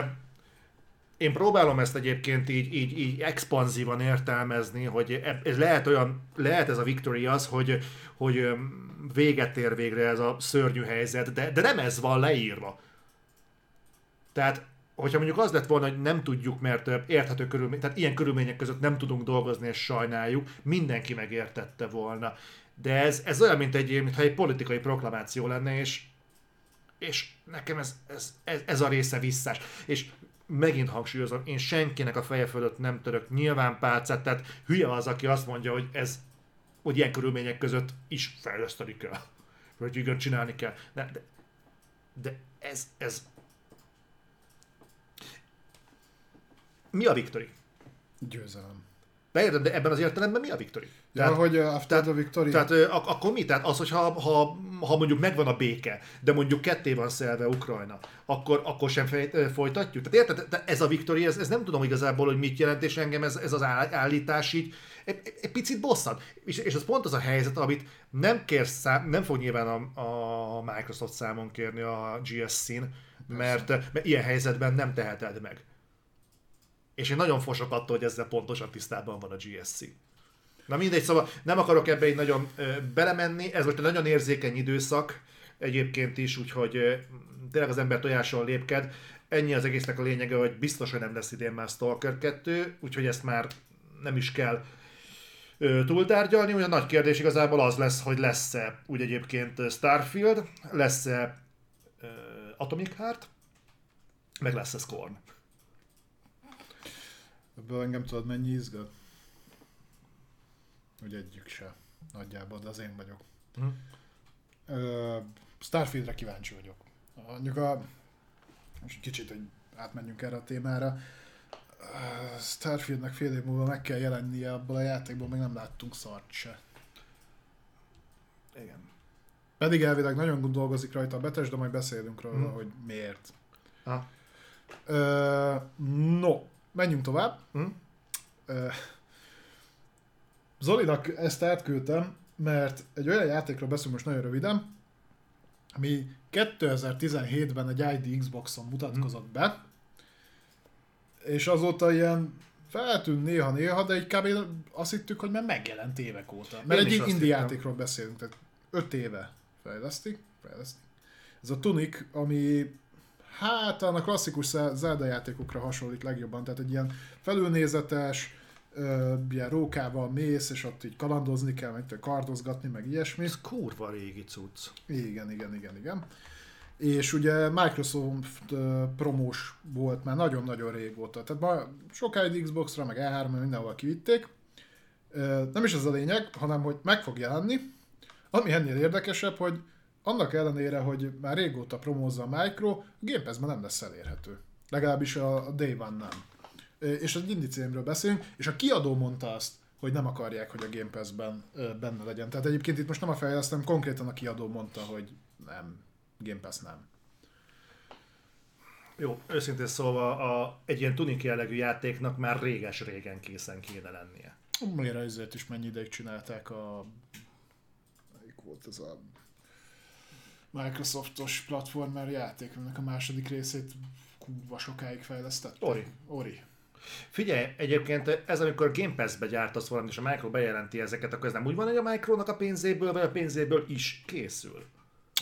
S1: én próbálom ezt egyébként így, így, így expanzívan értelmezni, hogy e- ez lehet olyan, lehet ez a victory az, hogy, hogy véget ér végre ez a szörnyű helyzet, de, de nem ez van leírva. Tehát, hogyha mondjuk az lett volna, hogy nem tudjuk, mert érthető körülmények, tehát ilyen körülmények között nem tudunk dolgozni, és sajnáljuk, mindenki megértette volna. De ez, ez olyan, mint egy, mintha egy politikai proklamáció lenne, és és nekem ez, ez, ez, ez a része visszás. És megint hangsúlyozom, én senkinek a feje fölött nem török nyilván pálcát, tehát hülye az, aki azt mondja, hogy ez, hogy ilyen körülmények között is fejleszteni kell. Vagy igen, csinálni kell. De, de, de ez, ez... Mi a victory?
S2: Győzelem.
S1: De érted, de ebben az értelemben mi a victory?
S2: Ja, tehát, hogy uh, after the victory...
S1: Tehát ak- akkor mi? Tehát az, hogyha ha, ha mondjuk megvan a béke, de mondjuk ketté van szelve Ukrajna, akkor, akkor sem fej, folytatjuk? Tehát érted? De ez a Victory, ez, ez nem tudom igazából, hogy mit jelent, és engem ez, ez az áll- állítás így egy, egy- picit bosszant. És, és ez pont az a helyzet, amit nem kérsz szám, nem fog nyilván a, a Microsoft számon kérni a GSC-n, mert, mert ilyen helyzetben nem teheted meg. És én nagyon fosok attól, hogy ezzel pontosan tisztában van a GSC. Na mindegy, szóval nem akarok ebbe így nagyon belemenni, ez most egy nagyon érzékeny időszak egyébként is, úgyhogy tényleg az ember tojáson lépked. Ennyi az egésznek a lényege, hogy biztos, hogy nem lesz idén már Stalker 2, úgyhogy ezt már nem is kell túltárgyalni. Ugye a nagy kérdés igazából az lesz, hogy lesz-e úgy egyébként Starfield, lesz-e Atomic Heart, meg lesz-e Scorn.
S2: Ebből engem tudod mennyi izgat? Hogy egyik se. Nagyjából, de az én vagyok.
S1: Mhm.
S2: Ö, Starfieldre kíváncsi vagyok. Mondjuk a... Most kicsit, hogy átmenjünk erre a témára. Starfieldnek fél év múlva meg kell jelennie abból a játékból, még nem láttunk szart se.
S1: Igen.
S2: Pedig elvileg nagyon dolgozik rajta a Betes, de majd beszélünk róla,
S1: Mhm.
S2: hogy miért.
S1: Ah.
S2: Ö, no, menjünk tovább.
S1: Hm?
S2: Ö, Zolinak ezt átküldtem, mert egy olyan játékról beszélünk most nagyon röviden, ami 2017-ben egy ID Xboxon mutatkozott be, és azóta ilyen feltűnt néha-néha, de egy kb. azt hittük, hogy már megjelent évek óta. Mert
S1: Én
S2: egy indie játékról beszélünk, tehát 5 éve fejlesztik, fejlesztik. Ez a Tunic, ami hát a klasszikus Zelda játékokra hasonlít legjobban, tehát egy ilyen felülnézetes, ö, ilyen rókával mész, és ott így kalandozni kell, meg kardozgatni, meg ilyesmi.
S1: Ez kurva régi cucc.
S2: Igen, igen, igen, igen. És ugye Microsoft promós volt már nagyon-nagyon régóta. Tehát ma sokáig Xbox-ra, meg E3-ra mindenhol kivitték. Nem is ez a lényeg, hanem hogy meg fog jelenni. Ami ennél érdekesebb, hogy annak ellenére, hogy már régóta promózza a Micro, Game Pass-ben nem lesz elérhető. Legalábbis a a Day One nem. És egy indie címről beszélünk, és a kiadó mondta azt, hogy nem akarják, hogy a Game Pass-ben benne legyen. Tehát egyébként itt most nem a fejlesztem, konkrétan a kiadó mondta, hogy nem, Game Pass nem.
S1: Jó, őszintén szólva a, egy ilyen tunik jellegű játéknak már réges-régen készen kéne lennie.
S2: Miért ezért is mennyi ideig csinálták a... Melyik volt ez a... Microsoftos platformer játék, aminek a második részét kurva sokáig fejlesztett.
S1: Ori.
S2: Ori.
S1: Figyelj, egyébként ez amikor Game Pass-be gyártasz valamit, és a Micro bejelenti ezeket, akkor ez nem úgy van, hogy a Micronak a pénzéből, vagy a pénzéből is készül.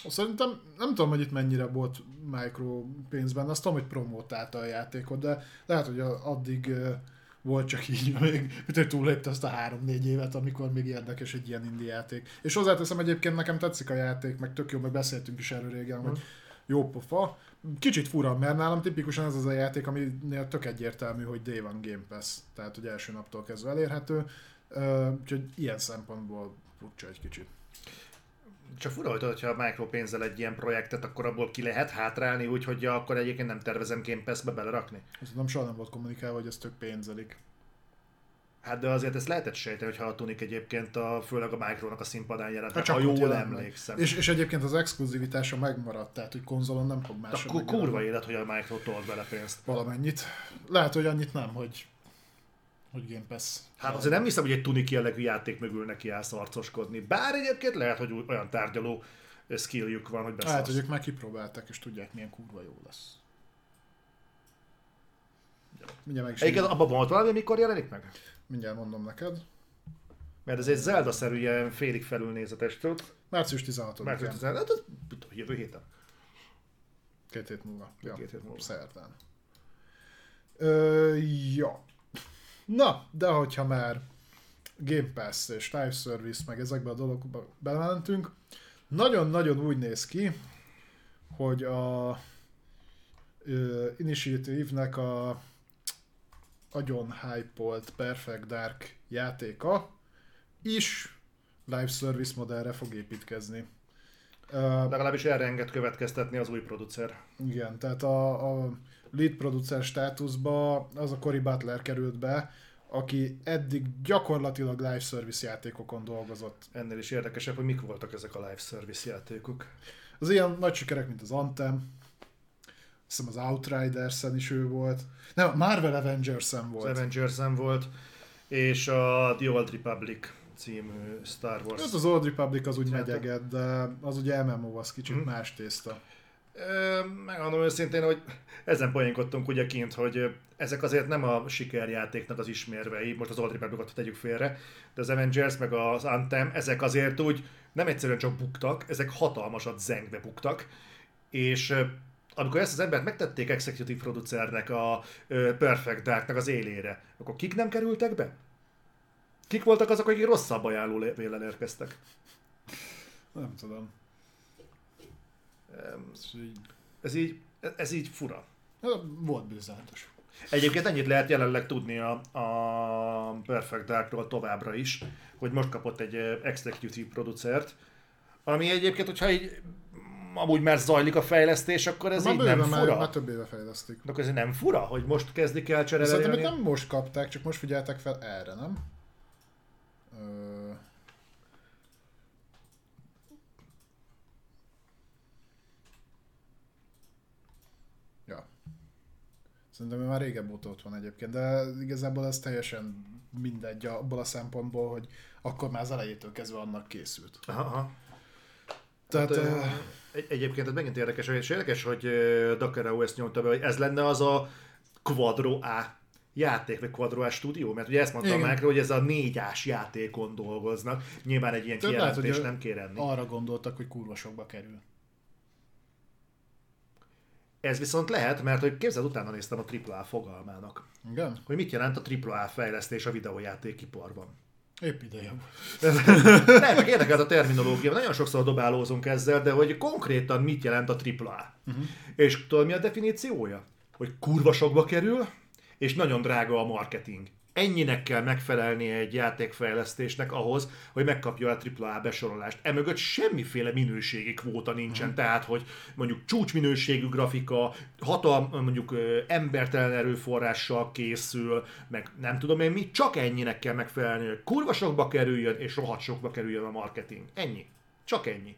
S2: Szerintem nem tudom, hogy itt mennyire volt micro pénzben, azt tudom, hogy promotálta a játékot, de lehet, hogy addig volt csak így, (laughs) még mint túllépte azt a három-négy évet, amikor még érdekes egy ilyen indie játék. És hozzáteszem egyébként nekem tetszik a játék, meg tök jó, meg beszéltünk is erről régen, hogy jó pofa. Kicsit fura, mert nálam tipikusan ez az a játék, aminél tök egyértelmű, hogy Day One Game Pass, tehát hogy első naptól kezdve elérhető. Úgyhogy ilyen szempontból furcsa egy kicsit.
S1: Csak fura, hogy tudod, ha a mikropénzzel egy ilyen projektet, akkor abból ki lehet hátrálni, úgyhogy ja, akkor egyébként nem tervezem Game Pass-be belerakni.
S2: Ez nem soha nem volt kommunikálva, hogy ez tök pénzelik.
S1: Hát de azért ezt lehetett sejteni, hogyha a Tunic egyébként a, főleg a Micronak a színpadán jelent,
S2: Hát
S1: ha
S2: ott
S1: jól
S2: jelent
S1: emlékszem.
S2: És, és egyébként az exkluzivitása megmaradt, tehát hogy konzolon nem fog másra
S1: Akkor
S2: megjelenni.
S1: kurva élet, hogy a Micro tolt bele pénzt.
S2: Valamennyit. Lehet, hogy annyit nem, hogy, hogy Game Pass.
S1: Hát azért nem hiszem, hogy egy Tunic jellegű játék mögül neki állsz harcoskodni. Bár egyébként lehet, hogy olyan tárgyaló skilljük van, hogy beszélsz.
S2: hogy ők már kipróbálták, és tudják, milyen kurva jó lesz. Mindjárt meg is
S1: Egyébként abban volt valami, mikor jelenik meg?
S2: Mindjárt mondom neked.
S1: Mert ez egy Zelda-szerű ilyen félig felülnézetes tud.
S2: Március 16
S1: Mert
S2: án
S1: hogy Zelda, hát az mit tudom, jövő héten.
S2: Két hét múlva. Ja,
S1: Két hét múlva.
S2: Szerdán. Ö, ja. Na, de hogyha már Game Pass és Live Service, meg ezekbe a dolgokba belementünk, nagyon-nagyon úgy néz ki, hogy a ö, Initiative-nek a agyon hype Perfect Dark játéka is live service modellre fog építkezni. Ö,
S1: Legalábbis erre enged következtetni az új producer.
S2: igen, tehát a, a lead producer státuszba az a Cory Butler került be, aki eddig gyakorlatilag live service játékokon dolgozott.
S1: Ennél is érdekesebb, hogy mik voltak ezek a live service játékok.
S2: Az ilyen nagy sikerek, mint az Anthem, hiszem az Outriders-en is ő volt. Nem, a Marvel Avengers-en
S1: Az
S2: volt.
S1: Avengers-en volt, és a The Old Republic című Star Wars.
S2: Ez az Old Republic az úgy
S1: Játék.
S2: megyeget, de az ugye MMO, az kicsit
S1: Mhm.
S2: más tészta.
S1: Megmondom őszintén, hogy ezen poénkodtunk ugye kint, hogy ezek azért nem a sikerjátéknak az ismérvei, most az Old Republicot tegyük félre, de az Avengers meg az Anthem, ezek azért úgy nem egyszerűen csak buktak, ezek hatalmasat zengbe buktak, és amikor ezt az embert megtették executive producernek a Perfect Darknak az élére, akkor kik nem kerültek be? Kik voltak azok, akik rosszabb ajánló levéllel érkeztek?
S2: Nem tudom. Ez így,
S1: Ez így, fura.
S2: volt bizonyos.
S1: Egyébként ennyit lehet jelenleg tudni a, a Perfect Darkról továbbra is, hogy most kapott egy executive producert, ami egyébként, hogyha így mm, amúgy már zajlik a fejlesztés, akkor ez
S2: már
S1: így nem
S2: már,
S1: fura.
S2: már több éve fejlesztik.
S1: De akkor ez nem fura, hogy most kezdik el
S2: Szerintem
S1: cserélni?
S2: ők nem most kapták, csak most figyeltek fel erre, nem? Szerintem ő már régebb óta ott van egyébként, de igazából ez teljesen mindegy abból a szempontból, hogy akkor már az elejétől kezdve annak készült.
S1: Aha.
S2: Tehát,
S1: Hát, egy, egyébként ez megint érdekes, és érdekes, hogy ö, Dakara ezt nyomta be, hogy ez lenne az a Quadro A játék, vagy Quadro A stúdió, mert ugye ezt mondta
S2: Igen.
S1: a Micro, hogy ez a négyás játékon dolgoznak. Nyilván egy ilyen
S2: Tehát lehet,
S1: kijelentés
S2: hogy
S1: nem kér enni.
S2: arra gondoltak, hogy kurva sokba kerül.
S1: Ez viszont lehet, mert hogy képzeld, utána néztem a AAA fogalmának.
S2: Igen?
S1: Hogy mit jelent a AAA fejlesztés a videójátékiparban.
S2: Épp ideje. (laughs)
S1: Nem, csak érdekelt a terminológia, nagyon sokszor dobálózunk ezzel, de hogy konkrétan mit jelent a AAA. Uh-huh. És tudod mi a definíciója? Hogy kurva sokba kerül, és nagyon drága a marketing. Ennyinek kell megfelelnie egy játékfejlesztésnek ahhoz, hogy megkapja a AAA besorolást. Emögött semmiféle minőségi kvóta nincsen, uh-huh. tehát, hogy mondjuk csúcsminőségű grafika, hatal, mondjuk embertelen erőforrással készül, meg nem tudom én mi, csak ennyinek kell megfelelni, hogy kurva sokba kerüljön, és rohadt sokba kerüljön a marketing. Ennyi. Csak ennyi.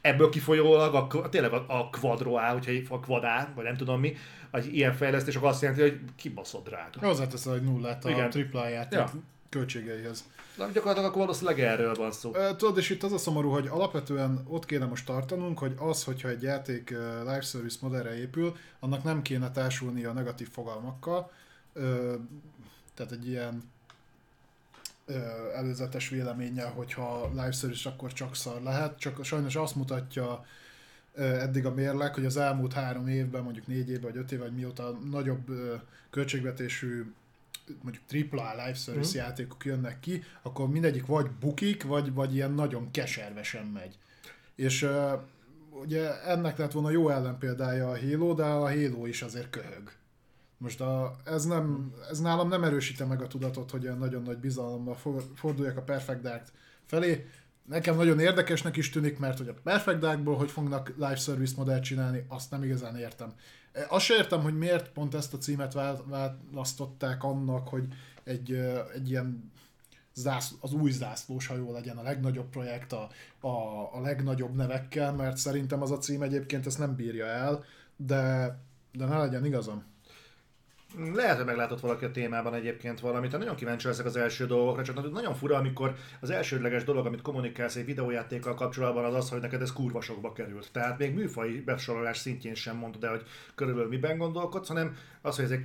S1: Ebből kifolyólag a, tényleg a, a Quadro A, hogyha a Quadá, vagy nem tudom mi, egy ilyen fejlesztés akkor azt jelenti, hogy kibaszott drága.
S2: Hozzáteszed egy nullát a
S1: Igen.
S2: Játék
S1: Ja.
S2: költségeihez.
S1: Na, gyakorlatilag akkor valószínűleg erről van szó.
S2: Tudod, és itt az a szomorú, hogy alapvetően ott kéne most tartanunk, hogy az, hogyha egy játék live service modellre épül, annak nem kéne társulni a negatív fogalmakkal. Tehát egy ilyen előzetes véleménnyel, hogyha live service akkor csak szar lehet, csak sajnos azt mutatja eddig a mérleg, hogy az elmúlt három évben, mondjuk négy évben, vagy öt évben, vagy mióta nagyobb költségvetésű mondjuk AAA live service
S1: Mhm.
S2: játékok jönnek ki, akkor mindegyik vagy bukik, vagy, vagy ilyen nagyon keservesen megy. És ugye ennek lett volna jó ellenpéldája a Halo, de a Halo is azért köhög. Most a, ez, nem, ez nálam nem erősíte meg a tudatot, hogy olyan nagyon nagy bizalommal forduljak a Perfect Dark felé. Nekem nagyon érdekesnek is tűnik, mert hogy a Perfect Darkból hogy fognak live service modellt csinálni, azt nem igazán értem. E, azt sem értem, hogy miért pont ezt a címet választották annak, hogy egy, egy ilyen zász, az új zászlós hajó legyen a legnagyobb projekt a, a, a legnagyobb nevekkel, mert szerintem az a cím egyébként ezt nem bírja el, de, de ne legyen igazam.
S1: Lehet, hogy meglátott valaki a témában egyébként valamit, nagyon kíváncsi leszek az első dolgokra, csak nagyon fura, amikor az elsődleges dolog, amit kommunikálsz egy videójátékkal kapcsolatban, az az, hogy neked ez kurva sokba került. Tehát még műfai besorolás szintjén sem mondod el, hogy körülbelül miben gondolkodsz, hanem az, hogy ez egy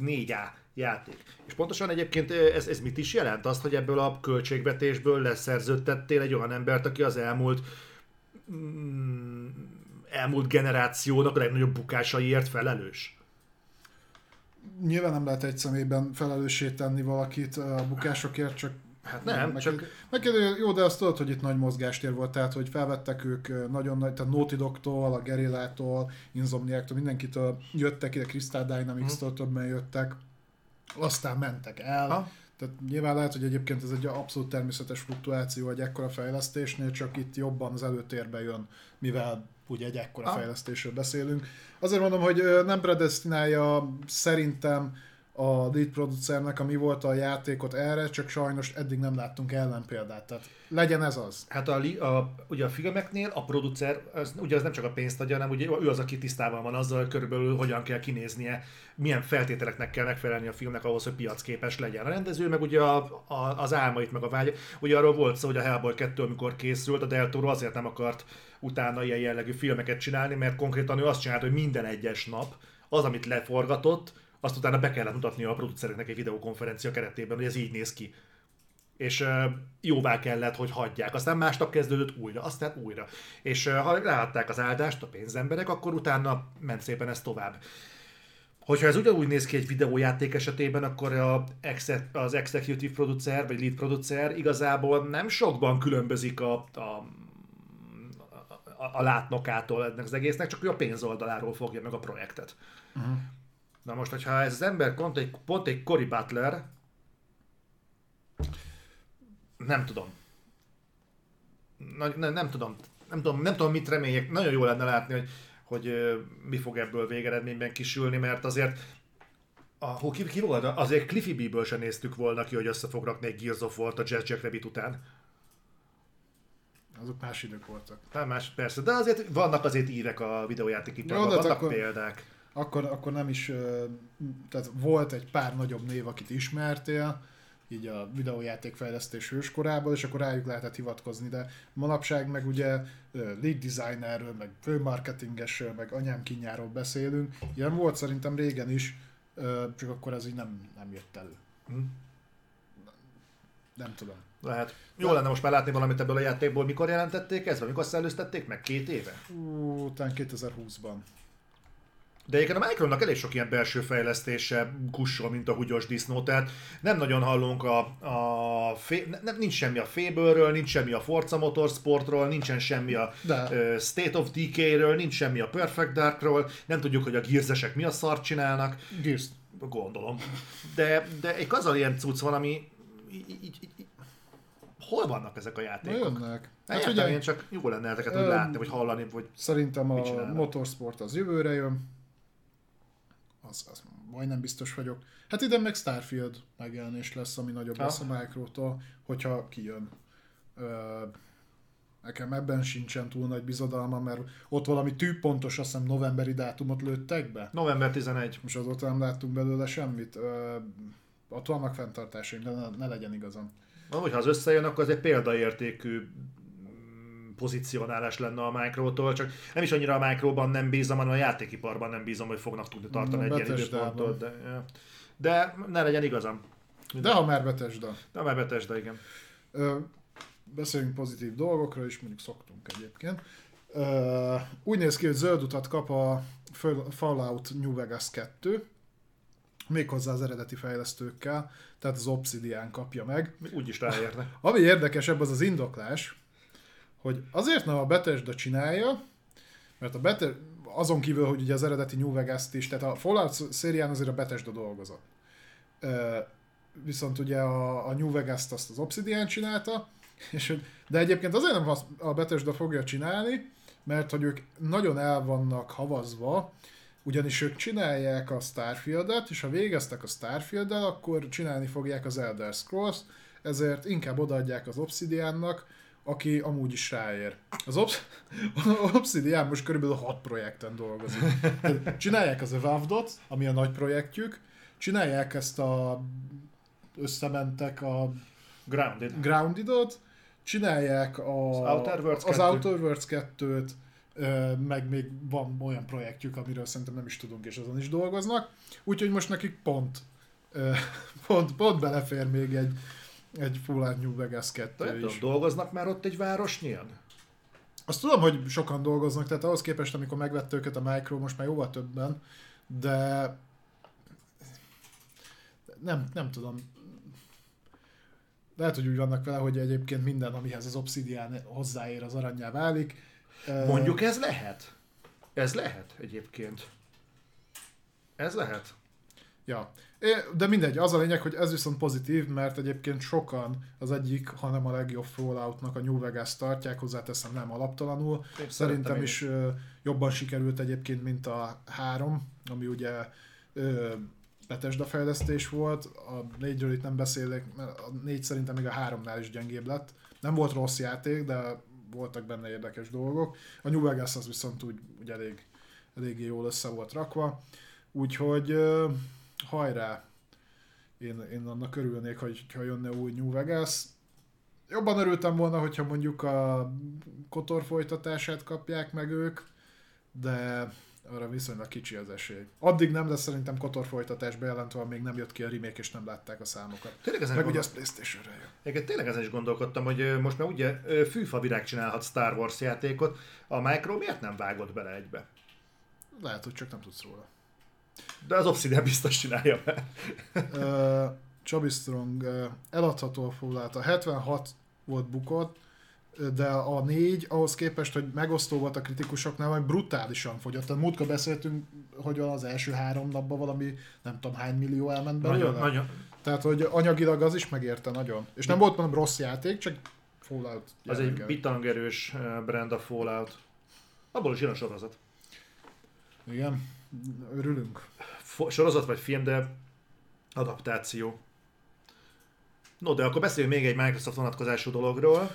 S1: 4A játék. És pontosan egyébként ez, ez mit is jelent? Azt, hogy ebből a költségvetésből leszerződtettél egy olyan embert, aki az elmúlt mm, elmúlt generációnak a legnagyobb bukásaiért felelős?
S2: Nyilván nem lehet egy személyben felelőssé tenni valakit a bukásokért, csak
S1: Hát nem,
S2: meg,
S1: csak...
S2: Meg, jó, de azt tudod, hogy itt nagy mozgástér volt, tehát hogy felvettek ők nagyon nagy, tehát Naughty Dog-tól, a Gerillától, Insomniac-tól, mindenkitől jöttek ide, Crystal Dynamics-től hmm. többen jöttek, aztán mentek el. Ha? Tehát nyilván lehet, hogy egyébként ez egy abszolút természetes fluktuáció egy ekkora fejlesztésnél, csak itt jobban az előtérbe jön, mivel ugye egy ekkora ah. fejlesztésről beszélünk. Azért mondom, hogy nem predestinálja szerintem a lead producernek, ami volt a játékot erre, csak sajnos eddig nem láttunk ellenpéldát. Tehát legyen ez az.
S1: Hát a, a, ugye a filmeknél a producer, az, ugye az nem csak a pénzt adja, hanem ugye ő az, aki tisztában van azzal, hogy körülbelül hogyan kell kinéznie, milyen feltételeknek kell megfelelni a filmnek ahhoz, hogy piacképes legyen. A rendező meg ugye a, a, az álmait, meg a vágy. Ugye arról volt szó, hogy a Hellboy 2, amikor készült, a Del Toro azért nem akart utána ilyen jellegű filmeket csinálni, mert konkrétan ő azt csinált, hogy minden egyes nap az, amit leforgatott, azt utána be kellett mutatni a producereknek egy videokonferencia keretében, hogy ez így néz ki. És jóvá kellett, hogy hagyják. Aztán másnap kezdődött újra, aztán újra. És ha ráadták az áldást a pénzemberek, akkor utána ment szépen ez tovább. Hogyha ez ugyanúgy néz ki egy videójáték esetében, akkor a, az executive producer, vagy lead producer igazából nem sokban különbözik a, a a, látnokától ennek az egésznek, csak ő a pénzoldaláról fogja meg a projektet. Uh-huh. Na most, hogyha ez az ember pont egy, pont egy Cory Butler, nem tudom. Na, nem, nem tudom. Nem tudom, nem tudom, mit reméljek. Nagyon jó lenne látni, hogy, hogy mi fog ebből végeredményben kisülni, mert azért a, ki, ki volt? Azért Cliffy B-ből sem néztük volna ki, hogy össze fog rakni egy Gears of War-t a Jazz Jack Rabbit után.
S2: Azok más idők voltak.
S1: Nem más, persze, de azért vannak azért ívek a videójátékiparban, vannak
S2: akkor,
S1: példák.
S2: Akkor, akkor nem is, tehát volt egy pár nagyobb név, akit ismertél, így a videójátékfejlesztés hőskorából, és akkor rájuk lehetett hivatkozni, de manapság meg ugye lead designerről, meg főmarketingesről, meg anyám kinyáról beszélünk. Ilyen volt szerintem régen is, csak akkor ez így nem, nem jött elő. Hm. Nem tudom.
S1: Lehet. Jó lenne most már látni valamit ebből a játékból. Mikor jelentették ezt? Mikor szellőztették meg? Két éve?
S2: Ú, után 2020-ban.
S1: De egyébként a Micronnak elég sok ilyen belső fejlesztése kussol, mint a húgyos disznó, tehát nem nagyon hallunk a, a fé, nem, nincs semmi a Fable-ről, nincs semmi a Forza Motorsportról, nincsen semmi a uh, State of Decay-ről, nincs semmi a Perfect Darkról, nem tudjuk, hogy a gírzesek mi a szart csinálnak.
S2: Gears.
S1: Gondolom. De, de egy az ilyen cucc van, ami így, így, így, hol vannak ezek a játékok?
S2: Jönnek.
S1: Hát Értem, ugye, én csak jó lenne ezeket úgy látni, vagy hallani, vagy
S2: Szerintem a motorsport az jövőre jön. Az, az majdnem biztos vagyok. Hát ide meg Starfield megjelenés lesz, ami nagyobb ha. lesz a Micro-tól, hogyha kijön. Ö, nekem ebben sincsen túl nagy bizodalma, mert ott valami tűpontos, azt hiszem novemberi dátumot lőttek be.
S1: November 11.
S2: Most azóta nem láttunk belőle semmit. Ö, ott vannak fenntartásaim, de ne, ne legyen igazam.
S1: Na, ha az összejön, akkor az egy példaértékű pozícionálás lenne a Micro-tól, csak nem is annyira a Microban nem bízom, hanem a játékiparban nem bízom, hogy fognak tudni tartani egy ilyen időpontot. De, de ne legyen igazam.
S2: De ha már Betesda.
S1: De ha már Betesda, igen.
S2: Ö, beszéljünk pozitív dolgokra is, mondjuk szoktunk egyébként. Ö, úgy néz ki, hogy zöld utat kap a Fallout New Vegas 2, méghozzá az eredeti fejlesztőkkel, tehát az Obsidian kapja meg.
S1: Úgy is ráérne.
S2: Ami érdekesebb az az indoklás, hogy azért nem a Bethesda csinálja, mert a Bethesda, azon kívül, hogy ugye az eredeti New Vegas-t is, tehát a Fallout szérián azért a Bethesda dolgozott. Viszont ugye a, a New Vegas-t azt az Obsidian csinálta, és hogy, de egyébként azért nem a Bethesda fogja csinálni, mert hogy ők nagyon el vannak havazva, ugyanis ők csinálják a Starfield-et, és ha végeztek a starfield akkor csinálni fogják az Elder Scrolls, ezért inkább odaadják az Obsidiannak, aki amúgy is ráér. Az Obs- (laughs) Obsidian most körülbelül 6 projekten dolgozik. Csinálják az Evolved-ot, ami a nagy projektjük, csinálják ezt a összementek a
S1: Grounded.
S2: Grounded-ot, csinálják a,
S1: Az Outer Worlds
S2: az
S1: 2.
S2: Outer Worlds 2-t, ö, meg még van olyan projektjük, amiről szerintem nem is tudunk, és azon is dolgoznak. Úgyhogy most nekik pont, (laughs) pont, pont belefér még egy, egy Fallout New Vegas 2
S1: Nem tudom,
S2: is.
S1: dolgoznak már ott egy városnyien?
S2: Azt tudom, hogy sokan dolgoznak, tehát ahhoz képest, amikor megvette őket a Micro, most már jóval többen, de nem, nem tudom. Lehet, hogy úgy vannak vele, hogy egyébként minden, amihez az Obsidian hozzáér, az aranyjá válik.
S1: Mondjuk ez lehet. Ez lehet egyébként. Ez lehet.
S2: Ja. De mindegy, az a lényeg, hogy ez viszont pozitív, mert egyébként sokan az egyik, hanem a legjobb Falloutnak a New Vegas tartják, hozzáteszem nem alaptalanul.
S1: Én
S2: Szerintem is ö, jobban sikerült egyébként, mint a három, ami ugye Bethesda fejlesztés volt. A négyről itt nem beszélek, mert a négy szerintem még a háromnál is gyengébb lett. Nem volt rossz játék, de voltak benne érdekes dolgok. A New Vegas az viszont úgy, úgy elég, eléggé jól össze volt rakva. Úgyhogy hajrá! Én, én annak örülnék, hogy ha jönne új New Vegas. Jobban örültem volna, hogyha mondjuk a Kotor folytatását kapják meg ők, de arra viszonylag kicsi az esély. Addig nem lesz szerintem Kotor folytatás bejelentve, még nem jött ki a remake, és nem látták a számokat.
S1: Tényleg ezen,
S2: Meg ugye
S1: gondol...
S2: az Playstation-re jön.
S1: Tényleg ezen is gondolkodtam, hogy most már ugye fűfavirág csinálhat Star Wars játékot, a Micro miért nem vágott bele egybe?
S2: Lehet, hogy csak nem tudsz róla.
S1: De az Obsidian biztos csinálja be.
S2: uh, Chubby Strong uh, eladható a Fallout. A 76 volt bukott, de a 4 ahhoz képest, hogy megosztó volt a kritikusoknál, majd brutálisan fogyott. Tehát múltkor beszéltünk, hogy az első három napban valami nem tudom hány millió elment belőle.
S1: Nagyon, nagyon.
S2: Tehát, hogy anyagilag az is megérte nagyon. És nem volt mondom rossz játék, csak Fallout
S1: Az egy bitangerős brand a Fallout. Abból is jön a sorozat.
S2: Igen, örülünk.
S1: Sorozat vagy film, de adaptáció. No, de akkor beszéljünk még egy Microsoft vonatkozású dologról.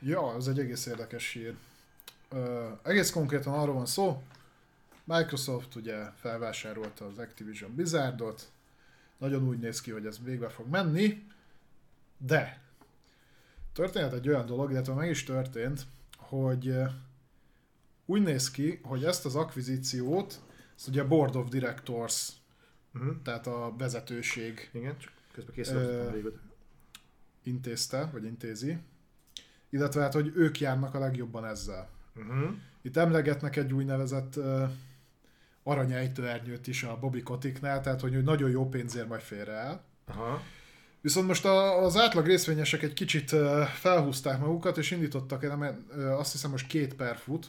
S2: Ja, ez egy egész érdekes hír. Ö, egész konkrétan arról van szó, Microsoft ugye felvásárolta az Activision Blizzardot, nagyon úgy néz ki, hogy ez végbe fog menni, de történt egy olyan dolog, illetve meg is történt, hogy úgy néz ki, hogy ezt az akvizíciót, ezt ugye a Board of Directors,
S1: Uh-huh.
S2: tehát a vezetőség
S1: Igen, csak közben
S2: Ö, intézte, vagy intézi, illetve hát, hogy ők járnak a legjobban ezzel.
S1: Uh-huh.
S2: Itt emlegetnek egy úgynevezett uh, aranyejtőernyőt is a Bobby Koticknál, tehát hogy ő nagyon jó pénzért majd félreáll.
S1: Aha.
S2: Viszont most a, az átlag részvényesek egy kicsit felhúzták magukat, és indítottak, nem, azt hiszem most két per fut,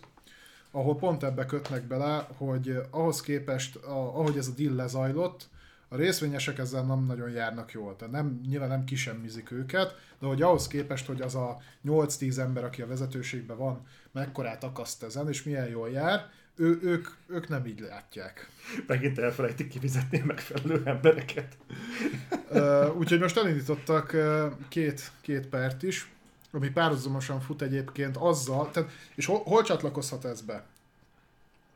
S2: ahol pont ebbe kötnek bele, hogy uh, ahhoz képest, a, ahogy ez a deal lezajlott, a részvényesek ezzel nem nagyon járnak jól. Tehát nem, nyilván nem kisemmizik őket, de hogy ahhoz képest, hogy az a 8-10 ember, aki a vezetőségben van, mekkorát akaszt ezen, és milyen jól jár, ő, ők, ők nem így látják.
S1: Megint elfelejtik kifizetni a megfelelő embereket.
S2: Úgyhogy most elindítottak ö, két, két pert is, ami párhuzamosan fut egyébként azzal, tehát, és hol, hol csatlakozhat ez be?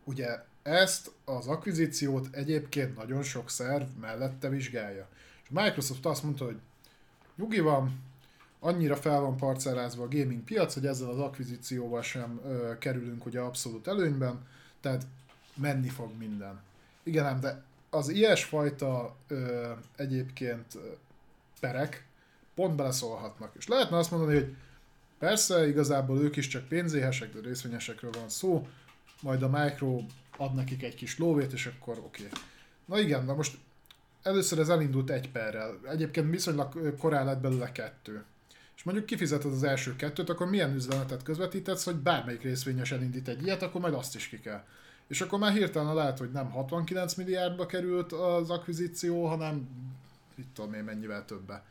S2: Ugye ezt az akvizíciót egyébként nagyon sok szerv mellette vizsgálja. És Microsoft azt mondta, hogy nyugi van, annyira fel van parcellázva a gaming piac, hogy ezzel az akvizícióval sem ö, kerülünk ugye abszolút előnyben, tehát menni fog minden. Igen ám, de az ilyesfajta ö, egyébként perek pont beleszólhatnak. És lehetne azt mondani, hogy persze, igazából ők is csak pénzéhesek, de részvényesekről van szó, majd a Micro ad nekik egy kis lóvét, és akkor oké. Okay. Na igen, na most először ez elindult egy perrel. Egyébként viszonylag korán lett belőle kettő. És mondjuk kifizeted az első kettőt, akkor milyen üzenetet közvetítesz, hogy bármelyik részvényes elindít egy ilyet, akkor majd azt is ki kell. És akkor már hirtelen lehet, hogy nem 69 milliárdba került az akvizíció, hanem mit tudom én mennyivel többe.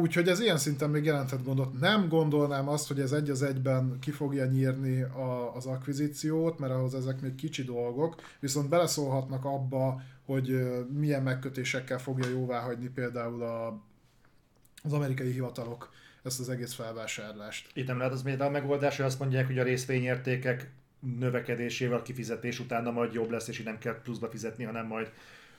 S2: Úgyhogy ez ilyen szinten még jelentett gondot. Nem gondolnám azt, hogy ez egy az egyben ki fogja nyírni a, az akvizíciót, mert ahhoz ezek még kicsi dolgok, viszont beleszólhatnak abba, hogy milyen megkötésekkel fogja jóvá hagyni például a, az amerikai hivatalok ezt az egész felvásárlást.
S1: Itt nem lehet az miért a megoldás, hogy azt mondják, hogy a részvényértékek növekedésével a kifizetés utána majd jobb lesz, és így nem kell pluszba fizetni, hanem majd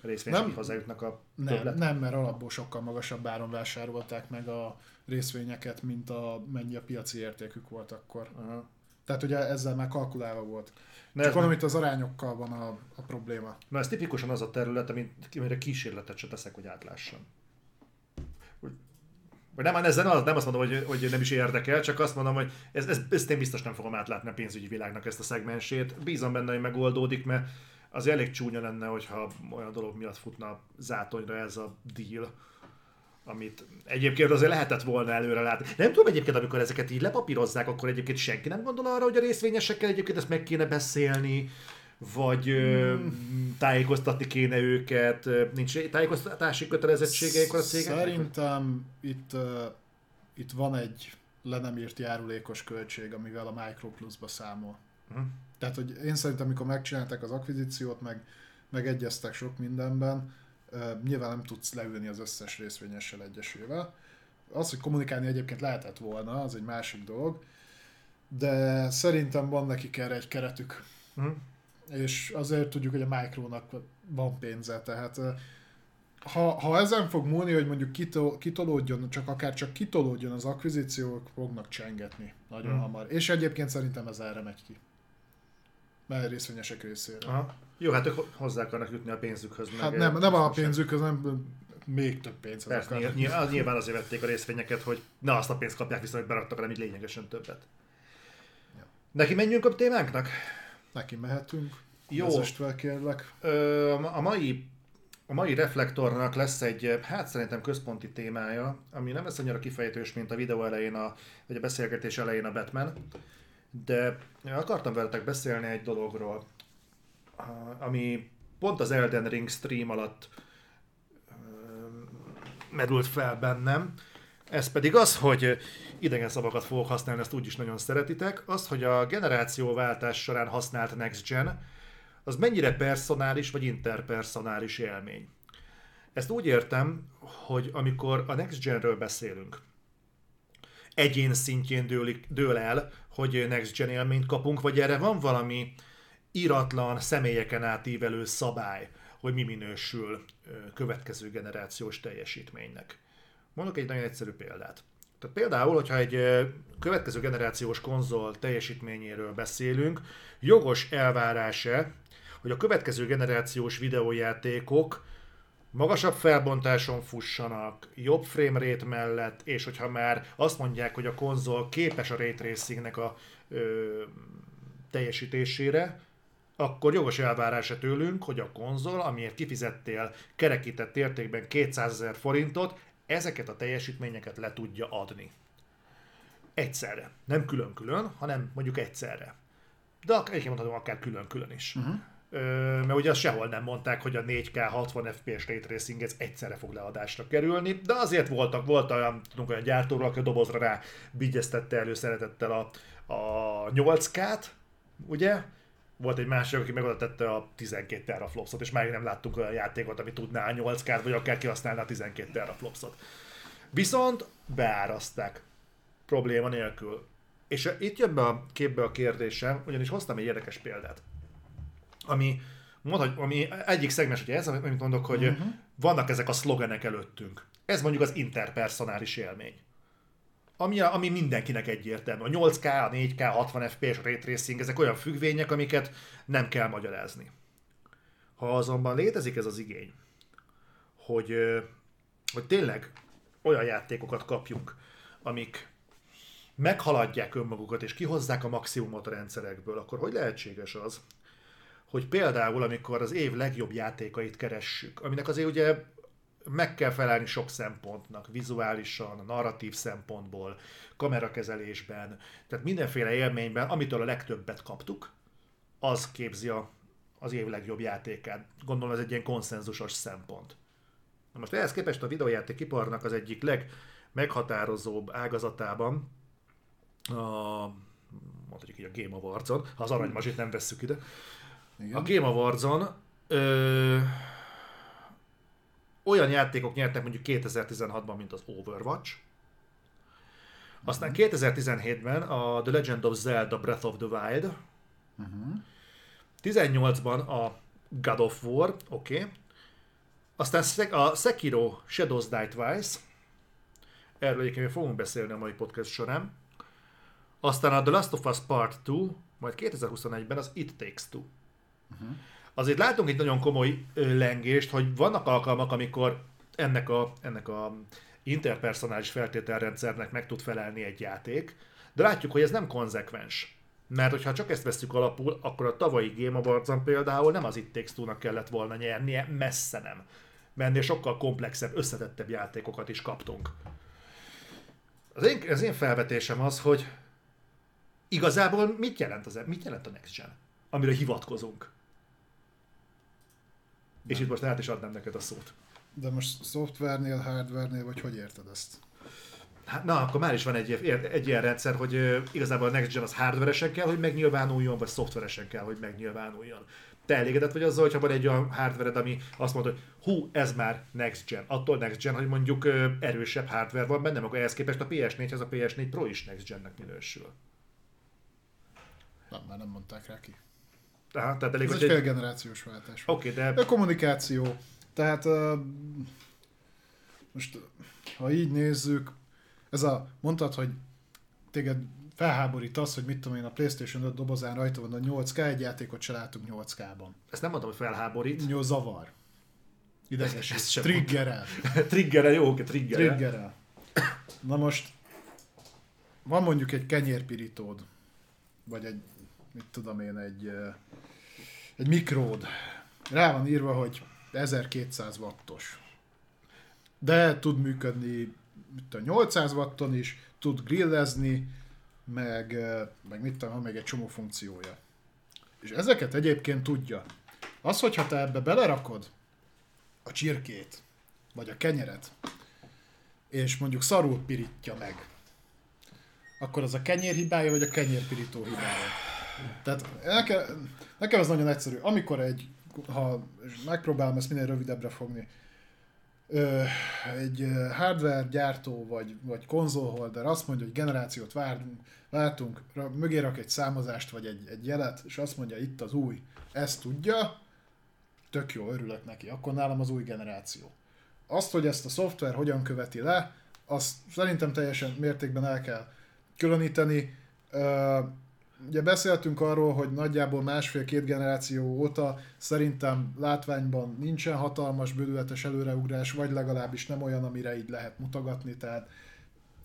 S1: részvények nem, hozzájutnak a
S2: nem, többlet. Nem, mert alapból sokkal magasabb áron vásárolták meg a részvényeket, mint a mennyi a piaci értékük volt akkor. Aha. Tehát ugye ezzel már kalkulálva volt. Ne Csak valamit az arányokkal van a, a probléma.
S1: Na ez tipikusan az a terület, amit, amire kísérletet se teszek, hogy átlássam. Vagy nem, ezzel nem azt mondom, hogy, hogy nem is érdekel, csak azt mondom, hogy ez, ez, ezt én biztos nem fogom átlátni a pénzügyi világnak ezt a szegmensét. Bízom benne, hogy megoldódik, mert az elég csúnya lenne, hogyha olyan dolog miatt futna zátonyra ez a deal amit egyébként azért lehetett volna előre látni. Nem tudom egyébként, amikor ezeket így lepapírozzák, akkor egyébként senki nem gondol arra, hogy a részvényesekkel egyébként ezt meg kéne beszélni, vagy hmm. tájékoztatni kéne őket, nincs tájékoztatási kötelezettségeik a cégeknek?
S2: Szerintem itt, uh, itt van egy le nem írt járulékos költség, amivel a Microplus-ba számol. Hmm. Tehát, hogy én szerintem, amikor megcsinálták az akvizíciót, meg megegyeztek sok mindenben, nyilván nem tudsz leülni az összes részvényessel egyesével. Az, hogy kommunikálni egyébként lehetett volna, az egy másik dolog, de szerintem van nekik erre egy keretük. Hmm és azért tudjuk, hogy a Micronak van pénze, tehát ha, ha ezen fog múlni, hogy mondjuk kitol, kitolódjon, csak akár csak kitolódjon az akvizíciók, fognak csengetni nagyon hmm. hamar. És egyébként szerintem ez erre megy ki. Mert részvényesek részére. Aha.
S1: Jó, hát ők hozzá akarnak jutni a pénzükhöz.
S2: Hát nem, nem a pénzükhöz, nem még több pénz.
S1: Persze, nyilván, nyilván azért vették a részvényeket, hogy ne azt a pénzt kapják viszont, hogy beraktak, hanem így lényegesen többet. Ja. Neki menjünk a témánknak?
S2: Neki mehetünk.
S1: Jó. fel, kérlek. Ö, a mai a mai reflektornak lesz egy, hát szerintem központi témája, ami nem lesz annyira kifejtős, mint a videó elején, a, vagy a beszélgetés elején a Batman, de akartam veletek beszélni egy dologról, ami pont az Elden Ring stream alatt merült fel bennem. Ez pedig az, hogy idegen szavakat fogok használni, ezt úgyis nagyon szeretitek, az, hogy a generációváltás során használt Next Gen, az mennyire personális vagy interpersonális élmény. Ezt úgy értem, hogy amikor a Next Genről beszélünk, egyén szintjén dől, dől el, hogy Next Gen élményt kapunk, vagy erre van valami iratlan, személyeken átívelő szabály, hogy mi minősül következő generációs teljesítménynek. Mondok egy nagyon egyszerű példát. Tehát például, hogyha egy következő generációs konzol teljesítményéről beszélünk, jogos elvárása, hogy a következő generációs videójátékok magasabb felbontáson fussanak, jobb framerate mellett, és hogyha már azt mondják, hogy a konzol képes a ray tracingnek a ö, teljesítésére, akkor jogos elvárása tőlünk, hogy a konzol, amiért kifizettél kerekített értékben 200 ezer forintot, ezeket a teljesítményeket le tudja adni. Egyszerre. Nem külön-külön, hanem mondjuk egyszerre. De egyébként mondhatom akár külön-külön is. Uh-huh mert ugye azt sehol nem mondták, hogy a 4K 60 FPS Ray Tracing ez egyszerre fog leadásra kerülni, de azért voltak, volt olyan, tudunk olyan gyártóról, aki a dobozra rá bigyeztette elő szeretettel a, a 8K-t, ugye? Volt egy másik, aki meg tette a 12 teraflopsot, és már nem láttunk olyan játékot, ami tudná a 8K-t, vagy akár kihasználná a 12 teraflopsot. Viszont beáraszták probléma nélkül. És itt jön be a képbe a kérdésem, ugyanis hoztam egy érdekes példát ami, mondhat, ami egyik szegmens, hogy ez, amit mondok, hogy uh-huh. vannak ezek a szlogenek előttünk. Ez mondjuk az interpersonális élmény. Ami, ami mindenkinek egyértelmű. A 8K, a 4K, 60 FPS, a Ray Tracing, ezek olyan függvények, amiket nem kell magyarázni. Ha azonban létezik ez az igény, hogy, hogy tényleg olyan játékokat kapjunk, amik meghaladják önmagukat és kihozzák a maximumot a rendszerekből, akkor hogy lehetséges az, hogy például, amikor az év legjobb játékait keressük, aminek azért ugye meg kell felelni sok szempontnak, vizuálisan, narratív szempontból, kamerakezelésben, tehát mindenféle élményben, amitől a legtöbbet kaptuk, az képzi a, az év legjobb játékát. Gondolom ez egy ilyen konszenzusos szempont. Na most ehhez képest a videójáték iparnak az egyik legmeghatározóbb ágazatában, a, mondhatjuk így a Game Awards-on, ha az aranymazsit nem vesszük ide,
S2: Igen.
S1: a Game Awards-on ö, olyan játékok nyertek mondjuk 2016-ban, mint az Overwatch, aztán 2017-ben a The Legend of Zelda Breath of the Wild, 18-ban a God of War, oké, okay. aztán a Sekiro Shadows Die Twice, erről egyébként fogunk beszélni a mai podcast során, aztán a The Last of Us Part 2, majd 2021-ben az It Takes Two. Azért látunk itt nagyon komoly lengést, hogy vannak alkalmak, amikor ennek a, ennek a interpersonális feltételrendszernek meg tud felelni egy játék, de látjuk, hogy ez nem konzekvens. Mert hogyha csak ezt veszük alapul, akkor a tavalyi Game awards például nem az It Takes Two-nak kellett volna nyernie, messze nem. Mert ennél sokkal komplexebb, összetettebb játékokat is kaptunk. Az én, az én felvetésem az, hogy igazából mit jelent, az, mit jelent a Next Gen, amire hivatkozunk? És itt most át is adnám neked a szót.
S2: De most szoftvernél, hardvernél, vagy hogy érted ezt?
S1: Hát, na, akkor már is van egy, egy ilyen rendszer, hogy ö, igazából a Next Gen az hardveresen kell, hogy megnyilvánuljon, vagy szoftveresen kell, hogy megnyilvánuljon. Te elégedett vagy azzal, hogyha van egy olyan hardvered, ami azt mondja, hogy hú, ez már Next Gen. Attól Next Gen, hogy mondjuk ö, erősebb hardware van benne, akkor ehhez képest a PS4-hez a PS4 Pro is Next Gennek minősül.
S2: Nem, már nem mondták rá ki.
S1: Tehát, tehát elég,
S2: Ez egy
S1: egy...
S2: félgenerációs váltás.
S1: Oké, de
S2: A kommunikáció. Tehát uh, most, ha így nézzük, ez a, mondtad, hogy téged felháborít az, hogy mit tudom én, a Playstation 5 dobozán rajta van a 8K, egy játékot se látunk 8K-ban.
S1: ezt nem mondtam, hogy felháborít.
S2: Jó, zavar.
S1: Sem
S2: Triggerel. (laughs)
S1: Triggerel, jó, oké, triggerel.
S2: Triggerel. Na most, van mondjuk egy kenyérpirítód, vagy egy, mit tudom én, egy, egy mikród. Rá van írva, hogy 1200 wattos. De tud működni mit tudom, 800 watton is, tud grillezni, meg, meg mit tudom, még egy csomó funkciója. És ezeket egyébként tudja. Az, hogyha te ebbe belerakod a csirkét, vagy a kenyeret, és mondjuk szarul pirítja meg, akkor az a kenyér hibája, vagy a kenyérpirító hibája. Tehát nekem, nekem ez nagyon egyszerű. Amikor egy, ha megpróbálom ezt minél rövidebbre fogni, egy hardware gyártó vagy, vagy konzolholder azt mondja, hogy generációt várunk, vártunk, ra- mögé rak egy számozást vagy egy, egy jelet, és azt mondja, itt az új, ezt tudja, tök jó, örülök neki, akkor nálam az új generáció. Azt, hogy ezt a szoftver hogyan követi le, azt szerintem teljesen mértékben el kell különíteni. Ö, Ugye beszéltünk arról, hogy nagyjából másfél-két generáció óta szerintem látványban nincsen hatalmas, bődületes előreugrás, vagy legalábbis nem olyan, amire így lehet mutogatni, tehát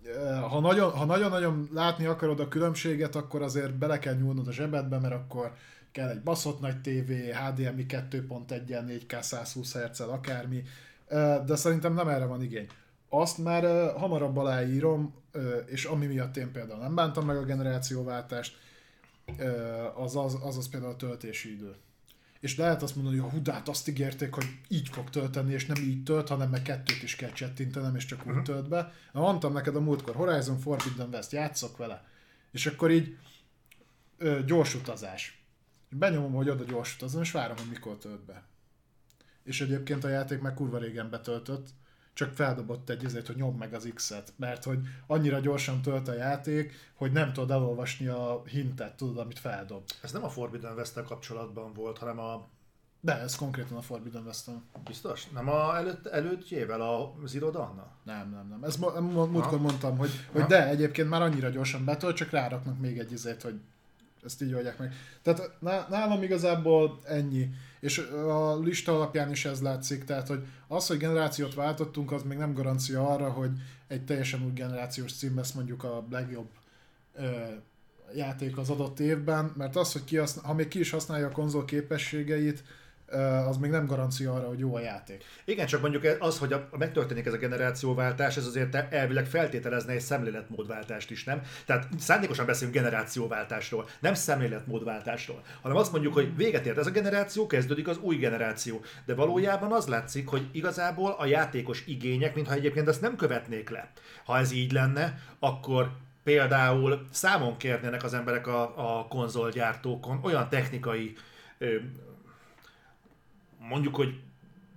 S2: ö, ha nagyon, ha nagyon-nagyon látni akarod a különbséget, akkor azért bele kell nyúlnod a zsebedbe, mert akkor kell egy baszott nagy TV, HDMI 2.1-en, 4K 120 hz akármi, Ö, de szerintem nem erre van igény. Azt már ö, hamarabb aláírom, és ami miatt én például nem bántam meg a generációváltást, az az, az, az például a töltési idő. És lehet azt mondani, hogy hú, de hát azt ígérték, hogy így fog tölteni, és nem így tölt, hanem meg kettőt is kell csettintenem, és csak úgy tölt be. Na, mondtam neked a múltkor, Horizon Forbidden West, játszok vele. És akkor így ö, gyors utazás. Benyomom, hogy oda gyors utazom, és várom, hogy mikor tölt be. És egyébként a játék meg kurva régen betöltött, csak feldobott egy ezért, hogy nyom meg az X-et, mert hogy annyira gyorsan tölt a játék, hogy nem tudod elolvasni a hintet, tudod, amit feldob.
S1: Ez nem a Forbidden west kapcsolatban volt, hanem a
S2: De ez konkrétan a Forbidden west
S1: Biztos? Nem a előtt, előttjével a Zero dawn
S2: Nem, nem, nem. Ezt mo- mo- múltkor
S1: Ha?
S2: mondtam, hogy, hogy
S1: Ha?
S2: de, egyébként már annyira gyorsan betölt, csak ráraknak még egy izét, hogy ezt így oldják meg. Tehát ná- nálam igazából ennyi. És a lista alapján is ez látszik, tehát hogy az, hogy generációt váltottunk, az még nem garancia arra, hogy egy teljesen új generációs cím lesz mondjuk a legjobb ö, játék az adott évben, mert az, hogy ki használ, ha még ki is használja a konzol képességeit, az még nem garancia arra, hogy jó a játék.
S1: Igen, csak mondjuk az, hogy a, megtörténik ez a generációváltás, ez azért elvileg feltételezne egy szemléletmódváltást is, nem? Tehát szándékosan beszélünk generációváltásról, nem szemléletmódváltásról, hanem azt mondjuk, hogy véget ért ez a generáció, kezdődik az új generáció. De valójában az látszik, hogy igazából a játékos igények, mintha egyébként ezt nem követnék le. Ha ez így lenne, akkor például számon kérnének az emberek a, a konzolgyártókon olyan technikai mondjuk, hogy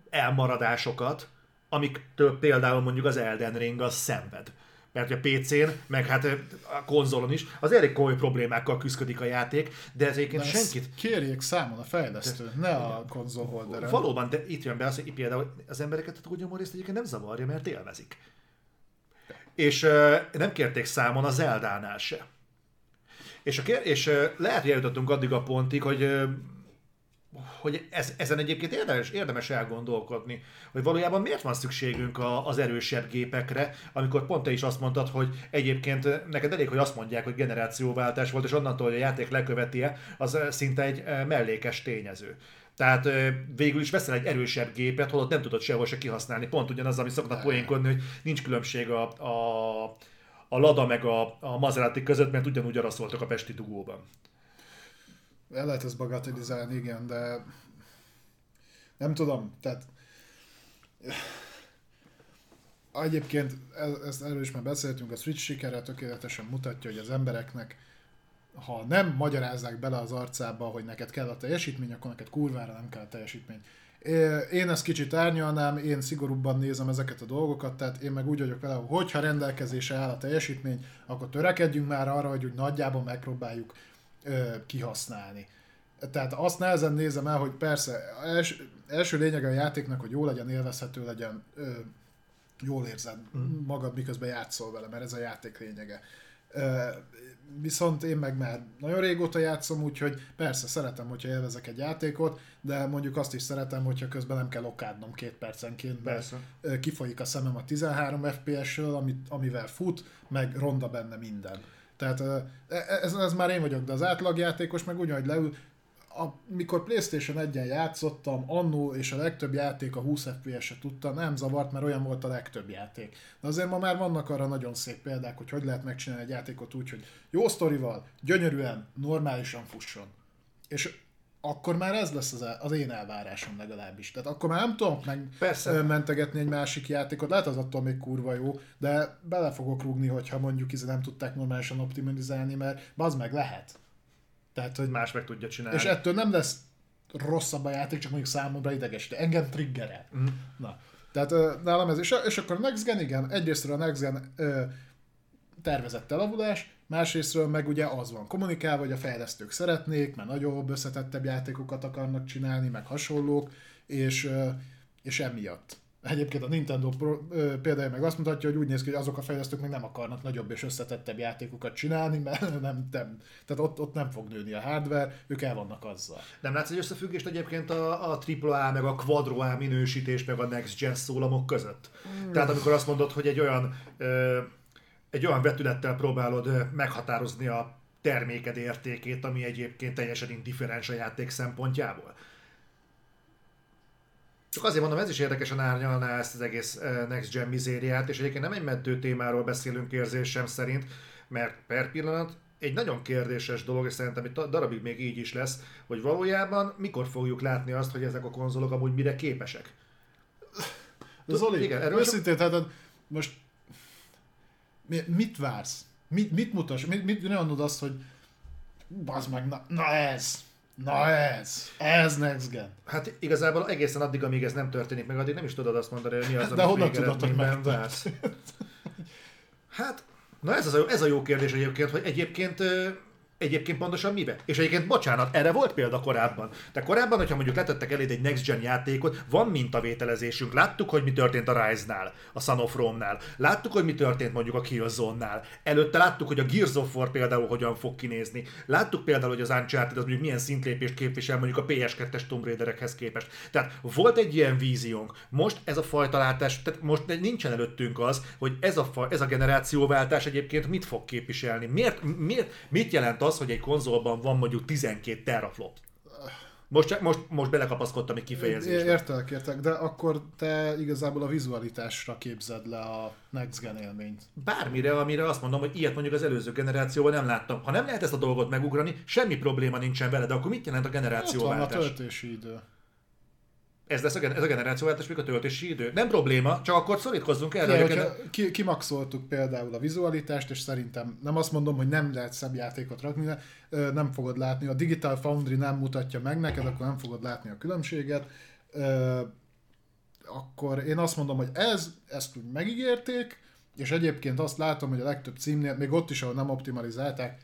S1: elmaradásokat, amiktől például mondjuk az Elden Ring az szenved. Mert a PC-n, meg hát a konzolon is, az elég komoly problémákkal küzdik a játék, de ez egyébként senkit...
S2: Kérjék számon a fejlesztő, de, ne a konzol holder
S1: Valóban, de itt jön be az, hogy például az embereket a tudja részt egyébként nem zavarja, mert élvezik. És uh, nem kérték számon a Zeldánál se. És, a kér- és uh, lehet, hogy eljutottunk addig a pontig, hogy uh, hogy ez, ezen egyébként érdemes, érdemes elgondolkodni, hogy valójában miért van szükségünk a, az erősebb gépekre, amikor pont te is azt mondtad, hogy egyébként neked elég, hogy azt mondják, hogy generációváltás volt, és onnantól, hogy a játék leköveti-e, az szinte egy mellékes tényező. Tehát végül is veszel egy erősebb gépet, holott nem tudod sehol se kihasználni. Pont ugyanaz, ami szoknak poénkodni, hogy nincs különbség a, a, a Lada meg a, a Maserati között, mert ugyanúgy arra szóltak a Pesti dugóban.
S2: El lehet ezt bagatelizálni, igen, de nem tudom, tehát egyébként e- ezt erről is már beszéltünk, a Switch sikere tökéletesen mutatja, hogy az embereknek ha nem magyarázzák bele az arcába, hogy neked kell a teljesítmény, akkor neked kurvára nem kell a teljesítmény. Én ezt kicsit árnyalnám, én szigorúbban nézem ezeket a dolgokat, tehát én meg úgy vagyok vele, hogy hogyha rendelkezésre áll a teljesítmény, akkor törekedjünk már arra, hogy úgy nagyjából megpróbáljuk ö, kihasználni. Tehát azt nehezen nézem el, hogy persze els, első lényeg a játéknak, hogy jó legyen, élvezhető legyen, ö, jól érzed mm. magad, miközben játszol vele, mert ez a játék lényege. Ö, viszont én meg már nagyon régóta játszom, úgyhogy persze szeretem, hogyha élvezek egy játékot, de mondjuk azt is szeretem, hogyha közben nem kell okádnom két percenként, persze. kifolyik a szemem a 13 FPS-ről, amit, amivel fut, meg ronda benne minden. Tehát e, e, ez, ez már én vagyok, de az átlagjátékos meg ugyanúgy leül, amikor Playstation 1-en játszottam, annó és a legtöbb játék a 20 FPS-e tudta, nem zavart, mert olyan volt a legtöbb játék. De azért ma már vannak arra nagyon szép példák, hogy hogy lehet megcsinálni egy játékot úgy, hogy jó sztorival, gyönyörűen, normálisan fusson. És akkor már ez lesz az, az én elvárásom legalábbis. Tehát akkor már nem tudom meg Persze. mentegetni egy másik játékot, lehet az attól még kurva jó, de bele fogok rúgni, hogyha mondjuk izé nem tudták normálisan optimalizálni, mert az meg lehet.
S1: Tehát, hogy más meg tudja csinálni.
S2: És ettől nem lesz rosszabb a játék, csak mondjuk számomra ideges, de engem triggerel. Mm. Na. Tehát nálam ez, és, és akkor a Next Gen, igen, egyrésztről a Next Gen ö, tervezett elavulás, másrésztről meg ugye az van kommunikálva, hogy a fejlesztők szeretnék, mert nagyobb, összetettebb játékokat akarnak csinálni, meg hasonlók, és, és emiatt. Egyébként a Nintendo példája meg azt mutatja, hogy úgy néz ki, hogy azok a fejlesztők még nem akarnak nagyobb és összetettebb játékokat csinálni, mert (laughs) nem, nem tehát ott, ott nem fog nőni a hardware, ők el vannak azzal.
S1: Nem látsz egy összefüggést egyébként a, a AAA, meg a Quadro A minősítés, meg a Next Gen szólamok között? Mm. Tehát amikor azt mondod, hogy egy olyan, ö, egy olyan vetülettel próbálod meghatározni a terméked értékét, ami egyébként teljesen indifferens a játék szempontjából. Csak azért mondom, ez is érdekesen árnyalná ezt az egész Next Gen mizériát, és egyébként nem egy meddő témáról beszélünk érzésem szerint, mert per pillanat egy nagyon kérdéses dolog, és szerintem egy darabig még így is lesz, hogy valójában mikor fogjuk látni azt, hogy ezek a konzolok amúgy mire képesek.
S2: Zoli, igen, erről őszintén, tehát most mit vársz? Mit, mit mutas? Mit, mit ne azt, hogy bazd meg, na, na ez, Na ez, ez next gen.
S1: Hát igazából egészen addig, amíg ez nem történik meg, addig nem is tudod azt mondani, hogy mi az,
S2: De honnan tudod, hogy vársz?
S1: Hát, na ez, az a, ez a jó kérdés egyébként, hogy egyébként Egyébként pontosan mibe? És egyébként bocsánat, erre volt példa korábban. De korábban, hogyha mondjuk letettek eléd egy Next Gen játékot, van mintavételezésünk. Láttuk, hogy mi történt a Rise-nál, a Son of Rome-nál. Láttuk, hogy mi történt mondjuk a Killzone-nál. Előtte láttuk, hogy a Gears of War például hogyan fog kinézni. Láttuk például, hogy az Uncharted az mondjuk milyen szintlépést képvisel mondjuk a PS2-es Tomb Raiderekhez képest. Tehát volt egy ilyen víziónk. Most ez a fajta látás, tehát most nincsen előttünk az, hogy ez a, fa, ez a generációváltás egyébként mit fog képviselni. Miért, miért, mit jelent az, hogy egy konzolban van mondjuk 12 teraflop. Most, most, most belekapaszkodtam egy kifejezésbe.
S2: Értek, értek, de akkor te igazából a vizualitásra képzed le a Next Gen élményt.
S1: Bármire, amire azt mondom, hogy ilyet mondjuk az előző generációban nem láttam. Ha nem lehet ezt a dolgot megugrani, semmi probléma nincsen vele, de akkor mit jelent a
S2: Ott van a
S1: generációváltás?
S2: töltési idő.
S1: Ez lesz a, ez a generációváltás, még a töltési idő. Nem probléma, csak akkor szorítkozzunk erre.
S2: Igen,
S1: hogy a
S2: hogyha
S1: gener-
S2: ki, kimaxoltuk például a vizualitást, és szerintem nem azt mondom, hogy nem lehet szebb játékot rakni, de nem fogod látni. A Digital Foundry nem mutatja meg neked, akkor nem fogod látni a különbséget. Akkor én azt mondom, hogy ez, ezt úgy megígérték, és egyébként azt látom, hogy a legtöbb címnél, még ott is, ahol nem optimalizálták,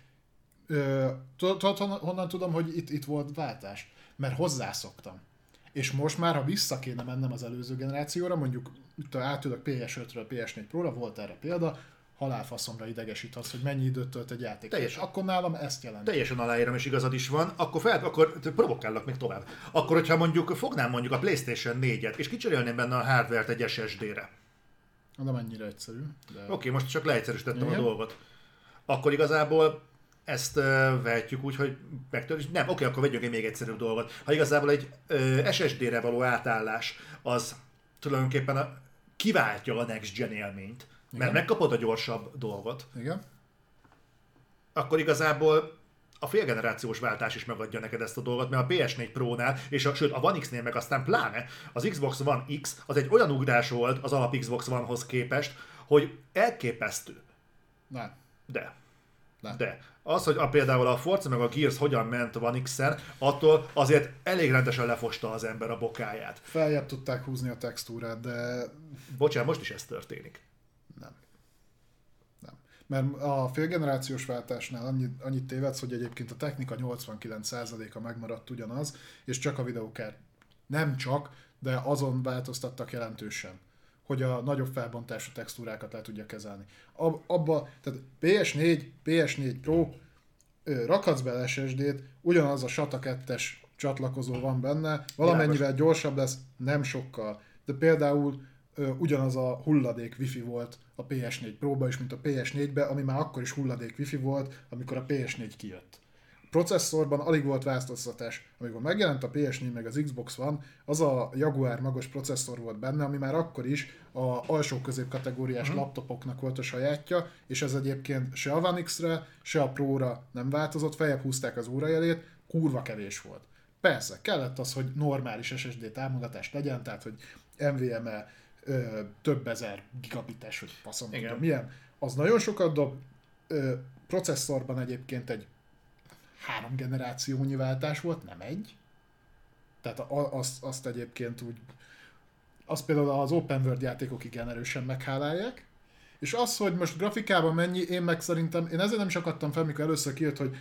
S2: tudod, honnan tudom, hogy itt, itt volt váltás? Mert hozzászoktam. És most már, ha vissza kéne mennem az előző generációra, mondjuk itt átülök PS5-ről PS4 Pro-ra, volt erre példa, halálfaszomra idegesít az, hogy mennyi időt tölt egy játék.
S1: Teljesen.
S2: Akkor nálam ezt jelent.
S1: teljesen aláírom, és igazad is van, akkor, fel, akkor provokállak még tovább. Akkor, hogyha mondjuk fognám mondjuk a PlayStation 4-et, és kicserélném benne a hardware-t egy SSD-re.
S2: Nem ennyire egyszerű. De...
S1: Oké, okay, most csak leegyszerűsítettem a dolgot. Akkor igazából ezt uh, vehetjük úgy, hogy megtörés. Nem, oké, okay, akkor vegyünk egy még egyszerűbb dolgot. Ha igazából egy uh, SSD-re való átállás az tulajdonképpen a, kiváltja a Next Gen élményt, mert
S2: Igen.
S1: megkapod a gyorsabb dolgot,
S2: Igen?
S1: akkor igazából a félgenerációs váltás is megadja neked ezt a dolgot, mert a PS4 Pro-nál, és a, sőt a One X-nél meg aztán pláne, az Xbox One X az egy olyan ugrás volt az alap Xbox One-hoz képest, hogy elképesztő.
S2: Nem.
S1: De.
S2: Nem.
S1: De. Az, hogy a, például a Forza meg a Gears hogyan ment One X-en, attól azért elég rendesen lefosta az ember a bokáját.
S2: Feljebb tudták húzni a textúrát, de
S1: Bocsánat, most is ez történik.
S2: nem. Nem. Mert a félgenerációs váltásnál annyit, annyit tévedsz, hogy egyébként a technika 89%-a megmaradt ugyanaz, és csak a videókár. Nem csak, de azon változtattak jelentősen hogy a nagyobb felbontású textúrákat le tudja kezelni. Ab, abba, tehát PS4, PS4 Pro, rakhatsz bele SSD-t, ugyanaz a SATA 2-es csatlakozó van benne, valamennyivel gyorsabb lesz, nem sokkal. De például ö, ugyanaz a hulladék wifi volt a PS4 Pro-ba is, mint a PS4-be, ami már akkor is hulladék wifi volt, amikor a PS4 kijött. Processzorban alig volt változtatás. Amikor megjelent a PS4 meg az Xbox One, az a Jaguar magos processzor volt benne, ami már akkor is a alsó középkategóriás uh-huh. laptopoknak volt a sajátja, és ez egyébként se a One X-re, se a Pro-ra nem változott, feljebb húzták az órajelét, kurva kevés volt. Persze, kellett az, hogy normális SSD támogatást legyen, tehát hogy NVMe ö, több ezer gigabites, hogy faszom tudom milyen, az nagyon sokat dob. Ö, processzorban egyébként egy három generációnyi váltás volt, nem egy. Tehát azt, azt egyébként úgy, azt például az open world játékok igen erősen meghálálják, és az, hogy most grafikában mennyi, én meg szerintem, én ezért nem is akadtam fel, mikor először kijött, hogy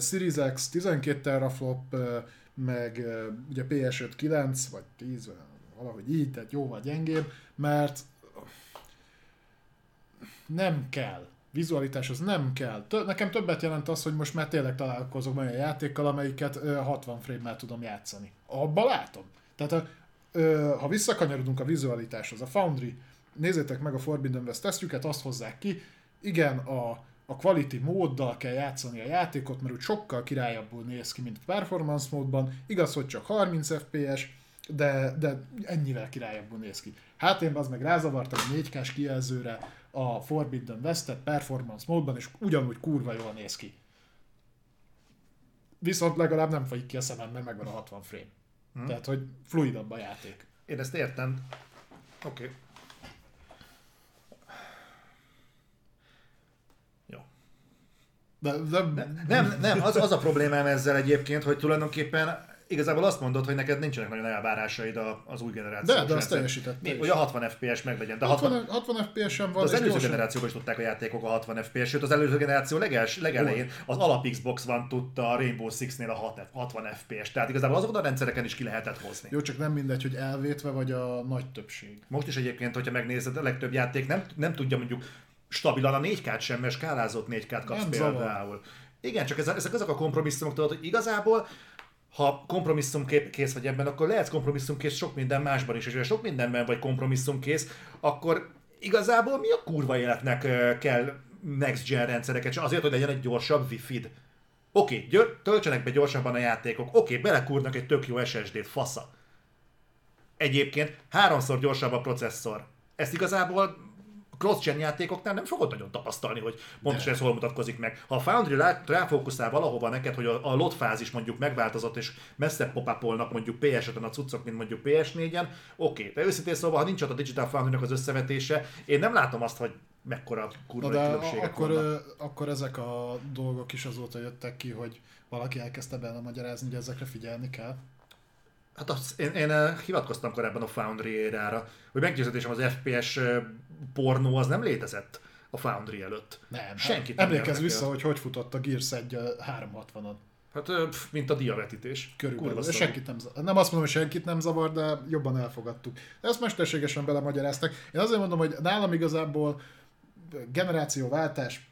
S2: Series X 12 teraflop, meg ugye PS5 9, vagy 10, vagy valahogy így, tehát jóval gyengébb, mert nem kell. Vizualitás az nem kell. Tö- nekem többet jelent az, hogy most már tényleg találkozok olyan játékkal, amelyiket ö, 60 frame-mel tudom játszani. Abba látom. Tehát a, ö, ha visszakanyarodunk a vizualitáshoz, a Foundry, nézzétek meg a Forbidden West tesztjüket, azt hozzák ki, igen, a, a quality móddal kell játszani a játékot, mert úgy sokkal királyabbul néz ki, mint performance módban. Igaz, hogy csak 30 FPS, de, de ennyivel királyabbul néz ki. Hát én az meg rázavartam a 4K-s kijelzőre a Forbidden West-et performance módban, és ugyanúgy kurva jól néz ki. Viszont legalább nem folyik ki a szemem, mert megvan a 60 frame. Hmm. Tehát, hogy fluidabb a játék.
S1: Én ezt értem. Oké. Okay. Jó.
S2: De, de
S1: Nem, nem, az, az a problémám ezzel egyébként, hogy tulajdonképpen igazából azt mondod, hogy neked nincsenek nagyon elvárásaid az új generáció.
S2: De, de azt is.
S1: hogy a 60 FPS meglegyen. De 60,
S2: 60, 60 FPS-en van,
S1: az előző
S2: gyorsan-
S1: generációban is tudták a játékok a 60 FPS, sőt az előző generáció legels, legelején az alap Xbox van tudta a Rainbow Six-nél a 6 60 FPS, tehát igazából azokon a rendszereken is ki lehetett hozni.
S2: Jó, csak nem mindegy, hogy elvétve vagy a nagy többség.
S1: Most is egyébként, hogyha megnézed, a legtöbb játék nem, nem tudja mondjuk stabilan a 4K-t sem, mert skálázott 4K-t kapsz
S2: Nem
S1: például.
S2: zavar.
S1: Igen, csak ezek, ezek azok a kompromisszumok, tudod, hogy igazából ha kompromisszumkész vagy ebben, akkor lehetsz kompromisszumkész sok minden másban is, és ha sok mindenben vagy kompromisszumkész, akkor igazából mi a kurva életnek kell next gen rendszereket, azért, hogy legyen egy gyorsabb wifi-d. Oké, okay, töltsenek be gyorsabban a játékok, oké, okay, belekúrnak egy tök jó SSD-t, fasza. Egyébként háromszor gyorsabb a processzor. Ezt igazából cross-gen játékoknál nem fogod nagyon tapasztalni, hogy pontosan ez hol mutatkozik meg. Ha a Foundry ráfókuszál valahova neked, hogy a, a lot fázis mondjuk megváltozott, és messze pop mondjuk PS5-en a cuccok, mint mondjuk PS4-en, oké. De őszintén szóval, ha nincs ott a Digital foundry az összevetése, én nem látom azt, hogy mekkora kurva de különbségek
S2: akkor, vannak. akkor ezek a dolgok is azóta jöttek ki, hogy valaki elkezdte benne magyarázni, hogy ezekre figyelni kell.
S1: Hát az, én, én eh, hivatkoztam korábban a Foundry érára, hogy meggyőződésem az FPS eh, pornó az nem létezett a Foundry előtt.
S2: Nem. Senkit nem Emlékezz vissza, hogy hogy futott a Gears 1 360-on.
S1: Hát pff, mint a diavetítés.
S2: Körülbelül. Senkit nem, zavar. nem azt mondom, hogy senkit nem zavar, de jobban elfogadtuk. Ezt mesterségesen belemagyaráztak. Én azért mondom, hogy nálam igazából generációváltás,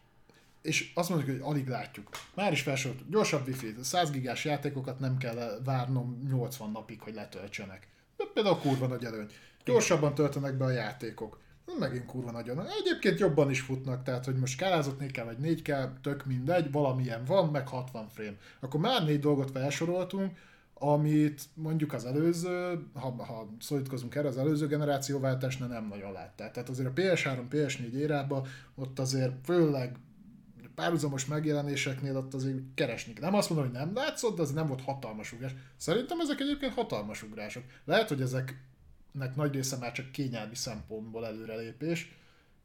S2: és azt mondjuk, hogy alig látjuk. Már is felsorolt, gyorsabb wifi, 100 gigás játékokat nem kell várnom 80 napig, hogy letöltsenek. Például kurva nagy előny. Gyorsabban töltenek be a játékok. Megint kurva nagyon. Egyébként jobban is futnak, tehát hogy most kálázott 4 vagy 4 kell, tök mindegy, valamilyen van, meg 60 frame. Akkor már négy dolgot felsoroltunk, amit mondjuk az előző, ha, ha szólítkozunk erre, az előző generációváltásnál nem nagyon láttál. Tehát azért a PS3, PS4 érában ott azért főleg párhuzamos megjelenéseknél ott azért keresni. Nem azt mondom, hogy nem látszott, de az nem volt hatalmas ugrás. Szerintem ezek egyébként hatalmas ugrások. Lehet, hogy ezeknek nagy része már csak kényelmi szempontból előrelépés,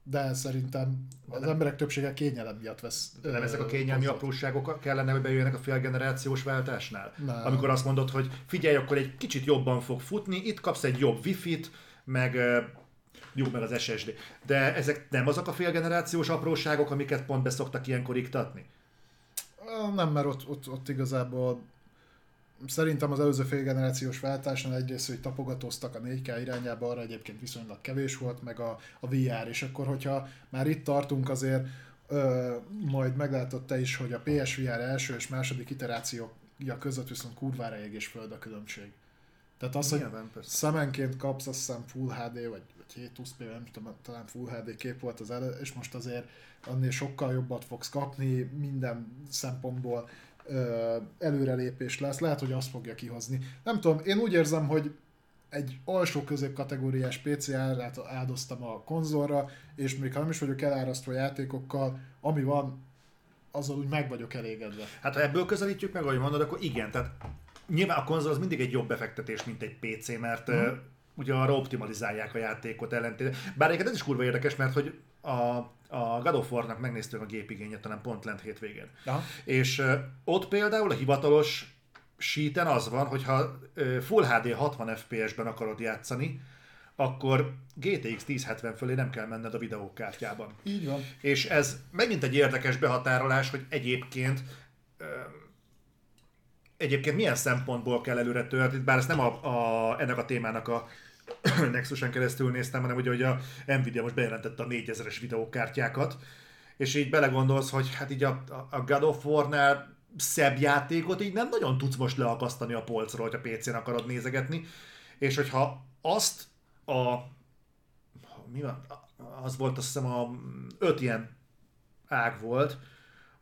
S2: de szerintem az nem. emberek többsége kényelem miatt vesz.
S1: De nem ezek a kényelmi hozott. apróságok kellene, hogy bejönnek a félgenerációs váltásnál? Nem. Amikor azt mondod, hogy figyelj, akkor egy kicsit jobban fog futni, itt kapsz egy jobb wifi-t, meg jó, meg az SSD. De ezek nem azok a félgenerációs apróságok, amiket pont be szoktak ilyenkor iktatni?
S2: Nem, mert ott, ott, ott igazából szerintem az előző félgenerációs váltásnál egyrészt, hogy tapogatóztak a 4K irányába, arra egyébként viszonylag kevés volt, meg a, a VR, és akkor, hogyha már itt tartunk azért, ö, majd meglátod te is, hogy a PSVR első és második iterációja között viszont kurvára ég és föld a különbség. Tehát az, hogy szemenként kapsz azt hiszem Full HD, vagy, vagy 720p, nem tudom, talán Full HD kép volt az elő, és most azért annél sokkal jobbat fogsz kapni minden szempontból előrelépés lesz, lehet, hogy azt fogja kihozni. Nem tudom, én úgy érzem, hogy egy alsó középkategóriás PC árát áldoztam a konzolra, és még ha nem is vagyok elárasztva játékokkal, ami van, azzal úgy meg vagyok elégedve.
S1: Hát ha ebből közelítjük meg, ahogy mondod, akkor igen, tehát nyilván a konzol az mindig egy jobb befektetés, mint egy PC, mert mm. Ugye arra optimalizálják a játékot ellentétben. Bár egyébként ez is kurva érdekes, mert hogy a a God of War-nak megnéztük a gépigényet, talán pont lent hétvégén. Aha. És uh, ott például a hivatalos síten az van, hogyha uh, Full HD 60 FPS-ben akarod játszani, akkor GTX 1070 fölé nem kell menned a videókártyában.
S2: Így van.
S1: És ez megint egy érdekes behatárolás, hogy egyébként uh, egyébként milyen szempontból kell előre törni, bár ezt nem a, a, ennek a témának a (coughs) Nexusen keresztül néztem, hanem ugye, hogy a Nvidia most bejelentette a 4000-es videókártyákat, és így belegondolsz, hogy hát így a, a God of War-nál szebb játékot így nem nagyon tudsz most leakasztani a polcról, hogy a PC-n akarod nézegetni, és hogyha azt a mi van, az volt azt hiszem a öt ilyen ág volt,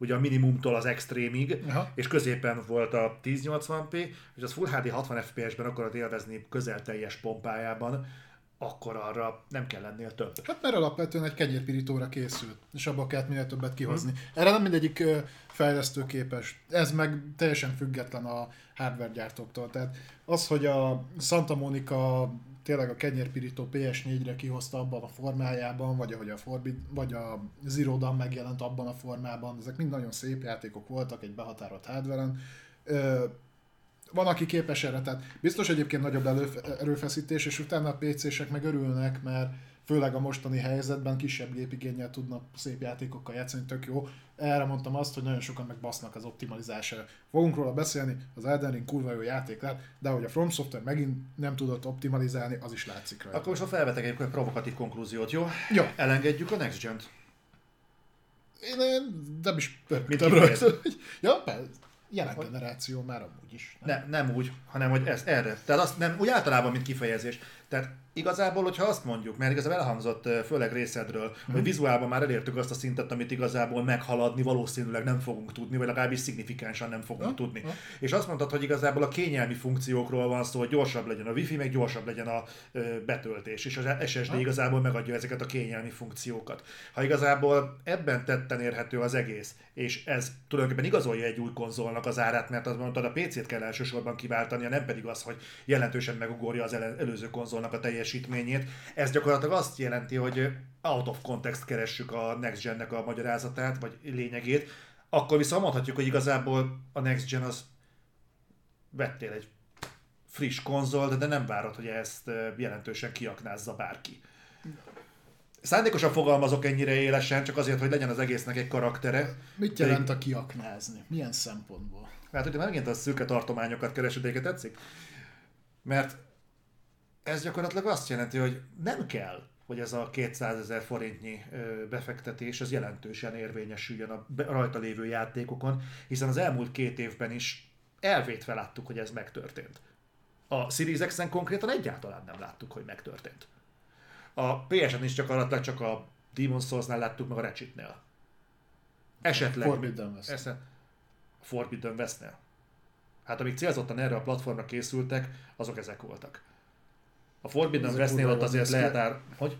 S1: ugye a minimumtól az extrémig, Aha. és középen volt a 1080p, és az Full HD 60 FPS-ben akarod élvezni közel teljes pompájában, akkor arra nem kell lennél több.
S2: Hát mert alapvetően egy kenyérpirítóra készült, és abba kellett minél többet kihozni. Hmm. Erre nem mindegyik fejlesztő képes. Ez meg teljesen független a hardware gyártóktól. Tehát az, hogy a Santa Monica tényleg a kenyérpirító PS4-re kihozta abban a formájában, vagy ahogy a, Forbid, vagy a Zero Dawn megjelent abban a formában, ezek mind nagyon szép játékok voltak egy behatárolt hardware van, aki képes erre, tehát biztos egyébként nagyobb erőfeszítés, és utána a PC-sek meg örülnek, mert főleg a mostani helyzetben kisebb gépigényel tudnak szép játékokkal játszani, tök jó. Erre mondtam azt, hogy nagyon sokan megbasznak az optimalizásra. Fogunk róla beszélni, az Elden Ring kurva jó játék lett, de hogy a From Software megint nem tudott optimalizálni, az is látszik rajta.
S1: Akkor most felvetek egy provokatív konklúziót, jó? Jó. Elengedjük a Next Gen-t.
S2: Én nem is pörgtem rajta. Ja, persze jelen hogy... generáció már amúgy is.
S1: Nem? nem, nem úgy, hanem hogy ez erre. Tehát azt nem, úgy általában, mint kifejezés. Tehát igazából, hogyha azt mondjuk, mert igazából elhangzott főleg részedről, hmm. hogy vizuálban már elértük azt a szintet, amit igazából meghaladni valószínűleg nem fogunk tudni, vagy legalábbis szignifikánsan nem fogunk ha? tudni. Ha? És azt mondtad, hogy igazából a kényelmi funkciókról van szó, hogy gyorsabb legyen a wifi, meg gyorsabb legyen a betöltés, és az SSD ha? igazából megadja ezeket a kényelmi funkciókat. Ha igazából ebben tetten érhető az egész, és ez tulajdonképpen igazolja egy új konzolnak az árát, mert azt mondtad, a PC-t kell elsősorban kiváltania, nem pedig az, hogy jelentősen megugorja az előző konzolnak a teljesítményét. Ez gyakorlatilag azt jelenti, hogy out of context keressük a Next Gen-nek a magyarázatát, vagy lényegét, akkor viszont mondhatjuk, hogy igazából a Next Gen az vettél egy friss konzol, de nem várod, hogy ezt jelentősen kiaknázza bárki. Szándékosan fogalmazok ennyire élesen, csak azért, hogy legyen az egésznek egy karaktere.
S2: Mit jelent a kiaknázni? Milyen szempontból?
S1: Hát, hogy megint a szürke tartományokat keresed, tetszik? Mert ez gyakorlatilag azt jelenti, hogy nem kell, hogy ez a 200 ezer forintnyi befektetés az jelentősen érvényesüljön a rajta lévő játékokon, hiszen az elmúlt két évben is elvétve láttuk, hogy ez megtörtént. A Series X-en konkrétan egyáltalán nem láttuk, hogy megtörtént. A PS-en is csak csak a Demon's Souls-nál láttuk, meg a Ratchet-nél. Esetleg...
S2: Forbidden West. Esze,
S1: Forbidden West-nél. Hát amik célzottan erre a platformra készültek, azok ezek voltak. A Forbidden Westnél ott azért lehet ár... Hogy?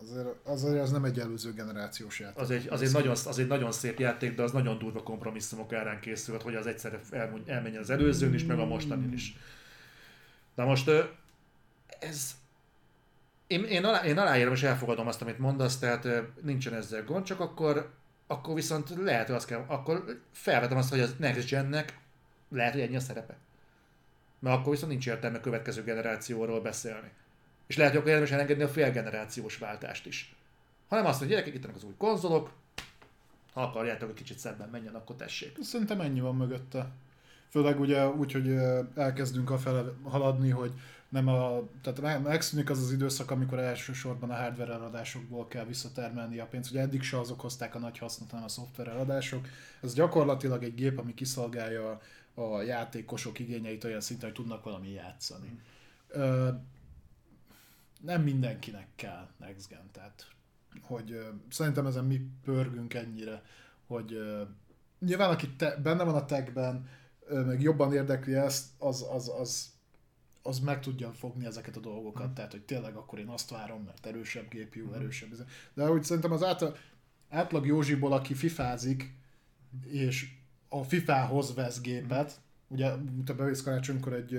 S2: Azért, azért az nem egy előző generációs játék.
S1: Az egy, az, egy nagyon, az egy nagyon szép játék, de az nagyon durva kompromisszumok árán készült, hogy az egyszerre elmenjen az előzőn is, meg a mostanin is. Na most ez én, én, alá, én aláírom és elfogadom azt, amit mondasz, tehát nincsen ezzel gond, csak akkor, akkor viszont lehet, hogy azt kell, akkor felvetem azt, hogy az Next Gennek lehet, hogy ennyi a szerepe. Mert akkor viszont nincs értelme következő generációról beszélni. És lehet, hogy akkor érdemes elengedni a félgenerációs váltást is. Hanem azt, hogy gyerekek, itt az új konzolok, ha akarjátok, hogy kicsit szebben menjen, akkor tessék.
S2: Szerintem ennyi van mögötte. Főleg ugye úgy, hogy elkezdünk a fele haladni, hogy nem a, tehát megszűnik az az időszak, amikor elsősorban a hardware eladásokból kell visszatermelni a pénzt. Ugye eddig se azok hozták a nagy hasznot, hanem a szoftver eladások. Ez gyakorlatilag egy gép, ami kiszolgálja játékosok igényeit olyan szinten, hogy tudnak valami játszani. Ö, nem mindenkinek kell Next Gen, tehát hogy ö, szerintem ezen mi pörgünk ennyire, hogy ö, nyilván aki te, benne van a techben, ö, meg jobban érdekli ezt, az, az, az az meg tudja fogni ezeket a dolgokat, mm. tehát hogy tényleg akkor én azt várom, mert erősebb GPU, mm. erősebb. De úgy szerintem az átlag, átlag Józsiból, aki fifázik, és a FIFA-hoz vesz gépet, ugye te bevész karácsonykor egy,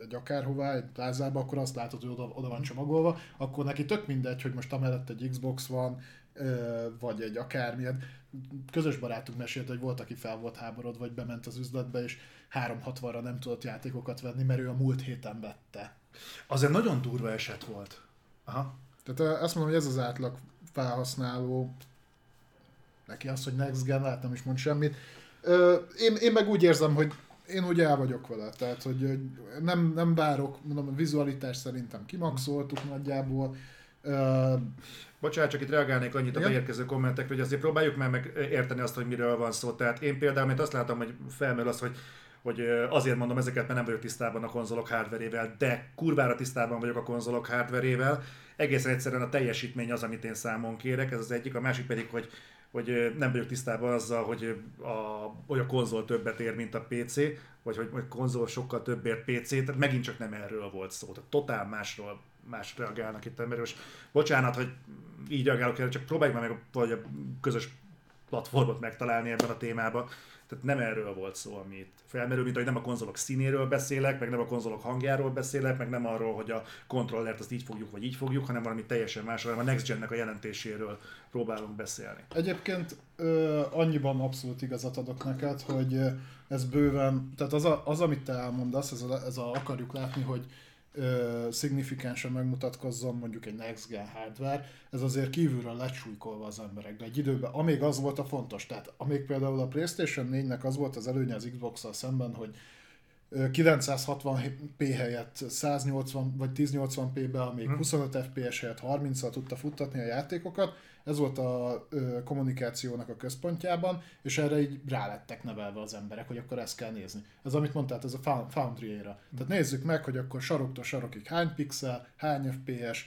S2: egy akárhová, egy plázába, akkor azt látod, hogy oda, oda van csomagolva, akkor neki tök mindegy, hogy most amellett egy Xbox van, vagy egy akármilyen. Közös barátunk mesélt, hogy volt, aki fel volt háborod, vagy bement az üzletbe, és 360-ra nem tudott játékokat venni, mert ő a múlt héten vette.
S1: Az egy nagyon durva eset volt. Aha.
S2: Tehát azt mondom, hogy ez az átlag felhasználó, neki az, hogy next gen, hát nem is mond semmit. Én, én meg úgy érzem, hogy én úgy el vagyok vele, tehát hogy nem, nem várok, mondom, a vizualitás szerintem kimaxoltuk nagyjából,
S1: Uh, Bocsánat, csak itt reagálnék annyit a beérkező kommentekre, hogy azért próbáljuk már meg érteni azt, hogy miről van szó. Tehát én például, mint azt látom, hogy felmerül az, hogy hogy azért mondom ezeket, mert nem vagyok tisztában a konzolok hardverével, de kurvára tisztában vagyok a konzolok hardverével. Egészen egyszerűen a teljesítmény az, amit én számon kérek, ez az egyik, a másik pedig, hogy hogy nem vagyok tisztában azzal, hogy a, hogy a konzol többet ér, mint a PC, vagy hogy a konzol sokkal többért PC, tehát megint csak nem erről volt szó, tehát totál másról más reagálnak itt emberek. Most bocsánat, hogy így reagálok erre, csak próbáljuk meg vagy a közös platformot megtalálni ebben a témában. Tehát nem erről volt szó, amit felmerül, mint hogy nem a konzolok színéről beszélek, meg nem a konzolok hangjáról beszélek, meg nem arról, hogy a kontrollert azt így fogjuk, vagy így fogjuk, hanem valami teljesen másról, hanem a Next Gen-nek a jelentéséről próbálunk beszélni.
S2: Egyébként ö, annyiban abszolút igazat adok neked, hogy ez bőven, tehát az, a, az amit te elmondasz, ez a, ez a akarjuk látni, hogy ö, szignifikánsan megmutatkozzon mondjuk egy next gen hardware, ez azért kívülről lecsújkolva az emberekbe egy időben, amíg az volt a fontos, tehát amíg például a Playstation 4-nek az volt az előnye az Xbox-szal szemben, hogy 960p helyett 180 vagy 1080p-be, még 25 fps helyett 30-al tudta futtatni a játékokat. Ez volt a ö, kommunikációnak a központjában, és erre így rálettek nevelve az emberek, hogy akkor ezt kell nézni. Ez amit mondtál, ez a Foundry era. Tehát nézzük meg, hogy akkor saroktól sarokig hány pixel, hány fps,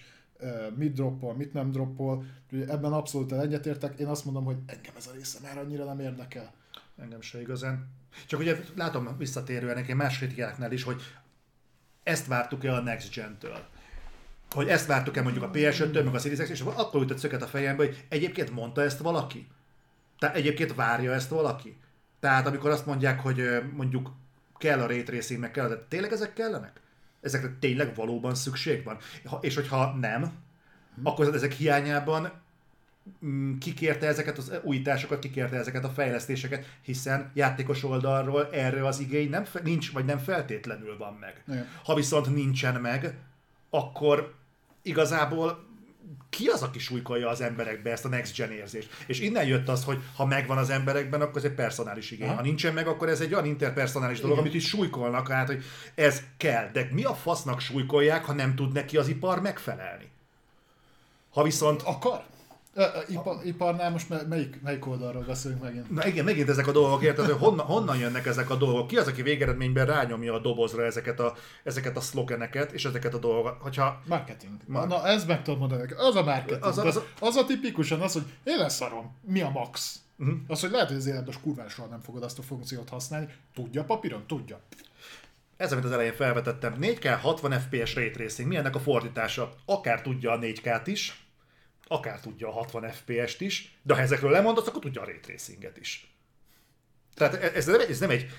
S2: mit droppol, mit nem droppol. Ebben abszolút egyetértek. Én azt mondom, hogy engem ez a része már annyira nem érdekel.
S1: Engem se igazán. Csak ugye látom visszatérően nekem más kritikáknál is, hogy ezt vártuk-e a Next Gen-től. Hogy ezt vártuk-e mondjuk a PS5-től, meg a Series X, és akkor ütött szöket a fejembe, hogy egyébként mondta ezt valaki? Tehát egyébként várja ezt valaki? Tehát amikor azt mondják, hogy mondjuk kell a ray tracing, meg kell, de tényleg ezek kellenek? Ezekre tényleg valóban szükség van? És hogyha nem, hmm. akkor ezek hiányában Mm, kikérte ezeket az újításokat, kikérte ezeket a fejlesztéseket, hiszen játékos oldalról erre az igény nem, nincs, vagy nem feltétlenül van meg. Igen. Ha viszont nincsen meg, akkor igazából ki az, aki súlykolja az emberekbe ezt a next gen érzést? És innen jött az, hogy ha megvan az emberekben, akkor ez egy personális igény. Aha. Ha nincsen meg, akkor ez egy olyan interpersonális dolog, Igen. amit is súlykolnak, hát, hogy ez kell. De mi a fasznak súlykolják, ha nem tud neki az ipar megfelelni? Ha viszont...
S2: Akar? Ipar, iparnál most melyik, melyik oldalról beszélünk megint?
S1: Na igen, megint ezek a dolgok, érted, hogy honnan, honnan jönnek ezek a dolgok? Ki az, aki végeredményben rányomja a dobozra ezeket a, ezeket a szlogeneket és ezeket a dolgokat? Hogyha...
S2: Marketing. Ma... Na, ez meg tudom mondani. Az a marketing. Az a, az, a... az a tipikusan az, hogy én leszarom. Mi a max? Uh-huh. Az, hogy lehet, hogy az életben kurvással nem fogod azt a funkciót használni. Tudja papíron? Tudja.
S1: Ez, amit az elején felvetettem. 4K 60 FPS ray tracing. Mi ennek a fordítása? Akár tudja a 4K-t is, akár tudja a 60 FPS-t is, de ha ezekről lemondasz, akkor tudja a ray tracinget is. Tehát e- ez nem, ez nem egy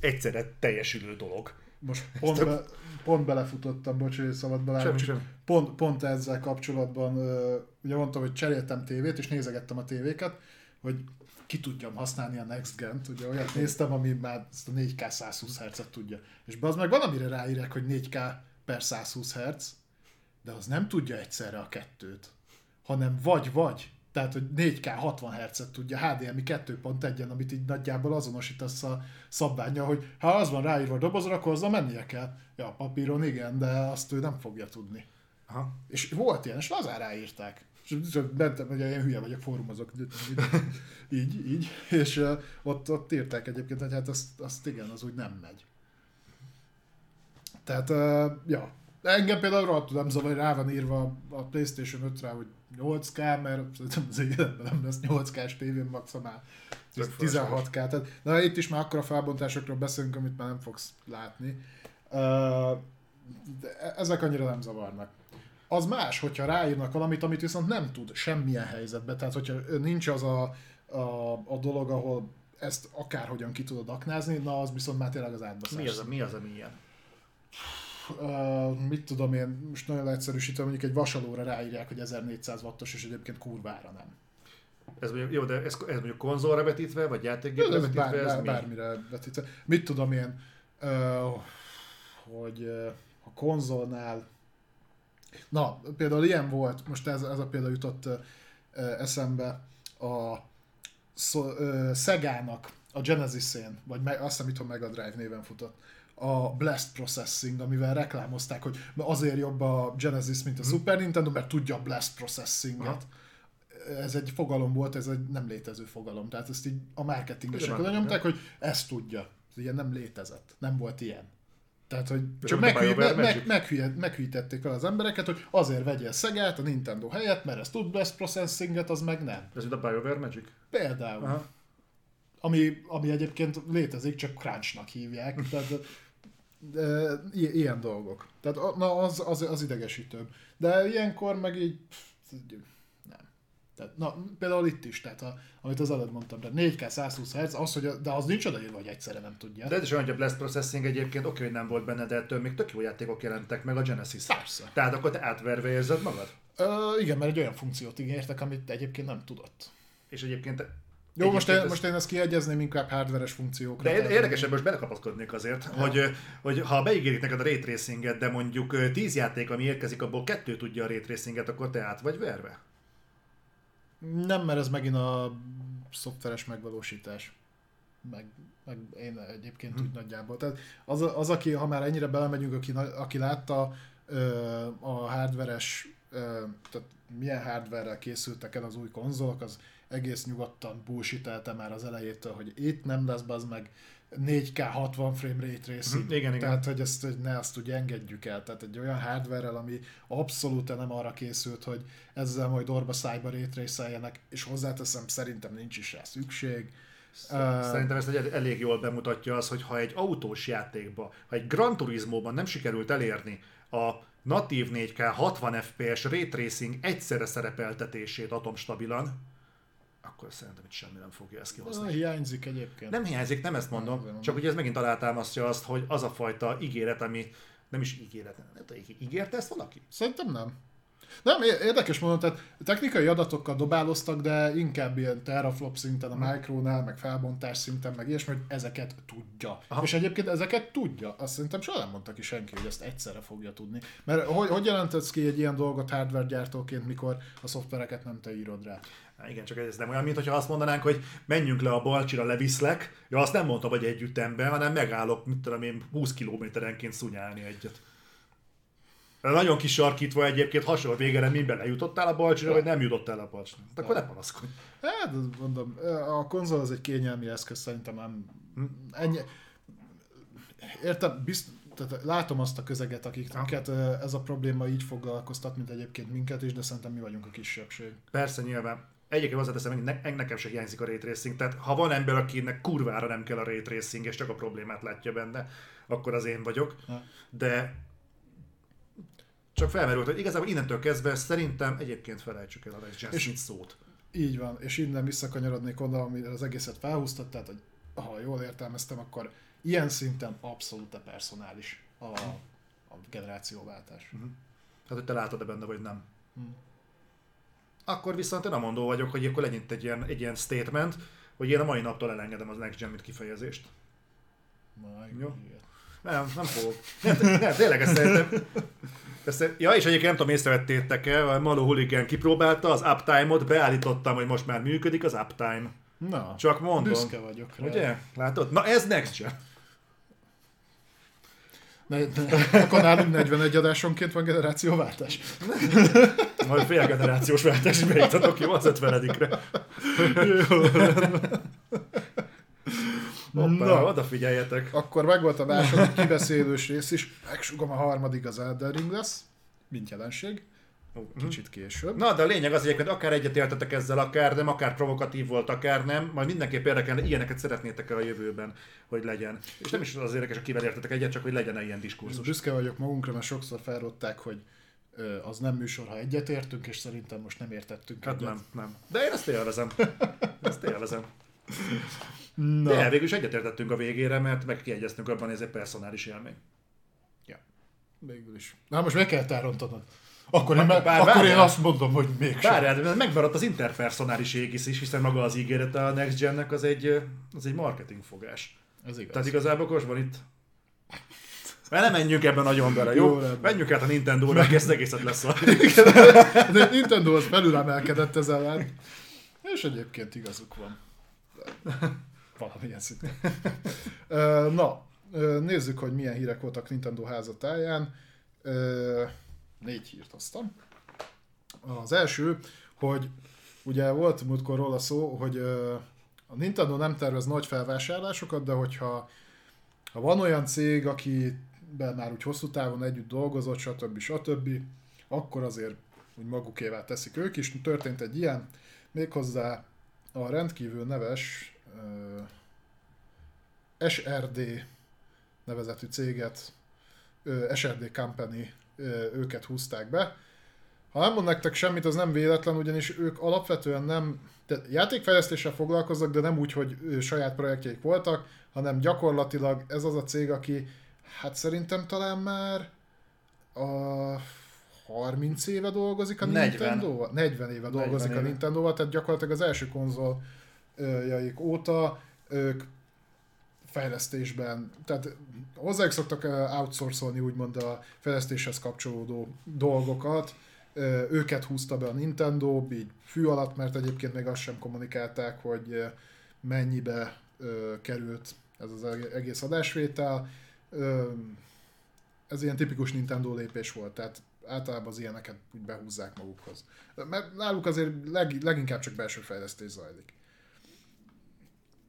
S1: egyszerre teljesülő dolog.
S2: Most pont, be, pont belefutottam, bocs, hogy szabad belátni. Pont, pont ezzel kapcsolatban, ugye mondtam, hogy cseréltem tévét, és nézegettem a tévéket, hogy ki tudjam használni a Next Gen-t, ugye olyat néztem, ami már ezt a 4K 120 Hz-et tudja. És az meg van, amire ráírek, hogy 4K per 120 Hz, de az nem tudja egyszerre a kettőt hanem vagy-vagy. Tehát, hogy 4K 60 Hz-et tudja HDMI 2.1-en, amit így nagyjából azonosítasz a szabványa, hogy ha az van ráírva a dobozra, akkor azzal mennie kell. Ja, papíron igen, de azt ő nem fogja tudni. Aha. És volt ilyen, és lazán ráírták. És mentem, hogy én hülye vagyok, fórumozok. (laughs) így, így. És uh, ott, ott írták egyébként, hogy hát azt, azt igen, az úgy nem megy. Tehát, uh, ja. Engem például rohadtul nem zavar, hogy rá van írva a Playstation 5-re, hogy 8K, mert szerintem az életben nem lesz 8K-s tévén maximál 16K. Tehát, na itt is már akkora felbontásokról beszélünk, amit már nem fogsz látni. De ezek annyira nem zavarnak. Az más, hogyha ráírnak valamit, amit viszont nem tud semmilyen helyzetben. Tehát, hogyha nincs az a, a, a dolog, ahol ezt akárhogyan ki tudod aknázni, na az viszont már tényleg az átbaszás.
S1: Mi az, a, mi az, ami ilyen?
S2: Mit tudom én, most nagyon egyszerűsítve, mondjuk egy vasalóra ráírják, hogy 1400 wattos, és egyébként kurvára nem.
S1: Ez mondjuk, jó, de ez, ez mondjuk konzolra vetítve, vagy játékgépre vetítve? Bár,
S2: ez bár, bármire vetítve. Mit tudom én, hogy a konzolnál Na, például ilyen volt, most ez, ez a példa jutott eszembe, a Szegának a Genesis-én, vagy azt hiszem itthon Mega Drive néven futott, a Blast Processing, amivel reklámozták, hogy azért jobb a Genesis, mint a hmm. Super Nintendo, mert tudja a Blast Processing-et. Ez egy fogalom volt, ez egy nem létező fogalom. Tehát ezt így a marketingesek oda nyomták, hogy ezt tudja. Ez ilyen nem létezett. Nem volt ilyen. Tehát, hogy csak meghüly, meg, meg, meghüly, meghűítették el az embereket, hogy azért vegyél Szegát a Nintendo helyett, mert ez tud Blast Processing-et, az meg nem.
S1: Ez itt a BioWare Magic?
S2: Például. Aha. Ami, ami egyébként létezik, csak Crunchnak hívják. Tehát de, ilyen dolgok. Tehát na, az, az, az idegesítőbb. De ilyenkor meg így nem. Tehát, na, például itt is, tehát a, amit az előbb mondtam, de 4K 120 Hz, az, hogy, de az nincs odaírva, hogy egyszerre nem tudja.
S1: De ez is olyan, hogy a Blast Processing egyébként oké, hogy nem volt benne, de ettől még tök jó játékok jelentek meg a Genesis.
S2: Persze.
S1: Tehát akkor te átverve érzed magad?
S2: Ö, igen, mert egy olyan funkciót ígértek, amit egyébként nem tudott.
S1: És egyébként
S2: jó, most én, ez... most én ezt kiegyezném inkább hardveres funkciókra.
S1: De érdekesebb, most belekapaszkodnék azért, ja. hogy, hogy ha beígérik neked a ray tracinget, de mondjuk 10 játék, ami érkezik, abból kettő tudja a ray tracinget, akkor te át vagy verve?
S2: Nem, mert ez megint a szoftveres megvalósítás. meg, meg én egyébként hmm. úgy nagyjából. Tehát az, az, aki, ha már ennyire belemegyünk, aki, aki látta a hardveres, tehát milyen hardverrel készültek el az új konzolok, az egész nyugodtan bullshitelte már az elejétől, hogy itt nem lesz az meg 4K 60 frame rate racing.
S1: Mm, igen, igen.
S2: Tehát, hogy ezt hogy ne azt úgy engedjük el. Tehát egy olyan hardware ami abszolút nem arra készült, hogy ezzel majd orba szájba rate és hozzáteszem, szerintem nincs is rá szükség.
S1: Szerintem ezt egy elég jól bemutatja az, hogy ha egy autós játékba, ha egy Gran Turismo-ban nem sikerült elérni a natív 4K 60 FPS ray tracing egyszerre szerepeltetését atomstabilan, akkor szerintem itt semmi nem fogja ezt kihozni.
S2: Na, hiányzik egyébként.
S1: Nem hiányzik, nem ezt mondom, nem, csak hogy ez megint alátámasztja azt, hogy az a fajta ígéret, ami nem is ígéret, nem tudom, ígérte ezt valaki?
S2: Szerintem nem. Nem, érdekes mondom, tehát technikai adatokkal dobáloztak, de inkább ilyen teraflop szinten, a. Micronál, meg felbontás szinten, meg ilyesmi, hogy ezeket tudja. Aha. És egyébként ezeket tudja. Azt szerintem soha nem mondta ki senki, hogy ezt egyszerre fogja tudni. Mert hogy, hogy jelentetsz ki egy ilyen dolgot hardware gyártóként, mikor a szoftvereket nem te írod rá?
S1: Há, igen, csak ez nem olyan, mintha azt mondanánk, hogy menjünk le a Balcsira, leviszlek. Ja, azt nem mondtam, hogy egy ütemben, hanem megállok, mit tudom én, 20 kilométerenként szunyálni egyet. Nagyon kisarkítva egyébként hasonló végére mi belejutottál a balcsira, vagy nem jutottál a balcsira. Hát akkor ne panaszkodj.
S2: Hát, mondom, a konzol az egy kényelmi eszköz, szerintem nem... Hm? Ennyi... Értem, bizt... Tehát látom azt a közeget, akiket ez a probléma így foglalkoztat, mint egyébként minket is, de szerintem mi vagyunk a kisebbség.
S1: Persze, nyilván. Egyébként hozzáteszem, hogy ne, nekem se hiányzik a ray tracing, tehát ha van ember, akinek kurvára nem kell a ray tracing, és csak a problémát látja benne, akkor az én vagyok. De csak felmerült, hogy igazából innentől kezdve szerintem egyébként felejtsük el a Next Gen és szót.
S2: Így van, és innen visszakanyarodnék oda, amire az egészet felhúztad, tehát hogy ha jól értelmeztem, akkor ilyen szinten abszolút a personális a, a generációváltás. Uh-huh.
S1: Hát, hogy te látod-e benne, vagy nem. Uh-huh. Akkor viszont én a mondó vagyok, hogy akkor legyen egy ilyen, egy ilyen statement, hogy én a mai naptól elengedem az Next Gen kifejezést.
S2: My Jó?
S1: Nem, nem fogok. Nem, nem, tényleg ezt szerintem. Ezt, ja, és egyébként nem tudom, észrevettétek-e, a Maló Hooligan kipróbálta, az uptime-ot, beállítottam, hogy most már működik az uptime.
S2: Na,
S1: Csak mondom.
S2: büszke vagyok rá.
S1: Ugye? Látod? Na ez next gen.
S2: Ne, ne, akkor nálunk 41 adásonként van generációváltás. (laughs)
S1: Majd fél generációs váltás beiktatok, jó? Az 50-re. Hoppá, Na, odafigyeljetek.
S2: Akkor megvolt a második kibeszélős rész is, megsugom a harmadik az Elden Ring lesz, mint jelenség. Kicsit később.
S1: Na, de a lényeg az, hogy akár egyetértetek ezzel, akár nem, akár provokatív volt, akár nem, majd mindenképp érdekelne, ilyeneket szeretnétek el a jövőben, hogy legyen. És nem is az érdekes, akivel értetek egyet, csak hogy legyen ilyen diskurzus.
S2: Büszke vagyok magunkra, mert sokszor felrották, hogy az nem műsor, ha egyetértünk, és szerintem most nem értettünk
S1: Hát egyet. nem, nem. De én ezt élvezem. (laughs) ezt élvezem. Na. De végül is egyetértettünk a végére, mert megkiegyeztünk abban, hogy ez egy personális élmény.
S2: Ja. Végül is. Na most meg kell elrontanod. Akkor, én, bár, bár, akkor én azt mondom, hogy még
S1: Várjál, megmaradt az interpersonális égisz is, hiszen maga az ígéret a Next Gen-nek az egy, az egy marketing fogás.
S2: Ez igaz.
S1: Tehát igazából most van itt mert nem menjünk ebben nagyon bele, jó? jó Menjünk át a Nintendo-ra, ezt egészet lesz. (laughs)
S2: De Nintendo az felülemelkedett ezzel És egyébként igazuk van. Valamilyen szinten. Na, nézzük, hogy milyen hírek voltak Nintendo házatáján. Négy hírt hoztam. Az első, hogy ugye volt múltkor róla szó, hogy a Nintendo nem tervez nagy felvásárlásokat, de hogyha ha van olyan cég, akiben már úgy hosszú távon együtt dolgozott, stb. stb., akkor azért úgy magukévá teszik ők is. Történt egy ilyen, méghozzá a rendkívül neves uh, SRD nevezetű céget, uh, SRD Company uh, őket húzták be. Ha nem mond nektek semmit, az nem véletlen, ugyanis ők alapvetően nem de játékfejlesztéssel foglalkoznak, de nem úgy, hogy saját projektjeik voltak, hanem gyakorlatilag ez az a cég, aki hát szerintem talán már a 30 éve dolgozik a 40. Nintendo-val? 40 éve dolgozik 40 éve. a Nintendo-val, tehát gyakorlatilag az első konzoljaik óta ők fejlesztésben, tehát hozzájuk szoktak outsourcolni úgymond a fejlesztéshez kapcsolódó dolgokat, őket húzta be a Nintendo, így fű alatt, mert egyébként még azt sem kommunikálták, hogy mennyibe került ez az egész adásvétel. Ez ilyen tipikus Nintendo lépés volt, tehát általában az ilyeneket úgy behúzzák magukhoz. Mert náluk azért leg, leginkább csak belső fejlesztés zajlik.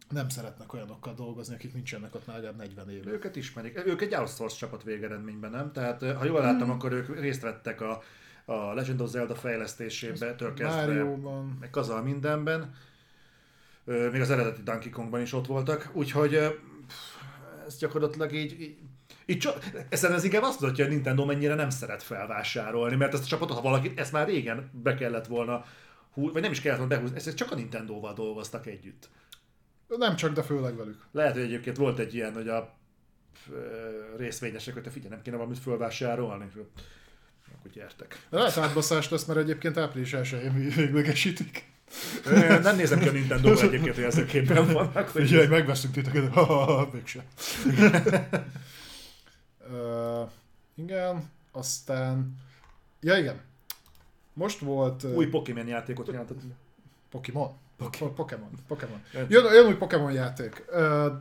S2: Nem szeretnek olyanokkal dolgozni, akik nincsenek ott már legalább 40 éve.
S1: Őket ismerik. Ők egy Outsource csapat végeredményben, nem? Tehát ha jól láttam, hmm. akkor ők részt vettek a, a Legend of Zelda fejlesztésébe, kezdve, meg kazal mindenben. Még az eredeti Donkey Kongban is ott voltak, úgyhogy ez gyakorlatilag így, így itt csak, ezen ez inkább azt mutatja, hogy Nintendo mennyire nem szeret felvásárolni, mert ezt a csapatot, ha valaki, ezt már régen be kellett volna hú, vagy nem is kellett volna behúzni, ezt csak a Nintendo-val dolgoztak együtt.
S2: Nem csak, de főleg velük.
S1: Lehet, hogy egyébként volt egy ilyen, hogy a részvényesek, hogy te figyelj, nem kéne valamit fölvásárolni. Akkor gyertek.
S2: Lehet átbaszás lesz, mert egyébként április 1 véglegesítik.
S1: Nem nézem ki a nintendo (laughs) egyébként, hogy ezek képen vannak.
S2: Hogy... Figyelj, megveszünk titeket, ha, ha, ha, mégse. uh, igen, aztán... Ja igen, most volt...
S1: Új Pokémon játékot jelentettek.
S2: Pokémon? Pokémon. Pokémon. Jön, jön új Pokémon játék. Uh,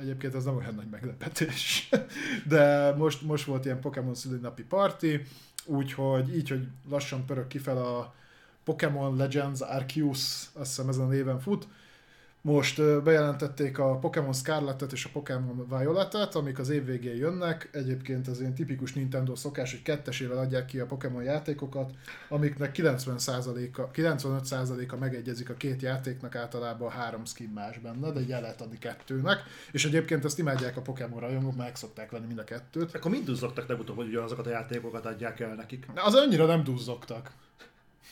S2: egyébként ez nem olyan nagy meglepetés. (laughs) De most, most volt ilyen Pokémon szülinapi party, úgyhogy így, hogy lassan pörög kifel a Pokémon Legends Arceus, azt hiszem ezen a néven fut. Most bejelentették a Pokémon Scarlet-et és a Pokémon Violet-et, amik az év végén jönnek. Egyébként az ilyen tipikus Nintendo szokás, hogy kettesével adják ki a Pokémon játékokat, amiknek 90%-a, 95%-a megegyezik a két játéknak, általában három skin más benne, de így el lehet adni kettőnek. És egyébként ezt imádják a Pokémon rajongók, meg szokták venni mind a kettőt.
S1: Akkor mind duzzogtak legutóbb, hogy ugyanazokat a játékokat adják el nekik.
S2: Az annyira nem duzzogtak.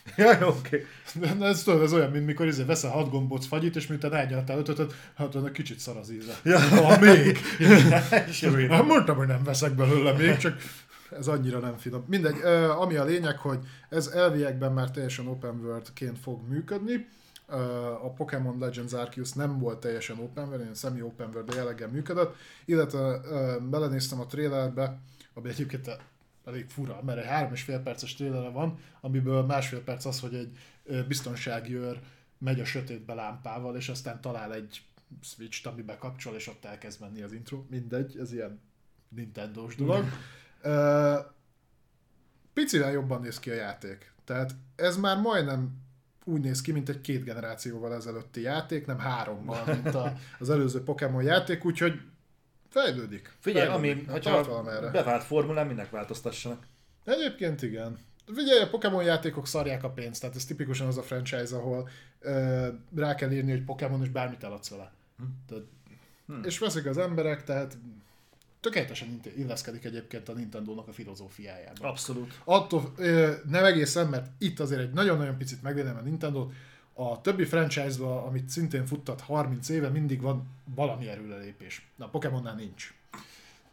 S2: (laughs)
S1: Ja, oké.
S2: Okay. Ez, tudod, ez olyan, mint mikor izé veszel hat gombóc fagyit, és miután elnyaltál ötöt, hát annak kicsit szar az íze. Ja. Ha még. (laughs) hát mondtam, hogy nem veszek belőle még, csak ez annyira nem finom. Mindegy, ami a lényeg, hogy ez elviekben már teljesen open world-ként fog működni. A Pokémon Legends Arceus nem volt teljesen open world, ilyen semi-open world jelleggel működött, illetve belenéztem a trailerbe, ami egyébként elég fura, mert egy három és fél perces trélere van, amiből másfél perc az, hogy egy biztonsági őr megy a sötétbe lámpával, és aztán talál egy switch ami bekapcsol, és ott elkezd menni az intro. Mindegy, ez ilyen Nintendo-s dolog. Uh, picivel jobban néz ki a játék. Tehát ez már majdnem úgy néz ki, mint egy két generációval ezelőtti játék, nem hárommal, mint a, (laughs) az előző Pokémon játék, úgyhogy Fejlődik.
S1: Figyelj, Fejlődik. ami, hogyha bevált formulán, minek változtassanak.
S2: Egyébként igen. Figyelj, a Pokémon játékok szarják a pénzt, tehát ez tipikusan az a franchise, ahol ö, rá kell írni, hogy Pokémon, és bármit eladsz vele. Hm. Tehát, hm. És veszik az emberek, tehát tökéletesen illeszkedik egyébként a Nintendo-nak a filozófiájába.
S1: Abszolút.
S2: Attól ö, nem egészen, mert itt azért egy nagyon-nagyon picit megvédem a Nintendo-t, a többi franchise-ba, amit szintén futtat 30 éve, mindig van valami erőlelépés. Na, a Pokémonnál nincs.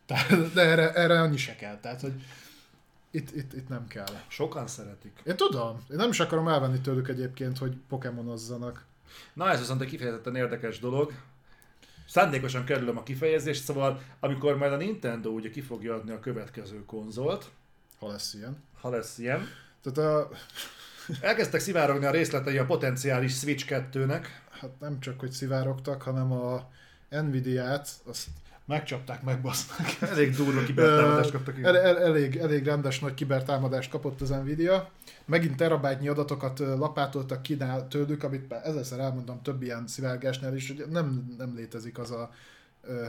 S2: Tehát, de erre, erre annyi se kell. Tehát, hogy itt, itt, itt nem kell.
S1: Sokan szeretik.
S2: Én tudom. Én nem is akarom elvenni tőlük egyébként, hogy pokémonozzanak.
S1: Na ez viszont egy kifejezetten érdekes dolog. Szándékosan kerülöm a kifejezést, szóval amikor majd a Nintendo ugye ki fogja adni a következő konzolt.
S2: Ha lesz ilyen.
S1: Ha lesz ilyen.
S2: Tehát a
S1: Elkezdtek szivárogni a részletei a potenciális Switch 2-nek.
S2: Hát nem csak, hogy szivárogtak, hanem a Nvidia-t, azt megcsapták, megbasznak.
S1: Elég durva kibertámadást kaptak.
S2: El, el, elég, elég rendes nagy kibertámadást kapott az Nvidia. Megint terabájtnyi adatokat lapátoltak ki tőlük, amit ezerszer elmondom több ilyen szivárgásnál is, hogy nem, nem létezik az a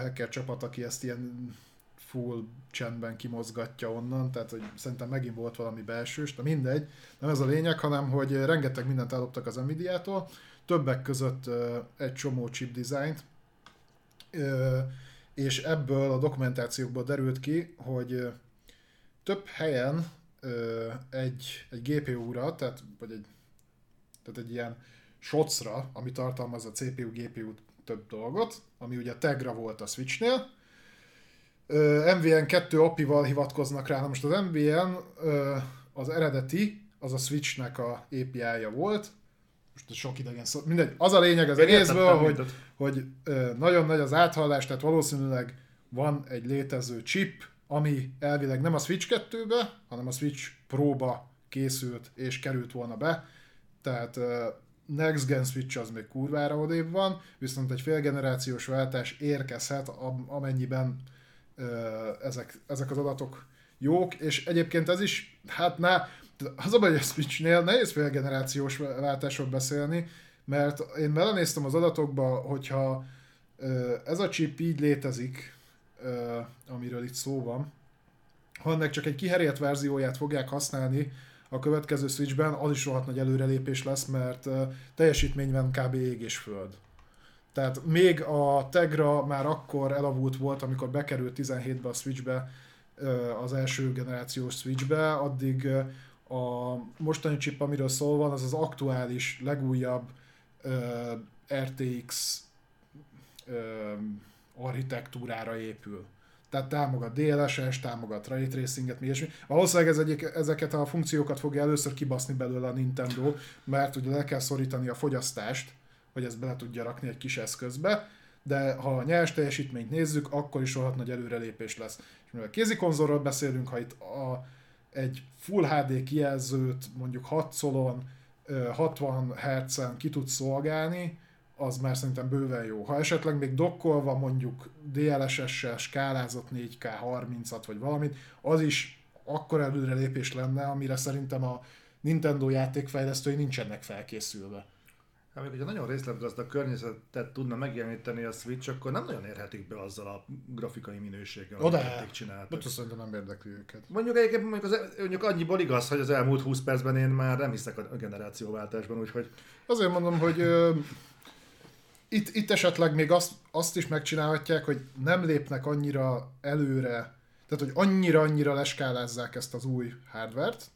S2: hacker csapat, aki ezt ilyen full csendben kimozgatja onnan, tehát hogy szerintem megint volt valami belsős, de mindegy, nem ez a lényeg, hanem hogy rengeteg mindent elloptak az Nvidia-tól, többek között egy csomó chip designt, és ebből a dokumentációkból derült ki, hogy több helyen egy, egy GPU-ra, tehát, vagy egy, tehát egy ilyen SOC-ra, ami tartalmaz a CPU, GPU több dolgot, ami ugye Tegra volt a Switchnél, MVN 2 API-val hivatkoznak rá. Na most az MVN az eredeti, az a Switchnek a API-ja volt, most sok idegen szó, mindegy, az a lényeg az egészből, hogy, hogy nagyon nagy az áthallás, tehát valószínűleg van egy létező chip, ami elvileg nem a Switch 2-be, hanem a Switch Pro-ba készült és került volna be, tehát Next Gen Switch az még kurvára odébb van, viszont egy félgenerációs váltás érkezhet, amennyiben ezek, ezek az adatok jók, és egyébként ez is, hát na, az a baj, hogy a Switchnél nehéz félgenerációs váltásról beszélni, mert én belenéztem az adatokba, hogyha ez a chip így létezik, amiről itt szó van, ha ennek csak egy kiherélt verzióját fogják használni a következő Switchben, az is rohadt nagy előrelépés lesz, mert teljesítményben kb. ég és föld. Tehát még a Tegra már akkor elavult volt, amikor bekerült 17-be a Switchbe, az első generációs Switchbe, addig a mostani chip, amiről szól van, az az aktuális, legújabb RTX architektúrára épül. Tehát támogat DLSS, támogat Ray Tracinget, mi ilyesmi. Valószínűleg ez egyik, ezeket a funkciókat fogja először kibaszni belőle a Nintendo, mert ugye le kell szorítani a fogyasztást, hogy ezt bele tudja rakni egy kis eszközbe, de ha a nyers teljesítményt nézzük, akkor is rohadt nagy előrelépés lesz. És mivel kézikonzolról beszélünk, ha itt a, egy Full HD kijelzőt mondjuk 6 szolon, 60 Hz-en ki tud szolgálni, az már szerintem bőven jó. Ha esetleg még dokkolva mondjuk DLSS-sel skálázott 4K 30-at vagy valamit, az is akkor előrelépés lenne, amire szerintem a Nintendo játékfejlesztői nincsenek felkészülve.
S1: Hát, hogyha nagyon részletgazdag környezetet tudna megjeleníteni a Switch, akkor nem nagyon érhetik be azzal a grafikai minőséggel,
S2: amit eddig csináltak. Ott szerintem nem érdekli őket.
S1: Mondjuk egyébként mondjuk, az, mondjuk annyiból igaz, hogy az elmúlt 20 percben én már nem hiszek a generációváltásban, úgyhogy...
S2: Azért mondom, hogy ö, itt, itt esetleg még azt, azt is megcsinálhatják, hogy nem lépnek annyira előre, tehát hogy annyira-annyira leskálázzák ezt az új hardvert,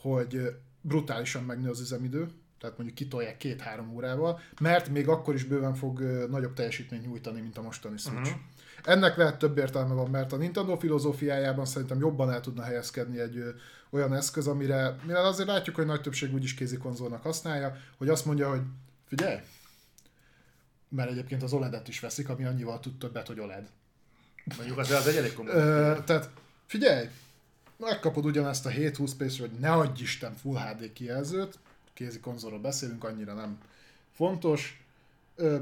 S2: hogy brutálisan megnő az üzemidő, tehát mondjuk kitolják két-három órával, mert még akkor is bőven fog nagyobb teljesítményt nyújtani, mint a mostani Switch. Uh-huh. Ennek lehet több értelme van, mert a Nintendo filozófiájában szerintem jobban el tudna helyezkedni egy ö, olyan eszköz, amire, mire azért látjuk, hogy nagy többség úgyis kézi konzolnak használja, hogy azt mondja, hogy figyelj, mert egyébként az OLED-et is veszik, ami annyival tud többet, hogy OLED.
S1: Mondjuk az, az egy elég komoly.
S2: tehát figyelj, megkapod ugyanezt a 720 p hogy ne adj Isten Full HD kijelzőt, kézi konzolról beszélünk, annyira nem fontos.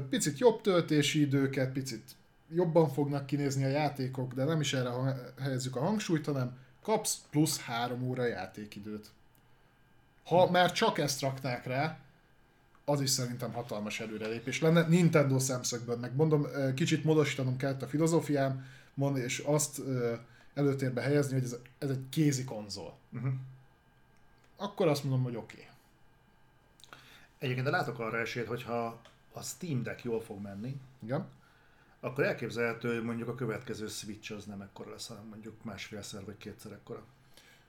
S2: Picit jobb töltési időket, picit jobban fognak kinézni a játékok, de nem is erre helyezzük a hangsúlyt, hanem kapsz plusz három óra játékidőt. Ha már csak ezt raknák rá, az is szerintem hatalmas előrelépés lenne. Nintendo szemszögből meg mondom, kicsit módosítanom kellett a filozófiám, mond, és azt előtérbe helyezni, hogy ez, ez egy kézi konzol. Uh-huh. Akkor azt mondom, hogy oké. Okay.
S1: Egyébként de látok arra esélyt, hogyha a Steam Deck jól fog menni,
S2: Igen.
S1: akkor elképzelhető, hogy mondjuk a következő Switch az nem ekkora lesz, hanem mondjuk másfélszer vagy kétszer ekkora.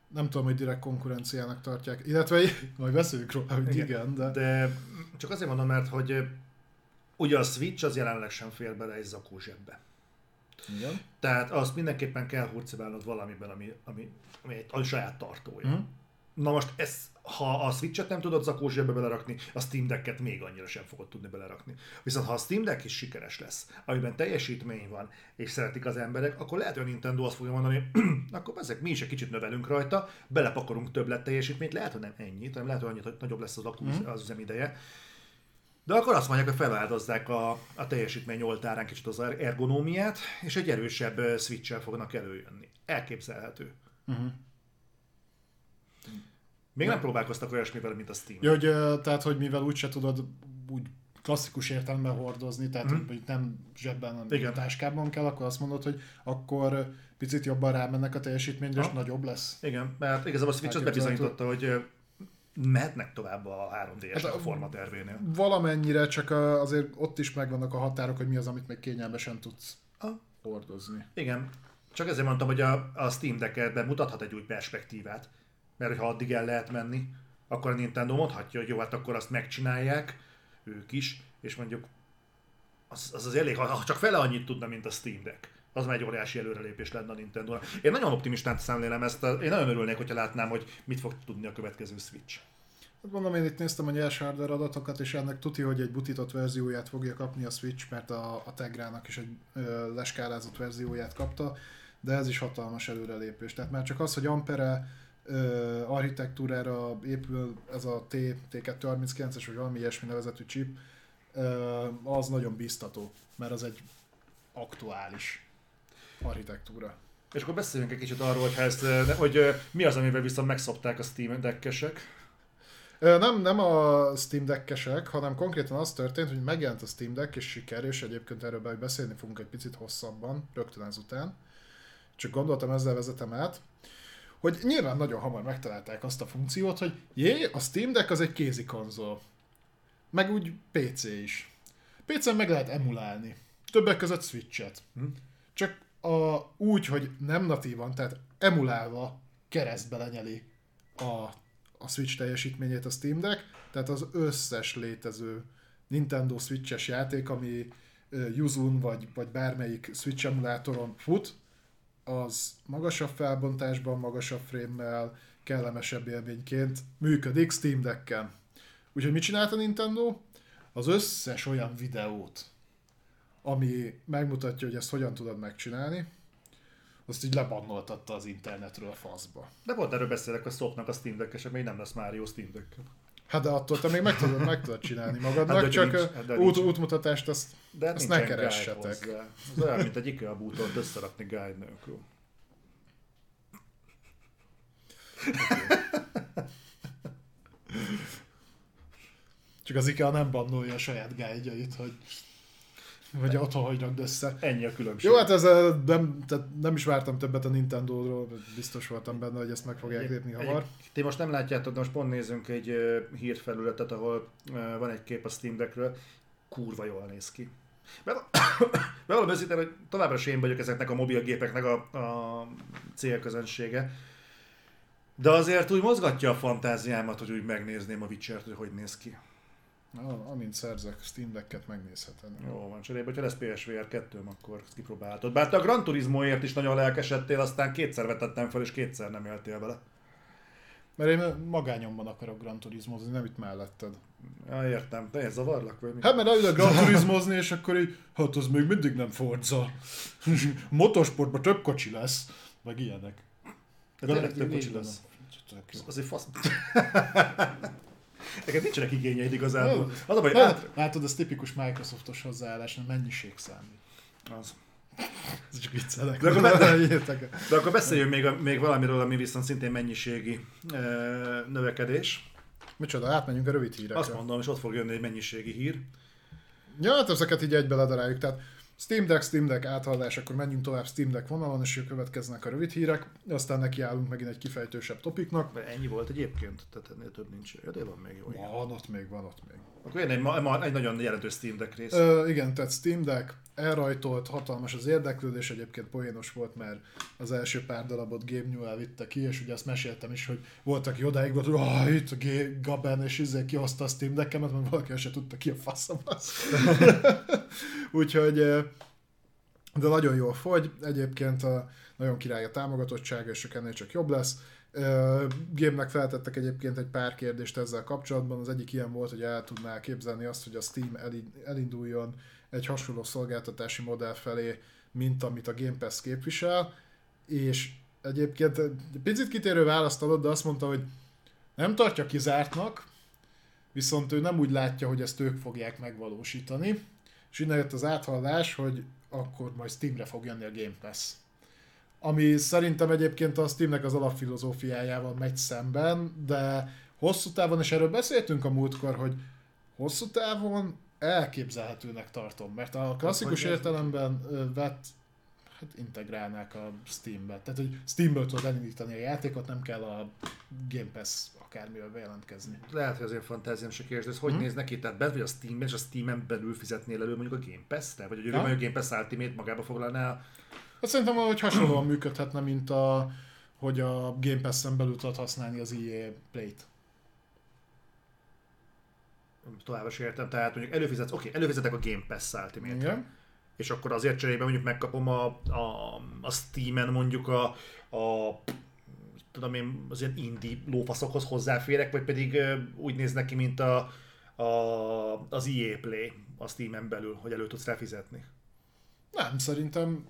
S2: Nem tudom, hogy direkt konkurenciának tartják, illetve (laughs) majd beszéljük róla, hogy igen, igen de...
S1: de... csak azért mondom, mert hogy ugye a Switch az jelenleg sem fér bele egy zakó zsebbe.
S2: Igen.
S1: Tehát azt mindenképpen kell hurcibálnod valamiben, ami, ami, ami egy a saját tartója. Uh-huh. Na most ez, ha a Switch-et nem tudod zakós zsebbe belerakni, a Steam Deck-et még annyira sem fogod tudni belerakni. Viszont ha a Steam Deck is sikeres lesz, amiben teljesítmény van, és szeretik az emberek, akkor lehet, hogy a Nintendo azt fogja mondani, (clears throat) akkor ezek mi is egy kicsit növelünk rajta, belepakolunk többlet teljesítményt, lehet, hogy nem ennyit, hanem lehet, hogy annyit, hogy nagyobb lesz az, akku, mm. az üzemideje. De akkor azt mondják, hogy feláldozzák a, a teljesítmény oltárán kicsit az ergonómiát, és egy erősebb switch fognak előjönni. Elképzelhető. Uh-huh. Még nem, nem próbálkoztak olyasmivel, mint a Steam.
S2: Ja, hogy, tehát, hogy mivel úgyse tudod úgy klasszikus értelemben hordozni, tehát mm. hogy nem zsebben, hanem Igen. táskában kell, akkor azt mondod, hogy akkor picit jobban rámennek a teljesítményre, és nagyobb lesz.
S1: Igen, mert igazából a Switch az bebizonyította, hogy mehetnek tovább a 3D-es hát a formatervénél.
S2: Valamennyire, csak azért ott is megvannak a határok, hogy mi az, amit még kényelmesen tudsz a? hordozni.
S1: Igen, csak ezért mondtam, hogy a, a Steam Deck mutathat egy új perspektívát mert ha addig el lehet menni, akkor a Nintendo mondhatja, hogy jó, hát akkor azt megcsinálják ők is, és mondjuk az, az, az elég, ha csak fele annyit tudna, mint a Steam Deck. Az már egy óriási előrelépés lenne a nintendo -ra. Én nagyon optimistán szemlélem ezt, én nagyon örülnék, hogyha látnám, hogy mit fog tudni a következő Switch.
S2: Hát mondom, én itt néztem a nyers hardware adatokat, és ennek tuti, hogy egy butított verzióját fogja kapni a Switch, mert a, a Tegrának is egy ö, leskálázott verzióját kapta, de ez is hatalmas előrelépés. Tehát már csak az, hogy Ampere ö, architektúrára épül ez a T, T239-es, vagy valami ilyesmi nevezetű chip, ö, az nagyon biztató, mert az egy aktuális architektúra.
S1: És akkor beszéljünk egy kicsit arról, hogy, ezt, hogy mi az, amivel viszont megszopták a Steam deckesek.
S2: Nem, nem a Steam Deck-esek, hanem konkrétan az történt, hogy megjelent a Steam Deck, és siker, és egyébként erről beszélni fogunk egy picit hosszabban, rögtön ezután. Csak gondoltam, ezzel vezetem át, hogy nyilván nagyon hamar megtalálták azt a funkciót, hogy jé, a Steam Deck az egy kézi konzol. Meg úgy PC is. PC-n meg lehet emulálni. Többek között Switch-et.
S1: Hm.
S2: Csak a, úgy, hogy nem natívan, tehát emulálva keresztbe lenyeli a, a Switch teljesítményét a Steam Deck, tehát az összes létező Nintendo Switch-es játék, ami Yuzun vagy, vagy bármelyik Switch emulátoron fut, az magasabb felbontásban, magasabb frame-mel, kellemesebb élményként működik Steam Deck-en. Úgyhogy mit csinált a Nintendo? Az összes olyan videót, ami megmutatja, hogy ezt hogyan tudod megcsinálni, azt így lebannoltatta az internetről a faszba.
S1: De pont erről beszélek, hogy szopnak a Steam deckesek, még nem lesz jó Steam deck
S2: Hát de attól te még meg tudod, meg tudod csinálni magadnak,
S1: Hát de
S2: csak
S1: nincs- de
S2: út,
S1: nincs.
S2: útmutatást azt,
S1: De
S2: azt ne keressetek.
S1: Ez olyan, mint egy IKEA bútort összerakni guide nélkül.
S2: Csak az IKEA nem bannolja a saját guide hogy vagy otthon hogy rakd össze.
S1: Ennyi a különbség.
S2: Jó, hát ez ö, nem, tehát nem is vártam többet a Nintendo-ról, biztos voltam benne, hogy ezt meg fogják lépni hamar.
S1: Egy, ti most nem látjátok, de most pont nézzünk egy uh, hírfelületet, ahol uh, van egy kép a Steam Deckről. Kurva jól néz ki. Be- Bevallom (coughs) őszintén, hogy továbbra sem én vagyok ezeknek a mobilgépeknek a, a célközönsége. De azért úgy mozgatja a fantáziámat, hogy úgy megnézném a Witcher-t, hogy hogy néz ki.
S2: Amint szerzek Steam Deck-et, megnézheted.
S1: Jó van, cserébe, hogyha lesz PSVR 2 akkor ezt kipróbálhatod. Bár te a Gran Turismoért is nagyon lelkesedtél, aztán kétszer vetettem fel, és kétszer nem éltél vele.
S2: Mert én magányomban akarok Gran Turismozni, nem itt melletted.
S1: Ja, értem. Te ez zavarlak, vagy mi?
S2: Hát mert elülök Gran Turismozni, és akkor így, hát az még mindig nem Forza. (laughs) Motorsportban több kocsi lesz, meg ilyenek.
S1: De tényleg több kocsi lesz.
S2: Tök jó.
S1: Az egy fasz. (laughs) Neked nincsenek igényeid igazából. Az a baj, át...
S2: látod, ez tipikus Microsoftos hozzáállás, nem mennyiség számít.
S1: Az.
S2: Ez csak viccelek.
S1: De akkor
S2: Írtak.
S1: De akkor beszéljünk még, még valamiről, ami viszont szintén mennyiségi e, növekedés.
S2: Micsoda, átmenjünk a rövid hírekre.
S1: Azt mondom, és ott fog jönni egy mennyiségi hír.
S2: Ja, hát ezeket így egybe ledaráljuk. Tehát Steam Deck, Steam Deck áthallás, akkor menjünk tovább Steam Deck vonalon, és következnek a rövid hírek, aztán nekiállunk megint egy kifejtősebb topiknak.
S1: De ennyi volt egyébként, tehát ennél több nincs. Ja, de van még jó.
S2: Van ott még, van ott még.
S1: Akkor jön egy, ma, ma, egy nagyon jelentős Steam Deck rész.
S2: Ö, igen, tehát Steam Deck elrajtolt, hatalmas az érdeklődés, egyébként poénos volt, mert az első pár darabot Game New elvitte ki, és ugye azt meséltem is, hogy volt, aki odáig volt, hogy ah, itt a G- Gaben, és izé kihozta a Steam Deck-emet, mert valaki se tudta ki a faszom az. (laughs) (laughs) Úgyhogy, de nagyon jól fogy, egyébként a, nagyon király a támogatottsága, és csak ennél csak jobb lesz. Ö, Game-nek feltettek egyébként egy pár kérdést ezzel kapcsolatban. Az egyik ilyen volt, hogy el tudná képzelni azt, hogy a Steam elin- elinduljon egy hasonló szolgáltatási modell felé, mint amit a Game Pass képvisel, és egyébként egy picit kitérő választ adott, de azt mondta, hogy nem tartja kizártnak, viszont ő nem úgy látja, hogy ezt ők fogják megvalósítani, és innen jött az áthallás, hogy akkor majd Steamre fog jönni a Game Pass. Ami szerintem egyébként a Steamnek az alapfilozófiájával megy szemben, de hosszú távon, és erről beszéltünk a múltkor, hogy hosszú távon elképzelhetőnek tartom, mert a klasszikus
S1: hogy ez-
S2: értelemben vett hát integrálnák a Steambe. Tehát, hogy Steamből tudod elindítani a játékot, nem kell a Game Pass akármivel bejelentkezni.
S1: Lehet, hogy az én fantáziám se kérdés, de ez hogy
S2: Hm?
S1: néz neki? Tehát bent vagy a Steamben, és a Steamen belül fizetnél elő mondjuk a Game Pass-re? Vagy hogy
S2: Ha?
S1: jövő a Game Pass Ultimate magába foglalná a
S2: Hát szerintem hogy hasonlóan működhetne, mint a, hogy a Game Pass-en belül tudod használni az EA Play-t.
S1: tovább is értem, tehát mondjuk előfizetsz, oké, előfizetek a Game Pass Ultimate,
S2: Igen.
S1: és akkor azért cserébe mondjuk megkapom a, a, a Steam-en mondjuk a, a tudom én, az ilyen indie lófaszokhoz hozzáférek, vagy pedig úgy néz neki, mint a, a, az EA Play a Steam-en belül, hogy elő tudsz rá fizetni.
S2: Nem, szerintem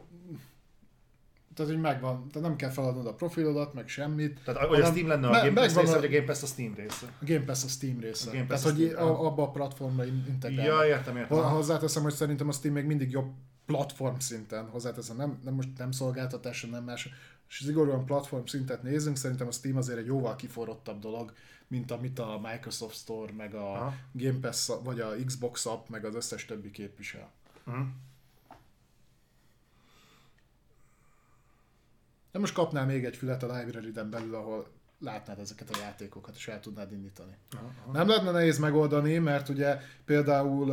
S2: tehát hogy megvan, tehát nem kell feladnod a profilodat, meg semmit.
S1: Tehát hogy a Steam lenne a Game Pass része, vagy a Game Pass a Steam része?
S2: A Game Pass a Steam része.
S1: A Game Pass
S2: tehát,
S1: a
S2: hogy
S1: Steam,
S2: a, abba a platformra integrál.
S1: Ja, értem, értem.
S2: Hozzáteszem, hogy szerintem a Steam még mindig jobb platform szinten, hozzáteszem, nem, nem most nem szolgáltatás, nem más, és szigorúan platform szintet nézünk, szerintem a Steam azért egy jóval kiforrottabb dolog, mint amit a Microsoft Store, meg a
S1: Aha.
S2: Game Pass, vagy a Xbox app, meg az összes többi képvisel.
S1: Mhm.
S2: De most kapnál még egy fület a library-den belül, ahol látnád ezeket a játékokat, és el tudnád indítani.
S1: Aha.
S2: Nem lehetne nehéz megoldani, mert ugye például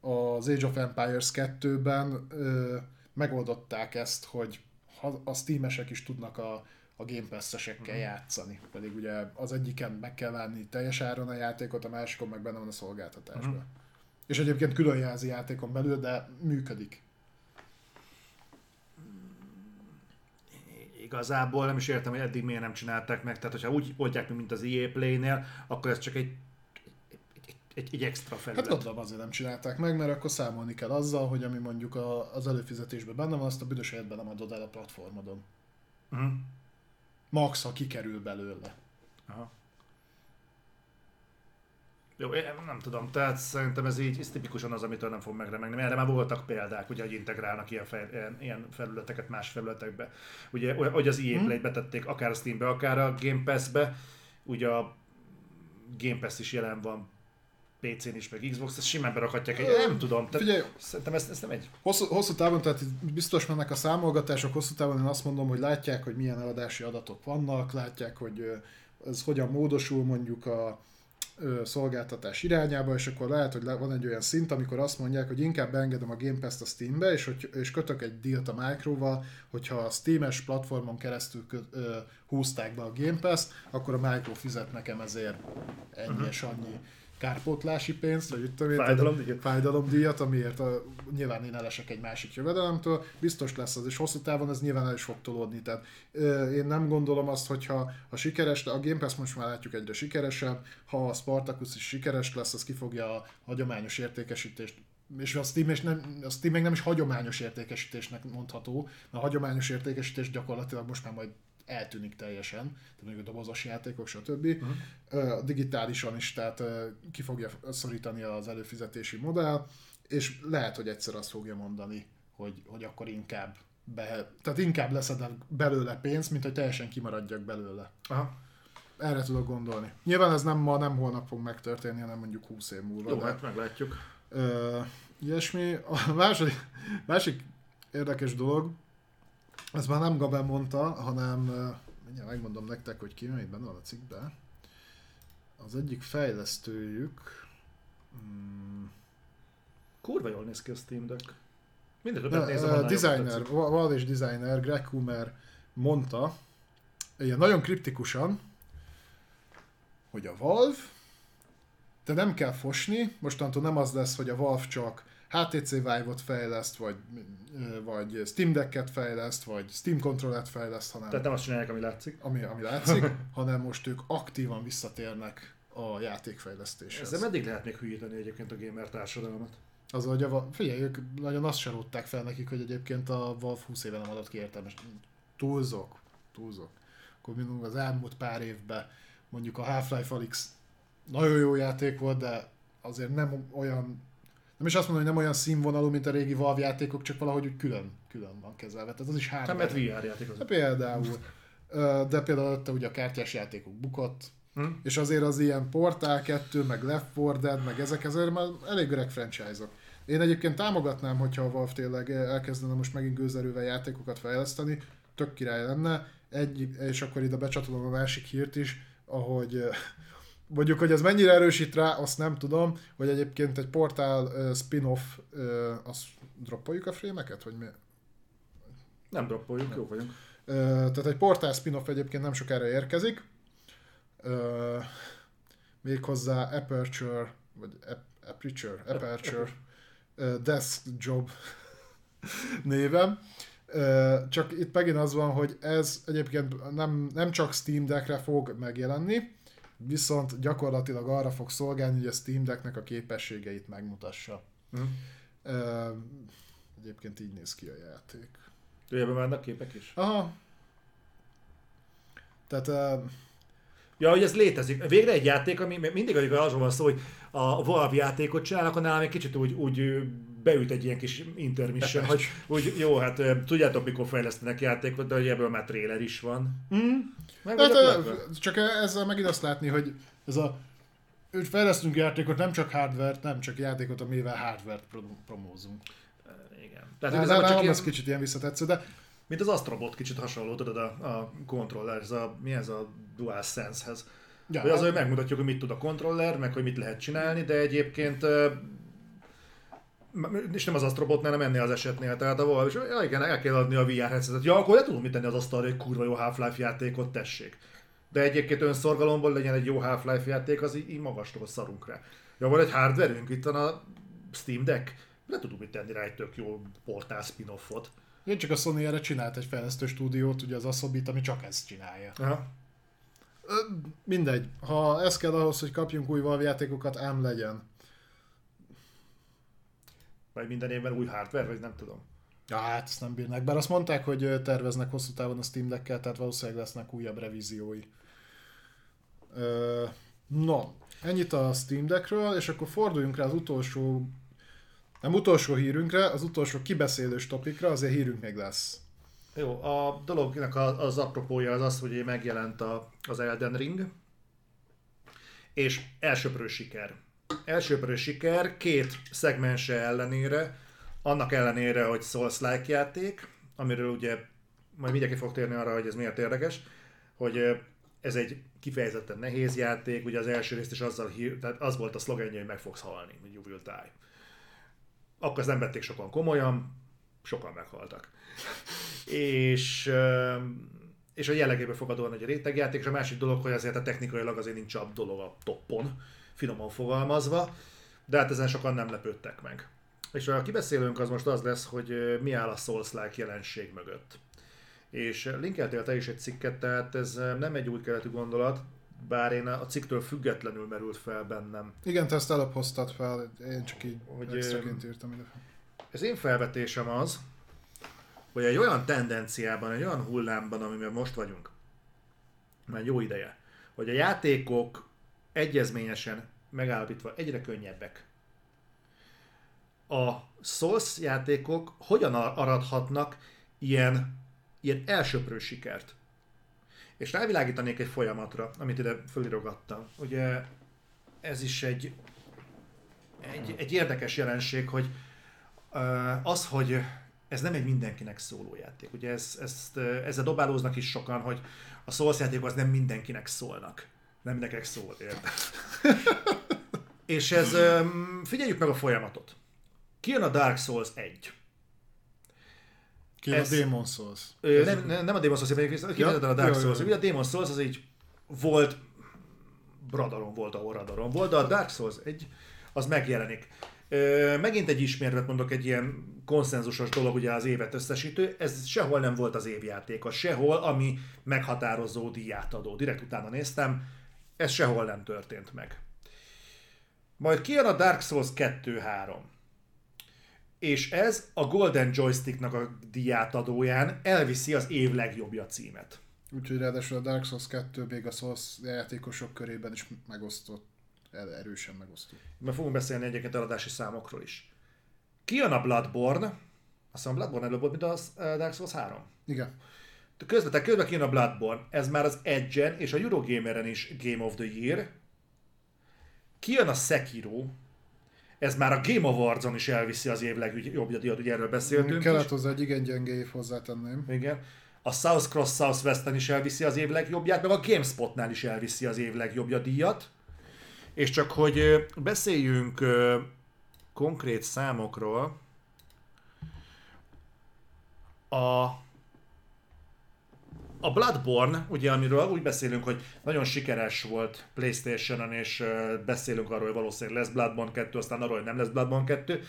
S2: az Age of Empires 2-ben ö, megoldották ezt, hogy ha a Steam-esek is tudnak a, a Game Pass-esekkel játszani. Pedig ugye az egyiken meg kell venni teljes áron a játékot, a másikon meg benne van a szolgáltatásban.
S1: Mhm.
S2: És egyébként külön jelzi játékon belül, de működik.
S1: Igazából nem is értem, hogy eddig miért nem csinálták meg. Tehát, hogyha úgy oldják mint az EA Play-nél, akkor ez csak egy, egy, egy, extra
S2: Hát
S1: felület.
S2: gondolom azért nem csinálták meg, mert akkor számolni kell azzal, hogy ami mondjuk a, az előfizetésben benne van, azt a büdös életben nem adod el a platformodon.
S1: Uh-huh.
S2: Max, ha kikerül belőle.
S1: Aha. Jó, én nem tudom, tehát szerintem ez így ez tipikusan az, amitől nem fog megremegni. Erre már voltak példák, ugye, hogy integrálnak ilyen, fel, ilyen, ilyen felületeket más felületekbe. Ugye, hogy az EA Play-t betették akár a Steambe, akár a Game Pass-be, ugye a Game Pass is jelen van PC-n is, meg Xbox, ezt simán berakhatják egy, nem tudom, tehát
S2: Figyelj,
S1: szerintem ez, ez nem egy...
S2: hosszú, hosszú távon, tehát biztos mennek a számolgatások, hosszú távon én azt mondom, hogy látják, hogy milyen eladási adatok vannak, látják, hogy ez hogyan módosul mondjuk a szolgáltatás irányába, és akkor lehet, hogy van egy olyan szint, amikor azt mondják, hogy inkább beengedem a Game Pass-t a Steambe, és, hogy, és kötök egy dealt a Microval, hogyha a Steam-es platformon keresztül kö, ö, húzták be a Game Pass, akkor a Micro fizet nekem ezért ennyi és annyi kárpótlási pénzt, vagy itt tudom
S1: Fájdalomdíjat.
S2: fájdalomdíjat, amiért a, nyilván én elesek egy másik jövedelemtől, biztos lesz az, és hosszú távon ez nyilván el is fog tolódni. Tehát ö, én nem gondolom azt, hogyha ha sikeres, a Game Pass most már látjuk egyre sikeresebb, ha a Spartacus is sikeres lesz, az ki fogja a hagyományos értékesítést és a Steam, és nem, a Steam még nem is hagyományos értékesítésnek mondható, mert a hagyományos értékesítés gyakorlatilag most már majd eltűnik teljesen, tehát mondjuk a dobozos játékok, stb. Uh-huh. Digitálisan is, tehát ki fogja szorítani az előfizetési modell, és lehet, hogy egyszer azt fogja mondani, hogy, hogy akkor inkább be, tehát inkább leszedem belőle pénzt, mint hogy teljesen kimaradjak belőle.
S1: Aha.
S2: Erre tudok gondolni. Nyilván ez nem ma, nem holnap fog megtörténni, hanem mondjuk 20 év múlva.
S1: Jó,
S2: de-
S1: hát meglátjuk.
S2: Ö, ilyesmi. A második, másik érdekes dolog, ezt már nem Gaben mondta, hanem mindjárt megmondom nektek, hogy ki, mert benne van a cikkben. Az egyik fejlesztőjük, mm,
S1: Kurva jól néz ki a Steam Deck. Minden
S2: de,
S1: többet nézem,
S2: ö,
S1: annál jobban
S2: designer, Val és designer Greg Humer mondta, ilyen nagyon kriptikusan, hogy a Valve, de nem kell fosni, mostantól nem az lesz, hogy a Valve csak HTC Vive-ot fejleszt, vagy, vagy Steam Deck-et fejleszt, vagy Steam Controller-et fejleszt, hanem
S1: Tehát nem azt csinálják, ami látszik.
S2: ami, ami látszik, (laughs) hanem most ők aktívan visszatérnek a játékfejlesztéshez.
S1: Ezzel meddig lehet még hülyíteni egyébként a gamer társadalmat?
S2: Az, hogy a, figyelj, ők nagyon azt se rótták fel nekik, hogy egyébként a Valve 20 éve nem adott ki értelmes. Túlzok, túlzok. Akkor mindig az elmúlt pár évben mondjuk a Half-Life Alyx nagyon jó játék volt, de azért nem olyan, nem is azt mondom, hogy nem olyan színvonalú, mint a régi Valve játékok, csak valahogy úgy külön, külön van kezelve. Tehát az is
S1: Nem,
S2: hardware.
S1: mert VR játék az.
S2: De például. De például ott ugye a kártyás játékok bukott,
S1: Hm?
S2: és azért az ilyen Portal 2, meg Left 4 Dead, meg ezek azért már elég öreg franchise-ok. Én egyébként támogatnám, hogyha a Valve tényleg elkezdene most megint gőzerővel játékokat fejleszteni, tök király lenne, egy, és akkor ide becsatolom a másik hírt is, ahogy mondjuk, hogy ez mennyire erősít rá, azt nem tudom, hogy egyébként egy portál ö, spin-off, ö, azt droppoljuk a frémeket, vagy mi?
S1: Nem droppoljuk, jó vagyunk.
S2: Ö, tehát egy portál spin-off egyébként nem sokára érkezik. Ö, méghozzá Aperture, vagy Ap- Aperture, Aperture, ö, Desk Job (laughs) névem. Csak itt megint az van, hogy ez egyébként nem, nem csak Steam Deckre fog megjelenni, viszont gyakorlatilag arra fog szolgálni, hogy a Steam Decknek a képességeit megmutassa.
S1: Hm?
S2: Ö, Egyébként így néz ki a játék.
S1: Ebben vannak képek is.
S2: Aha. Tehát uh,
S1: Ja, hogy ez létezik. Végre egy játék, ami mindig, amikor arról van szó, hogy a Valve játékot csinálnak, akkor nálam egy kicsit úgy, úgy beüt egy ilyen kis intermission, hogy (laughs) úgy, jó, hát tudjátok, mikor fejlesztenek játékot, de hogy ebből már trailer is van. Mm. Meg
S2: hát, csak ezzel megint azt látni, hogy ez a hogy fejlesztünk játékot, nem csak hardware nem csak játékot, amivel hardware-t pro- promózunk.
S1: Igen. Tehát igazából csak ilyen,
S2: ez kicsit ilyen visszatetsző, de
S1: mint az Astrobot kicsit hasonló, tudod, a, a controller, ez a, mi ez a DualSense-hez.
S2: Ja,
S1: hogy az,
S2: hát-
S1: hogy megmutatjuk, hogy mit tud a kontroller, meg hogy mit lehet csinálni, de egyébként és nem az Astrobotnál, nem ennél az esetnél, tehát a Valve, és ja, igen, el kell adni a VR headsetet. Ja, akkor le tudom mit tenni az asztalra, egy kurva jó Half-Life játékot, tessék. De egyébként önszorgalomból legyen egy jó Half-Life játék, az így, így magastól szarunk rá. Ja, van egy hardverünk, itt van a Steam Deck, le tudunk mit tenni rá egy tök jó portál spin-offot.
S2: én csak a Sony erre csinált egy fejlesztő stúdiót, ugye az Asobit, ami csak ezt csinálja.
S1: Aha.
S2: Mindegy, ha ez kell ahhoz, hogy kapjunk új Valve játékokat, ám legyen.
S1: Vagy minden évben új hardware, vagy nem tudom.
S2: Ja, hát ezt nem bírnak. Bár azt mondták, hogy terveznek hosszú távon a Steam Deck-kel, tehát valószínűleg lesznek újabb revíziói. Ö, no, ennyit a Steam Deckről, és akkor forduljunk rá az utolsó, nem utolsó hírünkre, az utolsó kibeszélős topikra, azért hírünk még lesz.
S1: Jó, a dolognak az apropója az az, hogy megjelent a, az Elden Ring, és elsőprő siker. Elsőprő siker két szegmense ellenére, annak ellenére, hogy Souls-like játék, amiről ugye majd mindenki fog térni arra, hogy ez miért érdekes, hogy ez egy kifejezetten nehéz játék, ugye az első részt is azzal hír, tehát az volt a szlogenje, hogy meg fogsz halni, hogy you will die. Akkor ezt nem vették sokan komolyan, sokan meghaltak és, és a jellegében fogadóan egy rétegjáték, és a másik dolog, hogy azért a technikailag azért nincs a dolog a toppon, finoman fogalmazva, de hát ezen sokan nem lepődtek meg. És a kibeszélőnk az most az lesz, hogy mi áll a Souls-like jelenség mögött. És linkeltél te is egy cikket, tehát ez nem egy új keletű gondolat, bár én a cikktől függetlenül merült fel bennem.
S2: Igen, te ezt előbb hoztad fel, én csak így
S1: Hogy,
S2: extraként írtam ide.
S1: Az én felvetésem az, hogy egy olyan tendenciában, egy olyan hullámban, amiben most vagyunk, már jó ideje, hogy a játékok egyezményesen megállapítva egyre könnyebbek. A Souls játékok hogyan ar- aradhatnak ilyen, ilyen elsöprő sikert? És rávilágítanék egy folyamatra, amit ide fölirogattam. Ugye ez is egy, egy, egy érdekes jelenség, hogy az, hogy ez nem egy mindenkinek szóló játék. Ugye ez, ezt, ezzel dobálóznak is sokan, hogy a Souls játékok az nem mindenkinek szólnak. Nem mindenkinek szól, érted? (laughs) És ez, figyeljük meg a folyamatot. Kijön a Dark Souls 1.
S2: Ki a
S1: Ez-
S2: Demon Souls.
S1: Ö, nem, nem, nem a Demon Souls, hanem kijön
S2: Ja,
S1: a Dark
S2: jó, jó,
S1: Souls.
S2: jó.
S1: Ugye a Demon Souls az így volt, Bradaron volt, ahol Radaron volt, de a Dark Souls egy, az megjelenik. Ö, megint egy ismérvet mondok, egy ilyen konszenzusos dolog, ugye az évet összesítő, ez sehol nem volt az évjáték, az sehol, ami meghatározó díját adó. Direkt utána néztem, ez sehol nem történt meg. Majd kijön a Dark Souls 2-3. És ez a Golden Joysticknak a díját adóján elviszi az év legjobbja címet.
S2: Úgyhogy ráadásul a Dark Souls 2 még a Souls játékosok körében is megosztott. Erősen megosztott.
S1: Mert fogunk beszélni egyébként eladási számokról is. Kijön a Bloodborne, azt hiszem a Bloodborne előbb volt, mint a eh, Dark Souls 3.
S2: Igen.
S1: Közvetek, közben kijön a Bloodborne, ez már az Edge-en és a Eurogameren is Game of the Year. Kijön a Sekiro, ez már a Game Awards-on is elviszi az év legjobbja díjat, ugye erről beszéltünk
S2: Kellett hozzá egy igen gyenge év, hozzátenném.
S1: Igen. A South Cross Southwestern is elviszi az év legjobbját, meg a GameSpotnál is elviszi az év legjobbja díjat. És csak hogy beszéljünk konkrét számokról, a a Bloodborne, ugye amiről úgy beszélünk, hogy nagyon sikeres volt Playstation-on, és beszélünk arról, hogy valószínűleg lesz Bloodborne 2, aztán arról, hogy nem lesz Bloodborne 2,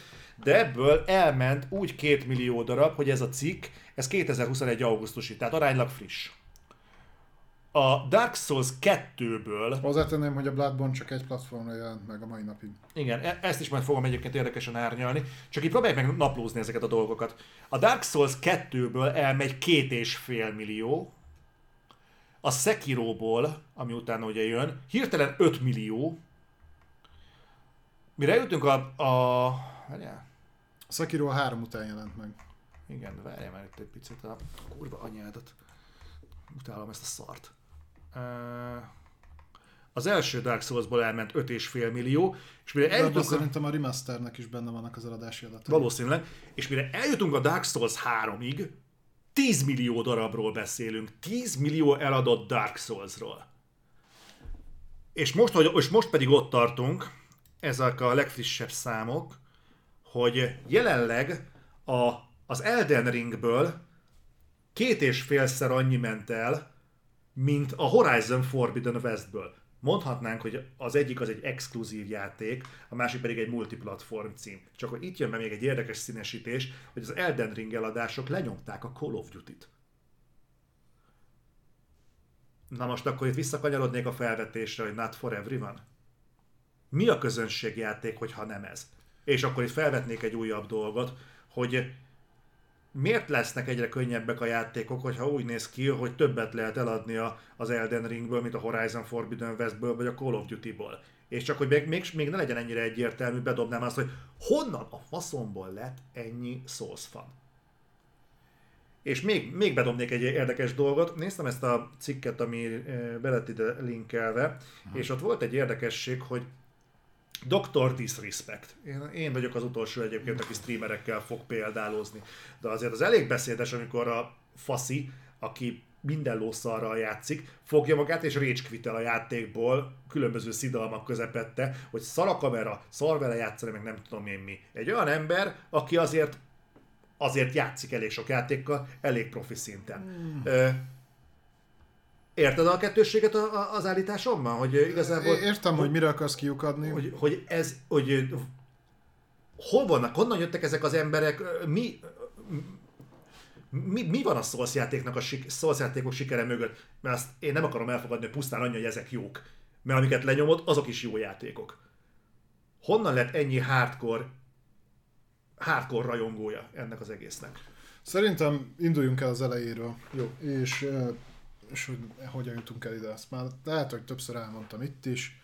S1: de ebből elment úgy két millió darab, hogy ez a cikk, ez 2021. augusztusi, tehát aránylag friss. a Dark Souls 2-ből...
S2: Hozzátenném, hogy a Bloodborne csak egy platformra jelent meg a mai napig.
S1: Igen, e- ezt is majd fogom egyébként érdekesen árnyalni, csak itt próbáljuk meg naplózni ezeket a dolgokat. A Dark Souls 2-ből elmegy két és fél millió, a Sekiroból, ami utána ugye jön, hirtelen 5 millió, mire jutunk a... a várjál,
S2: A Sekiro a három után jelent meg.
S1: igen, várjál már itt egy picit a kurva anyádat. Utálom ezt a szart. Az első Dark Souls-ból elment 5,5 millió, és mire
S2: De
S1: eljutunk... a-
S2: szerintem a remasternek is benne vannak az eladási adatok.
S1: Valószínűleg. És mire eljutunk a Dark Souls 3-ig, 10 millió darabról beszélünk. 10 millió eladott Dark Souls-ról. És most, hogy, és most pedig ott tartunk, ezek a legfrissebb számok, hogy jelenleg a, az Elden Ringből két és félszer annyi ment el, mint a Horizon Forbidden Westből. Mondhatnánk, hogy az egyik az egy exkluzív játék, a másik pedig egy multiplatform cím. Csak hogy itt jön be még egy érdekes színesítés, hogy az Elden Ring eladások lenyomták a Call of Duty-t. Na most akkor itt visszakanyarodnék a felvetésre, hogy not for everyone. Mi a közönségjáték, hogyha nem ez? És akkor itt felvetnék egy újabb dolgot, hogy miért lesznek egyre könnyebbek a játékok, hogyha úgy néz ki, hogy többet lehet eladni a- az Elden Ringből, mint a Horizon Forbidden Westből, vagy a Call of Duty-ból. És csak hogy még, még, még ne legyen ennyire egyértelmű, bedobnám azt, hogy honnan a faszomból lett ennyi Souls fan. És még, még bedobnék egy érdekes dolgot. Néztem ezt a cikket, ami eh, be lett ide linkelve, és ott volt egy érdekesség, hogy Dr. Disrespect. Én, én vagyok az utolsó egyébként, aki streamerekkel fog példálózni. De azért az elég beszédes, amikor a faszi, aki minden lószarral játszik, fogja magát és rage a játékból különböző szidalmak közepette, hogy szar a kamera, szar vele játszani, meg nem tudom én mi. Egy olyan ember, aki azért azért játszik elég sok játékkal, elég profi szinten. Ö, érted a kettősséget az állításomban? Hogy igazából...
S2: Értem, hogy mire akarsz kiukadni.
S1: hogy, hogy ez, hogy hol vannak, honnan jöttek ezek az emberek, mi, mi, mi van a Souls játéknak a Souls játékok sikere mögött? Mert azt én nem akarom elfogadni, hogy pusztán annyi, hogy ezek jók. Mert amiket lenyomod, azok is jó játékok. Honnan lett ennyi hardcore, hardcore rajongója ennek az egésznek?
S2: Szerintem induljunk el az elejéről.
S1: Jó.
S2: És, és hogy hogyan jutunk el ide, ezt már lehet, hogy többször elmondtam itt is.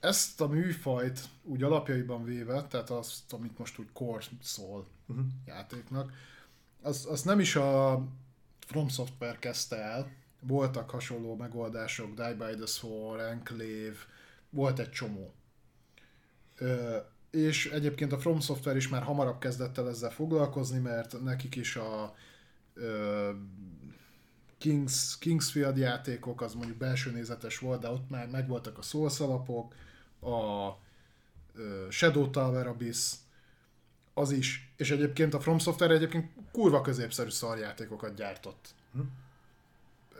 S2: Ezt a műfajt úgy alapjaiban véve, tehát azt, amit most úgy core szól uh-huh. játéknak, az, az nem is a From Software kezdte el, voltak hasonló megoldások, Die by the Sword, Enclave, volt egy csomó. Ö, és egyébként a From Software is már hamarabb kezdett el ezzel foglalkozni, mert nekik is a ö, Kings, Kingsfield játékok, az mondjuk belső nézetes volt, de ott már megvoltak a Souls alapok, a Shadow Tower Abyss, az is, és egyébként a From Software egyébként kurva középszerű szarjátékokat gyártott.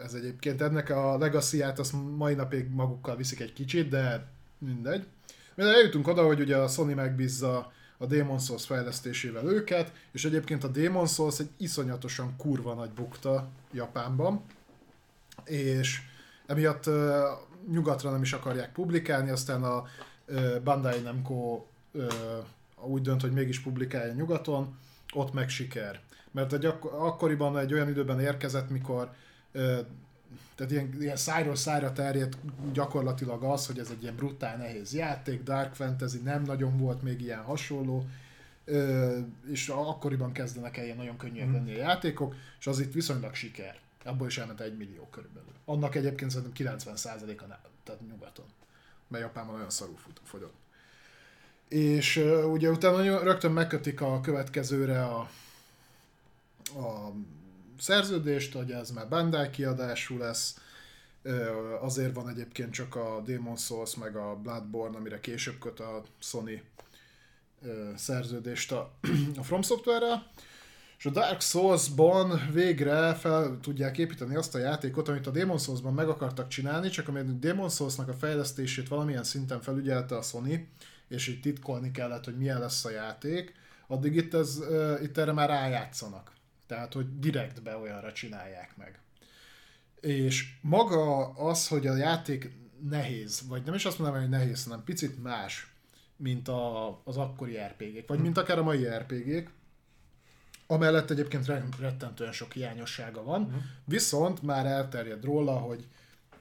S2: Ez egyébként ennek a legacy-át azt mai napig magukkal viszik egy kicsit, de mindegy. Mert eljutunk oda, hogy ugye a Sony megbízza a Demon Souls fejlesztésével őket, és egyébként a Demon Souls egy iszonyatosan kurva nagy bukta Japánban, és emiatt uh, nyugatra nem is akarják publikálni, aztán a uh, Bandai Namco uh, úgy dönt, hogy mégis publikálja nyugaton, ott meg siker. Mert egy ak- akkoriban egy olyan időben érkezett, mikor tehát ilyen, ilyen szájról szájra terjedt gyakorlatilag az, hogy ez egy ilyen brutál nehéz játék, Dark Fantasy, nem nagyon volt még ilyen hasonló, ö, és akkoriban kezdenek el ilyen nagyon könnyűek lenni a játékok, és az itt viszonylag siker. Abból is elment egy millió körülbelül. Annak egyébként szerintem 90%-a nem, tehát nyugaton. Mert Japánban olyan szarú fut- fogyott. És ö, ugye utána rögtön megkötik a következőre a, a szerződést, hogy ez már Bandai kiadású lesz, azért van egyébként csak a Demon Souls meg a Bloodborne, amire később köt a Sony szerződést a, (clears throat) a From Software-rel, és a Dark Souls-ban végre fel tudják építeni azt a játékot, amit a Demon Souls-ban meg akartak csinálni, csak amíg Demon Souls-nak a fejlesztését valamilyen szinten felügyelte a Sony, és így titkolni kellett, hogy milyen lesz a játék, addig itt, ez, itt erre már rájátszanak. Tehát, hogy direktbe olyanra csinálják meg. És maga az, hogy a játék nehéz, vagy nem is azt mondom, hogy nehéz, hanem picit más, mint a, az akkori RPG-k, vagy mint akár a mai RPG-k, amellett egyébként rettentően sok hiányossága van, uh-huh. viszont már elterjed róla, hogy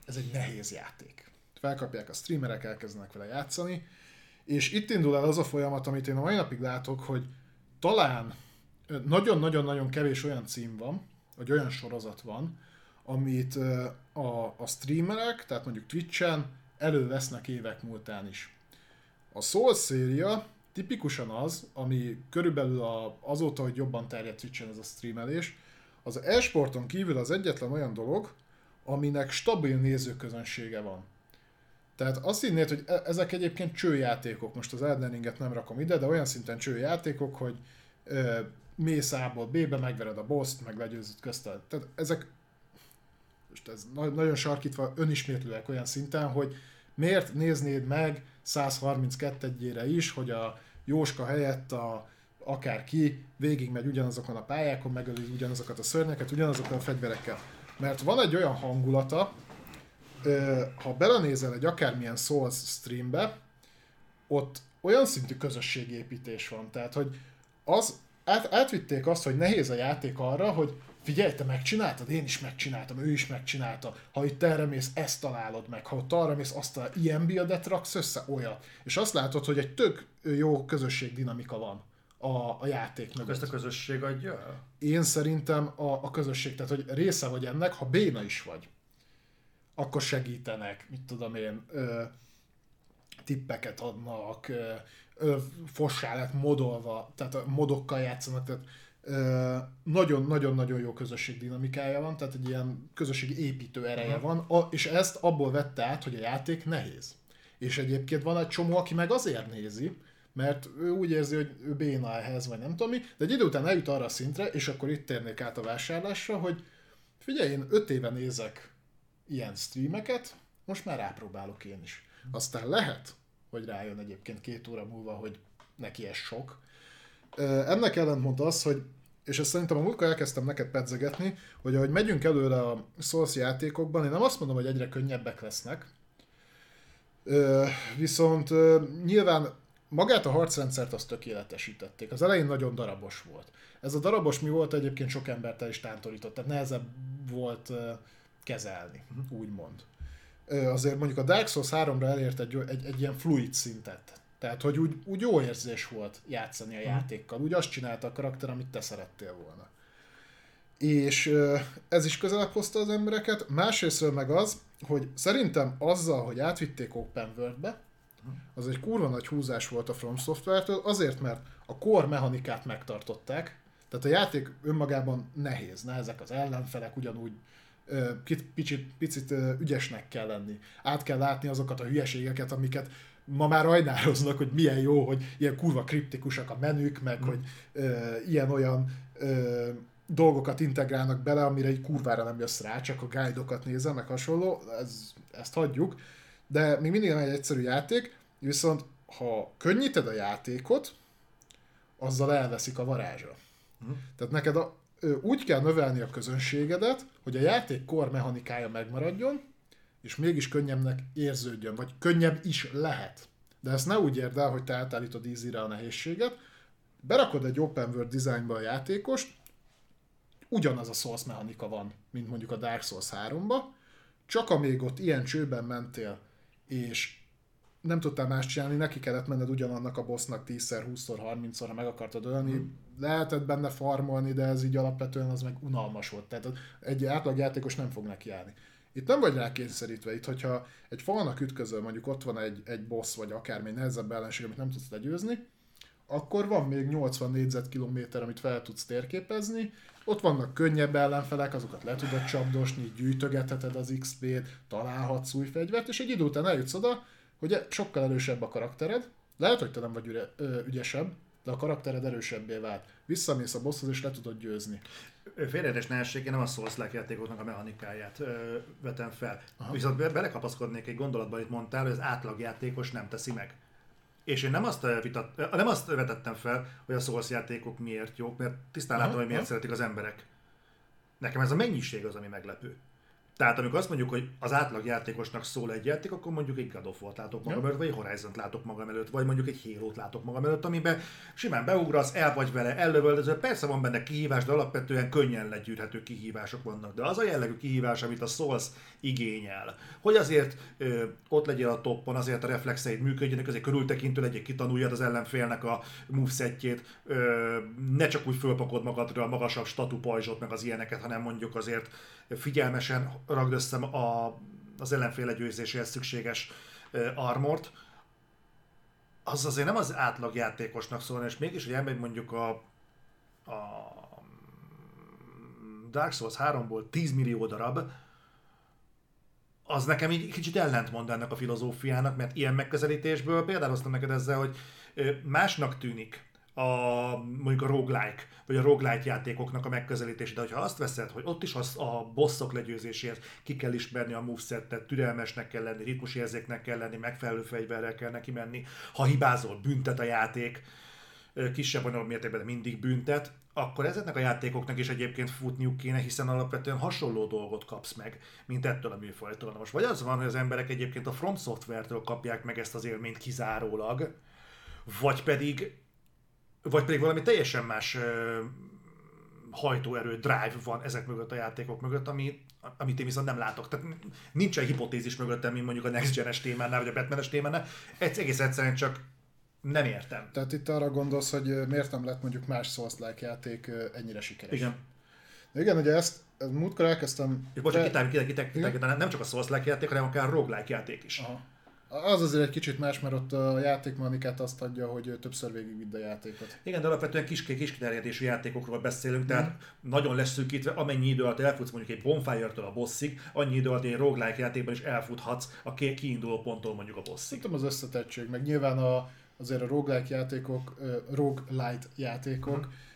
S2: ez egy nehéz játék. Felkapják a streamerek, elkezdenek vele játszani, és itt indul el az a folyamat, amit én a mai napig látok, hogy talán nagyon-nagyon-nagyon kevés olyan cím van, vagy olyan sorozat van, amit a, a streamerek, tehát mondjuk Twitch-en elővesznek évek múltán is. A Soul széria tipikusan az, ami körülbelül a, azóta, hogy jobban terjedt Twitch-en ez a streamelés, az e-sporton kívül az egyetlen olyan dolog, aminek stabil nézőközönsége van. Tehát azt hinnéd, hogy e- ezek egyébként csőjátékok, most az Elden nem rakom ide, de olyan szinten csőjátékok, hogy mész A-ból B-be, megvered a boss meg legyőzött közte. Tehát ezek, most ez nagyon sarkítva önismétlőek olyan szinten, hogy miért néznéd meg 132 egyére is, hogy a Jóska helyett a akárki végigmegy ugyanazokon a pályákon, megöli ugyanazokat a szörnyeket, ugyanazokkal a fegyverekkel. Mert van egy olyan hangulata, ha belenézel egy akármilyen Souls streambe, ott olyan szintű közösségépítés van. Tehát, hogy az, át, átvitték azt, hogy nehéz a játék arra, hogy figyelj, te megcsináltad, én is megcsináltam, ő is megcsinálta. Ha itt erre mész, ezt találod meg. Ha ott arra mész, azt találod. Ilyen buildet raksz össze, olyat. És azt látod, hogy egy tök jó közösség dinamika van a, a játék mögött.
S1: Ezt a közösség adja?
S2: Én szerintem a, a közösség, tehát hogy része vagy ennek, ha béna is vagy akkor segítenek, mit tudom én, ö, tippeket adnak, ö, ö, fossá lett modolva, tehát a modokkal játszanak, tehát nagyon-nagyon-nagyon jó közösség dinamikája van, tehát egy ilyen közösségi építő ereje uh-huh. van, a, és ezt abból vette át, hogy a játék nehéz. És egyébként van egy csomó, aki meg azért nézi, mert ő úgy érzi, hogy ő béna ehhez, vagy nem tudom mi, de egy idő után eljut arra a szintre, és akkor itt térnék át a vásárlásra, hogy figyelj, én öt éve nézek ilyen streameket, most már rápróbálok én is. Aztán lehet, hogy rájön egyébként két óra múlva, hogy neki ez sok. Ennek ellentmond az, hogy és ezt szerintem a múltkor elkezdtem neked pedzegetni, hogy ahogy megyünk előre a Souls játékokban, én nem azt mondom, hogy egyre könnyebbek lesznek, viszont nyilván magát a harcrendszert azt tökéletesítették. Az elején nagyon darabos volt. Ez a darabos mi volt egyébként sok embert is tántorított, tehát nehezebb volt kezelni, úgymond. Azért mondjuk a Dark Souls 3-ra elért egy, egy, egy ilyen fluid szintet. Tehát, hogy úgy, úgy jó érzés volt játszani a uh-huh. játékkal. Úgy azt csinálta a karakter, amit te szerettél volna. És ez is közelebb hozta az embereket. Másrésztről meg az, hogy szerintem azzal, hogy átvitték Open World-be, az egy kurva nagy húzás volt a From Software-től, azért, mert a core mechanikát megtartották, tehát a játék önmagában nehéz, nehezek az ellenfelek, ugyanúgy picit, picit ügyesnek kell lenni. Át kell látni azokat a hülyeségeket, amiket ma már ajnároznak, hogy milyen jó, hogy ilyen kurva kriptikusak a menük, meg mm. hogy ilyen-olyan dolgokat integrálnak bele, amire egy kurvára nem jössz rá, csak a guide-okat nézem, meg hasonló, ez, ezt hagyjuk. De még mindig nem egy egyszerű játék, viszont ha könnyíted a játékot, azzal elveszik a varázsa. Mm. Tehát neked a, úgy kell növelni a közönségedet, hogy a játék kor mechanikája megmaradjon, és mégis könnyebbnek érződjön, vagy könnyebb is lehet. De ezt ne úgy érd el, hogy te átállítod easy a nehézséget, berakod egy open world designba a játékost, ugyanaz a source mechanika van, mint mondjuk a Dark Souls 3-ba, csak amíg ott ilyen csőben mentél, és nem tudtál más csinálni, neki kellett menned ugyanannak a bossnak 10-szer, 20-szor, 30-szor, ha meg akartad ölni. Hmm. Lehetett benne farmolni, de ez így alapvetően az meg unalmas volt. Tehát egy átlagjátékos nem fog neki állni. Itt nem vagy rá kényszerítve, itt hogyha egy falnak ütközöl, mondjuk ott van egy, egy boss, vagy akármi nehezebb ellenség, amit nem tudsz legyőzni, akkor van még 80 négyzetkilométer, amit fel tudsz térképezni, ott vannak könnyebb ellenfelek, azokat le tudod csapdosni, gyűjtögetheted az XP-t, találhatsz új fegyvert, és egy idő után eljutsz oda, hogy sokkal erősebb a karaktered, lehet, hogy te nem vagy üre, ö, ügyesebb, de a karaktered erősebbé vált. Visszamész a bosshoz és le tudod győzni.
S1: Félreértés nehesség, én nem a souls játékoknak a mechanikáját ö, vetem fel. Aha. Viszont be, belekapaszkodnék egy gondolatba, amit mondtál, hogy az átlagjátékos nem teszi meg. És én nem azt, vitat, nem azt vetettem fel, hogy a Souls játékok miért jók, mert tisztán látom, hogy miért szeretik az emberek. Nekem ez a mennyiség az, ami meglepő. Tehát amikor azt mondjuk, hogy az átlag játékosnak szól egy játék, akkor mondjuk egy God of War-t látok magam előtt, vagy egy Horizon-t látok magam előtt, vagy mondjuk egy Halo-t látok magam előtt, amiben simán beugrasz, el vagy vele, ellövöldöző, persze van benne kihívás, de alapvetően könnyen legyűrhető kihívások vannak. De az a jellegű kihívás, amit a Souls igényel, hogy azért ö, ott legyél a toppon, azért a reflexeid működjenek, azért körültekintő legyél, kitanuljad az ellenfélnek a movesetjét, ö, ne csak úgy fölpakod magadra a magasabb statu pajzsot, meg az ilyeneket, hanem mondjuk azért figyelmesen ragd össze a, az ellenfél legyőzéséhez szükséges armort, az azért nem az átlag játékosnak szól, és mégis, hogy elmegy mondjuk a, a Dark Souls 3-ból 10 millió darab, az nekem így kicsit ellentmond ennek a filozófiának, mert ilyen megközelítésből például azt neked ezzel, hogy másnak tűnik a, mondjuk a roguelike, vagy a roguelite játékoknak a megközelítése, de hogyha azt veszed, hogy ott is az a bosszok legyőzéséhez ki kell ismerni a movesetet, türelmesnek kell lenni, ritmusérzéknek kell lenni, megfelelő fegyverrel kell neki menni, ha hibázol, büntet a játék, kisebb vagy mértékben, de mindig büntet, akkor ezeknek a játékoknak is egyébként futniuk kéne, hiszen alapvetően hasonló dolgot kapsz meg, mint ettől a műfajtól. most vagy az van, hogy az emberek egyébként a From Software-től kapják meg ezt az élményt kizárólag, vagy pedig vagy pedig valami teljesen más hajtóerő, drive van ezek mögött a játékok mögött, ami, amit én viszont nem látok. Tehát nincsen hipotézis mögöttem, mint mondjuk a Next Gen-es témánál, vagy a batman témánál. Ez egész egyszerűen csak nem értem.
S2: Tehát itt arra gondolsz, hogy miért nem lett mondjuk más Souls-like játék ennyire sikeres.
S1: Igen.
S2: De igen, ugye ezt, múltkor elkezdtem...
S1: És bocsánat, de... kitek, kitek, kitek, kitek, nem csak a Souls-like játék, hanem akár roguelike játék is. Aha.
S2: Az azért egy kicsit más, mert ott a játékmanikát azt adja, hogy többször végigvidd a játékot.
S1: Igen, de alapvetően kis, kis kiterjedésű játékokról beszélünk, tehát mm. nagyon leszűkítve, amennyi idő alatt elfutsz mondjuk egy Bonfire-től a bosszig, annyi idő alatt egy roguelike játékban is elfuthatsz a kiinduló ponttól mondjuk a bosszig.
S2: Szerintem az összetettség, meg nyilván a, azért a roguelike játékok, uh, roguelite játékok, mm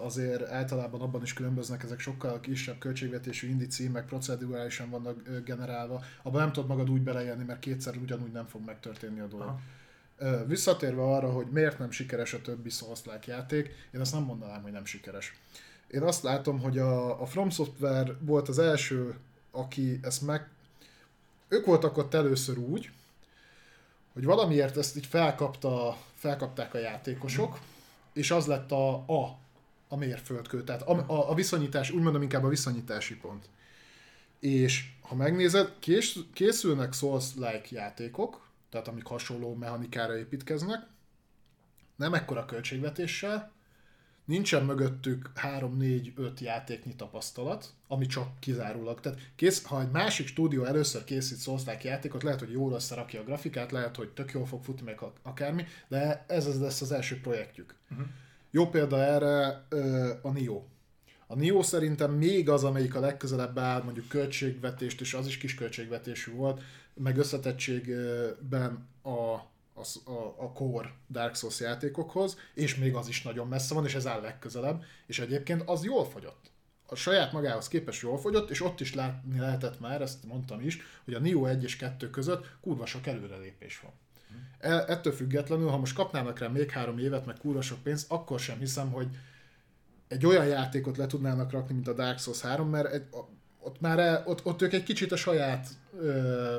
S2: azért általában abban is különböznek, ezek sokkal kisebb költségvetésű indi címek, procedurálisan vannak generálva, abban nem tudod magad úgy beleélni, mert kétszer ugyanúgy nem fog megtörténni a dolog. Aha. Visszatérve arra, hogy miért nem sikeres a többi souls játék, én azt nem mondanám, hogy nem sikeres. Én azt látom, hogy a, a From Software volt az első, aki ezt meg... Ők voltak ott először úgy, hogy valamiért ezt így felkapta, felkapták a játékosok, mm és az lett a, a, a mérföldkő, tehát a, a, a viszonyítás, úgy mondom inkább a viszonyítási pont. És ha megnézed, kés, készülnek Souls-like játékok, tehát amik hasonló mechanikára építkeznek, nem ekkora költségvetéssel, nincsen mögöttük 3-4-5 játéknyi tapasztalat, ami csak kizárólag. Tehát kész, ha egy másik stúdió először készít souls játékot, lehet, hogy jól összerakja a grafikát, lehet, hogy tök jól fog futni meg akármi, de ez az lesz az első projektjük. Uh-huh. Jó példa erre a Nio. A Nio szerintem még az, amelyik a legközelebb áll, mondjuk költségvetést, és az is kis költségvetésű volt, meg összetettségben a a, a, a core Dark Souls játékokhoz, és még az is nagyon messze van, és ez áll legközelebb, és egyébként az jól fogyott. A saját magához képest jól fogyott, és ott is látni lehetett már, ezt mondtam is, hogy a Nio 1 és 2 között kurva sok előrelépés van. E, ettől függetlenül, ha most kapnának rá még három évet, meg kurva sok pénzt, akkor sem hiszem, hogy egy olyan játékot le tudnának rakni, mint a Dark Souls 3, mert egy, ott már el, ott, ott ők egy kicsit a saját ö,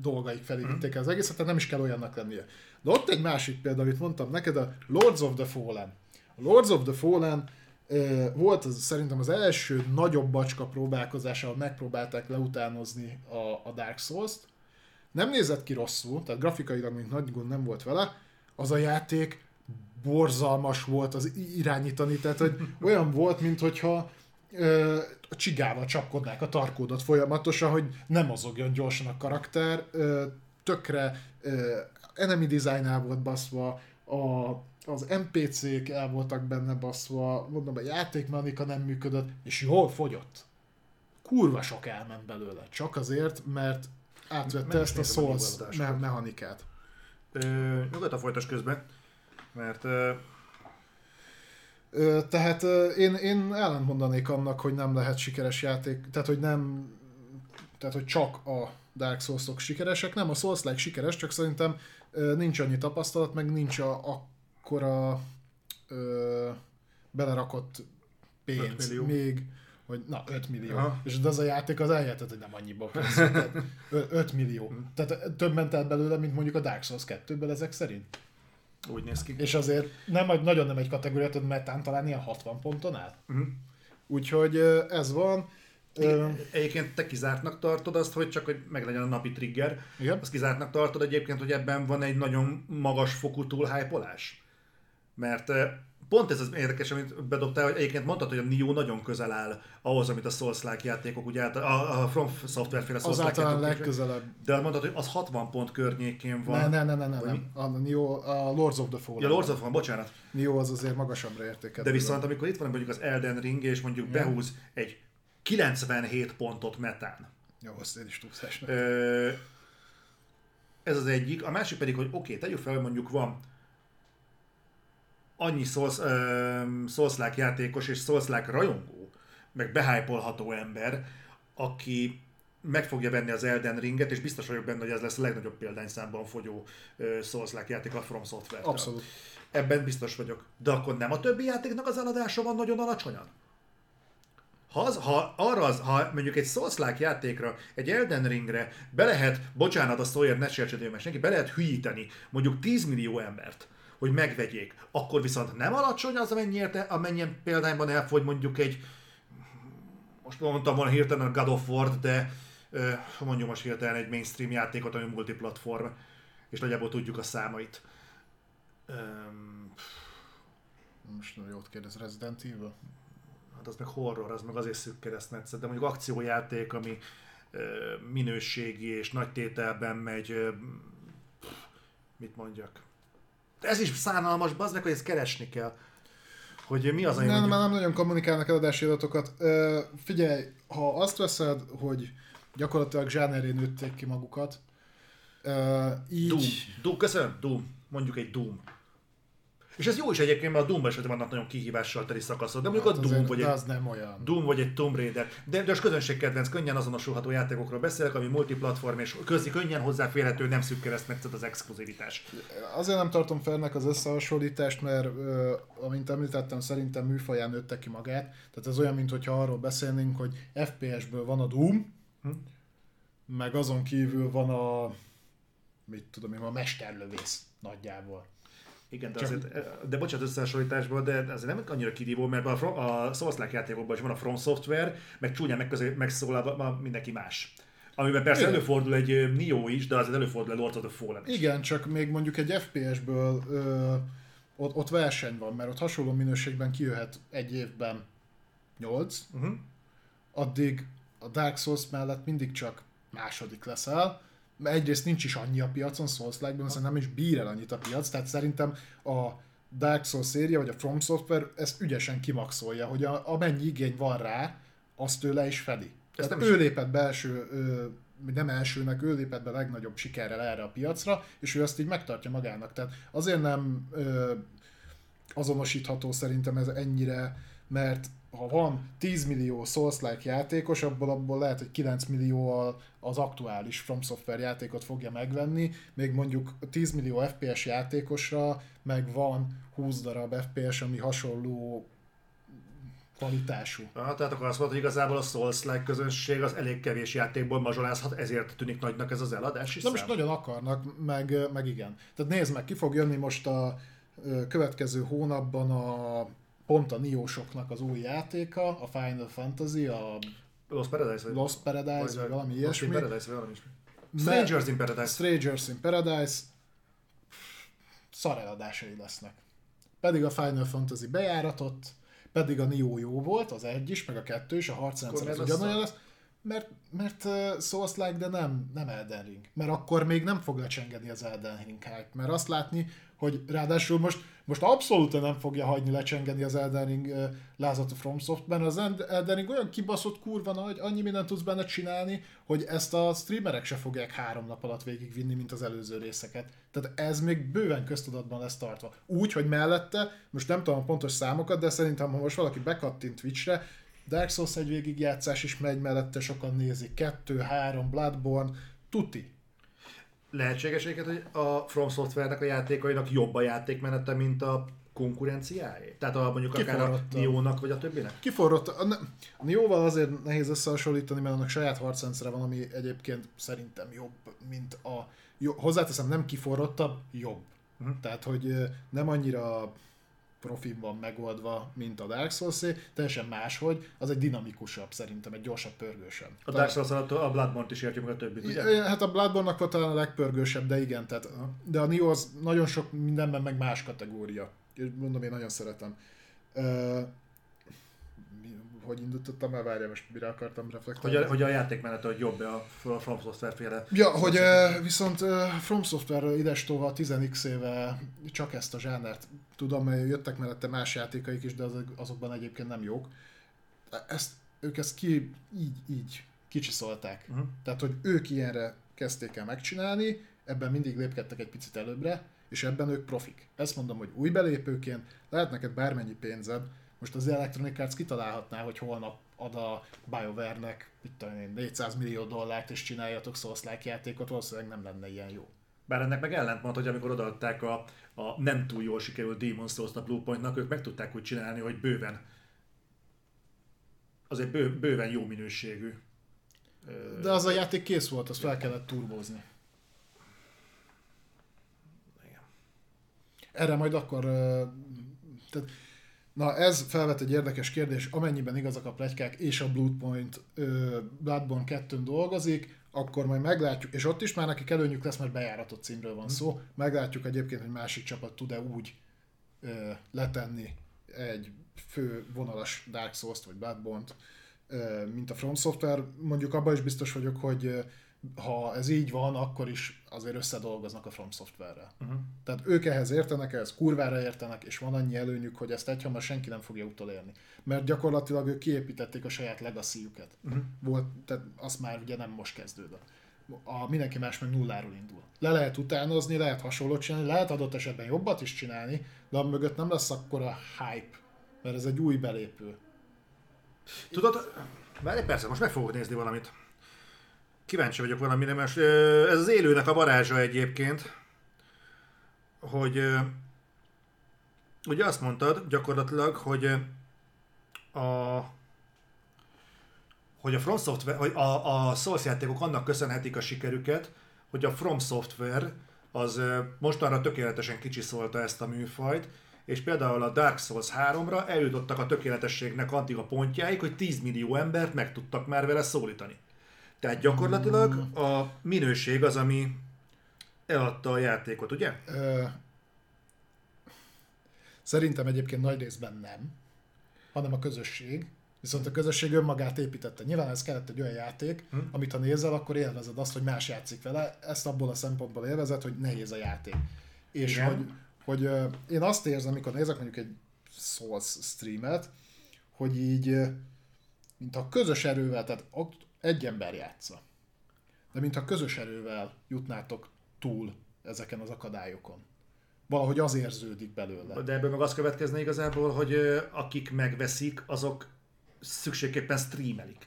S2: dolgaik felé mhm. vitték el az egészet, tehát nem is kell olyannak lennie. De ott egy másik példa, amit mondtam neked, a Lords of the Fallen. A Lords of the Fallen uh, volt az, szerintem az első nagyobb bacska próbálkozás, ahol megpróbálták leutánozni a, a Dark Souls-t. Nem nézett ki rosszul, tehát grafikailag mint nagy gond nem volt vele. Az a játék borzalmas volt az irányítani, tehát hogy (laughs) olyan volt, mint hogyha a csigával csapkodnák a tarkódat folyamatosan, hogy nem mozogjon gyorsan a karakter, tökre enemy design el volt baszva, a, az NPC-k el voltak benne baszva, mondom, a játékmechanika nem működött, és jól fogyott. Kurva sok elment belőle, csak azért, mert átvette ezt a Souls me- mechanikát.
S1: Nyugodtan folytas közben, mert
S2: tehát én, én ellent mondanék annak, hogy nem lehet sikeres játék, tehát hogy nem, tehát hogy csak a Dark Souls-ok sikeresek, nem a Souls-like sikeres, csak szerintem nincs annyi tapasztalat, meg nincs a, akkora ö, belerakott pénz még hogy na 5 millió.
S1: Aha.
S2: És de az a játék az eljöhetett, hogy nem annyiba készült. Tehát ö- 5 millió. Tehát több ment el belőle, mint mondjuk a Dark Souls 2-ből ezek szerint.
S1: Úgy néz ki.
S2: És azért nem, nagyon nem egy kategóriát, hogy metán talán ilyen 60 ponton áll.
S1: Mhm.
S2: Úgyhogy ez van.
S1: Egyébként te kizártnak tartod azt, hogy csak hogy meglegyen a napi trigger.
S2: Igen.
S1: Azt kizártnak tartod egyébként, hogy ebben van egy nagyon magas fokú túlhájpolás? Mert pont ez az érdekes, amit bedobtál, hogy egyébként mondtad, hogy a Nio nagyon közel áll ahhoz, amit a Souls-like játékok, ugye által- a, a From Software féle
S2: az
S1: Souls-like
S2: általán
S1: játékok-
S2: legközelebb.
S1: De mondtad, hogy az 60 pont környékén van.
S2: Ne, ne, ne, ne, ne, nem. A, Neo, a Lords of the Fallen.
S1: Ja, Lords of van, bocsánat.
S2: Neo az azért magasabbra értékelt.
S1: De viszont amikor itt van mondjuk az Elden Ring, és mondjuk
S2: Igen.
S1: behúz egy 97 pontot metán.
S2: Jó, azt én is.
S1: Ö, ez az egyik. A másik pedig, hogy oké, okay, tegyük fel, mondjuk van annyi ö, Souls-like játékos és Souls-like rajongó, meg behájpolható ember, aki meg fogja venni az Elden Ringet, és biztos vagyok benne, hogy ez lesz a legnagyobb példányszámban fogyó Souls-like játék a From software
S2: Abszolút.
S1: Ebben biztos vagyok. De akkor nem a többi játéknak az eladása van nagyon alacsonyan? Ha, az, ha arra az, ha mondjuk egy souls játékra, egy Elden Ringre be lehet, bocsánat a szóért, ne sértsedő meg senki, be lehet hülyíteni mondjuk 10 millió embert, hogy megvegyék, akkor viszont nem alacsony az, amennyiért, amennyien példányban elfogy mondjuk egy, most mondtam volna hirtelen a God of War, de mondjuk most hirtelen egy mainstream játékot, ami multiplatform, és nagyjából tudjuk a számait.
S2: Most jót kérdez Resident Evil.
S1: hát az meg horror, az meg azért szűk keresztmetszet, de mondjuk akciójáték, ami ö, minőségi és nagy tételben megy, ö, mit mondjak. De ez is szánalmas, bazd meg, hogy ezt keresni kell. Hogy mi az, ami
S2: Nem,
S1: mondjuk...
S2: már nem nagyon kommunikálnak eladási adatokat. Ö, figyelj, ha azt veszed, hogy gyakorlatilag zsáneré nőtték ki magukat, ö, így...
S1: Doom. Doom. Köszönöm, Doom. Mondjuk egy Doom. És ez jó is egyébként, mert a Doom esetben vannak nagyon kihívással teli szakaszok, de mondjuk
S2: Hát
S1: a Doom vagy egy
S2: az nem olyan.
S1: Doom vagy egy Tomb Raider. De, de a közönségkedvenc, könnyen azonosulható játékokról beszélek, ami multiplatform és közi könnyen hozzáférhető, nem szűk keresztmetszet az exkluzivitás.
S2: Azért nem tartom felnek az összehasonlítást, mert amint említettem, szerintem műfaján nőtte ki magát. Tehát ez olyan, mintha arról beszélnénk, hogy FPS-ből van a Doom,
S1: Hm?
S2: meg azon kívül van a mit tudom én, a mesterlövész nagyjából.
S1: Igen, de,
S2: Csak-
S1: azért, de bocsánat összehasonlításban, de azért nem annyira kirívó, mert a, From- a Souls-like játékokban is van a From Software, meg csúnyán megközel, megszólal ma mindenki más. Amiben persze
S2: Igen.
S1: előfordul egy ö, Nioh is, de azért előfordul egy Lords of the Fallen is.
S2: Igen, csak még mondjuk egy FPS-ből ö, ott, ott verseny van, mert ott hasonló minőségben kijöhet egy évben 8,
S1: Uh-huh.
S2: addig a Dark Souls mellett mindig csak második leszel, mert egyrészt nincs is annyi a piacon, souls like ben nem is bír el annyit a piac, tehát szerintem a Dark Souls széria, vagy a From Software ezt ügyesen kimaxolja, hogy a, amennyi igény van rá, azt ő le is fedi.
S1: Ezt nem
S2: ő lépett be első, nem elsőnek, ő lépett be legnagyobb sikerrel erre a piacra, és ő azt így megtartja magának. Tehát azért nem ö, azonosítható szerintem ez ennyire, mert ha van 10 millió Souls-like játékos, abból, abból lehet, hogy 9 millió az aktuális From Software játékot fogja megvenni, még mondjuk 10 millió FPS játékosra meg van 20 darab FPS, ami hasonló kvalitású.
S1: Aha, tehát akkor azt mondod, hogy igazából a Souls-like közönség az elég kevés játékból mazsolázhat, ezért tűnik nagynak ez az eladás is
S2: Nem is nagyon akarnak, meg, meg igen. Tehát nézd meg, ki fog jönni most a következő hónapban a pont a Niósoknak az új játéka, a Final Fantasy, a
S1: Lost Paradise? Vagy,
S2: Lost Paradise, vagy valami
S1: Lost
S2: ilyesmi.
S1: in Paradise, vagy valami.
S2: Mert-
S1: Strangers in Paradise.
S2: Strangers in Paradise szar eladásai lesznek. Pedig a Final Fantasy bejáratott, pedig a Nioh jó volt, az egy is, meg a kettő is, a harcrendszer az ugyanolyan lesz, mert, mert uh, Souls-like, de nem, nem Elden Ring. Mert akkor még nem fog lecsengeni az Elden Ring hype. Mert azt látni, hogy ráadásul most, most abszolút nem fogja hagyni lecsengeni az Elden Ring lázat a From Software, az Eld- Elden Ring olyan kibaszott kurva nagy, annyi mindent tudsz benne csinálni, hogy ezt a streamerek se fogják három nap alatt végigvinni, mint az előző részeket. Tehát ez még bőven köztudatban lesz tartva. Úgy, hogy mellette, most nem tudom a pontos számokat, de szerintem, ha most valaki bekattint Twitchre, Dark Souls egy végigjátszás is megy mellette, sokan nézik. Kettő, három, Bloodborne, tuti.
S1: Lehetséges egyébként, hogy a From Software-nek a játékainak jobb a játékmenete, mint a konkurenciáé? Tehát a, mondjuk akár a. Nio-nak, vagy a többinek?
S2: Kiforrott. A, a Nioval azért nehéz összehasonlítani, mert annak saját harcrendszere van, ami egyébként szerintem jobb, mint a... Jó, hozzáteszem, nem kiforrottabb, jobb.
S1: Mhm.
S2: Tehát, hogy nem annyira profin van megoldva, mint a Dark souls teljesen máshogy, az egy dinamikusabb szerintem, egy gyorsabb, pörgősebb.
S1: A Dark Souls a Bloodborne-t is értjük meg a többit, ugye?
S2: Hát a Bloodborne-nak volt talán a legpörgősebb, de igen, tehát, de a Nioh az nagyon sok mindenben meg más kategória. És mondom, én nagyon szeretem. Uh, hogy indítottam el, várjál, most mire akartam
S1: Hogy
S2: reflektálni.
S1: a, hogy a játékmenet, hogy jobb a a From Software féle.
S2: Ja, hogy viszont From Software idestova 10x éve csak ezt a zsánert tudom, mert jöttek mellette más játékaik is, de azok, azokban egyébként nem jók. Ezt, ők ezt ki, így, így kicsiszolták.
S1: Uh-huh.
S2: Tehát, hogy ők ilyenre kezdték el megcsinálni, ebben mindig lépkedtek egy picit előbbre, és ebben ők profik. Ezt mondom, hogy új belépőként lehet neked bármennyi pénzed, most az Electronic Arts kitalálhatná, hogy holnap ad a BioWare-nek mit tudom én, 400 millió dollárt, és csináljatok Souls-like játékot, valószínűleg nem lenne ilyen jó.
S1: Bár ennek meg ellentmond, hogy amikor odaadták a, a nem túl jól sikerült Demon's Souls-t a Bluepointnak, ők meg tudták úgy csinálni, hogy bőven azért bő, bőven jó minőségű.
S2: De az a játék kész volt, azt fel kellett turbózni.
S1: igen.
S2: Erre majd akkor... Tehát, na ez felvet egy érdekes kérdés, amennyiben igazak a plegykák és a Bloodpoint Bloodborne 2 dolgozik, akkor majd meglátjuk, és ott is már nekik előnyük lesz, mert bejáratott címről van szó, meglátjuk egyébként, hogy másik csapat tud-e úgy ö, letenni egy fő vonalas Dark Souls-t vagy Bloodborne-t, mint a From Software. Mondjuk abban is biztos vagyok, hogy ha ez így van, akkor is azért összedolgoznak a From Software-rel.
S1: Uh-huh.
S2: Tehát ők ehhez értenek, ehhez kurvára értenek, és van annyi előnyük, hogy ezt egyhamar senki nem fogja utolérni. Mert gyakorlatilag ők kiépítették a saját legacy-juket.
S1: Uh-huh.
S2: Volt, tehát az már ugye nem most kezdődött. A, mindenki más meg nulláról indul. Le lehet utánozni, lehet hasonlót csinálni, lehet adott esetben jobbat is csinálni, de a mögött nem lesz akkora hype, mert ez egy új belépő.
S1: Tudod, várj percet, most meg fogok nézni valamit. Kíváncsi vagyok valamire, mert ez az élőnek a varázsa egyébként, hogy ugye azt mondtad gyakorlatilag, hogy a hogy a From Software, hogy a, a Souls játékok annak köszönhetik a sikerüket, hogy a From Software az mostanra tökéletesen kicsiszolta ezt a műfajt, és például a Dark Souls 3-ra eljutottak a tökéletességnek addig a pontjáig, hogy 10 millió embert meg tudtak már vele szólítani. Tehát gyakorlatilag a minőség az, ami eladta a játékot, ugye?
S2: Ö, szerintem egyébként nagy részben nem, hanem a közösség. Viszont a közösség önmagát építette. Nyilván ez kellett egy olyan játék,
S1: Hm.
S2: amit ha nézel, akkor élvezed azt, hogy más játszik vele. Ezt abból a szempontból élvezed, hogy nehéz a játék. És
S1: Igen.
S2: hogy, hogy én azt érzem, amikor nézek mondjuk egy Souls streamet, hogy így, mint a közös erővel, tehát egy ember játsza. De mintha közös erővel jutnátok túl ezeken az akadályokon. Valahogy az érződik belőle.
S1: De ebből meg az következne igazából, hogy akik megveszik, azok szükségképpen streamelik.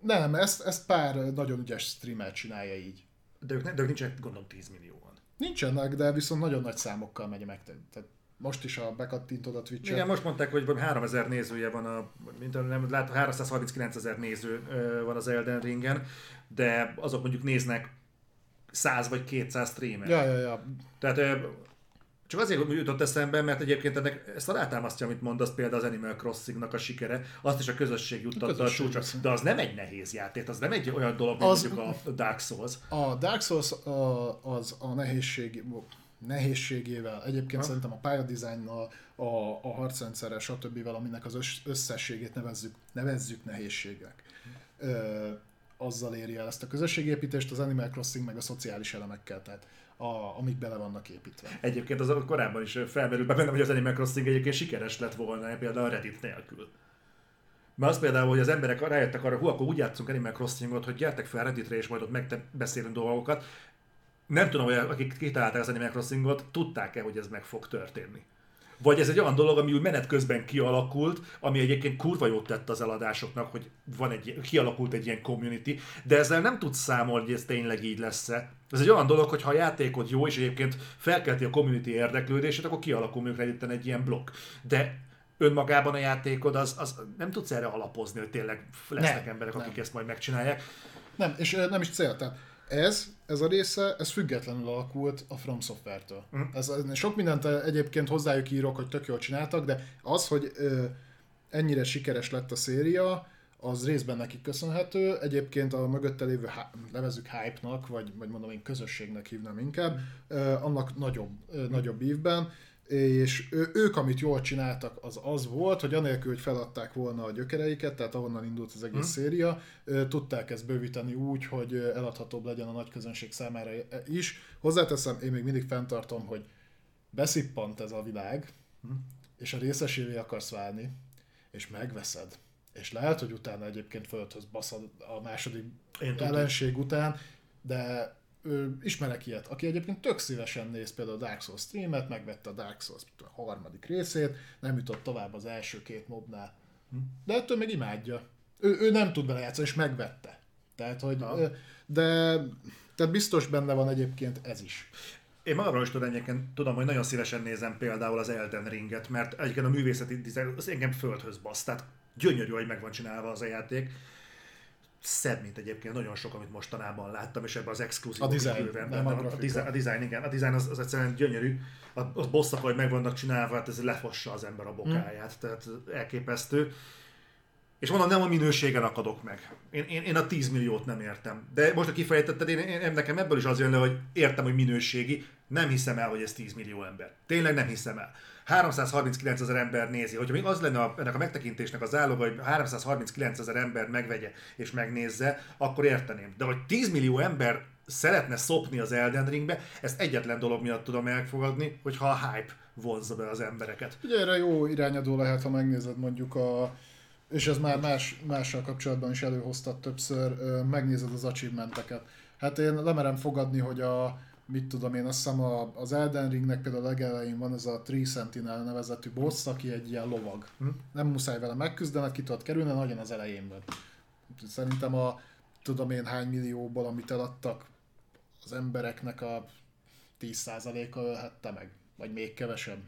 S2: Nem, ezt, ezt pár nagyon ügyes streamer csinálja így.
S1: De ők, ne, de ők nincsenek, gondolom, 10 millióan.
S2: Nincsenek, de viszont nagyon nagy számokkal megy meg. Tehát most is a bekattintod a Twitch-et.
S1: Igen, most mondták, hogy valami 3000 nézője van, a, mint a, nem, lát, 339 ezer néző van az Elden Ringen, de azok mondjuk néznek 100 vagy 200 streamet.
S2: Ja, ja, ja.
S1: Tehát csak azért jutott eszembe, mert egyébként ennek, ezt alátámasztja, amit mondasz, például az Animal Crossing-nak a sikere, azt is a közösség juttatta a,
S2: közösség
S1: csúcsra.
S2: viszont.
S1: De az nem egy nehéz játék, az nem egy olyan dolog, mint
S2: Az-
S1: mondjuk a Dark Souls.
S2: A Dark Souls a, az a nehézség, nehézségével, egyébként
S1: Ha.
S2: szerintem a pályadizájnnal, a, a harcrendszerrel, stb. aminek az össz- összességét nevezzük, nevezzük nehézségek. Ö, azzal éri el ezt a közösségépítést, az Animal Crossing meg a szociális elemekkel, tehát a, amik bele vannak építve.
S1: Egyébként az korábban is felmerült be bennem, hogy az Animal Crossing egyébként sikeres lett volna, például a Reddit nélkül. Mert az például, hogy az emberek rájöttek arra, hú, akkor úgy játszunk Animal Crossingot, hogy gyertek fel Redditre, és majd ott megbeszélünk dolgokat. Nem tudom, hogy akik kitalálták az Animal Crossingot, tudták-e, hogy ez meg fog történni. Vagy ez egy olyan dolog, ami úgy menet közben kialakult, ami egyébként kurva jót tett az eladásoknak, hogy van egy, kialakult egy ilyen community, de ezzel nem tudsz számolni, hogy ez tényleg így lesz-e. Ez egy olyan dolog, hogy ha a játékod jó, és egyébként felkelti a community érdeklődését, akkor kialakul mondjuk egy ilyen blokk. De önmagában a játékod, az, az nem tudsz erre alapozni, hogy tényleg lesznek nem, emberek, akik nem. ezt majd megcsinálják.
S2: Nem, és nem is cél. Tehát ez, ez a része, ez függetlenül alakult a From Software-től. Mm. Ez, sok mindent egyébként hozzájuk írok, hogy tök jól csináltak, de az, hogy ö, ennyire sikeres lett a széria, az részben nekik köszönhető. Egyébként a mögötte lévő, nevezük hype-nak, vagy, vagy mondom én közösségnek hívnám inkább, ö, annak nagyobb, ö, nagyobb ívben és ők, amit jól csináltak, az az volt, hogy anélkül, hogy feladták volna a gyökereiket, tehát ahonnan indult az egész hmm. széria, tudták ezt bővíteni úgy, hogy eladhatóbb legyen a nagy közönség számára is. Hozzáteszem, én még mindig fenntartom, hogy beszippant ez a világ, hmm. és a részesévé akarsz válni, és megveszed, és lehet, hogy utána egyébként földhöz baszad a második Én ellenség után, de ő, ismerek ilyet, aki egyébként tök szívesen néz például a Dark Souls streamet, megvette a Dark Souls a harmadik részét, nem jutott tovább az első két mobnál. De ettől még imádja. Ő, ő nem tud bele játszani, és megvette. Tehát, hogy, Na. de tehát biztos benne van egyébként ez is.
S1: Én magamról is tudom, tudom, hogy nagyon szívesen nézem például az Elden Ringet, mert egyébként a művészeti dizájn az engem földhöz basz, tehát gyönyörű, hogy meg van csinálva az a játék szebb, mint egyébként nagyon sok, amit mostanában láttam, és ebben az exkluzív
S2: a design, nem
S1: a, a, design, a design, igen, a design az, az egyszerűen gyönyörű, a, a bosszak, hogy meg vannak csinálva, hát ez lefossa az ember a bokáját, hmm. tehát elképesztő. És mondom, nem a minőségen akadok meg. Én, én, én a 10 milliót nem értem. De most, a kifejtetted, én, én, nekem ebből is az jön le, hogy értem, hogy minőségi, nem hiszem el, hogy ez 10 millió ember. Tényleg nem hiszem el. 339 ezer ember nézi. Hogyha még az lenne a, ennek a megtekintésnek az áloga, hogy 339 ezer ember megvegye és megnézze, akkor érteném. De hogy 10 millió ember szeretne szopni az Elden Ringbe, ezt egyetlen dolog miatt tudom elfogadni, hogyha a hype vonzza be az embereket.
S2: Ugye erre jó irányadó lehet, ha megnézed mondjuk a és ez már más, mással kapcsolatban is előhoztat többször, megnézed az achievementeket. Hát én lemerem fogadni, hogy a, mit tudom én, azt hiszem az Elden Ringnek például a legelején van ez a Tree Sentinel nevezetű boss, aki egy ilyen lovag. Hm? Nem muszáj vele megküzdened, ki tudod kerülni, nagyon az elején van. Szerintem a tudom én hány millióból, amit eladtak, az embereknek a 10%-a ölhette meg, vagy még kevesebb.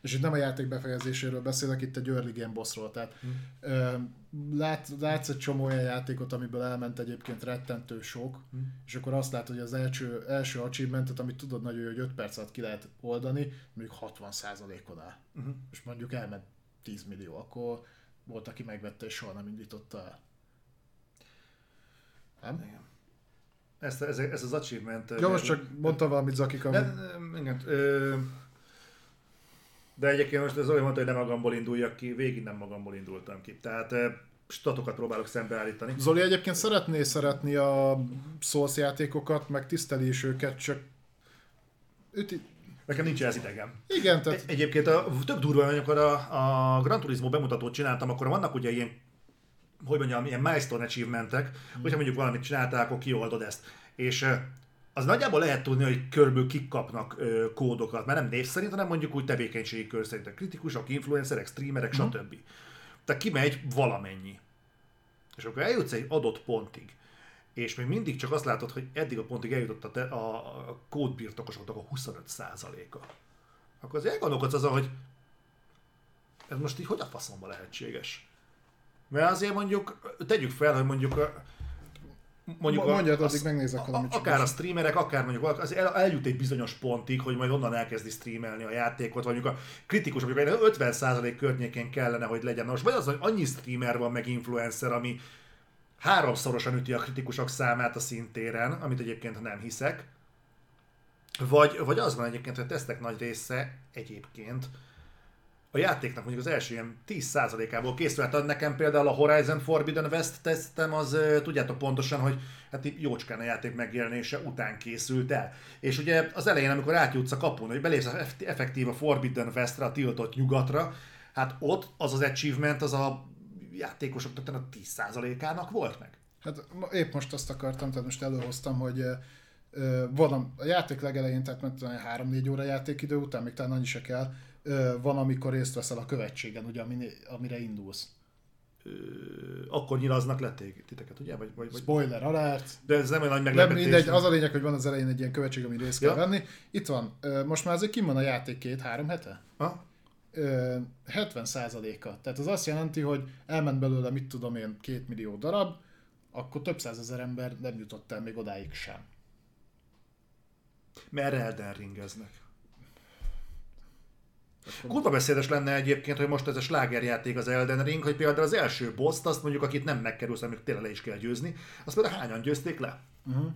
S2: És itt nem a játék befejezéséről beszélek, itt egy early game bossról, tehát hmm. lát, látsz egy csomó olyan játékot, amiből elment egyébként rettentő sok, hmm. és akkor azt látod, hogy az első, első achievementet, amit tudod nagyon jó, hogy 5 perc alatt ki lehet oldani, mondjuk 60%-on áll. Hmm. És mondjuk elment 10 millió, akkor volt, aki megvette és soha nem indította el.
S1: Nem? Igen. Ez, ez, ez az achievement...
S2: Jó, most csak mondta valamit Zakik,
S1: ami... igen, ö, de egyébként most ez olyan mondta, hogy nem magamból induljak ki, végig nem magamból indultam ki. Tehát eh, statokat próbálok szembeállítani.
S2: Zoli egyébként szeretné szeretni a Souls játékokat, meg tiszteli is őket, csak
S1: Üti... Nekem nincs ez idegem.
S2: Igen, tehát...
S1: Egy, egyébként a, tök durva, amikor a, a Gran Turismo bemutatót csináltam, akkor vannak ugye ilyen hogy mondjam, ilyen milestone achievementek, hmm. hogyha mondjuk valamit csináltál, akkor kioldod ezt. És az nagyjából lehet tudni, hogy körből kik kapnak ö, kódokat, mert nem név szerint, hanem mondjuk úgy tevékenységi kör szerint. A kritikusok, influencerek, streamerek, mm. stb. Tehát kimegy valamennyi. És akkor eljutsz egy adott pontig, és még mindig csak azt látod, hogy eddig a pontig eljutott a, te, a, a kódbirtokosoknak a 25%-a. Akkor az elgondolkodsz azon, hogy ez most így hogy a faszomba lehetséges? Mert azért mondjuk, tegyük fel, hogy mondjuk
S2: mondjuk Mondjad, a, addig megnézek
S1: valamit. Akár a streamerek, akár mondjuk az el, eljut egy bizonyos pontig, hogy majd onnan elkezdi streamelni a játékot, vagy mondjuk a kritikus, mondjuk 50% környékén kellene, hogy legyen. Most vagy az, hogy annyi streamer van, meg influencer, ami háromszorosan üti a kritikusok számát a szintéren, amit egyébként nem hiszek. Vagy, vagy az van egyébként, hogy a tesztek nagy része egyébként a játéknak mondjuk az első ilyen 10%-ából készült. Hát nekem például a Horizon Forbidden West tesztem, az tudjátok pontosan, hogy hát jócskán a játék megjelenése után készült el. És ugye az elején, amikor átjutsz a kapun, hogy belépsz effektív a Forbidden Westre, a tiltott nyugatra, hát ott az az achievement, az a játékosoknak a 10%-ának volt meg.
S2: Hát épp most azt akartam, tehát most előhoztam, hogy van a, játék legelején, tehát mert 3-4 óra játékidő után, még talán annyi se kell, van, amikor részt veszel a követségen, ugye, amire, amire indulsz.
S1: Akkor nyilaznak le titeket, ugye? Vagy, vagy.
S2: Spoiler alert!
S1: De ez nem olyan nagy
S2: Nem,
S1: meglepetés.
S2: mindegy, az a lényeg, hogy van az elején egy ilyen követség, ami részt kell
S1: Ja.
S2: venni. Itt van, most már azért kim van a játék két-három hete?
S1: Ha?
S2: Ö, 70%-a. Tehát az azt jelenti, hogy elment belőle, mit tudom én, két millió darab, akkor több százezer ember nem jutott el még odáig sem.
S1: Mert Elden ringeznek. Kurva beszédes lenne egyébként, hogy most ez a slágerjáték az Elden Ring, hogy például az első boss azt mondjuk, akit nem megkerülsz, amit tényleg le is kell győzni, azt például hányan győzték le?
S2: Uh-huh.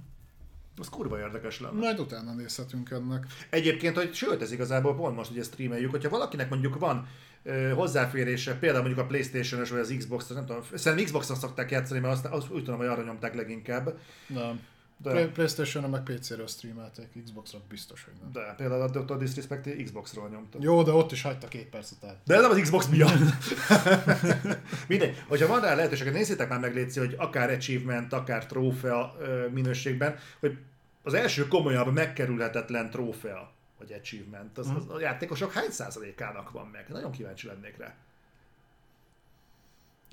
S1: Az kurva érdekes lenne.
S2: Majd utána nézhetünk ennek.
S1: Egyébként, hogy sőt, ez igazából pont most ugye streameljük, hogyha valakinek mondjuk van ö, hozzáférése, például mondjuk a Playstation-os vagy az Xbox, nem tudom, szerintem Xbox-on szokták játszani, mert azt, azt úgy tudom, hogy arra nyomták leginkább.
S2: Nem.
S1: De,
S2: Play- Playstation-on meg PC-ről streamelték, Xbox-ra biztos, hogy nem.
S1: de például a Dr. Disrespect Xbox-ról nyomta.
S2: Jó, de ott is hagyta két perc után.
S1: De nem az Xbox miatt. (laughs) Mindegy, hogyha van rá lehetőség, nézzétek már meg Léci, hogy akár achievement, akár trófea minőségben, hogy az első komolyabb megkerülhetetlen trófea, vagy achievement, az, az a játékosok hány százalékának van meg? Nagyon kíváncsi lennék rá.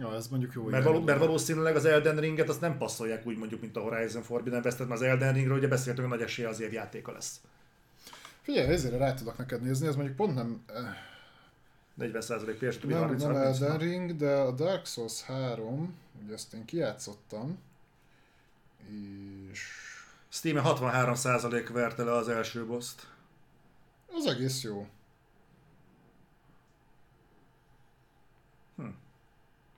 S2: Ja, ez mondjuk jó.
S1: Mert, való, mert valószínűleg az Elden Ringet azt nem passzolják úgy mondjuk, mint a Horizon Forbidden West-et, mert az Elden Ringről ugye beszéltünk, hogy nagy esélye az év játéka lesz.
S2: Figyelj, ezért rá tudok neked nézni, ez mondjuk pont nem, eh,
S1: 40% PS, többi
S2: nem,
S1: 30
S2: nem
S1: 30
S2: Elden Ring, de a Dark Souls 3, ugye ezt én kijátszottam, és
S1: Steam 63% verte le az első boss-t.
S2: az egész jó.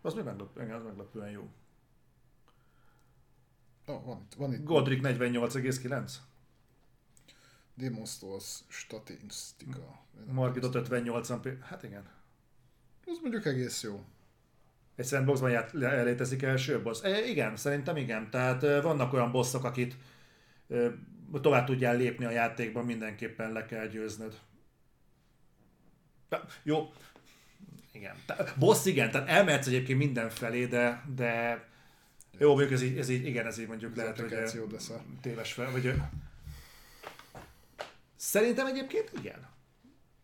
S1: Az még meglep, engem az meglepően jó.
S2: Oh, van itt, van itt
S1: Godric 48,9.
S2: Demon's Souls statisztika.
S1: Margitot 58 p Hát igen.
S2: Az mondjuk egész jó.
S1: Egy sandboxban ját, létezik első boss? E, igen, szerintem igen. Tehát vannak olyan bosszok, akit e, tovább tudjál lépni a játékban, mindenképpen le kell győznöd. Jó. Igen. Boss igen, tehát elmehetsz egyébként mindenfelé, de, de jó, mondjuk ez így, ez így, igen, ez így mondjuk
S2: Az
S1: lehet, hogy
S2: lesz a-
S1: téves fel, vagy Szerintem egyébként igen.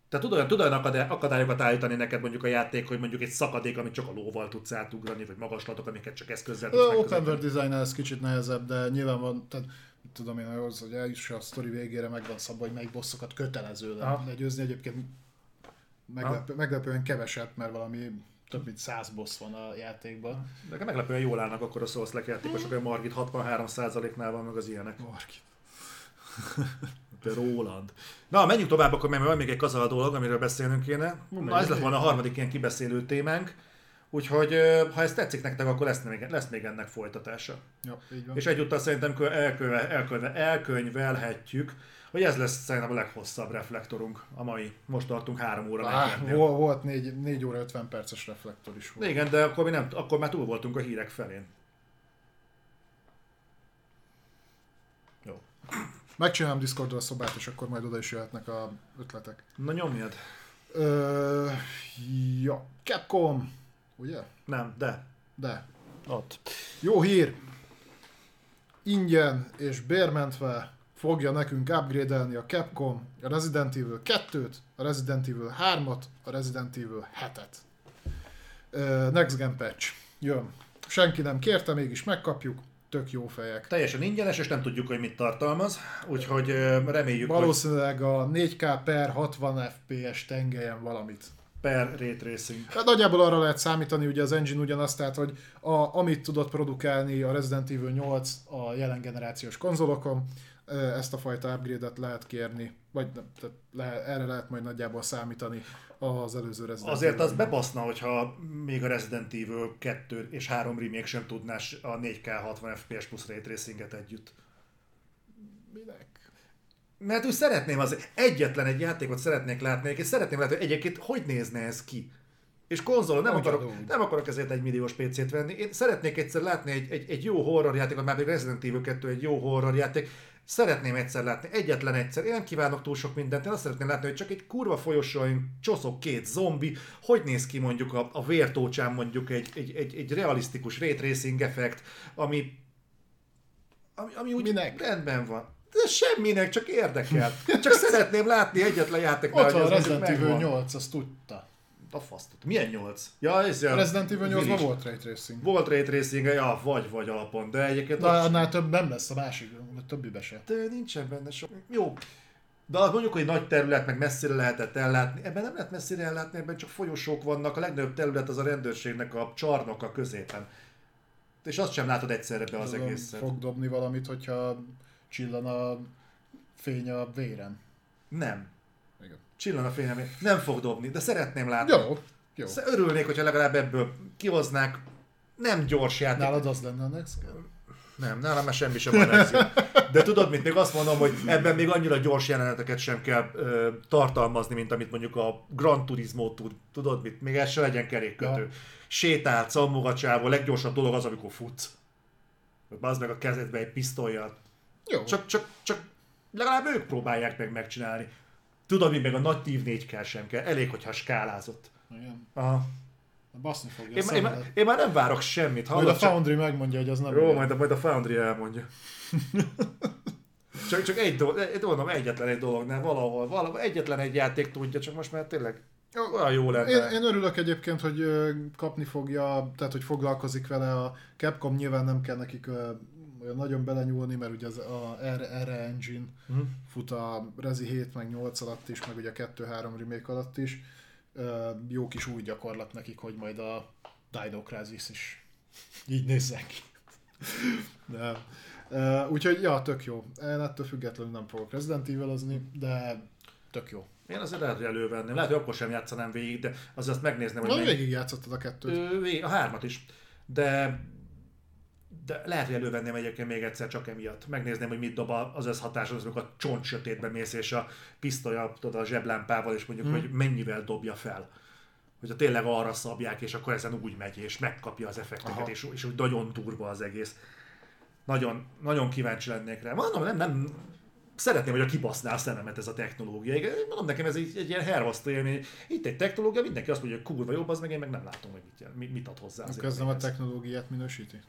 S1: Tehát tud olyan, tud olyan akadály- akadályokat állítani neked mondjuk a játék, hogy mondjuk egy szakadék, amit csak a lóval tudsz átugrani, vagy magaslatok, amiket csak eszközzel tudsz
S2: open world design ez kicsit nehezebb, de nyilván van, tehát tudom én, az, hogy eljuss a sztori végére meg van szabva, hogy melyik bosszokat kötelező legyőzni. Egyébként meglepő, meglepően keveset, mert valami több mint száz boss van a játékban.
S1: Nekem meglepően jól állnak akkor a Souls játékosok, hogy Margit 63%-nál van meg az ilyenek.
S2: Marki.
S1: De (laughs) Roland. Na, menjünk tovább, akkor mert van még egy kazal dolog, amiről beszélnünk kéne. Na, ez lett volna a harmadik ilyen kibeszélő témánk. Úgyhogy, ha ez tetszik nektek, akkor lesz még, lesz még ennek folytatása.
S2: Ja, így van.
S1: És egyúttal szerintem kö- elköve, elköve, elkönyvelhetjük, hogy ez lesz szerintem a leghosszabb reflektorunk, a mai. Most tartunk három óra
S2: Á,
S1: 40-nél.
S2: volt, volt 4, 4 óra 50 perces reflektor is volt.
S1: Igen, de akkor, mi nem, akkor már túl voltunk a hírek felén.
S2: Jó. Megcsinálom Discordra a szobát, és akkor majd oda is jöhetnek a ötletek.
S1: Na nyomjad.
S2: Ö, ja, Capcom, ugye?
S1: Nem, de.
S2: De.
S1: Ott.
S2: Jó hír! Ingyen és bérmentve fogja nekünk upgrade a Capcom a Resident Evil 2-t, a Resident Evil 3-at, a Resident Evil 7-et. Ö, Next Gen Patch. Jön. Senki nem kérte, mégis megkapjuk. Tök jó fejek.
S1: Teljesen ingyenes, és nem tudjuk, hogy mit tartalmaz, úgyhogy reméljük, hogy
S2: Valószínűleg a 4K per 60 FPS tengelyen valamit.
S1: per Ray Tracing.
S2: Hát nagyjából arra lehet számítani, ugye az engine ugyanaz, tehát hogy a, amit tudott produkálni a Resident Evil 8 a jelen generációs konzolokon, ezt a fajta upgrade-et lehet kérni, vagy tehát le, erre lehet majd nagyjából számítani az előző Resident
S1: Azért az bebaszna, hogyha még a Resident Evil 2 és 3 remake sem tudnás a 4K 60 FPS plusz Ray Tracinget együtt.
S2: Minek?
S1: Mert úgy szeretném az egyetlen egy játékot szeretnék látni, és szeretném látni, hogy egyébként hogy nézne ez ki. És konzolon nem akarok, nem akarok ezért egy milliós PC-t venni. Én szeretnék egyszer látni egy, egy, egy jó horror játékot, már még Resident Evil 2 egy jó horror játék. Szeretném egyszer látni, egyetlen egyszer. Én nem kívánok túl sok mindent, én azt szeretném látni, hogy csak egy kurva folyosón csoszok két zombi, hogy néz ki mondjuk a, a vértócsán mondjuk egy, egy, egy, egy realisztikus ray tracing effekt, ami, ami, ami úgy
S2: Minek?
S1: rendben van. De semminek, csak érdekel. (laughs) Csak szeretném látni egyetlen játéknál,
S2: Ott van Resident Evil
S1: megvan.
S2: 8, azt tudta.
S1: A faszt. Milyen 8? Ja, ez
S2: A. Resident Evil 8
S1: Village.
S2: volt Ray Tracing.
S1: Volt Ray Tracing, ja, vagy, vagy alapon, de egyébként
S2: De
S1: ott-
S2: annál több nem lesz a másik, a többibe se.
S1: de nincsen benne sok. Jó. De azt mondjuk, hogy nagy terület, meg messzire lehetett ellátni. Ebben nem lehet messzire ellátni, ebben csak folyosók vannak. A legnagyobb terület az a rendőrségnek a csarnoka középen. És azt sem látod egyszerre be az
S2: Tudom,
S1: egészet.
S2: Fog dobni valamit, hogyha csillan a fény a véren.
S1: Nem. Csillan a fényem. Nem fog dobni, de szeretném látni.
S2: Jó, jó.
S1: Örülnék, hogyha legalább ebből kihoznák. Nem gyors játék.
S2: Nálad az lenne a next?
S1: Nem, nálam már semmi sem exit. De tudod mit, még azt mondom, hogy ebben még annyira gyors jeleneteket sem kell ö, tartalmazni, mint amit mondjuk a Gran Turismo tud. Tudod mit, még ez se legyen kerékkötő.
S2: Ja.
S1: Sétál, cammogacsával, a leggyorsabb dolog az, amikor futsz. Az meg a kezedbe egy pisztolyjal.
S2: Jó.
S1: Csak, csak, csak legalább ők próbálják meg megcsinálni. Tudod, mi meg a nagy tív 4 kell sem kell. Elég, hogyha skálázott.
S2: Igen.
S1: Aha.
S2: Baszni fogja
S1: Én, én,
S2: szemedet.
S1: én, már nem várok semmit.
S2: Majd a
S1: Hallod, csak...
S2: Foundry megmondja, hogy az nem
S1: Jó, majd a, majd a Foundry elmondja. csak, csak egy dolog, mondom, egyetlen egy dolognál, valahol, valahol, egyetlen egy játék tudja, csak most már tényleg olyan jó lenne.
S2: Én, én örülök egyébként, hogy kapni fogja, tehát hogy foglalkozik vele a Capcom, nyilván nem kell nekik nagyon belenyúlni, mert ugye az a R- erre engine
S1: Mhm.
S2: fut a Rezi 7 meg 8 alatt is, meg ugye a 2-3 remake alatt is. Jó kis új gyakorlat nekik, hogy majd a Dino Crisis is így nézzen ki. De, úgyhogy, ja, tök jó. Én ettől függetlenül nem fogok Resident evil de tök jó.
S1: Én azért lehet, hogy elővenném. Lehet, hogy akkor sem játszanám végig, de azért azt megnézném, hogy
S2: Na, végig játszottad a kettőt.
S1: Ö, vég- a hármat is. De, de lehet, hogy elővenném egyébként még egyszer csak emiatt. Megnézném, hogy mit dob az összhatás, az, amikor a csont sötétbe mész, és a pisztolya, tudod, a zseblámpával, és mondjuk, hmm. hogy mennyivel dobja fel. Hogyha tényleg arra szabják, és akkor ezen úgy megy, és megkapja az effekteket,
S2: Aha.
S1: és, és úgy nagyon durva az egész. Nagyon, nagyon kíváncsi lennék rá. Mondom, nem, nem, szeretném, hogy a kibaszná a szememet ez a technológia. Igen, Mondom nekem, ez egy, egy ilyen hervasztó élmény. Itt egy technológia, mindenki azt mondja, hogy kurva jobb, az meg én meg nem látom, hogy mit, mit, mit ad hozzá. az
S2: nem a technológiát minősíti?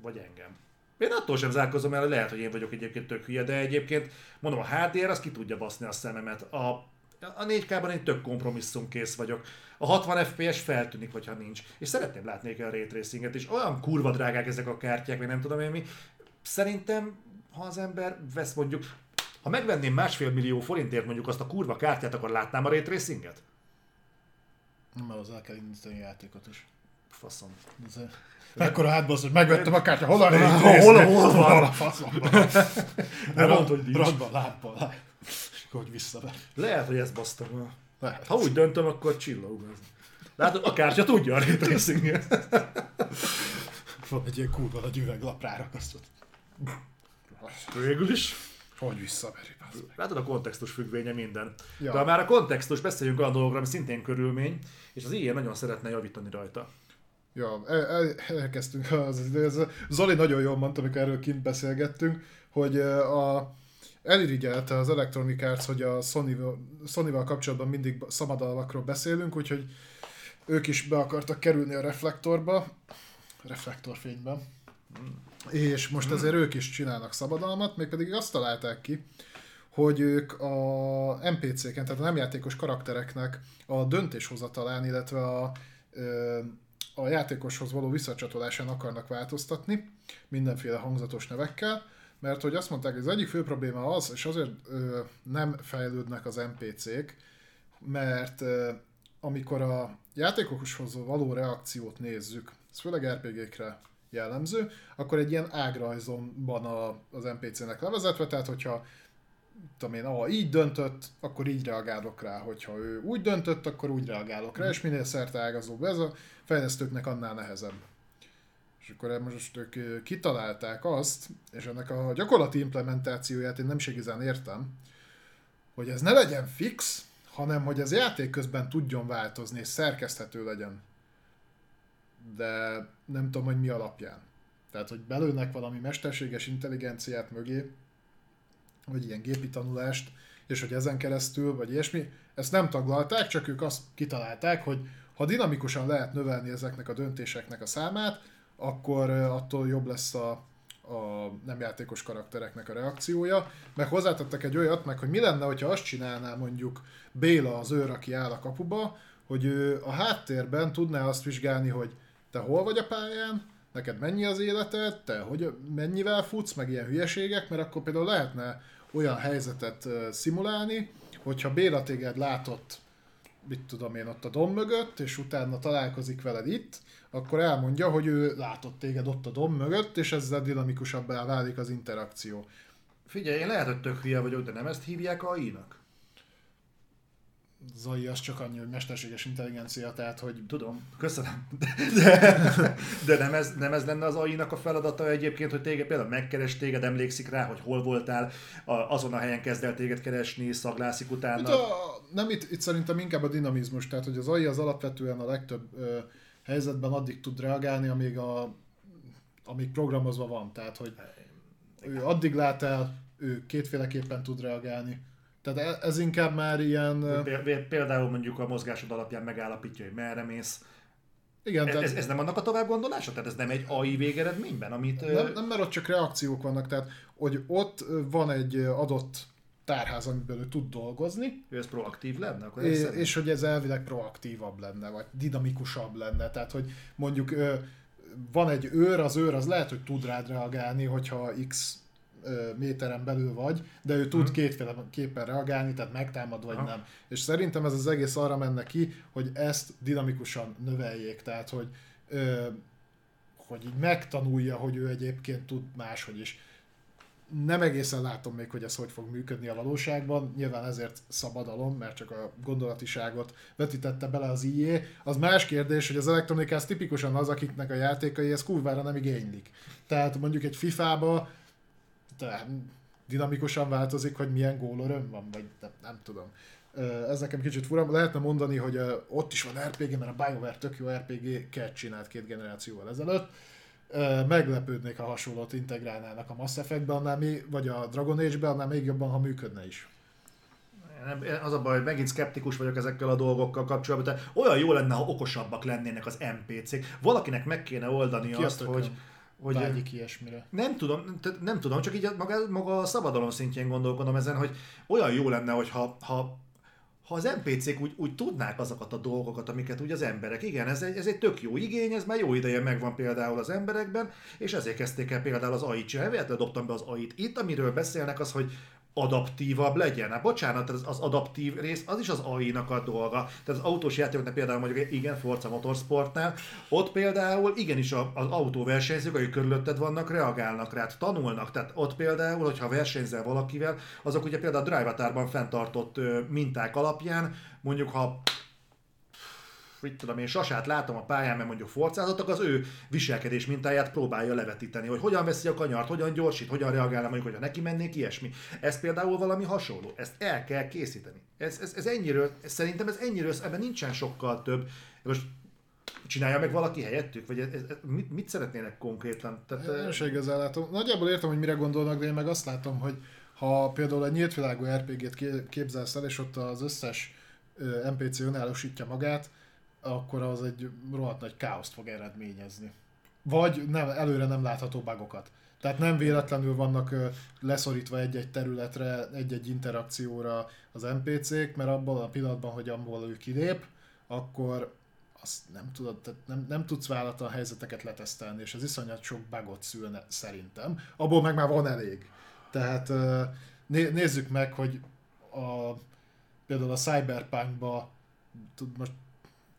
S1: Vagy engem. Én attól sem zárkozom el, lehet, hogy én vagyok egyébként tök hülye, de egyébként mondom, a HDR az ki tudja baszni a szememet. A, a 4K-ban én tök kompromisszumkész vagyok. A 60 FPS feltűnik, hogyha nincs. És szeretném látni a ray tracinget, és olyan kurva drágák ezek a kártyák, vagy nem tudom én mi. Szerintem, ha az ember vesz mondjuk, ha megvenném másfél millió forintért mondjuk azt a kurva kártyát, akkor látnám a ray tracinget?
S2: Nem, mert az el kell indítani a játékot is.
S1: Faszom.
S2: Ez a- hátbasz, hogy megvettem a kártya, hol a (laughs)
S1: Hol- hol- hol van?
S2: Hol a faszom van?
S1: Nem mondd, hogy nincs.
S2: És akkor hogy visszaver.
S1: Lehet, hogy ezt basztam.
S2: Lehet.
S1: Ha úgy döntöm, akkor csillog. ez. Látod, a kártya tudja a ray tracinget.
S2: Van egy ilyen kurva nagy üveglap rárakasztott.
S1: Végül is.
S2: Hogy visszaveri.
S1: Látod a kontextus függvénye minden.
S2: Ja.
S1: De ha már a kontextus, beszéljünk olyan dolgokra, ami szintén körülmény, és az ilyen nagyon szeretne javítani rajta.
S2: Ja, el, el, elkezdtünk. (laughs) Az, ez, Zoli nagyon jól mondta, amikor erről kint beszélgettünk, hogy ö, a, elirigyelte az Electronic Arts, hogy a Sony-val, Sony-val kapcsolatban mindig szabadalmakról beszélünk, úgyhogy ők is be akartak kerülni a reflektorba, reflektorfényben. És most ezért ők is csinálnak szabadalmat, mégpedig azt találták ki, hogy ők a NPC-ken, tehát a nem játékos karaktereknek a döntéshozatalán, illetve a, a játékoshoz való visszacsatolásán akarnak változtatni, mindenféle hangzatos nevekkel, mert hogy azt mondták, hogy az egyik fő probléma az, és azért ö, nem fejlődnek az NPC-k, mert ö, amikor a játékoshoz való reakciót nézzük, ez főleg RPG-kre jellemző, akkor egy ilyen ágrajzon van a, az NPC-nek levezetve, tehát hogyha tudom én, ha így döntött, akkor így reagálok rá, hogyha ő úgy döntött, akkor úgy reagálok rá, és minél szerteágazóbb ez a fejlesztőknek annál nehezebb. És akkor most ők kitalálták azt, és ennek a gyakorlati implementációját én nem is igazán értem, hogy ez ne legyen fix, hanem hogy ez játék közben tudjon változni, és szerkeszthető legyen. De nem tudom, hogy mi alapján. Tehát, hogy belőnek valami mesterséges intelligenciát mögé, vagy ilyen gépi tanulást, és hogy ezen keresztül, vagy ilyesmi, ezt nem taglalták, csak ők azt kitalálták, hogy ha dinamikusan lehet növelni ezeknek a döntéseknek a számát, akkor attól jobb lesz a, a nem játékos karaktereknek a reakciója, meg hozzátettek egy olyat, meg hogy mi lenne, hogyha azt csinálná mondjuk Béla az őr, aki áll a kapuba, hogy ő a háttérben tudná azt vizsgálni, hogy te hol vagy a pályán, neked mennyi az életed, te hogy mennyivel futsz, meg ilyen hülyeségek, mert akkor például lehetne olyan helyzetet szimulálni, hogyha Béla téged látott, mit tudom én, ott a dom mögött, és utána találkozik veled itt, akkor elmondja, hogy ő látott téged ott a dom mögött, és ezzel dinamikusabbá válik az interakció.
S1: Figyelj, én lehet, hogy tök hülye vagyok, de nem ezt hívják AI-nak?
S2: Zai az csak annyi, hogy mesterséges intelligencia, tehát hogy...
S1: Tudom, köszönöm. De, de nem, ez, nem ez lenne az AI-nak a feladata egyébként, hogy téged például megkeres téged, emlékszik rá, hogy hol voltál, azon a helyen kezd el téged keresni, szaglászik utána.
S2: Hát a, nem, itt, itt szerintem inkább a dinamizmus, tehát hogy az AI az alapvetően a legtöbb ö, helyzetben addig tud reagálni, amíg, a, amíg programozva van. Tehát, hogy ő addig lát el, ő kétféleképpen tud reagálni. Tehát e- ez inkább már ilyen...
S1: Például mondjuk a mozgásod alapján megállapítja, hogy merre mész.
S2: Igen,
S1: ez, ez, ez nem annak a tovább gondolása? Tehát ez nem egy AI végeredményben, amit...
S2: Nem, nem, mert ott csak reakciók vannak, tehát hogy ott van egy adott tárház, amiből ő tud dolgozni.
S1: Ő ez proaktív lenne? Akkor
S2: és, és hogy ez elvileg proaktívabb lenne, vagy dinamikusabb lenne. Tehát, hogy mondjuk van egy őr, az őr az lehet, hogy tud rád reagálni, hogyha X méteren belül vagy, de ő tud hmm. kétféleképpen reagálni, tehát megtámad vagy ha. nem. És szerintem ez az egész arra menne ki, hogy ezt dinamikusan növeljék, tehát hogy hogy így megtanulja, hogy ő egyébként tud máshogy is nem egészen látom még, hogy ez hogy fog működni a valóságban, nyilván ezért szabadalom, mert csak a gondolatiságot vetítette bele az IE. Az más kérdés, hogy az elektronika ez tipikusan az, akiknek a játékai ez kurvára nem igénylik. Tehát mondjuk egy FIFA-ba dinamikusan változik, hogy milyen gólöröm van, vagy nem, nem tudom. Ez nekem kicsit fura. Lehetne mondani, hogy ott is van RPG, mert a BioWare tök jó RPG ket csinált két generációval ezelőtt, meglepődnék, ha hasonlót integrálnának a Mass Effect-be, annál vagy a Dragon Age-be, annál még jobban, ha működne is.
S1: Az a baj, hogy megint szkeptikus vagyok ezekkel a dolgokkal kapcsolatban, de olyan jó lenne, ha okosabbak lennének az NPC-k. Valakinek meg kéne oldani Ki azt, hogy,
S2: hogy vágyik ilyesmire.
S1: Nem tudom, nem tudom, csak így maga, maga a szabadalom szintjén gondolkodom ezen, hogy olyan jó lenne, hogy ha, ha ha az NPC-k úgy, úgy tudnák azokat a dolgokat, amiket úgy az emberek, igen, ez egy, ez egy tök jó igény, ez már jó ideje megvan például az emberekben, és ezért kezdték el például az AI-t csinálni, dobtam be az AI-t. Itt, amiről beszélnek, az, hogy adaptívabb legyen. Hát bocsánat, az, az adaptív rész, az is az AI-nak a dolga. Tehát az autós játékoknál például mondjuk igen, Forza Motorsportnál, ott például igenis az autóversenyzők, akik körülötted vannak, reagálnak rá, tanulnak. Tehát ott például, hogyha versenyzel valakivel, azok ugye például a Drive fenntartott minták alapján, mondjuk ha mit tudom én, sasát látom a pályán, mert mondjuk forcázottak, az ő viselkedés mintáját próbálja levetíteni, hogy hogyan veszi a kanyart, hogyan gyorsít, hogyan reagál, mondjuk, hogyha neki mennék, ilyesmi. Ez például valami hasonló. Ezt el kell készíteni. Ez, ez, ez ennyiről, ez, szerintem ez ennyiről, ebben nincsen sokkal több. Most csinálja meg valaki helyettük? Vagy ez, ez, mit, mit szeretnének konkrétan?
S2: Tehát, én se igazán látom. Nagyjából értem, hogy mire gondolnak, de én meg azt látom, hogy ha például egy nyílt világú RPG-t képzelsz el, és ott az összes NPC önállósítja magát, akkor az egy rohadt nagy káoszt fog eredményezni. Vagy nem, előre nem látható bugokat. Tehát nem véletlenül vannak leszorítva egy-egy területre, egy-egy interakcióra az NPC-k, mert abban a pillanatban, hogy abból ő kilép, akkor azt nem, tudod, tehát nem, nem tudsz vállalatlan helyzeteket letesztelni, és ez iszonyat sok bugot szülne szerintem. Abból meg már van elég. Tehát né, nézzük meg, hogy a, például a Cyberpunkba, most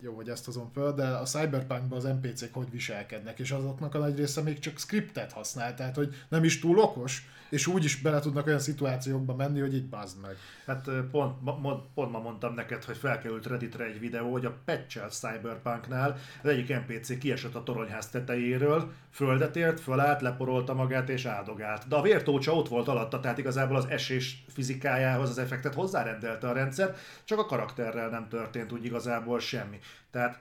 S2: jó, hogy ezt hozom föl, de a Cyberpunkban az NPC-k hogy viselkednek, és azoknak a nagy része még csak scriptet használ, tehát hogy nem is túl okos, és úgy is bele tudnak olyan szituációkba menni, hogy így bazd meg.
S1: Hát pont, ma, pont ma mondtam neked, hogy felkerült Redditre egy videó, hogy a patch Cyberpunknál az egyik NPC kiesett a toronyház tetejéről, földet ért, fölállt, leporolta magát és áldogált. De a vértócsa ott volt alatta, tehát igazából az esés fizikájához az effektet hozzárendelte a rendszer, csak a karakterrel nem történt úgy igazából semmi. Tehát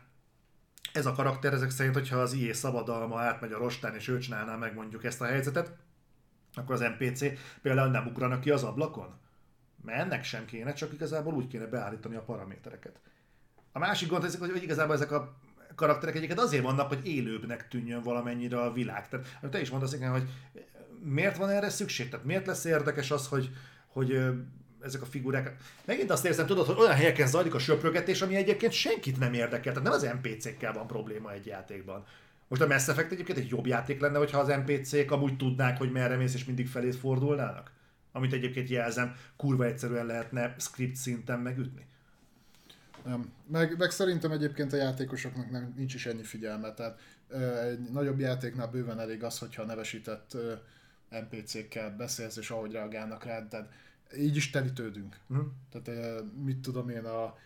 S1: ez a karakter ezek szerint, hogyha az IE szabadalma átmegy a rostán, és ő csinálná meg mondjuk ezt a helyzetet, akkor az NPC például nem ugranak ki az ablakon? Mert ennek sem kéne, csak igazából úgy kéne beállítani a paramétereket. A másik gond, hogy igazából ezek a karakterek egyébként azért vannak, hogy élőbbnek tűnjön valamennyire a világ. Tehát te is mondasz igen, hogy miért van erre szükség? Tehát miért lesz érdekes az, hogy, hogy ezek a figurák. Megint azt érzem, tudod, hogy olyan helyeken zajlik a söprögetés, ami egyébként senkit nem érdekel. Tehát nem az NPC-kkel van probléma egy játékban. Most a Mass Effect egyébként egy jobb játék lenne, hogyha az NPC-k amúgy tudnák, hogy merre mész és mindig felét fordulnának. Amit egyébként jelzem, kurva egyszerűen lehetne script szinten megütni.
S2: Nem. Meg, meg szerintem egyébként a játékosoknak nem, nincs is ennyi figyelme. Tehát egy nagyobb játéknál bőven elég az, hogyha nevesített NPC-kkel beszélsz, és ahogy reagálnak rád, tehát így is telítődünk. Uh-huh. Tehát mit tudom én, a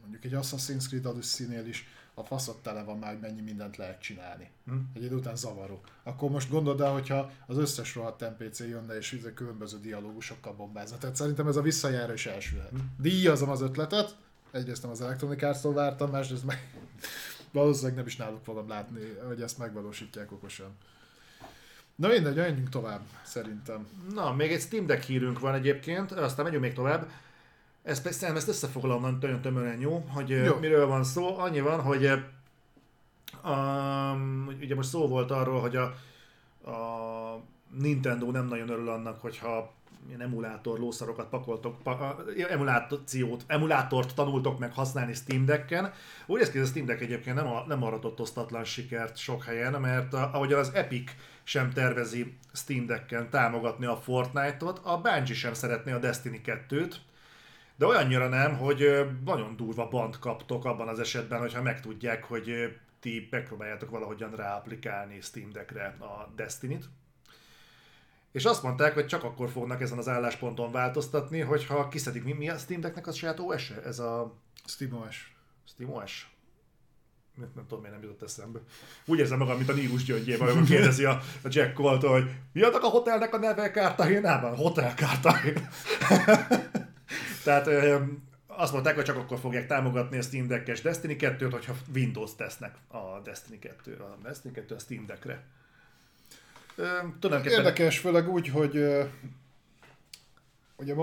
S2: mondjuk egy Assassin's Creed Odyssey-nél is a faszot tele van már, hogy mennyi mindent lehet csinálni. Uh-huh. Egy idő után zavaró. Akkor most gondold el, hogyha az összes rohadt NPC jönne és különböző dialógusokkal bombázna. Tehát szerintem ez a visszajára is elsülhet. Uh-huh. Díjazom az ötletet, egyrészt nem az Electronic vártam, másrészt meg (laughs) valószínűleg nem is náluk fogom látni, hogy ezt megvalósítják okosan. Na mindegy, menjünk tovább, szerintem.
S1: Na, még egy Steam Deck hírünk van egyébként, aztán megyünk még tovább. Ezt, persze, ezt összefoglalom nagyon tömören jó, hogy jó. miről van szó. Annyi van, hogy um, ugye most szó volt arról, hogy a, a Nintendo nem nagyon örül annak, hogyha ilyen emulátor lószarokat pakoltok, pa, emulációt, emulátort tanultok meg használni Steam Deck-en. Úgy ez ki, a Steam Deck egyébként nem, nem aratott osztatlan sikert sok helyen, mert a, ahogy az Epic sem tervezi Steam Deck-en támogatni a Fortnite-ot, a Bungie sem szeretné a Destiny 2-t, de olyannyira nem, hogy nagyon durva band kaptok abban az esetben, hogyha megtudják, hogy ti megpróbáljátok valahogyan ráaplikálni Steam Deckre a Destiny-t. És azt mondták, hogy csak akkor fognak ezen az állásponton változtatni, hogyha kiszedik. Mi, mi a Steam Decknek a saját os -e? Ez a...
S2: SteamOS.
S1: SteamOS? Nem, nem tudom, miért nem jutott eszembe. Úgy érzem magam, mint a Nílus gyöngyében, amikor kérdezi a, a Jack colt hogy mi a hotelnek a neve Kártahénában? Hotel Kártahén. (laughs) Tehát azt mondták, hogy csak akkor fogják támogatni a Steam Deck-es Destiny 2-t, hogyha Windows tesznek a Destiny 2 a Destiny 2 a Steam Deck-re.
S2: Tulajdonképpen... Érdekes, főleg úgy, hogy ugye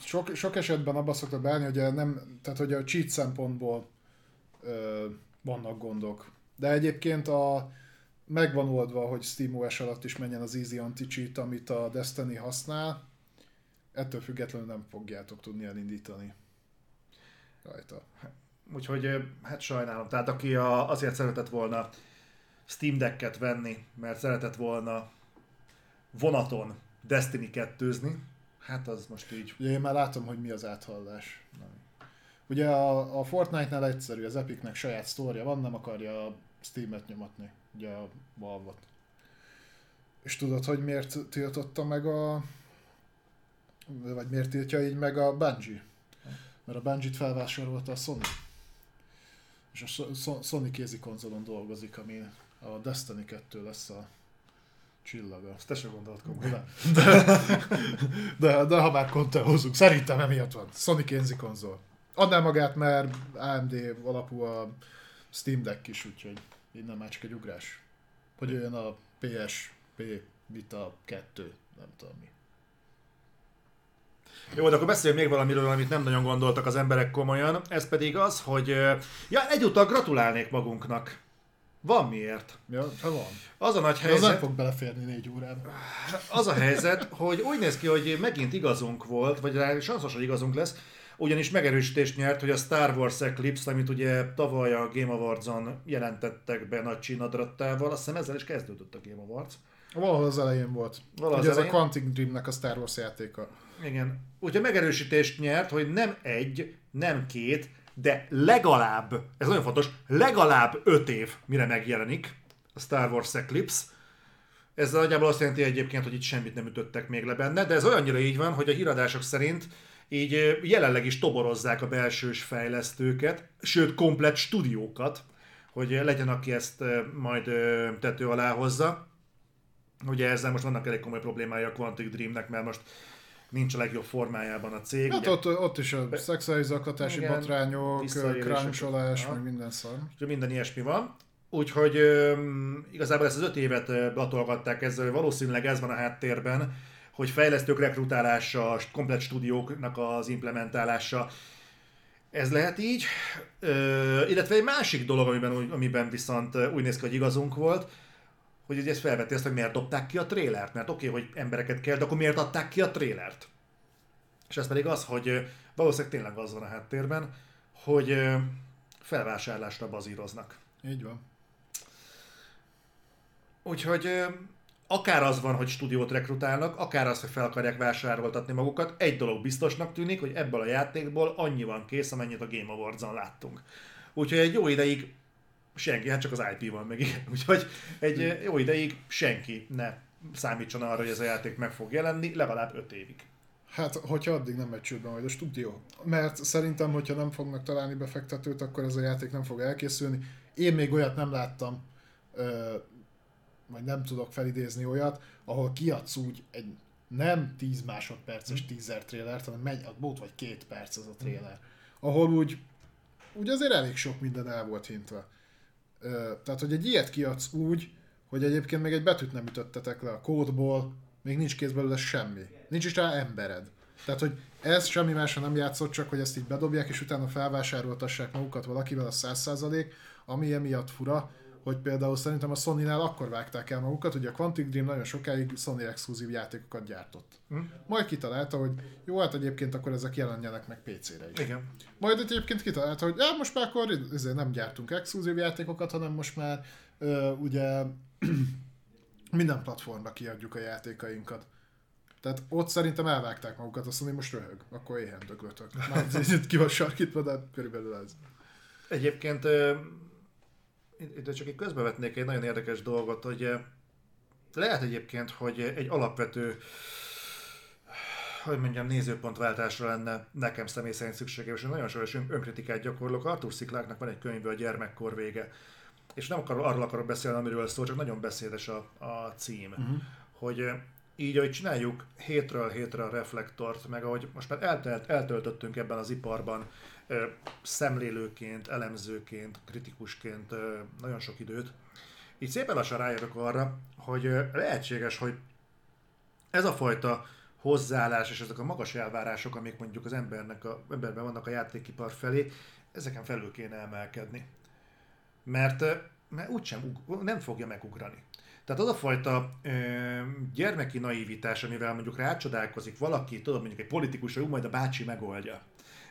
S2: sok, sok esetben abban szoktak beállni, hogy nem, tehát hogy a cheat szempontból vannak gondok. De egyébként a, megvan oldva, hogy SteamOS alatt is menjen az Easy Anti-Cheat, amit a Destiny használ. Ettől függetlenül nem fogjátok tudni elindítani rajta.
S1: Úgyhogy hát sajnálom. Tehát aki a, azért szeretett volna Steam Deck-et venni, mert szeretett volna vonaton Destiny 2 hát az most így...
S2: Ugye én már látom, hogy mi az áthallás. Nem. Ugye a, a Fortnite-nál egyszerű, az Epicnek saját sztória van, nem akarja a Steam-et nyomatni, ugye a Valve-ot. És tudod, hogy miért tiltotta meg a... vagy miért tiltja így meg a Bungie? Mert a Bungie-t felvásárolta a Sony. És a Sony kézi konzolon dolgozik, ami a Destiny 2 lesz a csillaga.
S1: Ezt te se gondolt komolyan.
S2: De, de, de, ha már kontra hozunk, szerintem emiatt van. Sony kézi konzol. Adná magát, mert AMD alapú a Steam Deck is, úgyhogy innen már csak egy ugrás. Hogy olyan a PSP Vita 2, nem tudom mi.
S1: Jó, de akkor beszéljünk még valamiről, amit nem nagyon gondoltak az emberek komolyan. Ez pedig az, hogy ja, egyúttal gratulálnék magunknak. Van miért.
S2: Ja, ha van.
S1: Az a nagy helyzet... Az
S2: nem fog beleférni négy órán.
S1: Az a helyzet, hogy úgy néz ki, hogy megint igazunk volt, vagy rá sanszos, hogy igazunk lesz, ugyanis megerősítést nyert, hogy a Star Wars Eclipse, amit ugye tavaly a Game Awards-on jelentettek be nagy csinadrattával, azt hiszem ezzel is kezdődött a Game Awards.
S2: Valahol az elején volt. Valahol ugye az elején... a Quantic Dreamnek a Star Wars játéka.
S1: Igen. Úgyhogy megerősítést nyert, hogy nem egy, nem két, de legalább, ez nagyon fontos, legalább öt év, mire megjelenik a Star Wars Eclipse. Ez nagyjából azt jelenti egyébként, hogy itt semmit nem ütöttek még le benne, de ez olyannyira így van, hogy a híradások szerint így jelenleg is toborozzák a belsős fejlesztőket, sőt, komplet stúdiókat, hogy legyen, aki ezt majd tető alá hozza. Ugye ezzel most vannak elég komoly problémája a Quantic Dreamnek, mert most nincs a legjobb formájában a cég.
S2: Hát ugye, ott, ott is a szexuális zaklatási igen, botrányok, kráncsolás, meg minden szar.
S1: Minden ilyesmi van. Úgyhogy igazából ezt az öt évet batolgatták ezzel, valószínűleg ez van a háttérben, hogy fejlesztők rekrutálása, komplet stúdióknak az implementálása. Ez lehet így. Ö, illetve egy másik dolog, amiben, amiben viszont úgy néz ki, hogy igazunk volt, hogy ugye ezt felveti ezt, hogy miért dobták ki a trélert. Mert oké, okay, hogy embereket kell, de akkor miért adták ki a trélert? És ez pedig az, hogy valószínűleg tényleg az van a háttérben, hogy felvásárlásra bazíroznak.
S2: Így van.
S1: Úgyhogy akár az van, hogy stúdiót rekrutálnak, akár az, hogy fel akarják vásároltatni magukat, egy dolog biztosnak tűnik, hogy ebből a játékból annyi van kész, amennyit a Game Awards-on láttunk. Úgyhogy egy jó ideig senki, hát csak az IP van meg, igen. (laughs) Úgyhogy egy jó ideig senki ne számítson arra, hogy ez a játék meg fog jelenni, legalább 5 évig.
S2: Hát, hogyha addig nem megy csődbe majd a stúdió. Mert szerintem, hogyha nem fognak találni befektetőt, akkor ez a játék nem fog elkészülni. Én még olyat nem láttam, vagy nem tudok felidézni olyat, ahol kiadsz úgy egy nem 10 másodperces teaser trailert, hanem megy, bót vagy két perc az a trailer. Ahol úgy, úgy azért elég sok minden el volt hintve. Tehát, hogy egy ilyet kiadsz úgy, hogy egyébként még egy betűt nem ütöttetek le a kódból, még nincs kész belőle semmi. Nincs is rá embered. Tehát, hogy ez semmi másra nem játszott, csak hogy ezt így bedobják, és utána felvásároltassák magukat valakivel a 100%, ami emiatt fura, hogy például szerintem a Sony-nál akkor vágták el magukat, hogy a Quantic Dream nagyon sokáig Sony exkluzív játékokat gyártott. Hm? Majd kitalálta, hogy jó, hát egyébként akkor ezek jelenjenek meg PC-re is.
S1: Igen.
S2: Majd egyébként kitalálta, hogy ja, most már akkor ezért nem gyártunk exkluzív játékokat, hanem most már ö, ugye (clears throat) minden platformra kiadjuk a játékainkat. Tehát ott szerintem elvágták magukat, azt mondani, most röhög, akkor éhen döglötök. (laughs) Már ki van sarkítva, de körülbelül ez.
S1: Egyébként itt csak egy közbevetnék egy nagyon érdekes dolgot, hogy lehet egyébként, hogy egy alapvető hogy mondjam, nézőpontváltásra lenne nekem személy szerint szükségem, és nagyon soros önkritikát gyakorlok. Arthur Szikláknak van egy könyve, a gyermekkor vége. És nem akar, arról akarok beszélni, amiről szól, csak nagyon beszédes a, a cím. Uh-huh. Hogy így, ahogy csináljuk hétről hétre a reflektort, meg ahogy most már eltelt, eltöltöttünk ebben az iparban szemlélőként, elemzőként, kritikusként nagyon sok időt, így szépen lassan rájövök arra, hogy lehetséges, hogy ez a fajta hozzáállás és ezek a magas elvárások, amik mondjuk az embernek a, emberben vannak a játékipar felé, ezeken felül kéne emelkedni. Mert, mert úgysem nem fogja megugrani. Tehát az a fajta ö, gyermeki naivitás, amivel mondjuk rácsodálkozik valaki, tudod, mondjuk egy politikus, hogy majd a bácsi megoldja.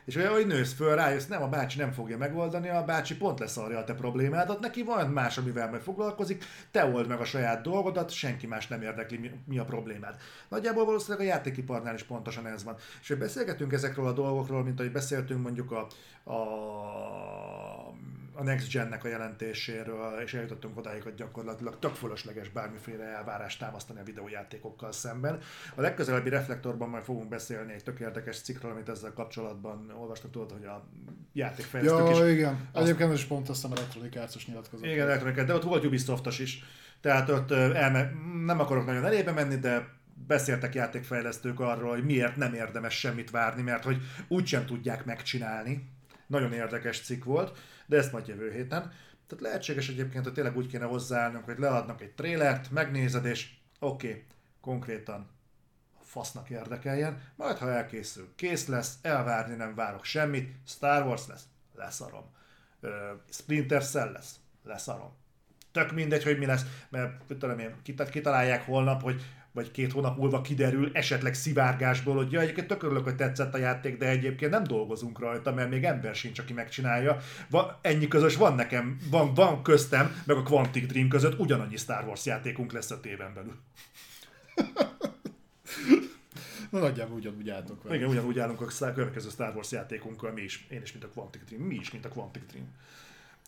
S1: És olyan, hogy nősz föl, rájössz, nem, a bácsi nem fogja megoldani, a bácsi pont leszarja a te problémádat, neki van más, amivel meg foglalkozik, te old meg a saját dolgodat, senki más nem érdekli, mi a problémád. Nagyjából valószínűleg a játékiparnál is pontosan ez van. És hogy beszélgetünk ezekről a dolgokról, mint ahogy beszéltünk mondjuk a, a a Next Gen-nek a jelentéséről, és eljutottunk odáig, hogy gyakorlatilag tök fölösleges bármiféle elvárást támasztani a videójátékokkal szemben. A legközelebbi reflektorban majd fogunk beszélni egy tök érdekes cikkről, amit ezzel kapcsolatban olvastam, tudod, hogy a játékfejlesztők
S2: ja, is... igen. Azt... Egyébként is pont azt a Electronic Arts-os nyilatkozat.
S1: Igen, Electronic de ott volt Ubisoftos is. Tehát ott elme... nem akarok nagyon elébe menni, de beszéltek játékfejlesztők arról, hogy miért nem érdemes semmit várni, mert hogy úgysem tudják megcsinálni. Nagyon érdekes cikk volt de ezt majd jövő héten. Tehát lehetséges egyébként, hogy tényleg úgy kéne hozzáállnunk, hogy leadnak egy trélert, megnézed, és oké, okay, konkrétan fasznak érdekeljen, majd ha elkészül, kész lesz, elvárni nem várok semmit, Star Wars lesz, leszarom. Splinter Cell lesz, leszarom. Tök mindegy, hogy mi lesz, mert tudom én, kitalálják holnap, hogy vagy két hónap múlva kiderül esetleg szivárgásból, hogy ja, egyébként tök örülök, hogy tetszett a játék, de egyébként nem dolgozunk rajta, mert még ember sincs, aki megcsinálja. Va, ennyi közös van nekem, van, van köztem, meg a Quantic Dream között ugyanannyi Star Wars játékunk lesz a téven belül. (laughs)
S2: Na, nagyjából ugyanúgy állunk
S1: vele. Igen, ugyanúgy állunk a következő Star Wars játékunkkal, mi is. Én is, mint a Quantic Dream. Mi is, mint a Quantic Dream.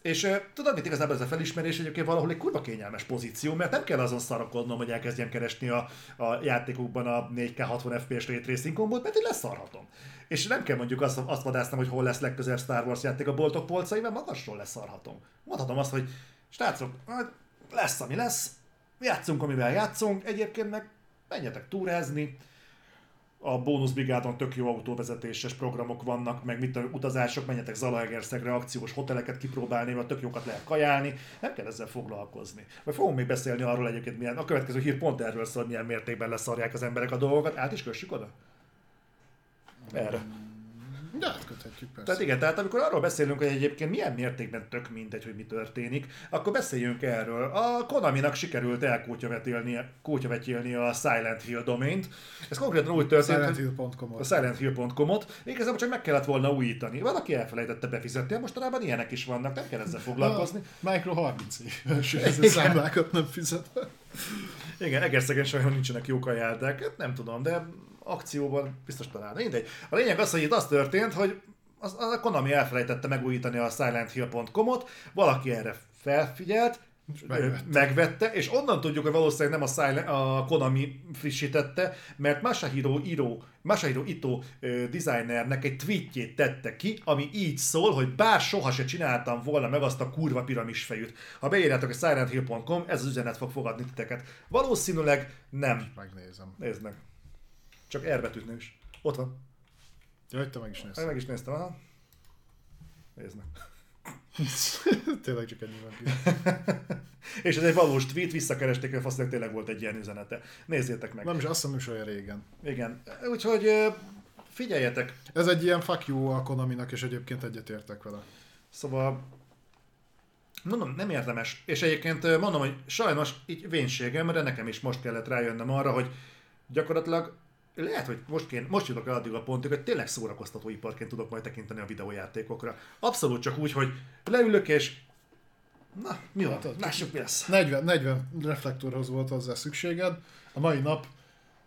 S1: És uh, tudod, mit igazából ez a felismerés egyébként valahol egy kurva kényelmes pozíció, mert nem kell azon szarakodnom, hogy elkezdjem keresni a, a játékokban a 4K 60 FPS Ray Tracing kombót, mert én leszarhatom. És nem kell mondjuk azt, azt vadásznom, hogy hol lesz legközelebb Star Wars játék a boltok polcai, mert magasról leszarhatom. Mondhatom azt, hogy srácok, lesz, ami lesz, játszunk, amivel játszunk, egyébként meg menjetek túrázni, a bónuszbrigádon tök jó autóvezetéses programok vannak, meg mit utazások, menjetek Zalaegerszegre akciós hoteleket kipróbálni, vagy tök jókat lehet kajálni, nem kell ezzel foglalkozni. Vagy fogunk még beszélni arról egyébként, milyen, a következő hír pont erről szól, milyen mértékben leszarják az emberek a dolgokat, át is kössük oda? Erre.
S2: De átköthetjük persze.
S1: Tehát igen, tehát amikor arról beszélünk, hogy egyébként milyen mértékben tök mindegy, hogy mi történik, akkor beszéljünk erről. A Konaminak sikerült elkótyavetélni a Silent Hill domaint. Ez konkrétan úgy történt, hogy
S2: SilentHill.com-ot.
S1: a silenthill.com-ot, igazából csak meg kellett volna újítani. Valaki elfelejtette befizetni, mostanában ilyenek is vannak, nem kell ezzel foglalkozni.
S2: A Micro 30 éves, ezzel számlákat nem fizetve.
S1: Igen, Egerszegen sajnos nincsenek jó kajárdák, hát nem tudom, de akcióban biztos talán. Mindegy. A lényeg az, hogy itt az történt, hogy az, az a Konami elfelejtette megújítani a silenthill.com-ot, valaki erre felfigyelt,
S2: megvette.
S1: megvette, és onnan tudjuk, hogy valószínűleg nem a, Silent, a Konami frissítette, mert Masahiro, Iro, Masahiro Ito ö, designernek egy tweetjét tette ki, ami így szól, hogy bár soha se csináltam volna meg azt a kurva piramis fejűt. Ha beírjátok a silenthill.com, ez az üzenet fog fogadni titeket. Valószínűleg nem.
S2: Megnézem.
S1: Nézd meg. Csak R betűt is. Ott van.
S2: Jaj, te meg is nézted.
S1: Meg is néztem, aha. Nézd meg. (laughs)
S2: Tényleg csak ennyi van. (laughs)
S1: És ez egy valós tweet, visszakeresték, hogy fasznak tényleg volt egy ilyen üzenete. Nézzétek meg.
S2: Nem is, azt hiszem, is olyan régen.
S1: Igen. Úgyhogy figyeljetek.
S2: Ez egy ilyen fuck you a Konaminak, és egyébként egyetértek vele.
S1: Szóval mondom, nem érdemes. És egyébként mondom, hogy sajnos így vénségemre nekem is most kellett rájönnöm arra, hogy gyakorlatilag lehet, hogy most, kén, most jutok el addig a pontig, hogy tényleg szórakoztató iparként tudok majd tekinteni a videójátékokra. Abszolút csak úgy, hogy leülök és Na, mi van? Lássuk, mi lesz.
S2: 40, 40 reflektorhoz volt hozzá szükséged. A mai nap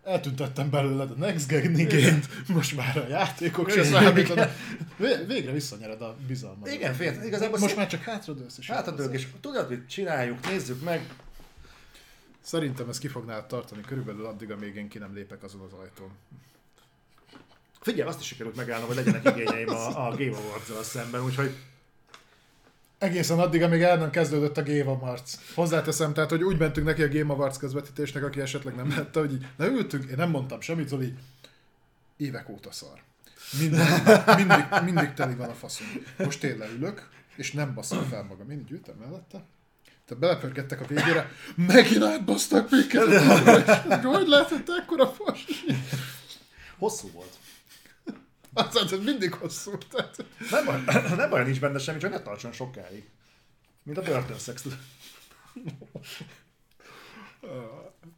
S2: eltüntettem belőled a Next igényt, most már a játékok se számítanak. Vé- Végre visszanyered a bizalmat.
S1: Igen, fél, igazából
S2: Most
S1: szép-
S2: már csak hátradőlsz és
S1: Hátadők, és tudod, hogy csináljuk, nézzük meg.
S2: Szerintem ez ki fog nálad tartani körülbelül addig, amíg én ki nem lépek azon az ajtón.
S1: Figyelj, azt is sikerült megállnom, hogy legyenek igényeim a, a Game awards szemben, úgyhogy
S2: Egészen addig, amíg el nem kezdődött a Game Awards. Hozzáteszem, tehát, hogy úgy mentünk neki a Game Awards közvetítésnek, aki esetleg nem látta, hogy így, na ültünk, én nem mondtam semmit, így évek óta szar. Minden, mindig, mindig teli van a faszom. Most tényleg ülök, és nem baszom fel magam. Én így ültem mellette. Tehát belepörgettek a végére, megint átbasztak minket. Hogy lehetett ekkora fas?
S1: hosszú volt.
S2: Aztán ez mindig hosszú. Tehát...
S1: Nem baj, (clears throat) nem baj, nincs benne semmi, csak ne tartson sokáig. Mint a börtönszex. tudod.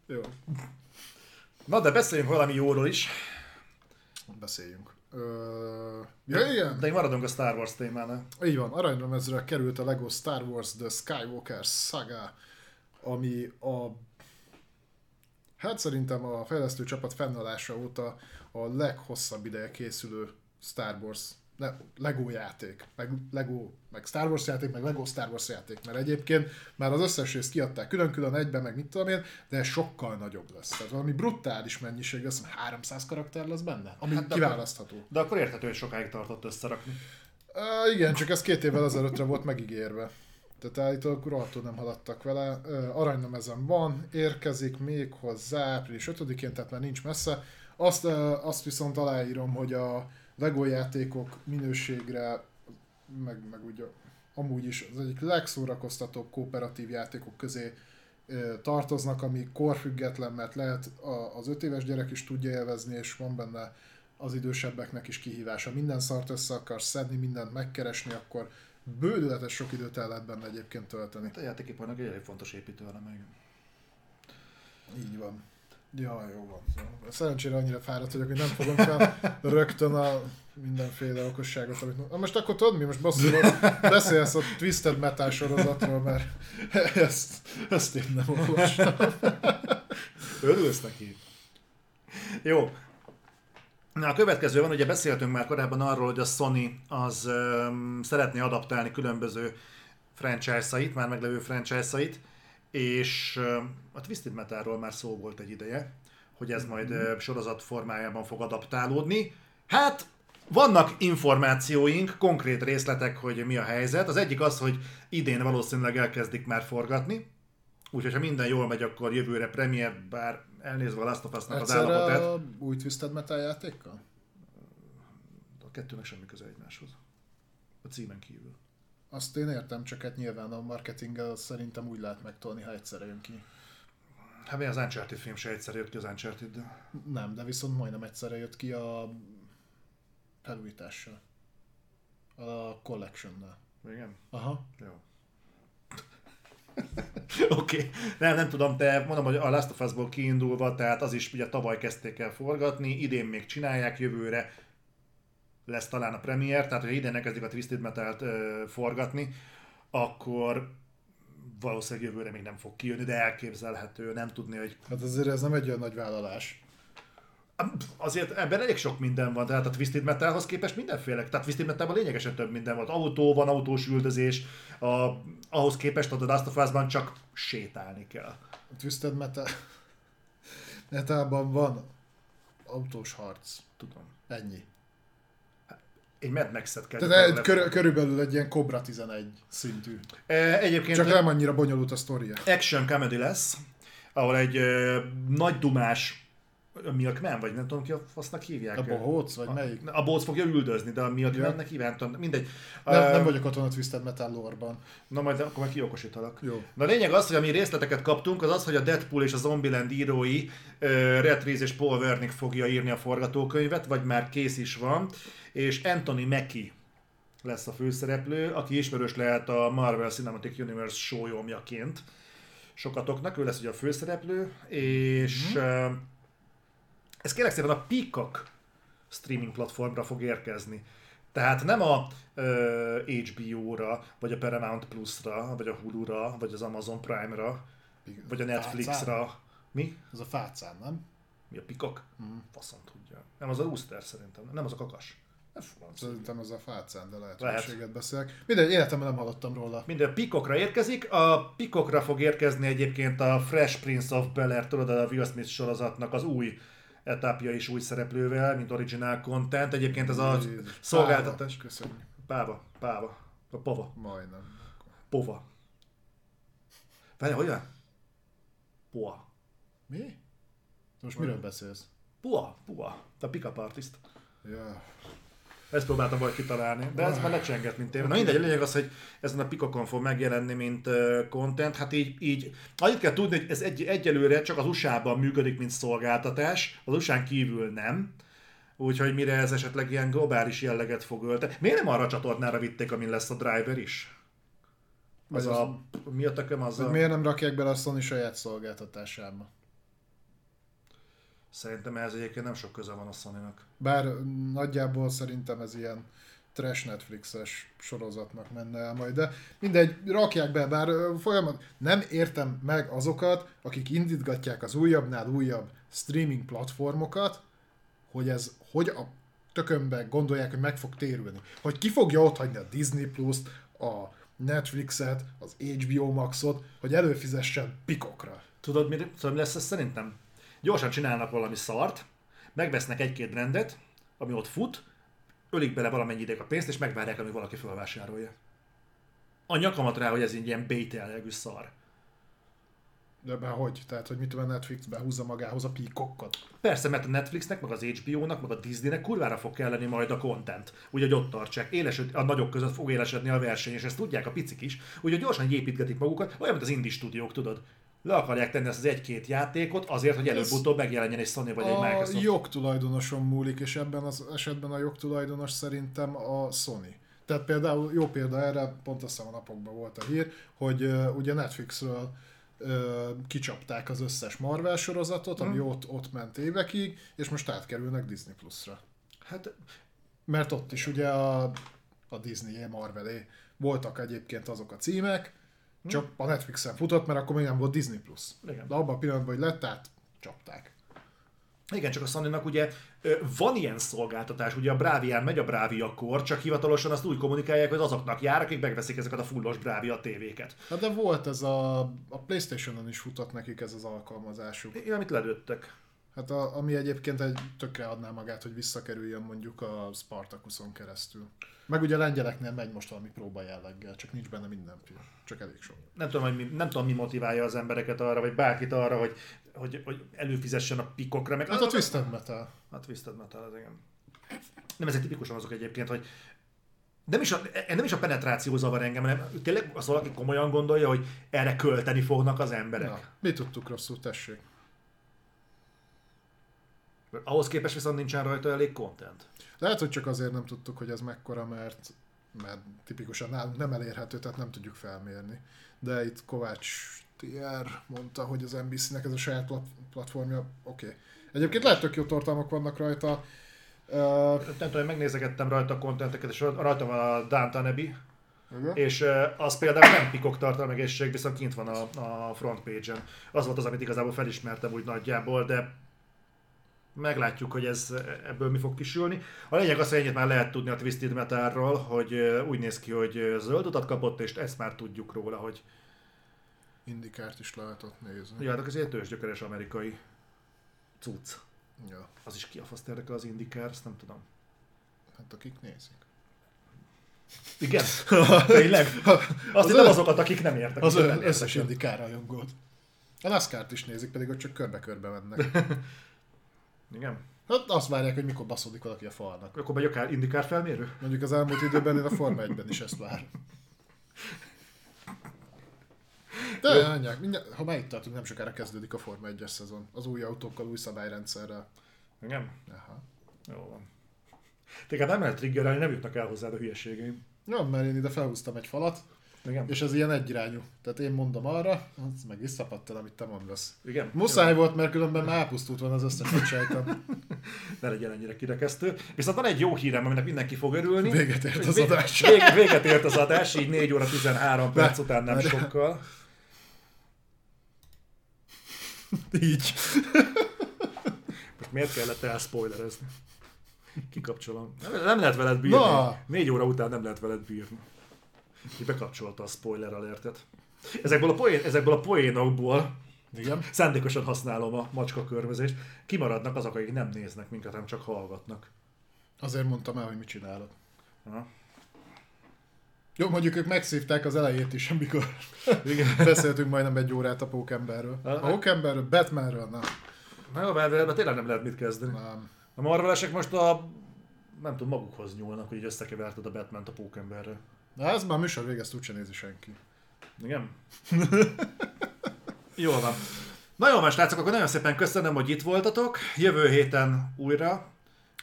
S2: Jó,
S1: Na, de beszéljünk valami jóról is.
S2: beszéljünk. Ja, igen.
S1: De még maradunk a Star Wars témánál.
S2: Így van, aranyremezre került a Lego Star Wars The Skywalker Saga, ami a hát szerintem a fejlesztő csapat fennállása óta a leghosszabb ideje készülő Star Wars Lego játék, meg Lego, meg Star Wars játék, meg Lego Star Wars játék, mert egyébként már az összes részt kiadták külön-külön egyben, meg mit tudom én, de sokkal nagyobb lesz. Tehát valami brutális mennyiség, azt hiszem 300 karakter lesz benne, ami
S1: Hát de
S2: kiválasztható.
S1: De akkor érthető, hogy sokáig tartott összerakni.
S2: Uh, igen, csak ez két évvel ezelőttre volt megígérve. Tehát állítólag rohadtul nem haladtak vele. Uh, aranylemezen van, érkezik még hozzá április 5-én, tehát már nincs messze. Azt, uh, azt viszont aláírom, hogy a Lego játékok minőségre, meg, meg úgy a- amúgy is az egyik legszórakoztatóbb kooperatív játékok közé tartoznak, ami korfüggetlen, mert lehet az öt éves gyerek is tudja élvezni, és van benne az idősebbeknek is kihívása. Minden szart össze akarsz szedni, mindent megkeresni, akkor bődületes sok időt el lehet benne egyébként tölteni.
S1: A játékiparnak egy elég fontos építőelem még.
S2: Így van. Ja, jó van. Szerencsére annyira fáradt vagyok, hogy nem fogom fel rögtön a mindenféle okosságot, amit... Na most akkor tudod mi? Most basszul, beszélsz a Twisted Metal sorozatról, mert ezt, ezt én nem olvastam.
S1: Örülsz neki? Jó. Na, a következő van, ugye beszéltünk már korábban arról, hogy a Sony az um, szeretné adaptálni különböző franchise-ait, már meglevő franchise-ait, és a Twisted Metalról már szó volt egy ideje, hogy ez majd uh, sorozat formájában fog adaptálódni. Hát, vannak információink, konkrét részletek, hogy mi a helyzet. Az egyik az, hogy idén valószínűleg elkezdik már forgatni, úgyhogy ha minden jól megy, akkor jövőre premier, bár elnézve a Last of Us-nak az állapotát,
S2: a új Twisted Metal játékkal?
S1: a kettőnek semmi köze egymáshoz. A címen kívül.
S2: Azt én értem, csak hát nyilván a marketinggel szerintem úgy lehet megtolni, ha egyszerre jön ki.
S1: Hát mi az Uncharted film se egyszer jött ki az uncharted -del.
S2: Nem, de viszont majdnem egyszerre jött ki a felújítással. A Collection-nel.
S1: Igen.
S2: Aha.
S1: Jó. (laughs) Oké, okay. nem, nem tudom, de mondom, hogy a Last of Us-ból kiindulva, tehát az is ugye tavaly kezdték el forgatni, idén még csinálják, jövőre lesz talán a premier, tehát ha idén elkezdik a Twisted Metal-t ö, forgatni, akkor valószínűleg jövőre még nem fog kijönni, de elképzelhető, nem tudni, hogy
S2: Hát azért ez nem egy olyan nagy vállalás.
S1: Azért ebben elég sok minden van, tehát a Twisted Metalhoz képest mindenféle, tehát Twisted Metalban lényegesen több minden van. Autó van, autós üldözés, a, ahhoz képest a The Last of Us-ban csak sétálni kell.
S2: A Twisted Metal... Metalban van autós harc.
S1: Tudom.
S2: Ennyi.
S1: Egy Mad Max-et kell.
S2: Tehát egy, kör, körülbelül egy ilyen Cobra 11 szintű.
S1: E, Egyébként
S2: Csak nem annyira bonyolult a sztoria.
S1: action comedy lesz, ahol egy ö, nagy dumás Milkman, vagy nem tudom ki a fasznak hívják.
S2: A bohóc, vagy melyik?
S1: A bohóc fogja üldözni, de a Milkmannek hívják, nem tudom, mindegy.
S2: Nem,
S1: Ö,
S2: nem vagyok otthon a Twisted Metal lore-ban.
S1: Na majd akkor majd kiokosítalak.
S2: Jó.
S1: Na a lényeg az, hogy ami részleteket kaptunk, az az, hogy a Deadpool és a Zombieland írói uh, Red Reese és Paul Wernick fogja írni a forgatókönyvet, vagy már kész is van, és Anthony Mackie lesz a főszereplő, aki ismerős lehet a Marvel Cinematic Universe sólyomjaként sokatoknak, ő lesz ugye a főszereplő, és uh, ez kérlek szépen a Peacock streaming platformra fog érkezni. Tehát nem a ö, HBO-ra, vagy a Paramount Plus-ra, vagy a Hulu-ra, vagy az Amazon Prime-ra, vagy a Netflix-ra. Mi?
S2: Ez a fácán, nem?
S1: Mi a Peacock? Mm. Faszom tudja. Nem, az a Rooster szerintem, nem az a kakas.
S2: Szerintem ez a fácán, de lehet,
S1: Lehet.
S2: beszélek. Mindegy, életemben nem hallottam róla.
S1: Minden a Peacockra érkezik. A Peacockra fog érkezni egyébként a Fresh Prince of Bel-Air, tudod, a Will Smith sorozatnak az új etapja is új szereplővel, mint original content. Egyébként ez a
S2: Jézus.
S1: szolgáltatás...
S2: Páva, Köszönjük.
S1: Páva, páva. A pava.
S2: Majdnem.
S1: Pova. Várjál, hogyan? Poa.
S2: Mi? Most miről beszélsz?
S1: Pua, pua. A pick-up artist.
S2: Ja.
S1: Ezt próbáltam valahogy kitalálni, de ez már lecsengett, mint téma. Na mindegy, a lényeg az, hogy ezen a Pikokon fog megjelenni, mint uh, content. Hát így, így, annyit kell tudni, hogy ez egy, egyelőre csak az USA-ban működik, mint szolgáltatás, az USA-n kívül nem. Úgyhogy mire ez esetleg ilyen globális jelleget fog ölteni. Miért nem arra a csatornára vitték, amin lesz a driver is? Az
S2: Vagy
S1: a... Mi a tököm? Az
S2: Hogy
S1: a...
S2: miért nem rakják bele a Sony saját szolgáltatásába?
S1: Szerintem ez egyébként nem sok köze van a Sony-nak.
S2: Bár nagyjából szerintem ez ilyen trash Netflixes sorozatnak menne el majd, de mindegy, rakják be, bár folyamat, nem értem meg azokat, akik indítgatják az újabbnál újabb streaming platformokat, hogy ez, hogy a tökönbe gondolják, hogy meg fog térülni. Hogy ki fogja ott hagyni a Disney Plus-t, a Netflixet, az HBO Maxot, hogy előfizessen pikokra.
S1: Tudod, mi, tudod, mi lesz ez szerintem? Gyorsan csinálnak valami szart, megvesznek egy-két brandet, ami ott fut, ölik bele valamennyi ideig a pénzt, és megvárják, amíg valaki felvásárolja. A nyakamat rá, hogy ez egy ilyen bait jellegű szar.
S2: De be hogy? Tehát, hogy mit tudom, a Netflix behúzza magához a píkokat?
S1: Persze, mert a Netflixnek, meg az HBO-nak, meg a Disneynek kurvára fog kelleni majd a content. Úgyhogy ott tartsák. Élesed, a nagyok között fog élesedni a verseny, és ezt tudják a picik is. Úgyhogy gyorsan építgetik magukat, olyan, mint az indie stúdiók, tudod. Le akarják tenni ezt az egy-két játékot azért, hogy előbb-utóbb megjelenjen egy Sony vagy egy
S2: A
S1: Microsoft.
S2: jogtulajdonoson múlik, és ebben az esetben a jogtulajdonos szerintem a Sony. Tehát például, jó példa erre, pont azt hiszem a napokban volt a hír, hogy uh, ugye Netflixről uh, kicsapták az összes Marvel sorozatot, ami
S1: Mhm.
S2: ott, ott ment évekig, és most átkerülnek Disney Plus-ra.
S1: Hát
S2: Mert ott is ugye a, a Disney, Marvelé voltak egyébként azok a címek, csak a Netflixen futott, mert akkor még nem volt Disney Plus.
S1: Igen.
S2: De abban a pillanatban, hogy lett, át csapták.
S1: Igen, csak a sony ugye van ilyen szolgáltatás, ugye a Bravián megy a Bravia kor, csak hivatalosan azt úgy kommunikálják, hogy azoknak jár, akik megveszik ezeket a fullos Bravia tévéket.
S2: Hát de volt ez a, a Playstation-on is futott nekik ez az alkalmazásuk.
S1: Igen, amit ledőttek.
S2: Hát a, ami egyébként egy tökre adná magát, hogy visszakerüljön mondjuk a Spartakuson keresztül. Meg ugye a lengyeleknél megy most valami próba jelleggel, csak nincs benne minden film. Csak elég sok.
S1: Nem tudom, hogy mi, nem tudom, mi motiválja az embereket arra, vagy bárkit arra, hogy, hogy, hogy előfizessen a pikokra. Meg
S2: Hát a Twisted Metal.
S1: A Twisted Metal, az igen. Nem, ezek tipikusan azok egyébként, hogy nem is, a, nem is a penetráció zavar engem, hanem tényleg az valaki komolyan gondolja, hogy erre költeni fognak az emberek.
S2: Na, mi tudtuk rosszul, tessék.
S1: Ahhoz képest viszont nincsen rajta elég content.
S2: Lehet, hogy csak azért nem tudtuk, hogy ez mekkora, mert, mert tipikusan nem elérhető, tehát nem tudjuk felmérni. De itt Kovács TR mondta, hogy az NBC-nek ez a saját plat- platformja, oké. Okay. Egyébként lehet tök jó tartalmak vannak rajta. Uh,
S1: Nem tudom, megnézegettem rajta a kontenteket, és rajta van a Downton Abbey,
S2: igen.
S1: és uh, az például nem pikok tartalmegészség, viszont kint van a, a front page-en. Az volt az, amit igazából felismertem úgy nagyjából, de meglátjuk, hogy ez ebből mi fog kisülni. A lényeg az, hogy ennyit már lehet tudni a Twisted Metalról, hogy úgy néz ki, hogy zöld utat kapott, és ezt már tudjuk róla, hogy
S2: Indikárt is lehetett nézni.
S1: ja, hát ez egy tőzsgyökeres amerikai cucc.
S2: Ja.
S1: Az is ki a faszt érdekel az Indikár, ezt nem tudom.
S2: Hát akik nézik.
S1: Igen? Tényleg? Azt hittem
S2: ö-
S1: azokat, akik nem értek.
S2: Az
S1: Nem
S2: összes. Indikár rajongót. A NASCAR-t is nézik, pedig ott csak körbe-körbe mennek. (laughs)
S1: Igen.
S2: Hát azt várják, hogy mikor baszódik valaki a falnak.
S1: Akkor megy akár Indikár felmérő?
S2: Mondjuk az elmúlt időben én a Forma 1-ben is ezt vár. De anyák, mindjárt, ha már itt tartunk, nem sokára kezdődik a Forma 1-es szezon. Az új autókkal, új szabályrendszerrel.
S1: Igen?
S2: Aha.
S1: Jó van. Téged nem lehet triggerelni, nem jutnak el hozzád a hülyeségeim.
S2: Jó, mert én ide felhúztam egy falat,
S1: Igen?
S2: és ez ilyen egyirányú. Tehát én mondom arra, az meg visszapattal, amit te mondasz.
S1: Igen?
S2: Muszáj volt, mert különben már elpusztult van az összes sejtem. (laughs)
S1: Ne legyen ennyire kirekesztő. Viszont van egy jó hírem, aminek mindenki fog örülni.
S2: Véget ért az adás.
S1: Vég, véget ért az adás, így 4 óra 13 perc után nem sokkal.
S2: Így.
S1: Most miért kellett elspoilerezni? Kikapcsolom. Nem, nem lehet veled bírni.
S2: Na!
S1: Négy óra után nem lehet veled bírni. Ki bekapcsolta a spoiler alertet. Ezekből a, poén, ezekből a poénokból
S2: Igen.
S1: szándékosan használom a macska körvezést. Kimaradnak azok, akik nem néznek minket, hanem csak hallgatnak.
S2: Azért mondtam el, hogy mit csinálok.
S1: Ha?
S2: Jó, mondjuk ők megszívták az elejét is, amikor
S1: Igen. (laughs)
S2: beszéltünk majdnem egy órát a Pókemberről. A Pókemberről, Batmanről, na.
S1: Na jó, mert mert tényleg nem lehet mit kezdeni.
S2: nem.
S1: A Marvelesek most a nem tudom, magukhoz nyúlnak, hogy összekeverted a batman a pókemberrel.
S2: Na ez már műsor vége, ezt úgyse nézi senki.
S1: Igen? Jól van. Na jó van, srácok, akkor nagyon szépen köszönöm, hogy itt voltatok. Jövő héten újra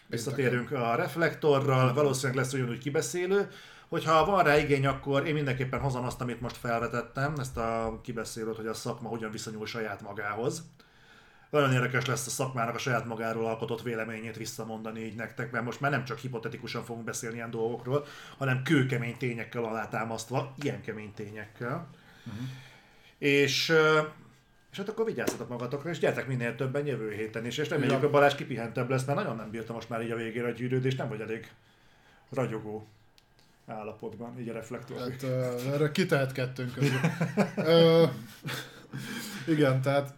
S1: visszatérünk a reflektorral, valószínűleg lesz ugyanúgy kibeszélő. Hogyha van rá igény, akkor én mindenképpen hozom azt, amit most felvetettem, ezt a kibeszélőt, hogy a szakma hogyan viszonyul saját magához. Nagyon érdekes lesz a szakmának a saját magáról alkotott véleményét visszamondani így nektek, mert most már nem csak hipotetikusan fogunk beszélni ilyen dolgokról, hanem kőkemény tényekkel alátámasztva, ilyen kemény tényekkel. Uh-huh. És, és hát akkor vigyázzatok magatokra, és gyertek minél többen jövő héten is, és reméljük,
S2: Igen.
S1: a Balázs kipihentebb lesz, mert nagyon nem bírta most már így a végére a gyűrődést, nem vagy elég ragyogó állapotban, így a reflektor.
S2: Hát uh, erre kitehet kettőnk közül. (laughs) uh, igen, tehát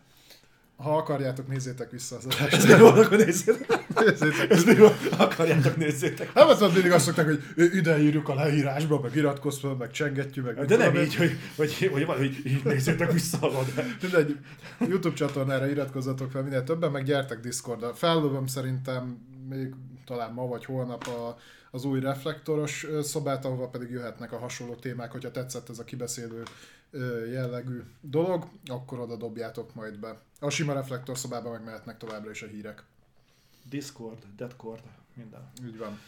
S2: ha akarjátok, nézzétek vissza az adást.
S1: Van, akkor nézzétek.
S2: Nézzétek.
S1: Ez van? Akarjátok, nézzétek.
S2: Nem azt mondod, mindig azt szokták, hogy ide írjuk a leírásba, meg iratkozz fel, meg csengetjük, meg...
S1: De nem így, hogy, hogy, hogy, hogy, hogy így nézzétek vissza a adást.
S2: Mindegy, YouTube csatornára iratkozzatok fel minél többen, meg gyertek Discordra. Fellövöm szerintem még talán ma vagy holnap a, az új reflektoros szobát, ahova pedig jöhetnek a hasonló témák, hogyha tetszett ez a kibeszélő jellegű dolog, akkor oda dobjátok majd be. A sima reflektor szobába meg mehetnek továbbra is a hírek.
S1: Discord, Deadcord, minden.
S2: Így van.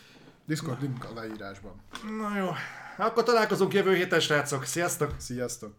S2: Discord link a leírásban.
S1: Na jó, akkor találkozunk jövő héten, srácok. Sziasztok!
S2: Sziasztok!